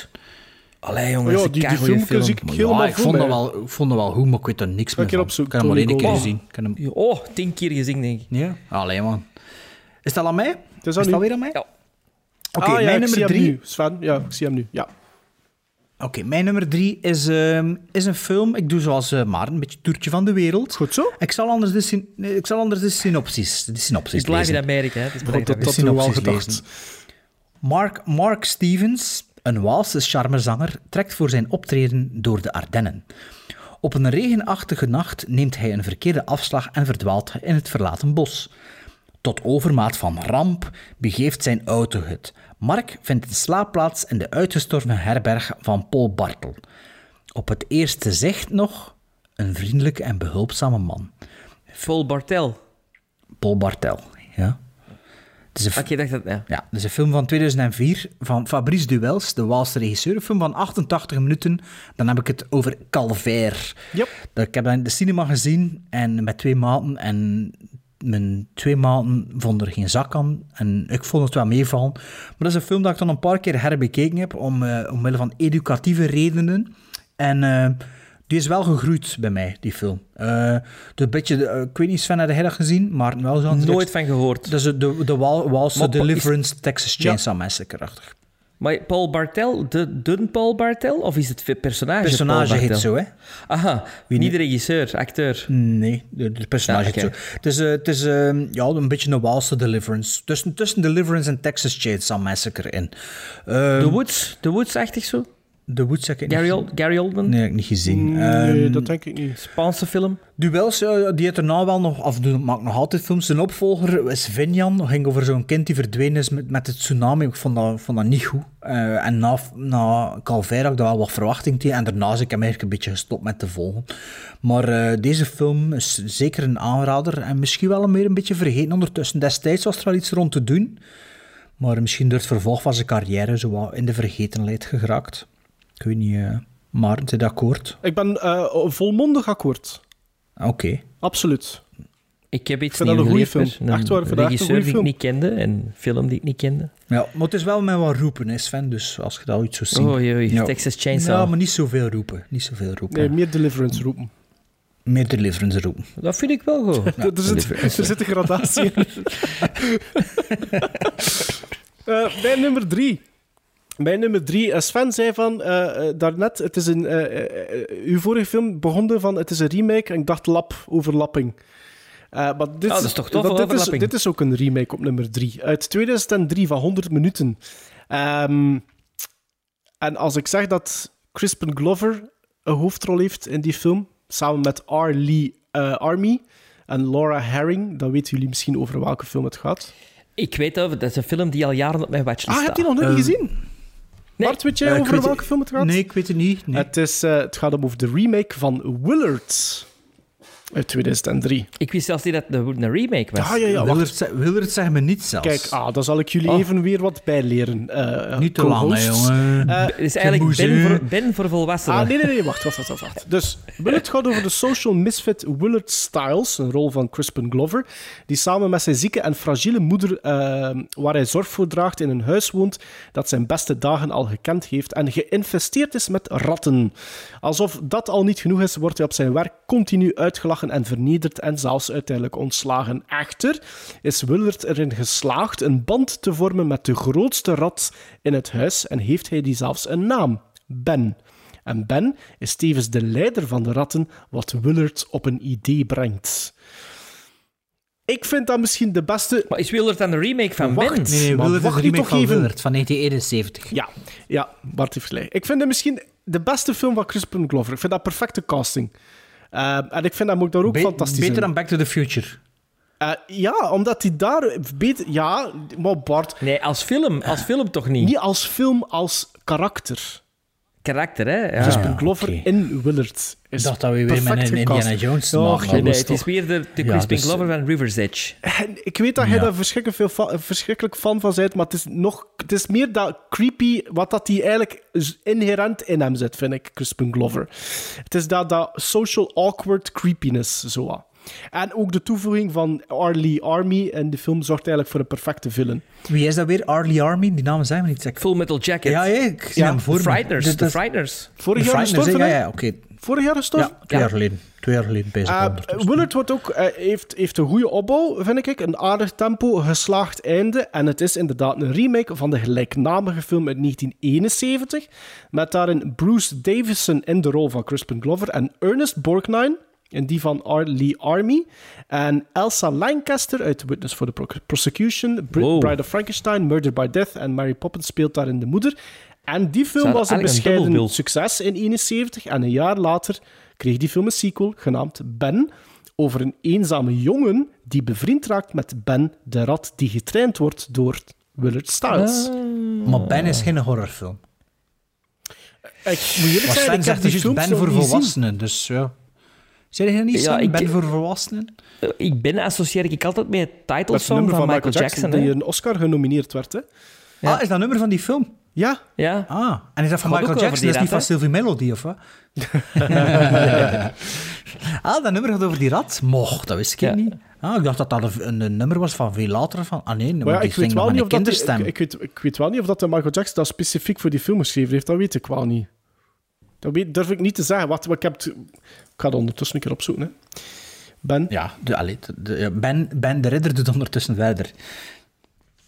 Speaker 1: Allee, jongens,
Speaker 2: Oh ja, die, die film,
Speaker 1: film.
Speaker 2: ik
Speaker 3: Maar ja, ik vond, dat wel, ik vond dat wel goed, maar ik weet er niks meer
Speaker 2: ik
Speaker 3: van. Ik heb hem alleen een keer gezien. Ik hem...
Speaker 1: Oh, tien keer gezien, denk ik.
Speaker 3: Ja? Allee, man. Is dat aan mij?
Speaker 2: Het is
Speaker 3: Is
Speaker 2: dat
Speaker 3: dat weer aan mij?
Speaker 1: Ja.
Speaker 3: Oké,
Speaker 2: ah, ja,
Speaker 3: mijn
Speaker 2: ik zie
Speaker 3: nummer
Speaker 2: hem
Speaker 3: drie...
Speaker 2: nu. Sven, ja, ik zie hem nu. Ja.
Speaker 3: Oké, mijn nummer drie is, ehm, is een film. Ik doe zoals eh Maarten, een beetje toertje van de wereld.
Speaker 2: Goed zo.
Speaker 3: Ik zal anders de, syn- nee, ik zal anders de synopsis, de synopsis
Speaker 1: Het is live in
Speaker 3: lezen.
Speaker 1: Amerika, hè. Het is
Speaker 2: Dat,
Speaker 1: belangrijk
Speaker 2: dat,
Speaker 1: dat
Speaker 2: dat
Speaker 3: lezen. Mark, Mark Stevens, een Waalse charmerzanger, trekt voor zijn optreden door de Ardennen. Op een regenachtige nacht neemt hij een verkeerde afslag en verdwaalt in het verlaten bos. Tot overmaat van ramp begeeft zijn auto het. Mark vindt een slaapplaats in de uitgestorven herberg van Paul Bartel. Op het eerste zicht nog een vriendelijke en behulpzame man.
Speaker 1: Paul Bartel.
Speaker 3: Paul Bartel, ja. Het is een,
Speaker 1: Oké, dacht dat... Ja.
Speaker 3: ja, dat is een film van 2004 van Fabrice Duels, de Waalse regisseur. Een film van 88 minuten. Dan heb ik het over Calvaire.
Speaker 2: Yep.
Speaker 3: Dat- Ik heb dat in de cinema gezien en met twee maten. En mijn twee maten vonden er geen zak aan. En ik vond het wel meevallen. Maar dat is een film dat ik dan een paar keer herbekeken heb. Om, eh, omwille van educatieve redenen. En eh, die is wel gegroeid bij mij, die film. Eh, de beetje, eh, ik weet niet, Sven, heb jij dat gezien? Maar wel zo'n...
Speaker 1: Nooit van gehoord.
Speaker 3: Dat is de, de Wal- Waalse
Speaker 1: Maar pa- is-
Speaker 3: Deliverance Texas Chainsaw Massacre-achtig.
Speaker 1: Maar Paul Bartel, de dun Paul Bartel? Of is het het personage
Speaker 3: personage heet zo, hè?
Speaker 1: Aha,
Speaker 3: Wie
Speaker 1: niet de regisseur, acteur.
Speaker 3: Nee, de, de personage
Speaker 1: Ja,
Speaker 3: heet zo. Het is, eh, het is ja, een beetje een Waalse Deliverance. Tussen, tussen Deliverance en Texas Chainsaw Massacre in. Ehm,
Speaker 1: De Woods, de Woods-achtig zo?
Speaker 3: The Woods heb ik
Speaker 1: Gary, Ol- Gary Oldman?
Speaker 3: Nee, heb ik niet gezien.
Speaker 2: Nee,
Speaker 3: Ehm,
Speaker 2: dat denk ik niet.
Speaker 1: Spaanse film?
Speaker 3: Duels, die heeft daarna wel nog, of maakt nog altijd films. Zijn opvolger is Vinjan. Dat ging over zo'n kind die verdwenen is met, met het tsunami. Ik vond dat, vond dat niet goed. Eh, en na, na Calvaire had ik daar wel wat verwachting tegen. En daarna is ik hem eigenlijk een beetje gestopt met te volgen. Maar eh, deze film is zeker een aanrader. En misschien wel een meer een beetje vergeten ondertussen. Destijds was er wel iets rond te doen. Maar misschien door het vervolg van zijn carrière zo wat in de vergetenheid geraakt. Ik weet niet, eh Maarten, zit je akkoord?
Speaker 2: Ik ben eh, volmondig akkoord.
Speaker 3: Oké.
Speaker 2: Absoluut.
Speaker 1: Ik heb iets nieuws geleerd.
Speaker 2: film. Echt waar,
Speaker 1: Een
Speaker 2: echt een
Speaker 1: regisseur die ik niet kende en film die ik niet kende.
Speaker 3: Ja, maar het is wel met wat roepen, hè, Sven. Dus als je dat ooit zo ziet.
Speaker 1: Oei, oei,
Speaker 3: ja.
Speaker 1: Texas Chainsaw.
Speaker 3: Ja, maar niet zoveel roepen. Niet zoveel roepen.
Speaker 2: Nee, meer Deliverance roepen.
Speaker 3: Meer deliverance roepen.
Speaker 1: Dat vind ik wel goed.
Speaker 2: er, zit, er zit een gradatie in. Eh, bij nummer drie. Bij nummer drie. eh, Sven zei van, eh, eh, daarnet, het is een... uw vorige film begon van, het is een remake. En ik dacht lap, overlapping. Eh, maar dit,
Speaker 1: Oh, dat is toch tof,
Speaker 2: want dit, is,
Speaker 1: overlapping.
Speaker 2: dit is ook een remake op nummer drie. Uit 2003 van 100 minuten. Ehm, en als ik zeg dat Crispin Glover een hoofdrol heeft in die film, samen met R. Lee Army en Laura Herring, dan weten jullie misschien over welke film het gaat.
Speaker 1: Ik weet dat, dat is een film die al jaren op mijn watchlist
Speaker 2: Ah,
Speaker 1: staat.
Speaker 2: heb je die nog niet
Speaker 3: Eh,
Speaker 2: gezien? Bart, weet jij
Speaker 3: eh,
Speaker 2: over
Speaker 3: weet-
Speaker 2: welke film het gaat?
Speaker 3: Nee, ik weet het niet. Nee.
Speaker 2: Het, is, eh, het gaat om over de remake van Willard uit 2003.
Speaker 1: Ik wist zelfs niet dat het een remake was.
Speaker 2: Ja, ja, ja. wacht.
Speaker 3: Willard, ze- Willard zeggen me niet zelfs.
Speaker 2: Kijk, ah, dan zal ik jullie
Speaker 1: Oh.
Speaker 2: even weer wat bijleren. eh,
Speaker 3: niet te lang, hè, jongen.
Speaker 2: Eh,
Speaker 1: Het is eigenlijk Ben voor, ben voor volwassenen.
Speaker 2: Ah, nee, nee, nee, wacht, wacht, wacht, wacht. Dus, Willard gaat over de social misfit Willard Styles, een rol van Crispin Glover, die samen met zijn zieke en fragiele moeder, waar hij zorg voor draagt, in een huis woont dat zijn beste dagen al gekend heeft en geïnvesteerd is met ratten. Alsof dat al niet genoeg is, wordt hij op zijn werk continu uitgelachen en vernederd en zelfs uiteindelijk ontslagen. Echter is Willard erin geslaagd een band te vormen met de grootste rat in het huis en heeft hij die zelfs een naam, Ben. En Ben is tevens de leider van de ratten, wat Willard op een idee brengt. Ik vind dat misschien de beste.
Speaker 1: Maar is Willard dan de remake van
Speaker 2: Wacht.
Speaker 1: Ben?
Speaker 3: Nee, nee, Willard is
Speaker 2: nu
Speaker 3: remake
Speaker 2: toch
Speaker 3: van
Speaker 2: even.
Speaker 3: Willard van 1971.
Speaker 2: Ja, ja Bart heeft gelijk. Ik vind het misschien de beste film van Crispin Glover. Ik vind dat perfecte casting. Eh, en ik vind hem ook daar ook
Speaker 3: Be-
Speaker 2: fantastisch
Speaker 3: beter
Speaker 2: in.
Speaker 3: dan Back to the Future.
Speaker 2: Eh, ja, omdat hij daar beter... Ja, maar Bart,
Speaker 1: Nee, als film, als film toch niet.
Speaker 2: niet als film, als karakter.
Speaker 1: Karakter, hè? Ja.
Speaker 2: Crispin Glover
Speaker 3: oké.
Speaker 2: in Willard is
Speaker 3: Ik dacht dat we weer met een. Indiana Jones
Speaker 2: nee,
Speaker 1: Nee, nee, het is weer de, de
Speaker 3: Ja,
Speaker 1: Crispin
Speaker 3: dus-
Speaker 1: Glover van River's Edge.
Speaker 2: En ik weet dat jij
Speaker 3: Ja.
Speaker 2: daar verschrikkelijk, veel fa- verschrikkelijk fan van bent, maar het is, nog, het is meer dat creepy, wat dat hij eigenlijk inherent in hem zit, vind ik, Crispin Glover. Het is dat, dat social awkward creepiness, zo wat. En ook de toevoeging van Arlie Army in de film zorgt eigenlijk voor een perfecte villain.
Speaker 3: Wie is dat weer? Arlie Army? Die namen zijn me niet. Zeg.
Speaker 1: Full Metal Jacket.
Speaker 3: Ja, ja, ik zie
Speaker 2: Ja,
Speaker 3: hem voor
Speaker 1: The
Speaker 3: me.
Speaker 1: Frighteners.
Speaker 3: Dit
Speaker 1: The
Speaker 3: is-
Speaker 1: Frighteners.
Speaker 2: Vorig
Speaker 3: de
Speaker 2: jaar gestorven?
Speaker 3: Ja, ja, oké.
Speaker 2: Vorig jaar gestorven?
Speaker 3: Ja, twee
Speaker 1: Ja.
Speaker 3: jaar geleden. Twee jaar geleden bezig.
Speaker 2: Uh,
Speaker 3: ondertussen.
Speaker 2: Willard wordt ook, eh, heeft, heeft een goede opbouw, vind ik. Een aardig tempo, geslaagd einde. En het is inderdaad een remake van de gelijknamige film uit 1971. Met daarin Bruce Davison in de rol van Crispin Glover en Ernest Borgnine in die van. Lee Army. En Elsa Lancaster uit Witness for the Pro- Prosecution, Br-
Speaker 1: Wow.
Speaker 2: Bride of Frankenstein, Murder by Death en Mary Poppins speelt daarin de moeder. En die film was een bescheiden succes in 71 en een jaar later kreeg die film een sequel genaamd Ben over een eenzame jongen die bevriend raakt met Ben, de rat die getraind wordt door Willard Styles.
Speaker 3: Maar Ben is geen horrorfilm.
Speaker 2: Ik moet eerlijk
Speaker 3: Maar
Speaker 2: zijn, ik heb die
Speaker 3: Ben voor volwassenen, dus ja. Zeg je niet,
Speaker 1: Ja, ik-
Speaker 3: Ben voor volwassenen?
Speaker 1: Eh, Ik Ben associeer ik altijd met het title
Speaker 2: het
Speaker 1: song van Michael Jackson.
Speaker 2: die
Speaker 1: hè?
Speaker 2: een Oscar genomineerd werd. Hè?
Speaker 1: Ja.
Speaker 3: Ah, is dat nummer van die film?
Speaker 2: Ja,
Speaker 1: Ja.
Speaker 3: Ah, en is dat van Michael Jackson?
Speaker 1: die
Speaker 3: Dat is niet van Sylvie Melody, of wat? ah, dat nummer gaat over die rat? Mocht, dat wist ik
Speaker 1: Ja.
Speaker 3: niet. Ah, ik dacht dat dat een, een nummer was van veel later. Van, ah nee, maar,
Speaker 2: ja,
Speaker 3: die
Speaker 2: ik, weet wel niet
Speaker 3: met
Speaker 2: of
Speaker 3: een
Speaker 2: dat die-
Speaker 3: kinderstem.
Speaker 2: ik, ik, weet, ik weet wel niet of dat de Michael Jackson dat specifiek voor die film geschreven heeft. Dat weet ik wel niet. Dat weet, durf ik niet te zeggen. Wat, wat ik, heb het- ik ga het ondertussen een keer opzoeken. Hè. Ben.
Speaker 3: Ja, de, allee, de- de- ben, ben de Ridder doet ondertussen verder.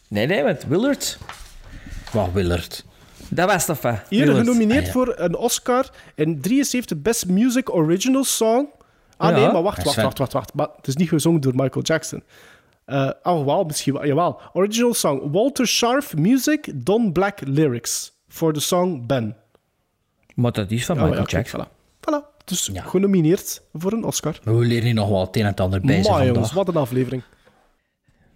Speaker 1: Nee, nee, want Willard.
Speaker 3: Wat Willard.
Speaker 1: Dat was toch?
Speaker 2: Hier
Speaker 1: Willard.
Speaker 2: genomineerd
Speaker 3: Ah, ja.
Speaker 2: voor een Oscar in 73 Best Music Original Song. Ah
Speaker 1: Ja.
Speaker 2: nee, maar wacht, wacht, wacht, wacht, wacht. Maar het is niet gezongen door Michael Jackson. Eh oh, wel, misschien wel. Jawel. Original Song. Walter Scharf Music, Don Black Lyrics. Voor de song Ben.
Speaker 1: Maar dat is van
Speaker 2: Ja,
Speaker 1: Michael
Speaker 2: ja,
Speaker 1: Jackson.
Speaker 2: Voilà. voilà. Dus genomineerd voor een Oscar.
Speaker 3: Maar we leren hier nog wel het een en het ander bij zijn
Speaker 2: jongens, wat een aflevering.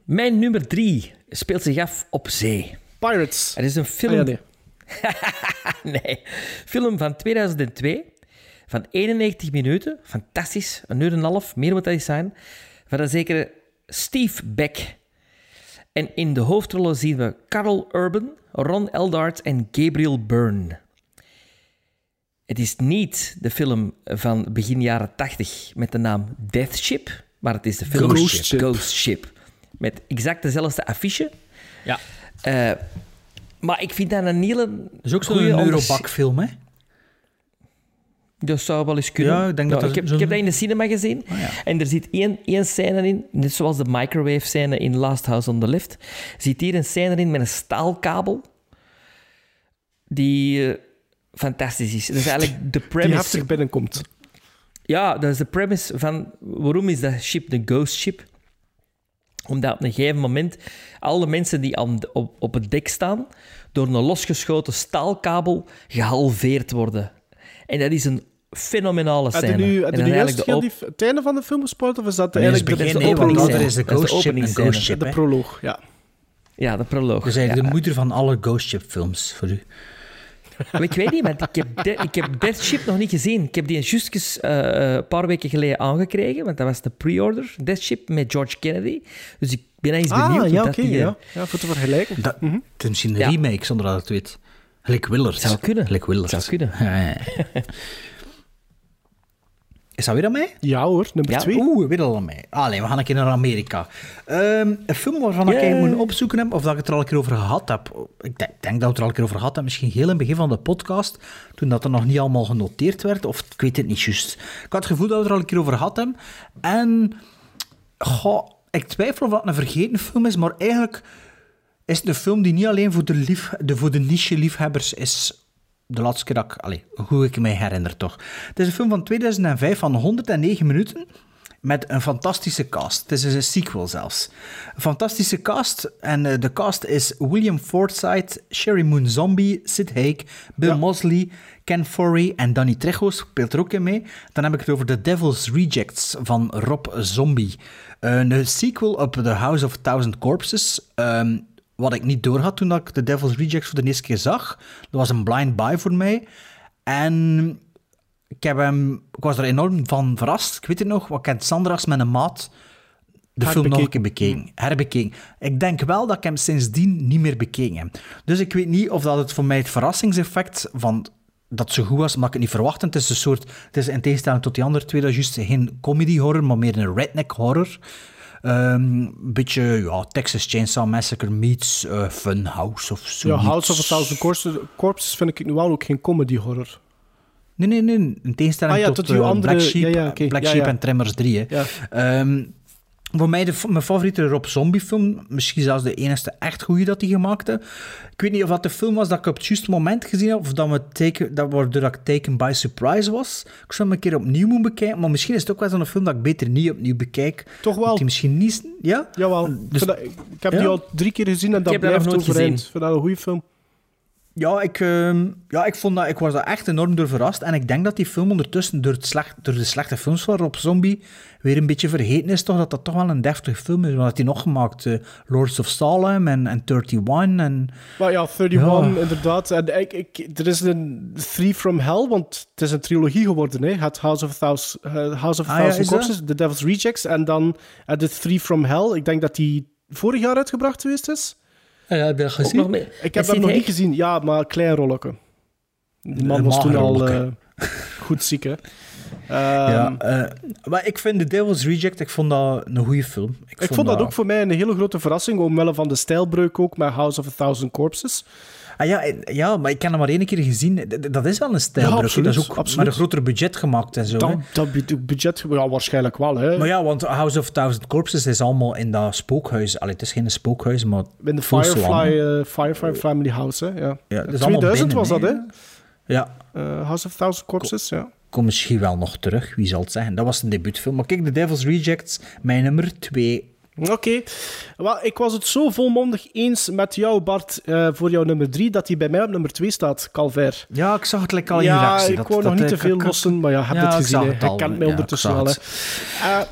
Speaker 1: Mijn nummer drie speelt zich af op zee.
Speaker 2: Pirates.
Speaker 1: Het is een film...
Speaker 2: Ah, nee.
Speaker 1: nee. Film van 2002, van 91 minuten. Fantastisch. Een uur en een half, meer moet dat zijn. Van een zekere Steve Beck. En in de hoofdrollen zien we Carl Urban, Ron Eldard en Gabriel Byrne. Het is niet de film van begin jaren 80 met de naam Death Ship, maar het is de film
Speaker 2: Ghost Ship.
Speaker 1: Ghost Ship. Met exact dezelfde affiche.
Speaker 3: Ja.
Speaker 1: Eh, maar ik vind dat een hele.
Speaker 3: Dat is ook zo'n Eurobak-film, hè?
Speaker 1: Dat zou wel eens kunnen.
Speaker 3: Ja, ik denk dat dat
Speaker 1: ik, heb, ik heb dat in de cinema gezien.
Speaker 3: Ah, ja.
Speaker 1: En er zit één, één scène in, net zoals de microwave-scène in Last House on the Left. Zit hier een scène in met een staalkabel. Die eh, fantastisch is. Dat is eigenlijk de
Speaker 2: Die
Speaker 1: premise.
Speaker 2: heftig binnenkomt.
Speaker 1: Ja, dat is de premise van waarom is dat ship de ghost ship? Omdat op een gegeven moment alle mensen die aan, de- op, op het dek staan, door een losgeschoten staalkabel gehalveerd worden. En dat is een fenomenale scène.
Speaker 2: je nu, nu
Speaker 1: eigenlijk
Speaker 2: juist
Speaker 1: de op-
Speaker 2: die, het einde van de film gespoord? Of is dat
Speaker 3: Nee, dat is
Speaker 2: eigenlijk
Speaker 3: begin,
Speaker 2: de,
Speaker 3: nee, want dat is de
Speaker 1: Dat is de
Speaker 3: Ghost Ship. Ghost Ship,
Speaker 2: de proloog? Ja.
Speaker 1: Ja, de proloog.
Speaker 3: Dus eigenlijk
Speaker 1: Ja.
Speaker 3: de moeder van alle Ghost Ship films voor u.
Speaker 1: Maar ik weet niet, want ik heb, de, ik heb Death Ship nog niet gezien. Ik heb die justjes eh, een paar weken geleden aangekregen, want dat was de pre-order. Death Ship met George Kennedy. Dus ik ben eens benieuwd
Speaker 2: Ah,
Speaker 1: hoe
Speaker 2: ja,
Speaker 1: dat
Speaker 2: oké.
Speaker 1: eh,
Speaker 2: ja. ja, voor te vergelijken.
Speaker 3: Dat. Het is misschien een
Speaker 1: Ja.
Speaker 3: remake, zonder dat ik het weet. Gelijk Willard.
Speaker 1: Zou kunnen.
Speaker 3: Gelijk Willard.
Speaker 1: Zou kunnen.
Speaker 3: Ja, ja. Is dat weer aan mij?
Speaker 2: Ja hoor, nummer
Speaker 1: Ja,
Speaker 2: twee.
Speaker 3: Oeh, weer al aan mij. Allee, we gaan een keer naar Amerika. Ehm, een film waarvan ik
Speaker 1: Yay.
Speaker 3: eigenlijk moet opzoeken heb, of dat ik het er al een keer over gehad heb. Ik denk, denk dat we het er al een keer over gehad hebben, misschien heel in het begin van de podcast, toen dat er nog niet allemaal genoteerd werd, of ik weet het niet juist. Ik had het gevoel dat we het er al een keer over gehad hebben. En, goh, ik twijfel of dat een vergeten film is, maar eigenlijk is het een film die niet alleen voor de, lief, de, voor de niche-liefhebbers is. De laatste keer dat ik, allee, hoe ik me herinner toch. Het is een film van 2005 van 109 minuten met een fantastische cast. Het is een sequel zelfs. Een fantastische cast. En eh, de cast is William Forsythe, Sherry Moon Zombie, Sid Haig, Bill
Speaker 2: Ja.
Speaker 3: Mosley, Ken Forey en Danny Trejo speelt er ook in mee. Dan heb ik het over The Devil's Rejects van Rob Zombie. Een sequel op The House of Thousand Corpses. Ehm, wat ik niet doorhad toen dat ik The Devil's Rejects voor de eerste keer zag. Dat was een blind buy voor mij. En ik, heb hem, ik was er enorm van verrast. Ik weet het nog, wat had zondags met een maat de film nog een keer bekeken. Herbekeken. Ik denk wel dat ik hem sindsdien niet meer bekeken heb. Dus ik weet niet of dat het voor mij het verrassingseffect van dat zo goed was, mag ik het niet verwachten. Het is een soort, het is in tegenstelling tot die andere twee, dat is juist geen comedy horror, maar meer een redneck horror. Ehm, Een beetje ja, Texas Chainsaw Massacre meets uh, Funhouse of zo.
Speaker 2: Ja, House of a Thousand Corpses, Corpses vind ik nu wel ook geen comedy horror.
Speaker 3: Nee, nee, nee. In tegenstelling
Speaker 2: Ah ja,
Speaker 3: tot, eh,
Speaker 2: andere-
Speaker 3: Black Sheep,
Speaker 2: ja, ja, oké.
Speaker 3: Black Sheep en Tremors 3. Hè.
Speaker 2: Ja.
Speaker 3: Voor mij de, mijn favoriete Rob Zombie film. Misschien zelfs de enige echt goede dat hij gemaakt heeft. Ik weet niet of dat de film was dat ik op het juiste moment gezien heb. Of dat, we taken, dat waardoor dat ik taken by surprise was. Ik zou hem een keer opnieuw moeten bekijken. Maar misschien is het ook wel zo'n film dat ik beter niet opnieuw bekijk.
Speaker 2: Toch wel?
Speaker 3: Dat die misschien niet... Ja?
Speaker 2: Jawel. Ik
Speaker 3: Dus-
Speaker 2: ik heb
Speaker 3: Ja?
Speaker 2: die al drie keer gezien en dat blijft overeind. Ik vind dat een goede film.
Speaker 3: Ja, ik, ehm, ja, ik, vond dat, ik was daar echt enorm door verrast. En ik denk dat die film ondertussen door, het slecht, door de slechte films van Rob Zombie weer een beetje vergeten is. Toch, dat dat toch wel een deftige film is. Want dat hij nog gemaakt eh, Lords of Salem en, en 31. En,
Speaker 2: Maar ja, 31
Speaker 3: Ja.
Speaker 2: inderdaad. En ik, ik, er is een Three from Hell, want het is een trilogie geworden. Hè? Het House of, Thousand, eh, House of
Speaker 3: Ah,
Speaker 2: Thousand? Corpses, The Devil's Rejects. En dan uh, de Three from Hell. Ik denk dat die vorig jaar uitgebracht geweest is.
Speaker 3: Ja, dat
Speaker 1: Ook nog mee.
Speaker 2: Ik heb
Speaker 1: Sid
Speaker 2: nog niet gezien. Ja, maar klein rolletje. Die man was toen al eh, goed ziek, hè.
Speaker 3: ja,
Speaker 2: Ehm,
Speaker 3: eh, maar ik vind The Devil's Reject, ik vond dat een goede film.
Speaker 2: ik vond dat ook voor mij een hele grote verrassing, omwille van de stijlbreuk ook met House of a Thousand Corpses.
Speaker 3: Ah, ja, ja, maar ik heb hem maar één keer gezien. Dat is wel een stijlbreuk.
Speaker 2: absoluut,
Speaker 3: dat is ook
Speaker 2: absoluut.
Speaker 3: met een groter budget gemaakt en zo. hè.
Speaker 2: Dat, dat bu- budget, ja, waarschijnlijk wel, hè.
Speaker 3: Maar ja, want House of Thousand Corpses is allemaal in dat spookhuis. Allee, het is geen spookhuis, maar...
Speaker 2: In de Firefly, eh, Firefly Family House, hè. Ja.
Speaker 3: Ja, dat is allemaal
Speaker 2: 2000 was dat, hè?
Speaker 3: Ja,
Speaker 2: Eh, House of Thousand Corpses, ja.
Speaker 3: kom misschien wel nog terug, wie zal het zeggen. Dat was een debuutfilm. Maar kijk, The Devil's Rejects, mijn nummer twee.
Speaker 2: Oké. Wel, ik was het zo volmondig eens met jou, Bart, eh, voor jouw nummer 3, dat hij bij mij op nummer 2 staat, Calver.
Speaker 3: Ja, ik zag het lekker al in
Speaker 2: ja,
Speaker 3: reactie.
Speaker 2: ik
Speaker 3: dat,
Speaker 2: wou
Speaker 3: dat,
Speaker 2: nog niet te
Speaker 3: ik-
Speaker 2: veel
Speaker 3: ik-
Speaker 2: lossen, maar ja, je hebt
Speaker 3: Ja,
Speaker 2: het
Speaker 3: ik
Speaker 2: gezien. Je
Speaker 3: al.
Speaker 2: kent mij
Speaker 3: Ja,
Speaker 2: ondertussen
Speaker 3: ik
Speaker 2: wel.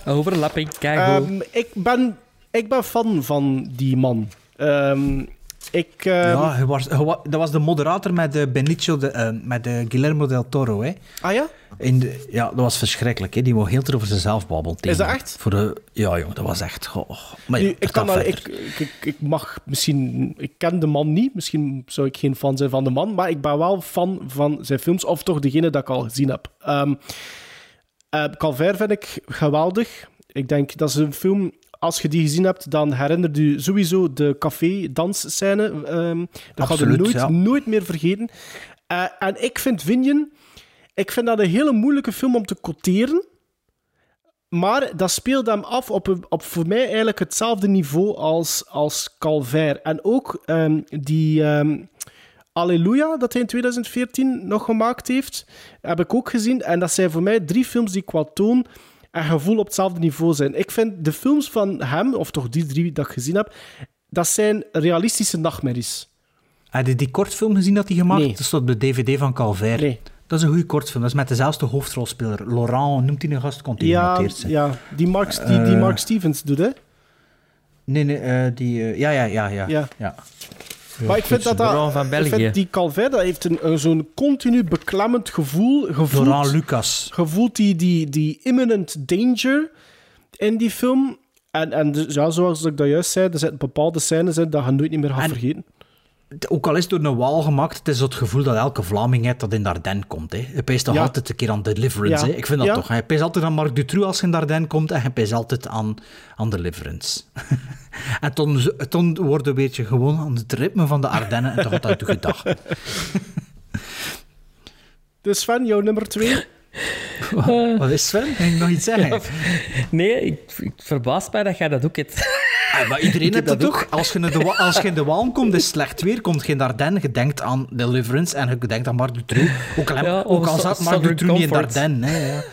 Speaker 2: Eh,
Speaker 1: Overlapping, kijk
Speaker 2: Ehm, ik, ben, ik ben fan van die man. Ehm, ik, ehm,
Speaker 3: Ja, hij was, hij dat was de moderator met de Benicio, de, eh, met de Guillermo del Toro. Hè.
Speaker 2: Ah ja?
Speaker 3: In de, ja, dat was verschrikkelijk. Hè. Die wou heel te over zichzelf babbelen.
Speaker 2: Is dat echt?
Speaker 3: Voor de, ja, joh, dat was echt... goh. Maar ja,
Speaker 2: Nu, ik, kan wel, ik, ik, ik, mag misschien... Ik ken de man niet. Misschien zou ik geen fan zijn van de man. Maar ik ben wel fan van zijn films. Of toch degene dat ik al gezien heb. Calvaire vind ik geweldig. Ik denk, dat is een film... Als je die gezien hebt, dan herinnert je sowieso de café-dansscène. Ehm dat gaat je nooit,
Speaker 3: ja.
Speaker 2: nooit meer vergeten. Eh, en ik vind Vinjen... Ik vind dat een hele moeilijke film om te quoteren. Maar dat speelde hem af op, op voor mij eigenlijk hetzelfde niveau als, als Calvaire. En ook ehm, die ehm Alleluia, dat hij in 2014 nog gemaakt heeft, heb ik ook gezien. En dat zijn voor mij drie films die qua toon en gevoel op hetzelfde niveau zijn. Ik vind de films van hem, of toch die drie dat ik gezien heb, dat zijn realistische nachtmerries.
Speaker 3: Heb je die kortfilm gezien dat hij gemaakt
Speaker 2: Nee.
Speaker 3: heeft? Dat is op de DVD van.
Speaker 2: Nee.
Speaker 3: Dat is een goede kortfilm. Dat is met dezelfde hoofdrolspeler. Laurent, noemt hij een gast? Komt hij
Speaker 2: Ja,
Speaker 3: zijn.
Speaker 2: ja die, Mark, die, die
Speaker 3: Eh,
Speaker 2: Mark Stevens doet, hè?
Speaker 3: Nee, nee, eh, die... eh, ja, ja, ja, ja.
Speaker 2: Ja.
Speaker 3: ja.
Speaker 2: Maar ik vind dat dat...
Speaker 1: Van
Speaker 2: ik
Speaker 1: België.
Speaker 2: vind die dat heeft een, zo'n continu beklemmend gevoel. Gevoeld,
Speaker 3: Laurent Lucas.
Speaker 2: gevoelt die, die, die imminent danger in die film. En, en dus, ja, zoals ik dat juist zei, er zitten bepaalde scènes in dat je nooit niet meer gaat
Speaker 3: En-
Speaker 2: vergeten.
Speaker 3: Ook al is het door een wal gemaakt, het is het gevoel dat elke Vlaming heeft dat in Dardenne komt. Hè. Hij peest toch
Speaker 2: Ja.
Speaker 3: altijd een keer aan Deliverance.
Speaker 2: Ja.
Speaker 3: Hè. Ik vind dat
Speaker 2: Ja.
Speaker 3: toch. Hij peest altijd aan Marc Dutroux als hij in Dardenne komt en hij peest altijd aan, aan Deliverance. en toen, toen wordt een beetje gewoon aan het ritme van de Ardennen en toch had hij toe gedacht.
Speaker 2: Dus Sven, jouw nummer twee?
Speaker 3: Wat is Sven? Kan ik nog iets zeggen?
Speaker 1: Nee, ik, ik verbaas mij dat jij dat ook hebt.
Speaker 3: Ah, maar iedereen heeft dat
Speaker 1: dat
Speaker 3: toch? Als je, in de, als je in de komt, is slecht weer, komt je in Dardenne, je denkt aan Deliverance en je denkt aan Marc Dutroux. Ook al,
Speaker 1: Ja,
Speaker 3: ook al zat Marc Dutroux niet in. Dardenne. Hè, ja.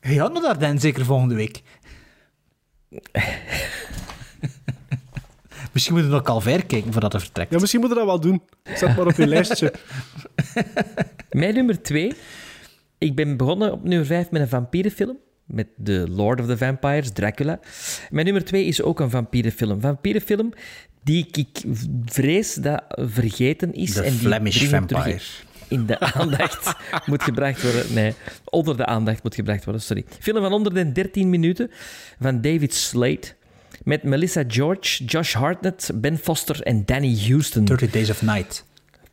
Speaker 3: je gaat naar Dardenne zeker volgende week. Misschien moeten we nog Calvaire kijken voordat hij vertrekt.
Speaker 2: Ja, misschien moeten we dat wel doen. Zet maar op je lijstje.
Speaker 1: Mijn nummer twee. Ik ben begonnen op nummer vijf met een vampierenfilm. Met The Lord of the Vampires, Dracula. Mijn nummer twee is ook een vampierenfilm. Vampierenfilm die ik vrees dat vergeten is.
Speaker 3: The
Speaker 1: en die
Speaker 3: Flemish
Speaker 1: dringend terug
Speaker 3: Vampire.
Speaker 1: In de aandacht moet gebracht worden. Nee, onder de aandacht moet gebracht worden, sorry. Film van 113 minuten van David Slade. Met Melissa George, Josh Hartnett, Ben Foster en Danny Houston.
Speaker 3: 30 Days of Night.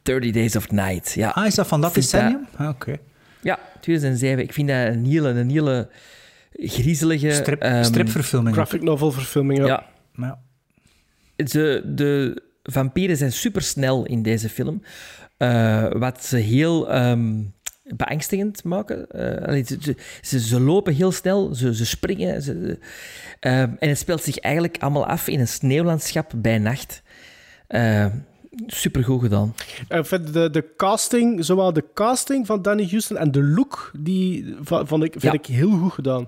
Speaker 1: 30 Days of Night, ja.
Speaker 3: Ah, is dat van dat decennium? Ah, Oké.
Speaker 1: Ja, 2007. Ik vind dat een hele, een hele griezelige...
Speaker 3: Strip,
Speaker 1: ehm,
Speaker 3: stripverfilming.
Speaker 2: Graphic novel verfilming, ja.
Speaker 1: Ja,
Speaker 3: Ja.
Speaker 1: ze, de vampieren zijn supersnel in deze film. Eh, wat ze heel ehm, beangstigend maken. Eh, allee, ze, ze- ze, lopen heel snel, ze, ze springen. Ze, ehm, en het speelt zich eigenlijk allemaal af in een sneeuwlandschap bij nacht. Eh supergoed gedaan.
Speaker 2: Ik vind de, de casting, zowel de casting van Danny Houston en de look, die vond ik, vind
Speaker 1: Ja.
Speaker 2: ik heel goed gedaan.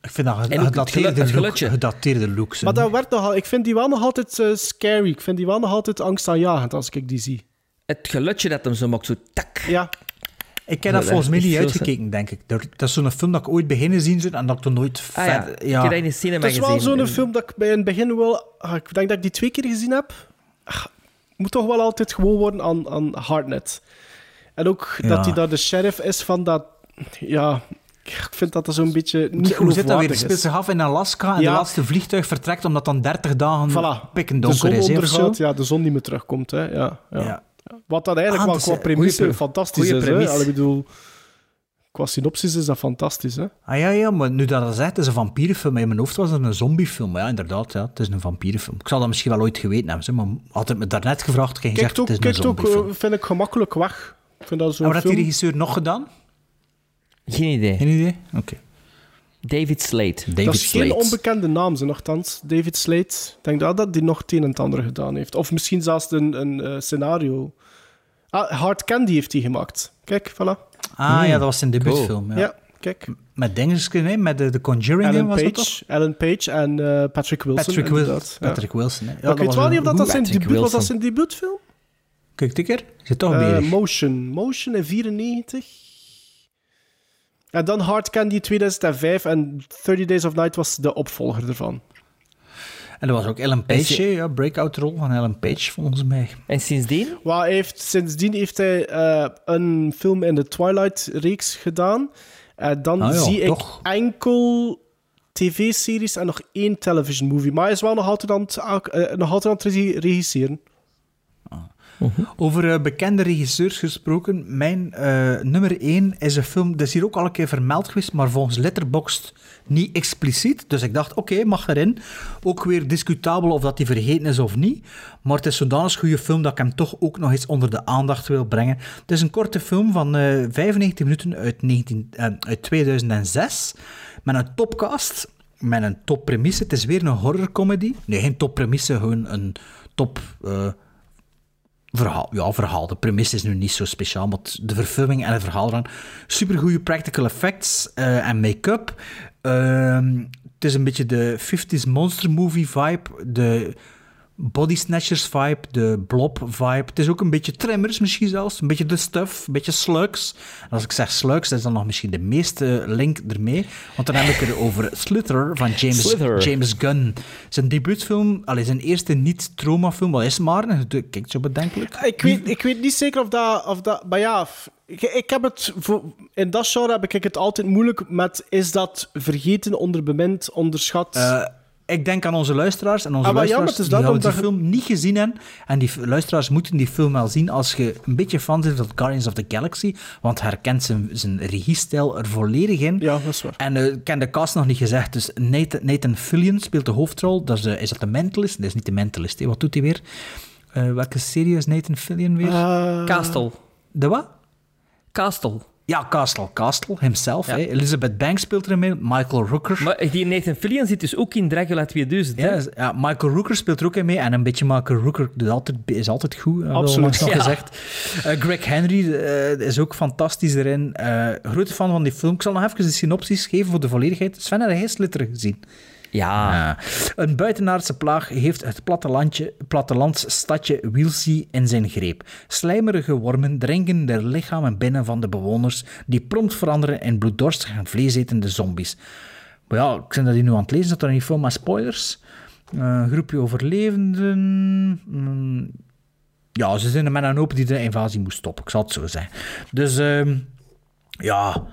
Speaker 3: Ik vind dat gedateerde, look, gedateerde looks.
Speaker 2: Maar dat werd nogal, ik vind die wel nog altijd eh, scary. Ik vind die wel nog altijd angstaanjagend als ik die zie.
Speaker 1: Het geluidje dat hem zo maakt, zo tak.
Speaker 2: Ja,
Speaker 3: Ik heb dat volgens mij
Speaker 1: dat
Speaker 3: niet uitgekeken, denk ik. Dat dat is zo'n film dat ik ooit beginnen zien zit en dat ik er nooit
Speaker 1: Ah ja,
Speaker 3: verder...
Speaker 1: ik heb dat in de cinema
Speaker 2: het is wel zo'n film dat ik bij in het begin wel... ah, Ik denk dat ik die twee keer gezien heb. Ah, moet toch wel altijd gewoon worden aan, aan Hardnet. En ook
Speaker 3: Ja.
Speaker 2: dat hij daar de sheriff is van dat... Ja, ik vind dat er zo'n beetje niet
Speaker 3: Hoe zit dat weer? Speelt zich af in Alaska en
Speaker 2: Ja.
Speaker 3: de laatste vliegtuig vertrekt omdat dan 30 dagen
Speaker 2: Voilà.
Speaker 3: pikken
Speaker 2: De
Speaker 3: donker
Speaker 2: zon
Speaker 3: is. hè, of
Speaker 2: ondergaat,
Speaker 3: zo.
Speaker 2: ja, de zon niet meer terugkomt. Hè. Ja, ja.
Speaker 3: Ja.
Speaker 2: Wat dan eigenlijk
Speaker 3: Ah,
Speaker 2: wel
Speaker 3: dat
Speaker 2: qua
Speaker 3: is-
Speaker 2: premisse
Speaker 1: goeie
Speaker 2: fantastisch
Speaker 1: goeie
Speaker 2: is. Hè.
Speaker 1: premisse.
Speaker 2: Allee, ik bedoel, qua synopsis is dat fantastisch. Hè.
Speaker 3: Ah ja, ja, maar nu dat zegt, het is een vampierenfilm. In mijn hoofd was het een zombiefilm. Maar ja, inderdaad, ja, het is een vampierenfilm. Ik zal dat misschien wel ooit geweten hebben, maar had het me daarnet gevraagd, had ik gezegd,
Speaker 2: ook,
Speaker 3: het is een
Speaker 2: kijkt ook
Speaker 3: zombiefilm.
Speaker 2: eh, vind ik, gemakkelijk weg. Ik vind dat zo'n
Speaker 3: wat heeft die regisseur nog gedaan?
Speaker 1: Geen idee.
Speaker 3: Geen idee? Oké.
Speaker 1: David Slade.
Speaker 3: David
Speaker 2: dat is
Speaker 3: Slade.
Speaker 2: geen onbekende naam, ze nogthans. David Slade. Ik denk dat dat die nog het een en het ander gedaan heeft. Of misschien zelfs een, een eh, scenario. Ah, Hard Candy heeft hij gemaakt. Kijk, voilà.
Speaker 3: Ah ja, dat was zijn debuutfilm. Ja.
Speaker 2: Ja, kijk.
Speaker 3: Met dingetjes, hè, met de, de Conjuring,
Speaker 2: Ellen
Speaker 3: was dat
Speaker 2: Page,
Speaker 3: toch?
Speaker 2: Ellen Page en eh, Patrick Wilson.
Speaker 3: Patrick, Wil
Speaker 2: inderdaad. Ja.
Speaker 3: Patrick Wilson, hè. Ja,
Speaker 2: ik
Speaker 3: dat
Speaker 2: weet
Speaker 3: was
Speaker 2: wel niet of dat, dat zijn debuut was. Dat zijn debuutfilm?
Speaker 3: Kijk, die keer. Zit toch bezig.
Speaker 2: Motion. Motion in 94. En dan Hard Candy 2005 en 30 Days of Night was de opvolger ervan.
Speaker 3: En dat was ook Ellen Page, ja, breakout rol van Ellen Page, volgens mij.
Speaker 1: En sindsdien?
Speaker 2: Wat hij heeft, sindsdien heeft hij eh, een film in de Twilight-reeks gedaan. En dan
Speaker 3: Ah
Speaker 2: zie
Speaker 3: toch.
Speaker 2: ik enkel tv-series en nog één television movie. Maar hij is wel nog altijd aan het, eh, nog altijd aan het regi- regisseren.
Speaker 3: Over eh, bekende regisseurs gesproken, mijn eh, nummer 1 is een film, dat is hier ook al een keer vermeld geweest, maar volgens Letterboxd niet expliciet. Dus ik dacht, oké, mag erin. Ook weer discutabel of dat die vergeten is of niet. Maar het is zodanig goede film dat ik hem toch ook nog eens onder de aandacht wil brengen. Het is een korte film van eh 95 minuten uit, 19, eh, uit 2006, met een topcast, met een toppremisse. Het is weer een horrorcomedy. Nee, geen toppremisse, gewoon een top... eh, verhaal. Ja, verhaal. De premisse is nu niet zo speciaal, maar de verfilming en het verhaal eraan. Supergoeie practical effects eh, en make-up. Ehm, het is een beetje de 50s monster movie vibe, de body snatchers vibe, de blob vibe. Het is ook een beetje tremors misschien zelfs, een beetje de stuff, een beetje slugs. En als ik zeg slugs, dat is dan nog misschien de meeste link ermee, want dan heb ik er over Slither van James,
Speaker 1: Slither.
Speaker 3: James Gunn. Zijn debuutfilm, allee, zijn eerste niet-trauma-film, wat is het maar? Kijk, zo bedenkelijk.
Speaker 2: Ik weet, ik weet niet zeker of dat... Of dat maar ja, ik, ik heb het... Voor, in dat genre heb ik het altijd moeilijk met... Is dat vergeten, onderbemind, onderschat?
Speaker 3: Eh, ik denk aan onze luisteraars en onze
Speaker 2: Ah, ja,
Speaker 3: luisteraars
Speaker 2: is
Speaker 3: die
Speaker 2: dat
Speaker 3: die film niet gezien hebben. En die luisteraars moeten die film wel zien als je een beetje fan bent van Guardians of the Galaxy, want herkent zijn, zijn regiestijl er volledig in.
Speaker 2: Ja, dat is waar.
Speaker 3: En eh, ik ken de cast nog niet gezegd, dus Nathan, Nathan Fillion speelt de hoofdrol. Dat is, de- is dat de Mentalist? Dat is niet de Mentalist, hè. wat doet hij weer? Eh, welke serie is Nathan Fillion weer?
Speaker 2: Eh,
Speaker 1: Castle.
Speaker 3: de wat?
Speaker 1: Castle.
Speaker 3: Ja, Castle. Castle, himself. hè. Elizabeth Banks speelt erin mee, Michael Rooker.
Speaker 1: Maar die Nathan Fillion zit dus ook in Dracula 2000. hè?
Speaker 3: Ja, ja, Michael Rooker speelt er ook in mee. En een beetje Michael Rooker doet altijd, is altijd goed. eh,
Speaker 2: Absoluut.
Speaker 3: onlangs nog
Speaker 1: Ja.
Speaker 3: gezegd. Eh, Greg Henry eh, is ook fantastisch erin. Eh, grote fan van die film. Ik zal nog even de synopsis geven voor de volledigheid. Sven, heb jij Slitter gezien?
Speaker 1: Ja.
Speaker 3: Ja. Een buitenaardse plaag heeft het plattelandsstadje Wielsey in zijn greep. Slijmerige wormen dringen de lichamen binnen van de bewoners, die prompt veranderen in bloeddorstige en vleesetende zombies. Ja, ik ben dat hier nu aan het lezen, dat er niet veel maar spoilers. Eh, Een groepje overlevenden... mm, ja, ze zijn er met een hoop die de invasie moest stoppen, ik zal het zo zeggen. Dus... ehm, ja,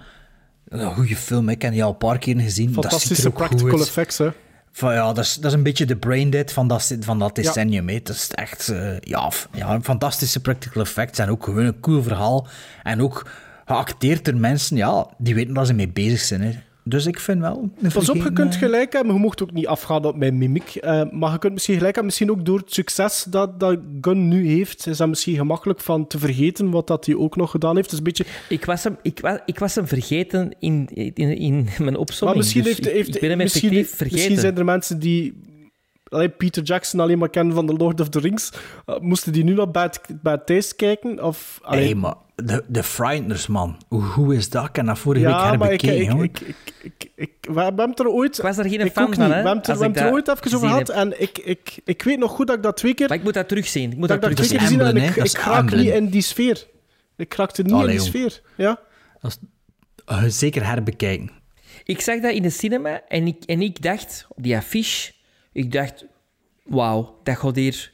Speaker 3: een goede film. Ik heb die al een paar keer gezien.
Speaker 2: Fantastische practical effects, hè.
Speaker 3: Van, ja, dat is, dat is een beetje de braindead van dat, van dat
Speaker 2: Ja.
Speaker 3: decennium. hè. Dat is echt eh, ja, ja, fantastische practical effects en ook gewoon een cool verhaal. En ook geacteerd door mensen ja, die weten waar ze mee bezig zijn. Hè. Dus ik vind wel...
Speaker 2: Pas op, je kunt
Speaker 3: eh,
Speaker 2: gelijk hebben. Je mocht ook niet afgaan op mijn mimiek. eh, maar je kunt misschien gelijk hebben, misschien ook door het succes dat, dat Gunn nu heeft, is dat misschien gemakkelijk van te vergeten wat dat hij ook nog gedaan heeft. Is een beetje...
Speaker 1: Ik was hem, ik, wa- ik was hem vergeten in, in, in mijn opzomming.
Speaker 2: Maar misschien,
Speaker 1: dus
Speaker 2: heeft,
Speaker 1: ik,
Speaker 2: heeft,
Speaker 1: ik ben hem
Speaker 2: misschien,
Speaker 1: effectief vergeten.
Speaker 2: misschien zijn er mensen die alleen Peter Jackson alleen maar kennen van The Lord of the Rings. Uh, moesten die nu nog bij het, bij het thuis kijken? Of, allee,
Speaker 3: Nee, maar de, de Frighteners, man. Hoe, hoe is dat? Ik heb dat vorige
Speaker 2: ja,
Speaker 3: week
Speaker 2: maar ik,
Speaker 3: herbekeken,
Speaker 2: ik,
Speaker 3: jongen.
Speaker 2: ik, ik, ik, ik- we hebben er ooit...
Speaker 1: Ik was er geen
Speaker 2: ik
Speaker 1: fan van,
Speaker 2: niet.
Speaker 1: hè,
Speaker 2: We hebben het er, er
Speaker 1: dat
Speaker 2: ooit even over
Speaker 1: gezien
Speaker 2: gehad. En ik, ik, ik weet nog goed dat ik dat twee keer...
Speaker 1: Maar ik moet dat terugzien. Ik moet
Speaker 2: dat
Speaker 1: dat,
Speaker 2: dat heb en ik, ik
Speaker 3: Dat is
Speaker 2: raak niet in die sfeer. Ik raakte niet
Speaker 3: Allee,
Speaker 2: in die
Speaker 3: jong.
Speaker 2: sfeer. Ja?
Speaker 3: Dat is- zeker herbekijken.
Speaker 1: Ik zag dat in de cinema en ik, en ik dacht, op die affiche, ik dacht, wauw, dat gaat hier...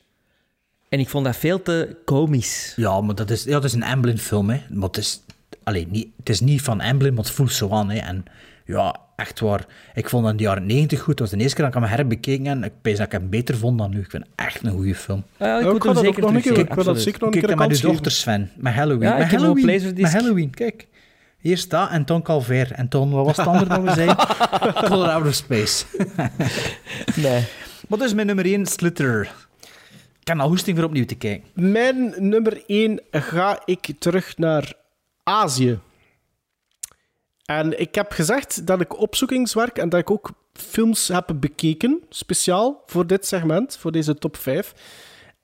Speaker 1: En ik vond dat veel te komisch.
Speaker 3: Ja, maar dat is, ja, dat is een Amblin-film, hè. Maar het is, allee, niet, het is niet van Amblin, maar het voelt zo aan, hè. En ja, echt waar. Ik vond dat in de jaren 90 goed. Dat was de eerste keer dat ik hem herbekeken en ik pees dat ik hem beter vond dan nu. Ik vind het echt een goede film.
Speaker 1: Ja, ik
Speaker 2: Ja,
Speaker 1: moet
Speaker 2: ik
Speaker 1: hem zeker
Speaker 2: nog een keer- ik wil dat zeker nog een
Speaker 3: Kijk
Speaker 2: keer een
Speaker 3: met
Speaker 2: geven.
Speaker 3: dochters, Sven. Met Halloween.
Speaker 1: Ja,
Speaker 3: met Halloween. Met Halloween, kijk. Eerst dat en toen Calver. En toen, wat was het andere dat we zeiden? Color Outer Space.
Speaker 1: Nee.
Speaker 3: Wat is mijn nummer 1? Slitter. Ik kan al hoesting voor opnieuw te kijken.
Speaker 2: Mijn nummer 1 ga ik terug naar Azië. En ik heb gezegd dat ik opzoekingswerk en dat ik ook films heb bekeken, speciaal voor dit segment, voor deze top 5.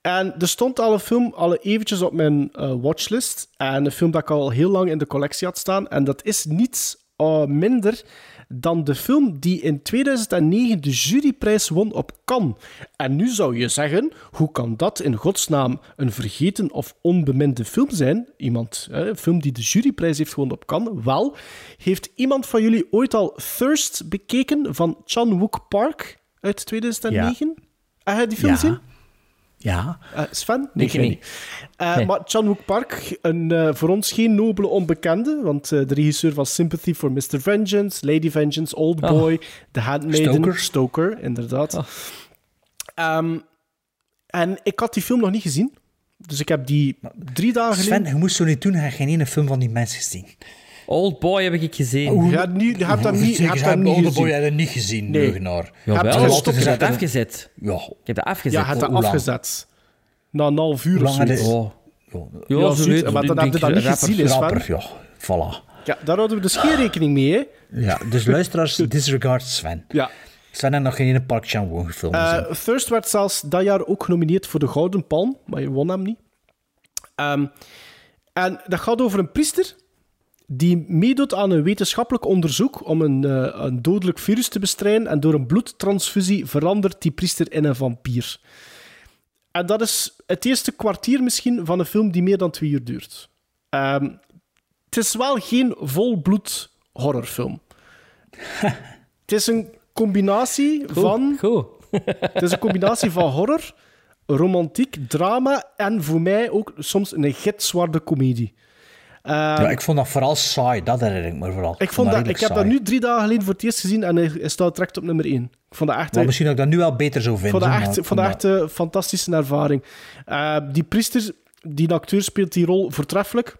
Speaker 2: En er stond al een film al eventjes op mijn eh, watchlist. En een film dat ik al heel lang in de collectie had staan. En dat is niets uh, minder dan de film die in 2009 de juryprijs won op Cannes. En nu zou je zeggen, hoe kan dat in godsnaam een vergeten of onbeminde film zijn? Iemand, een film die de juryprijs heeft gewonnen op Cannes. Wel, heeft iemand van jullie ooit al Thirst bekeken van Chan-wook Park uit 2009? Ja. Heb je die film gezien?
Speaker 3: Ja.
Speaker 2: Uh, Sven? Nee, ik niet. Uh, nee. Maar Chan-wook Park, een, uh, voor ons geen nobele onbekende, want de regisseur van Sympathy for Mr. Vengeance, Lady Vengeance, Old Boy, oh. The Handmaiden,
Speaker 3: Stoker,
Speaker 2: Stoker inderdaad. Oh. Um, en ik had die film nog niet gezien, dus ik heb die drie dagen
Speaker 3: Sven,
Speaker 2: geleden...
Speaker 3: je moest zo niet doen, hebt geen ene film van die mensen gezien.
Speaker 1: Old Boy heb ik gezien.
Speaker 2: Ja, je hebt dat niet, je hebt dat niet
Speaker 3: Old
Speaker 2: gezien.
Speaker 3: Boy heb je niet gezien,
Speaker 2: Nee.
Speaker 3: leugenaar.
Speaker 1: Jawel,
Speaker 2: Heb je
Speaker 1: het afgezet.
Speaker 3: Ja,
Speaker 1: Ik heb dat afgezet.
Speaker 2: Ja, je hebt dat afgezet. Na een half uur of zoiets.
Speaker 1: Oh.
Speaker 3: ja,
Speaker 1: zo weet-
Speaker 2: Maar dan heb je dat niet gezien, is
Speaker 3: ja. Voilà.
Speaker 2: Ja, daar houden we dus geen rekening mee, hè.
Speaker 3: Ja, dus luisteraars, disregard Sven.
Speaker 2: Ja.
Speaker 3: Sven heeft nog geen ene Park gezien.
Speaker 2: Eh, Thirst werd zelfs dat jaar ook genomineerd voor de Gouden Palm, maar je won hem niet. Ehm, en dat gaat over een priester die meedoet aan een wetenschappelijk onderzoek om een, eh, een dodelijk virus te bestrijden en door een bloedtransfusie verandert die priester in een vampier. En dat is het eerste kwartier misschien van een film die meer dan twee uur duurt. Ehm, het is wel geen volbloed horrorfilm. het is een combinatie van...
Speaker 1: Goed.
Speaker 2: Het is een combinatie van horror, romantiek, drama en voor mij ook soms een gitzwarte komedie. Uh,
Speaker 3: ja, ik vond dat vooral saai, dat herinner ik me vooral.
Speaker 2: ik, vond dat, ik heb dat nu drie dagen geleden voor het eerst gezien en hij hij staat direct op nummer één. Ik vond dat echt,
Speaker 3: Maar misschien dat ik dat nu wel beter zou
Speaker 2: ik
Speaker 3: vinden.
Speaker 2: vond dat echt, vond dat echt een fantastische ervaring. Uh, die priester, die acteur speelt die rol voortreffelijk.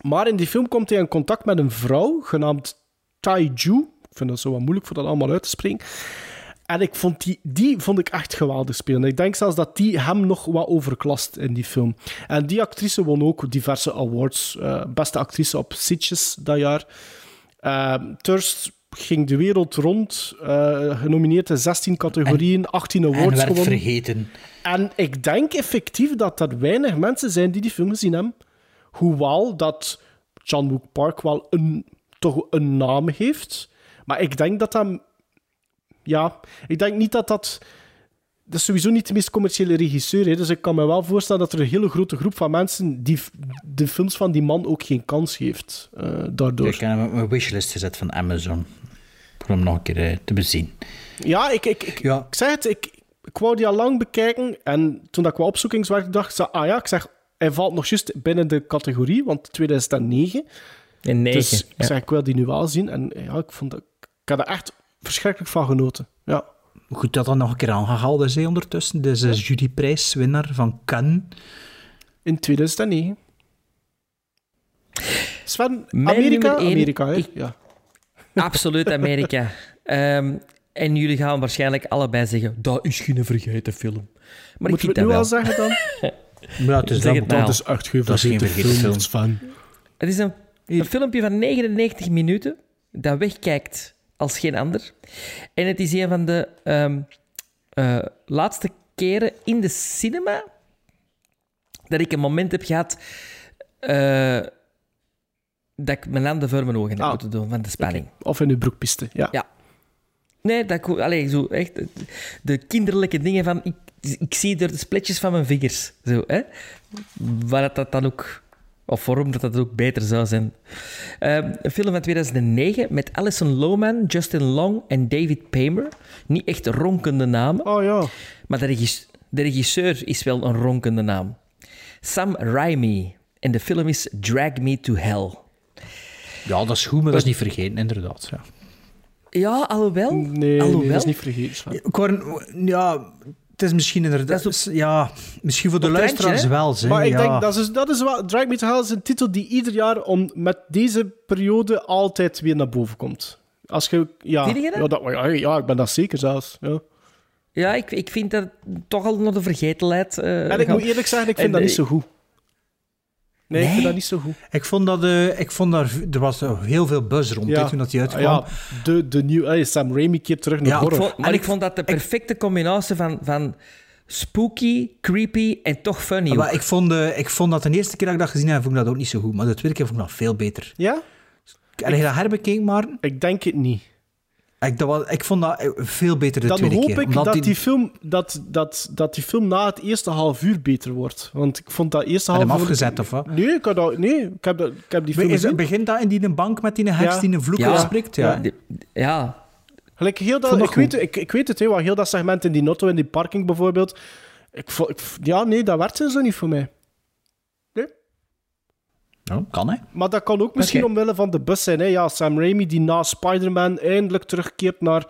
Speaker 2: Maar in die film komt hij in contact met een vrouw genaamd Tai Ju. Ik vind dat zo wat moeilijk voor dat allemaal uit te spreken. En ik vond die, die vond ik echt geweldig spelen. Ik denk zelfs dat die hem nog wat overklast in die film. En die actrice won ook diverse awards. Uh, beste actrice op Sitges dat jaar. Uh, Thirst ging de wereld rond. Uh, genomineerd in 16 categorieën, 18 awards
Speaker 3: en werd
Speaker 2: gewonnen.
Speaker 3: vergeten.
Speaker 2: En ik denk effectief dat er weinig mensen zijn die die film gezien hebben. Hoewel dat John Wook Park wel een, toch een naam heeft. Maar ik denk dat dat ja, ik denk niet dat dat... Dat is sowieso niet de meest commerciële regisseur. Hè? Dus ik kan me wel voorstellen dat er een hele grote groep van mensen die de films van die man ook geen kans geeft. Uh, daardoor.
Speaker 3: Ik heb hem op mijn wishlist gezet van Amazon. Om hem nog een keer uh, te bezien.
Speaker 2: Ja, ik, ik, ik,
Speaker 3: ja.
Speaker 2: ik zeg het, ik, ik wou die al lang bekijken. En toen ik wat opzoekingswerk dacht, zei, ah ja, ik zeg, hij valt nog juist binnen de categorie, want 2009.
Speaker 1: In 9.
Speaker 2: Dus ik zeg, ik wil die nu wel zien. En ja, ik, vond dat, ik had er echt verschrikkelijk van genoten. Ja.
Speaker 3: Goed dat dat nog een keer aangehaald is hè, ondertussen. Deze ja. juryprijswinnaar van Cannes.
Speaker 2: In 2009. Sven, Amerika?
Speaker 1: één,
Speaker 2: Amerika, hè?
Speaker 1: Ik,
Speaker 2: ja.
Speaker 1: Absoluut Amerika. um, en jullie gaan waarschijnlijk allebei zeggen, dat is geen vergeten film. Maar
Speaker 2: Moeten
Speaker 1: ik
Speaker 2: we het nu
Speaker 1: wel
Speaker 2: al zeggen dan?
Speaker 3: ja, het is
Speaker 1: zeg
Speaker 3: dan,
Speaker 1: het nou.
Speaker 2: Dat is echt geen
Speaker 3: dat is geen
Speaker 2: vergeten film, Sven.
Speaker 1: Het is een, een filmpje van 99 minuten dat wegkijkt als geen ander. En het is een van de um, uh, laatste keren in de cinema dat ik een moment heb gehad uh, dat ik mijn handen voor mijn ogen heb
Speaker 2: ah,
Speaker 1: moeten doen van de spanning.
Speaker 2: Okay. Of in uw broekpiste, ja.
Speaker 1: ja. Nee, dat ik, allez, zo echt de kinderlijke dingen van ik, ik zie door de spletjes van mijn vingers. Zo, hè? Waar dat dan ook of waarom dat dat ook beter zou zijn. Uh, een film van 2009 met Alison Lohman, Justin Long en David Paymer. Niet echt ronkende namen.
Speaker 2: Oh ja.
Speaker 1: Maar de, regis de regisseur is wel een ronkende naam. Sam Raimi. En de film is Drag Me to Hell.
Speaker 3: Ja, dat is goed, maar dat is niet vergeten, inderdaad. Ja,
Speaker 1: ja alhoewel.
Speaker 2: Nee,
Speaker 1: alhoewel.
Speaker 2: nee dat is niet vergeten.
Speaker 3: Ja, het is misschien inderdaad... Is ja, misschien voor de luisteraars wel. Zeg,
Speaker 2: maar ik
Speaker 3: ja.
Speaker 2: denk, dat is, dat is wel... Drag Me to Hell is een titel die ieder jaar om, met deze periode altijd weer naar boven komt. Als je... Ja,
Speaker 1: je
Speaker 2: ja, dat, ja, ja, ik ben dat zeker zelfs. Ja,
Speaker 1: ja ik, ik vind dat toch al naar de vergetelheid... Uh,
Speaker 2: en ik gaan. moet eerlijk zeggen, ik vind en, dat niet zo goed. Nee, nee, ik vind dat niet zo goed.
Speaker 3: Ik vond dat... Uh, ik vond daar, er was heel veel buzz rond ja. toen dat hij uitkwam.
Speaker 2: Ja, de, de nieuwe... Hey, Sam Raimi keert terug naar
Speaker 1: ja,
Speaker 2: horror.
Speaker 1: Ik vond, maar en ik vond dat de perfecte combinatie van... van spooky, creepy en toch funny.
Speaker 3: Ja, maar ik vond, uh, ik vond dat de eerste keer dat ik dat gezien heb, vond ik dat ook niet zo goed. Maar de tweede keer vond ik dat veel beter.
Speaker 2: Ja?
Speaker 3: Heb je dat herbekeken, Maarten?
Speaker 2: Ik denk het niet.
Speaker 3: Ik, dat was, ik vond dat eh, veel beter de
Speaker 2: Dan
Speaker 3: tweede
Speaker 2: hoop
Speaker 3: keer.
Speaker 2: ik
Speaker 3: omdat
Speaker 2: dat die... film, dat, dat, dat die film na het eerste half uur beter wordt. Want ik vond dat eerste
Speaker 3: Heb je
Speaker 2: half
Speaker 3: hem
Speaker 2: uur...
Speaker 3: afgezet, of wat?
Speaker 2: Nee, ik, had dat, nee ik, heb, dat, ik heb die film
Speaker 3: Is,
Speaker 2: gezien.
Speaker 3: begint dat in die bank met die heks
Speaker 2: Ja.
Speaker 3: die een vloek
Speaker 1: Ja.
Speaker 3: uitspreekt? Ja.
Speaker 1: Ja,
Speaker 2: Gelijk heel dat, ik, weet, ik, ik weet het, hè, wat heel dat segment in die notto, in die parking bijvoorbeeld. Ik, ik, ja, nee, dat werkt zo niet voor mij.
Speaker 3: Nou, kan hè?
Speaker 2: Maar dat kan ook misschien omwille van de bus zijn. Hè. Ja, Sam Raimi die na Spider-Man eindelijk terugkeert naar...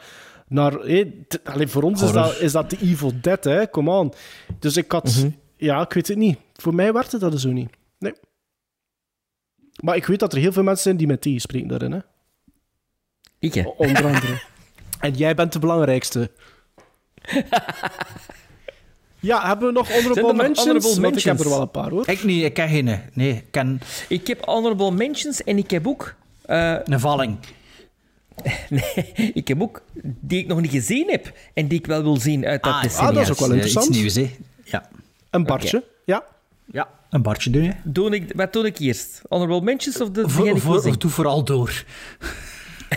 Speaker 2: naar hè, t- allee, voor ons is dat, is dat de Evil Dead, hè. Come on. Dus ik had...
Speaker 1: Mhm.
Speaker 2: Ja, ik weet het niet. Voor mij werkte dat zo niet. Nee. Maar ik weet dat er heel veel mensen zijn die mij tegenspreken daarin, hè.
Speaker 1: ik hè.
Speaker 2: Onder andere. en jij bent de belangrijkste. ja, hebben we nog honorable
Speaker 1: Zijn er
Speaker 2: mentions?
Speaker 1: honorable
Speaker 2: ik heb er wel een paar, hoor.
Speaker 3: Ik niet, ik ken geen. Nee, ik ken
Speaker 1: Ik heb honorable mentions en ik heb ook... eh,
Speaker 3: een valling.
Speaker 1: nee, ik heb ook die ik nog niet gezien heb en die ik wel wil zien uit dat
Speaker 3: Ah,
Speaker 1: decennium.
Speaker 2: ah, dat is ook wel interessant.
Speaker 3: Iets nieuws, hè? Ja.
Speaker 2: Een bartje. Ja.
Speaker 3: ja. Een bartje doen, hè?
Speaker 1: Doe ik, wat doe ik eerst? Honorable mentions of de die
Speaker 3: Voor, doe vooral door.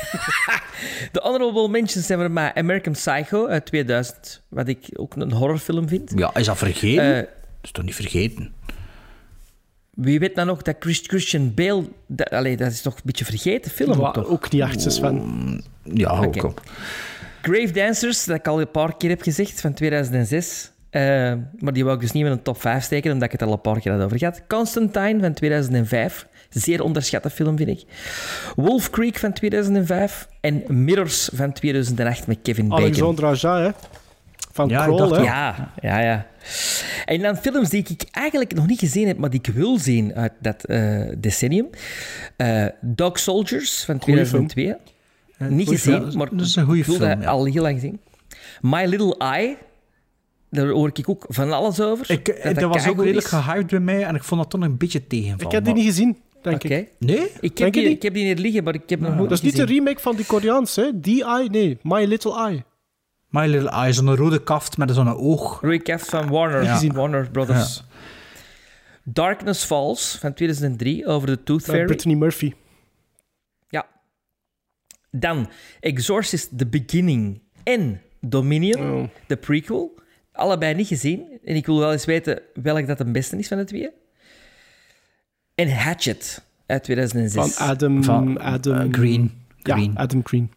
Speaker 1: De honorable mentions zijn voor mij American Psycho uit 2000, wat ik ook een horrorfilm vind.
Speaker 3: Ja, is dat vergeten?
Speaker 1: Eh,
Speaker 3: dat is toch niet vergeten?
Speaker 1: wie weet nou nog dat Chris- Christian Bale... Dat, allee, dat is toch een beetje vergeten film,
Speaker 2: Wa-
Speaker 1: toch?
Speaker 2: ook niet echt, Sven.
Speaker 3: Ja,
Speaker 1: Oké.
Speaker 3: ook op.
Speaker 1: Grave Dancers, dat ik al een paar keer heb gezegd, van 2006. Eh, maar die wou ik dus niet in een top 5 steken, omdat ik het al een paar keer had over gehad. Constantine van 2005. Zeer onderschatte film, vind ik. Wolf Creek van 2005. En Mirrors van 2008 met Kevin Bacon.
Speaker 2: Alexandre Aja, hè. Van
Speaker 3: Ja, ik
Speaker 2: Kroll,
Speaker 3: dacht
Speaker 2: hè.
Speaker 1: Ja, ja, ja. En dan films die ik eigenlijk nog niet gezien heb, maar die ik wil zien uit dat eh, decennium. Eh, Dog Soldiers van
Speaker 2: Goeie
Speaker 1: 2002. niet gezien,
Speaker 3: film.
Speaker 1: maar
Speaker 3: Dat is een
Speaker 1: wil
Speaker 3: film,
Speaker 1: dat
Speaker 3: ja.
Speaker 1: al heel lang zien. My Little Eye. Daar hoor ik ook van alles over.
Speaker 3: Ik, eh, dat, was ook redelijk gehyped bij mij en ik vond dat toch een beetje tegenvallen.
Speaker 2: Ik heb die
Speaker 3: maar-
Speaker 2: niet gezien, denk
Speaker 1: Oké.
Speaker 2: ik.
Speaker 3: Nee?
Speaker 1: Ik heb, die,
Speaker 2: niet?
Speaker 1: ik heb die hier liggen, maar ik heb nog nooit
Speaker 2: Dat is niet de remake van die Koreaans, hè. Die Eye, nee. My Little Eye.
Speaker 3: My Little Eye, zo'n rode kaft met zo'n oog.
Speaker 1: Roy Caft van Warner,
Speaker 2: Niet gezien.
Speaker 1: Warner Brothers. Darkness Falls van 2003 over de Tooth
Speaker 2: Met
Speaker 1: Fairy.
Speaker 2: Brittany Murphy.
Speaker 1: Ja. Dan Exorcist The Beginning en Dominion,
Speaker 2: Oh.
Speaker 1: de prequel. Allebei niet gezien. En ik wil wel eens weten welk dat de beste is van de twee. En Hatchet uit 2006.
Speaker 2: Van Adam...
Speaker 3: Van
Speaker 2: Adam
Speaker 3: eh, Green. Green.
Speaker 2: Ja, Adam Green.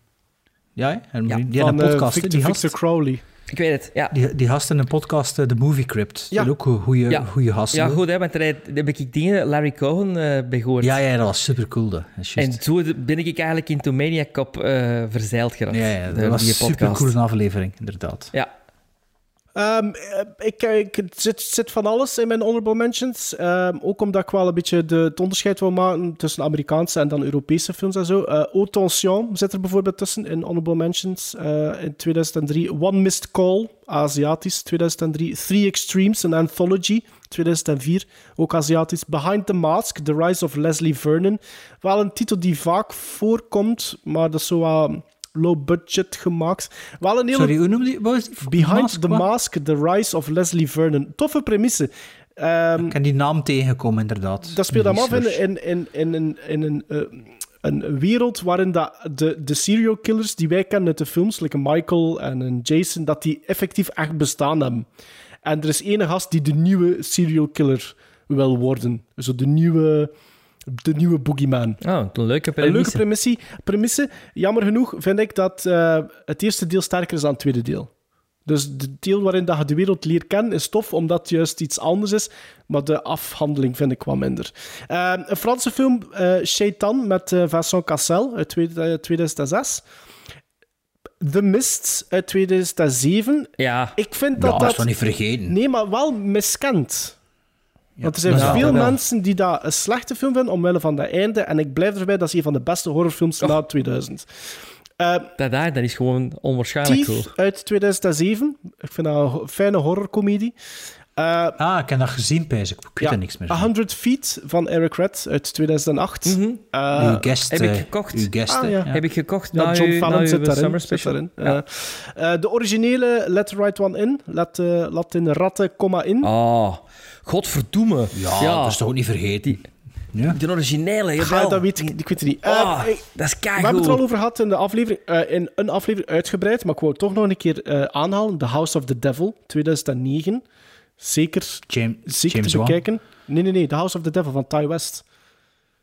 Speaker 3: Ja,
Speaker 1: Ja.
Speaker 3: die had een
Speaker 2: eh,
Speaker 3: podcast. hè,
Speaker 2: Victor,
Speaker 3: die, gast,
Speaker 2: Victor Crowley.
Speaker 1: Ik weet het, ja.
Speaker 3: die, die gast in een podcast, eh, The Movie Crypt.
Speaker 2: Ja.
Speaker 3: Ook een goede
Speaker 1: Ja.
Speaker 3: gast.
Speaker 1: Ja, goed, hè, want daar heb daar heb ik dingen, Larry Cohen, eh bij gehoord.
Speaker 3: Ja, ja, dat was super cool. Dat.
Speaker 1: En zo ben ik eigenlijk in Tomania eh verzeild geraakt.
Speaker 3: ja, ja, dat was een super
Speaker 1: podcast.
Speaker 3: coole aflevering, inderdaad.
Speaker 1: Ja,
Speaker 2: Ehm, eh, ik, het zit, zit van alles in mijn honorable mentions. Ehm, ook omdat ik wel een beetje de, het onderscheid wil maken tussen Amerikaanse en dan Europese films en zo. Eh Haute Tension zit er bijvoorbeeld tussen in honorable mentions. eh, in 2003 One Missed Call, Aziatisch, 2003. Three Extremes, een anthology, 2004, ook Aziatisch. Behind the Mask, The Rise of Leslie Vernon. Wel een titel die vaak voorkomt, maar dat is zo wat low budget gemaakt. Wel een hele
Speaker 3: Sorry, hoe noemde was die?
Speaker 2: Behind
Speaker 3: Mask,
Speaker 2: the
Speaker 3: wat?
Speaker 2: Mask, The Rise of Leslie Vernon. Toffe premisse. Ehm,
Speaker 3: Ik heb die naam tegengekomen, inderdaad.
Speaker 2: dat speelt allemaal af in, in, in, in, in, in een, eh, een wereld waarin dat de, de serial killers die wij kennen uit de films, like Michael en een Jason, dat die effectief echt bestaan hebben. En er is ene gast die de nieuwe serial killer wil worden. Zo de nieuwe, de nieuwe boogeyman.
Speaker 1: oh, een leuke
Speaker 2: Een leuke
Speaker 1: premisse.
Speaker 2: Jammer genoeg vind ik dat eh, het eerste deel sterker is dan het tweede deel. Dus het deel waarin dat je de wereld leert kennen is tof, omdat het juist iets anders is. Maar de afhandeling vind ik wat minder. Eh, een Franse film, eh Shaitan, met eh, Vincent Cassel uit twee- eh, 2006. The Mist uit 2007.
Speaker 1: Ja,
Speaker 2: Ik vind
Speaker 3: Ja,
Speaker 2: dat
Speaker 3: dat is
Speaker 2: dat...
Speaker 3: niet vergeten?
Speaker 2: Nee, maar wel miskend. Want er zijn
Speaker 3: Ja,
Speaker 2: veel mensen die dat een slechte film vinden omwille van dat einde. En ik blijf erbij, dat is een van de beste horrorfilms na 2000. Eh,
Speaker 1: dat, is gewoon onwaarschijnlijk
Speaker 2: Thief
Speaker 1: cool.
Speaker 2: uit 2007. Ik vind dat een fijne horrorcomedie. Eh
Speaker 3: Ah, ik heb dat gezien, pijs ik. Weet
Speaker 2: ja,
Speaker 3: er niks meer van.
Speaker 2: 100 Feet van Eric Red uit 2008.
Speaker 1: Mhm.
Speaker 2: Eh,
Speaker 3: uw guest.
Speaker 1: heb ik gekocht.
Speaker 3: Uw guest,
Speaker 2: Ah, ja.
Speaker 1: Heb ik gekocht
Speaker 2: ja,
Speaker 1: na
Speaker 2: John
Speaker 1: uw,
Speaker 2: Fallon zit daarin.
Speaker 1: summer
Speaker 2: zit
Speaker 1: special.
Speaker 2: daarin.
Speaker 1: Ja.
Speaker 2: De originele Let the Right One In. Let, eh, laat in ratten, komma in.
Speaker 1: Oh, godverdoeme.
Speaker 3: Ja, dat is toch ook niet vergeten? Ja.
Speaker 1: De originele,
Speaker 2: Ah,
Speaker 1: jawel.
Speaker 2: dat weet ik, ik weet het niet. Eh,
Speaker 1: Oh,
Speaker 2: ik-
Speaker 1: dat is
Speaker 2: we hebben het er al
Speaker 1: keigoed.
Speaker 2: over gehad in, de aflevering, eh, in een aflevering uitgebreid, maar ik wou het toch nog een keer eh, aanhalen. The House of the Devil, 2009. Zeker,
Speaker 3: James,
Speaker 2: zeker
Speaker 3: James
Speaker 2: te
Speaker 3: Wan.
Speaker 2: bekijken. Nee, nee, nee. The House of the Devil van Ty West.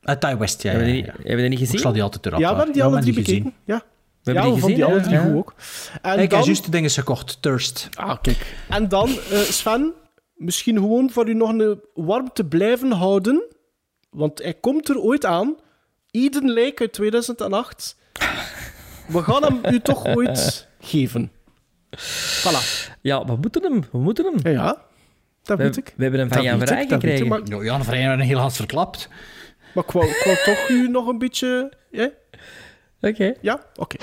Speaker 3: Uh, Ty West, ja.
Speaker 1: Hebben
Speaker 3: ja,
Speaker 1: we die,
Speaker 3: ja.
Speaker 1: hebben we die niet gezien?
Speaker 3: Ik zal die altijd erop
Speaker 2: Ja, we hebben die alle drie bekeken. Ja.
Speaker 1: We
Speaker 2: ja,
Speaker 1: hebben die
Speaker 2: we vonden die
Speaker 1: gezien,
Speaker 2: alle drie
Speaker 1: ja.
Speaker 2: goed ook. En
Speaker 3: Ik heb juist de dingen gekocht. Thirst.
Speaker 2: Ah, kijk. En dan, eh, Sven, misschien gewoon voor u nog een warm te blijven houden. Want hij komt er ooit aan. Eden Lake uit 2008. We gaan hem u toch ooit geven. Voilà.
Speaker 1: Ja, we moeten hem. We moeten hem.
Speaker 2: Ja, ja. Dat
Speaker 1: We,
Speaker 2: weet ik.
Speaker 1: we hebben hem van Jan
Speaker 2: ik,
Speaker 1: Vrij
Speaker 2: ik,
Speaker 1: gekregen.
Speaker 2: maar-
Speaker 3: Ja, Jan Vrij heeft een heel hard verklapt.
Speaker 2: Maar ik wou, ik wou toch u nog een beetje...
Speaker 1: Oké.
Speaker 2: Ja? Oké.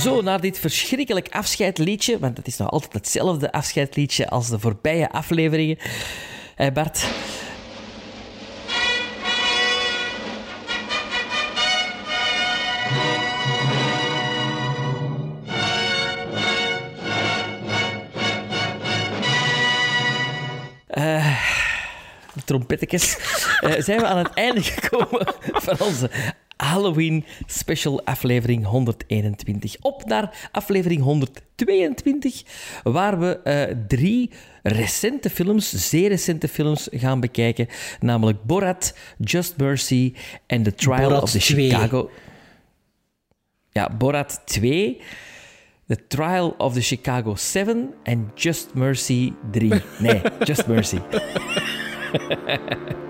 Speaker 1: Zo, naar dit verschrikkelijk afscheidliedje, want het is nog altijd hetzelfde afscheidliedje als de voorbije afleveringen. Hé Bart, Eh, de trompettekes. Eh, zijn we aan het einde gekomen van onze Halloween special aflevering 121. Op naar aflevering 122, waar we eh, drie recente films, zeer recente films gaan bekijken. Namelijk Borat, Just Mercy en The Trial
Speaker 3: Borat
Speaker 1: of the
Speaker 3: 2.
Speaker 1: Chicago... Ja, Borat 2... The Trial of the Chicago 7 en Just Mercy 3. Nee, Just Mercy.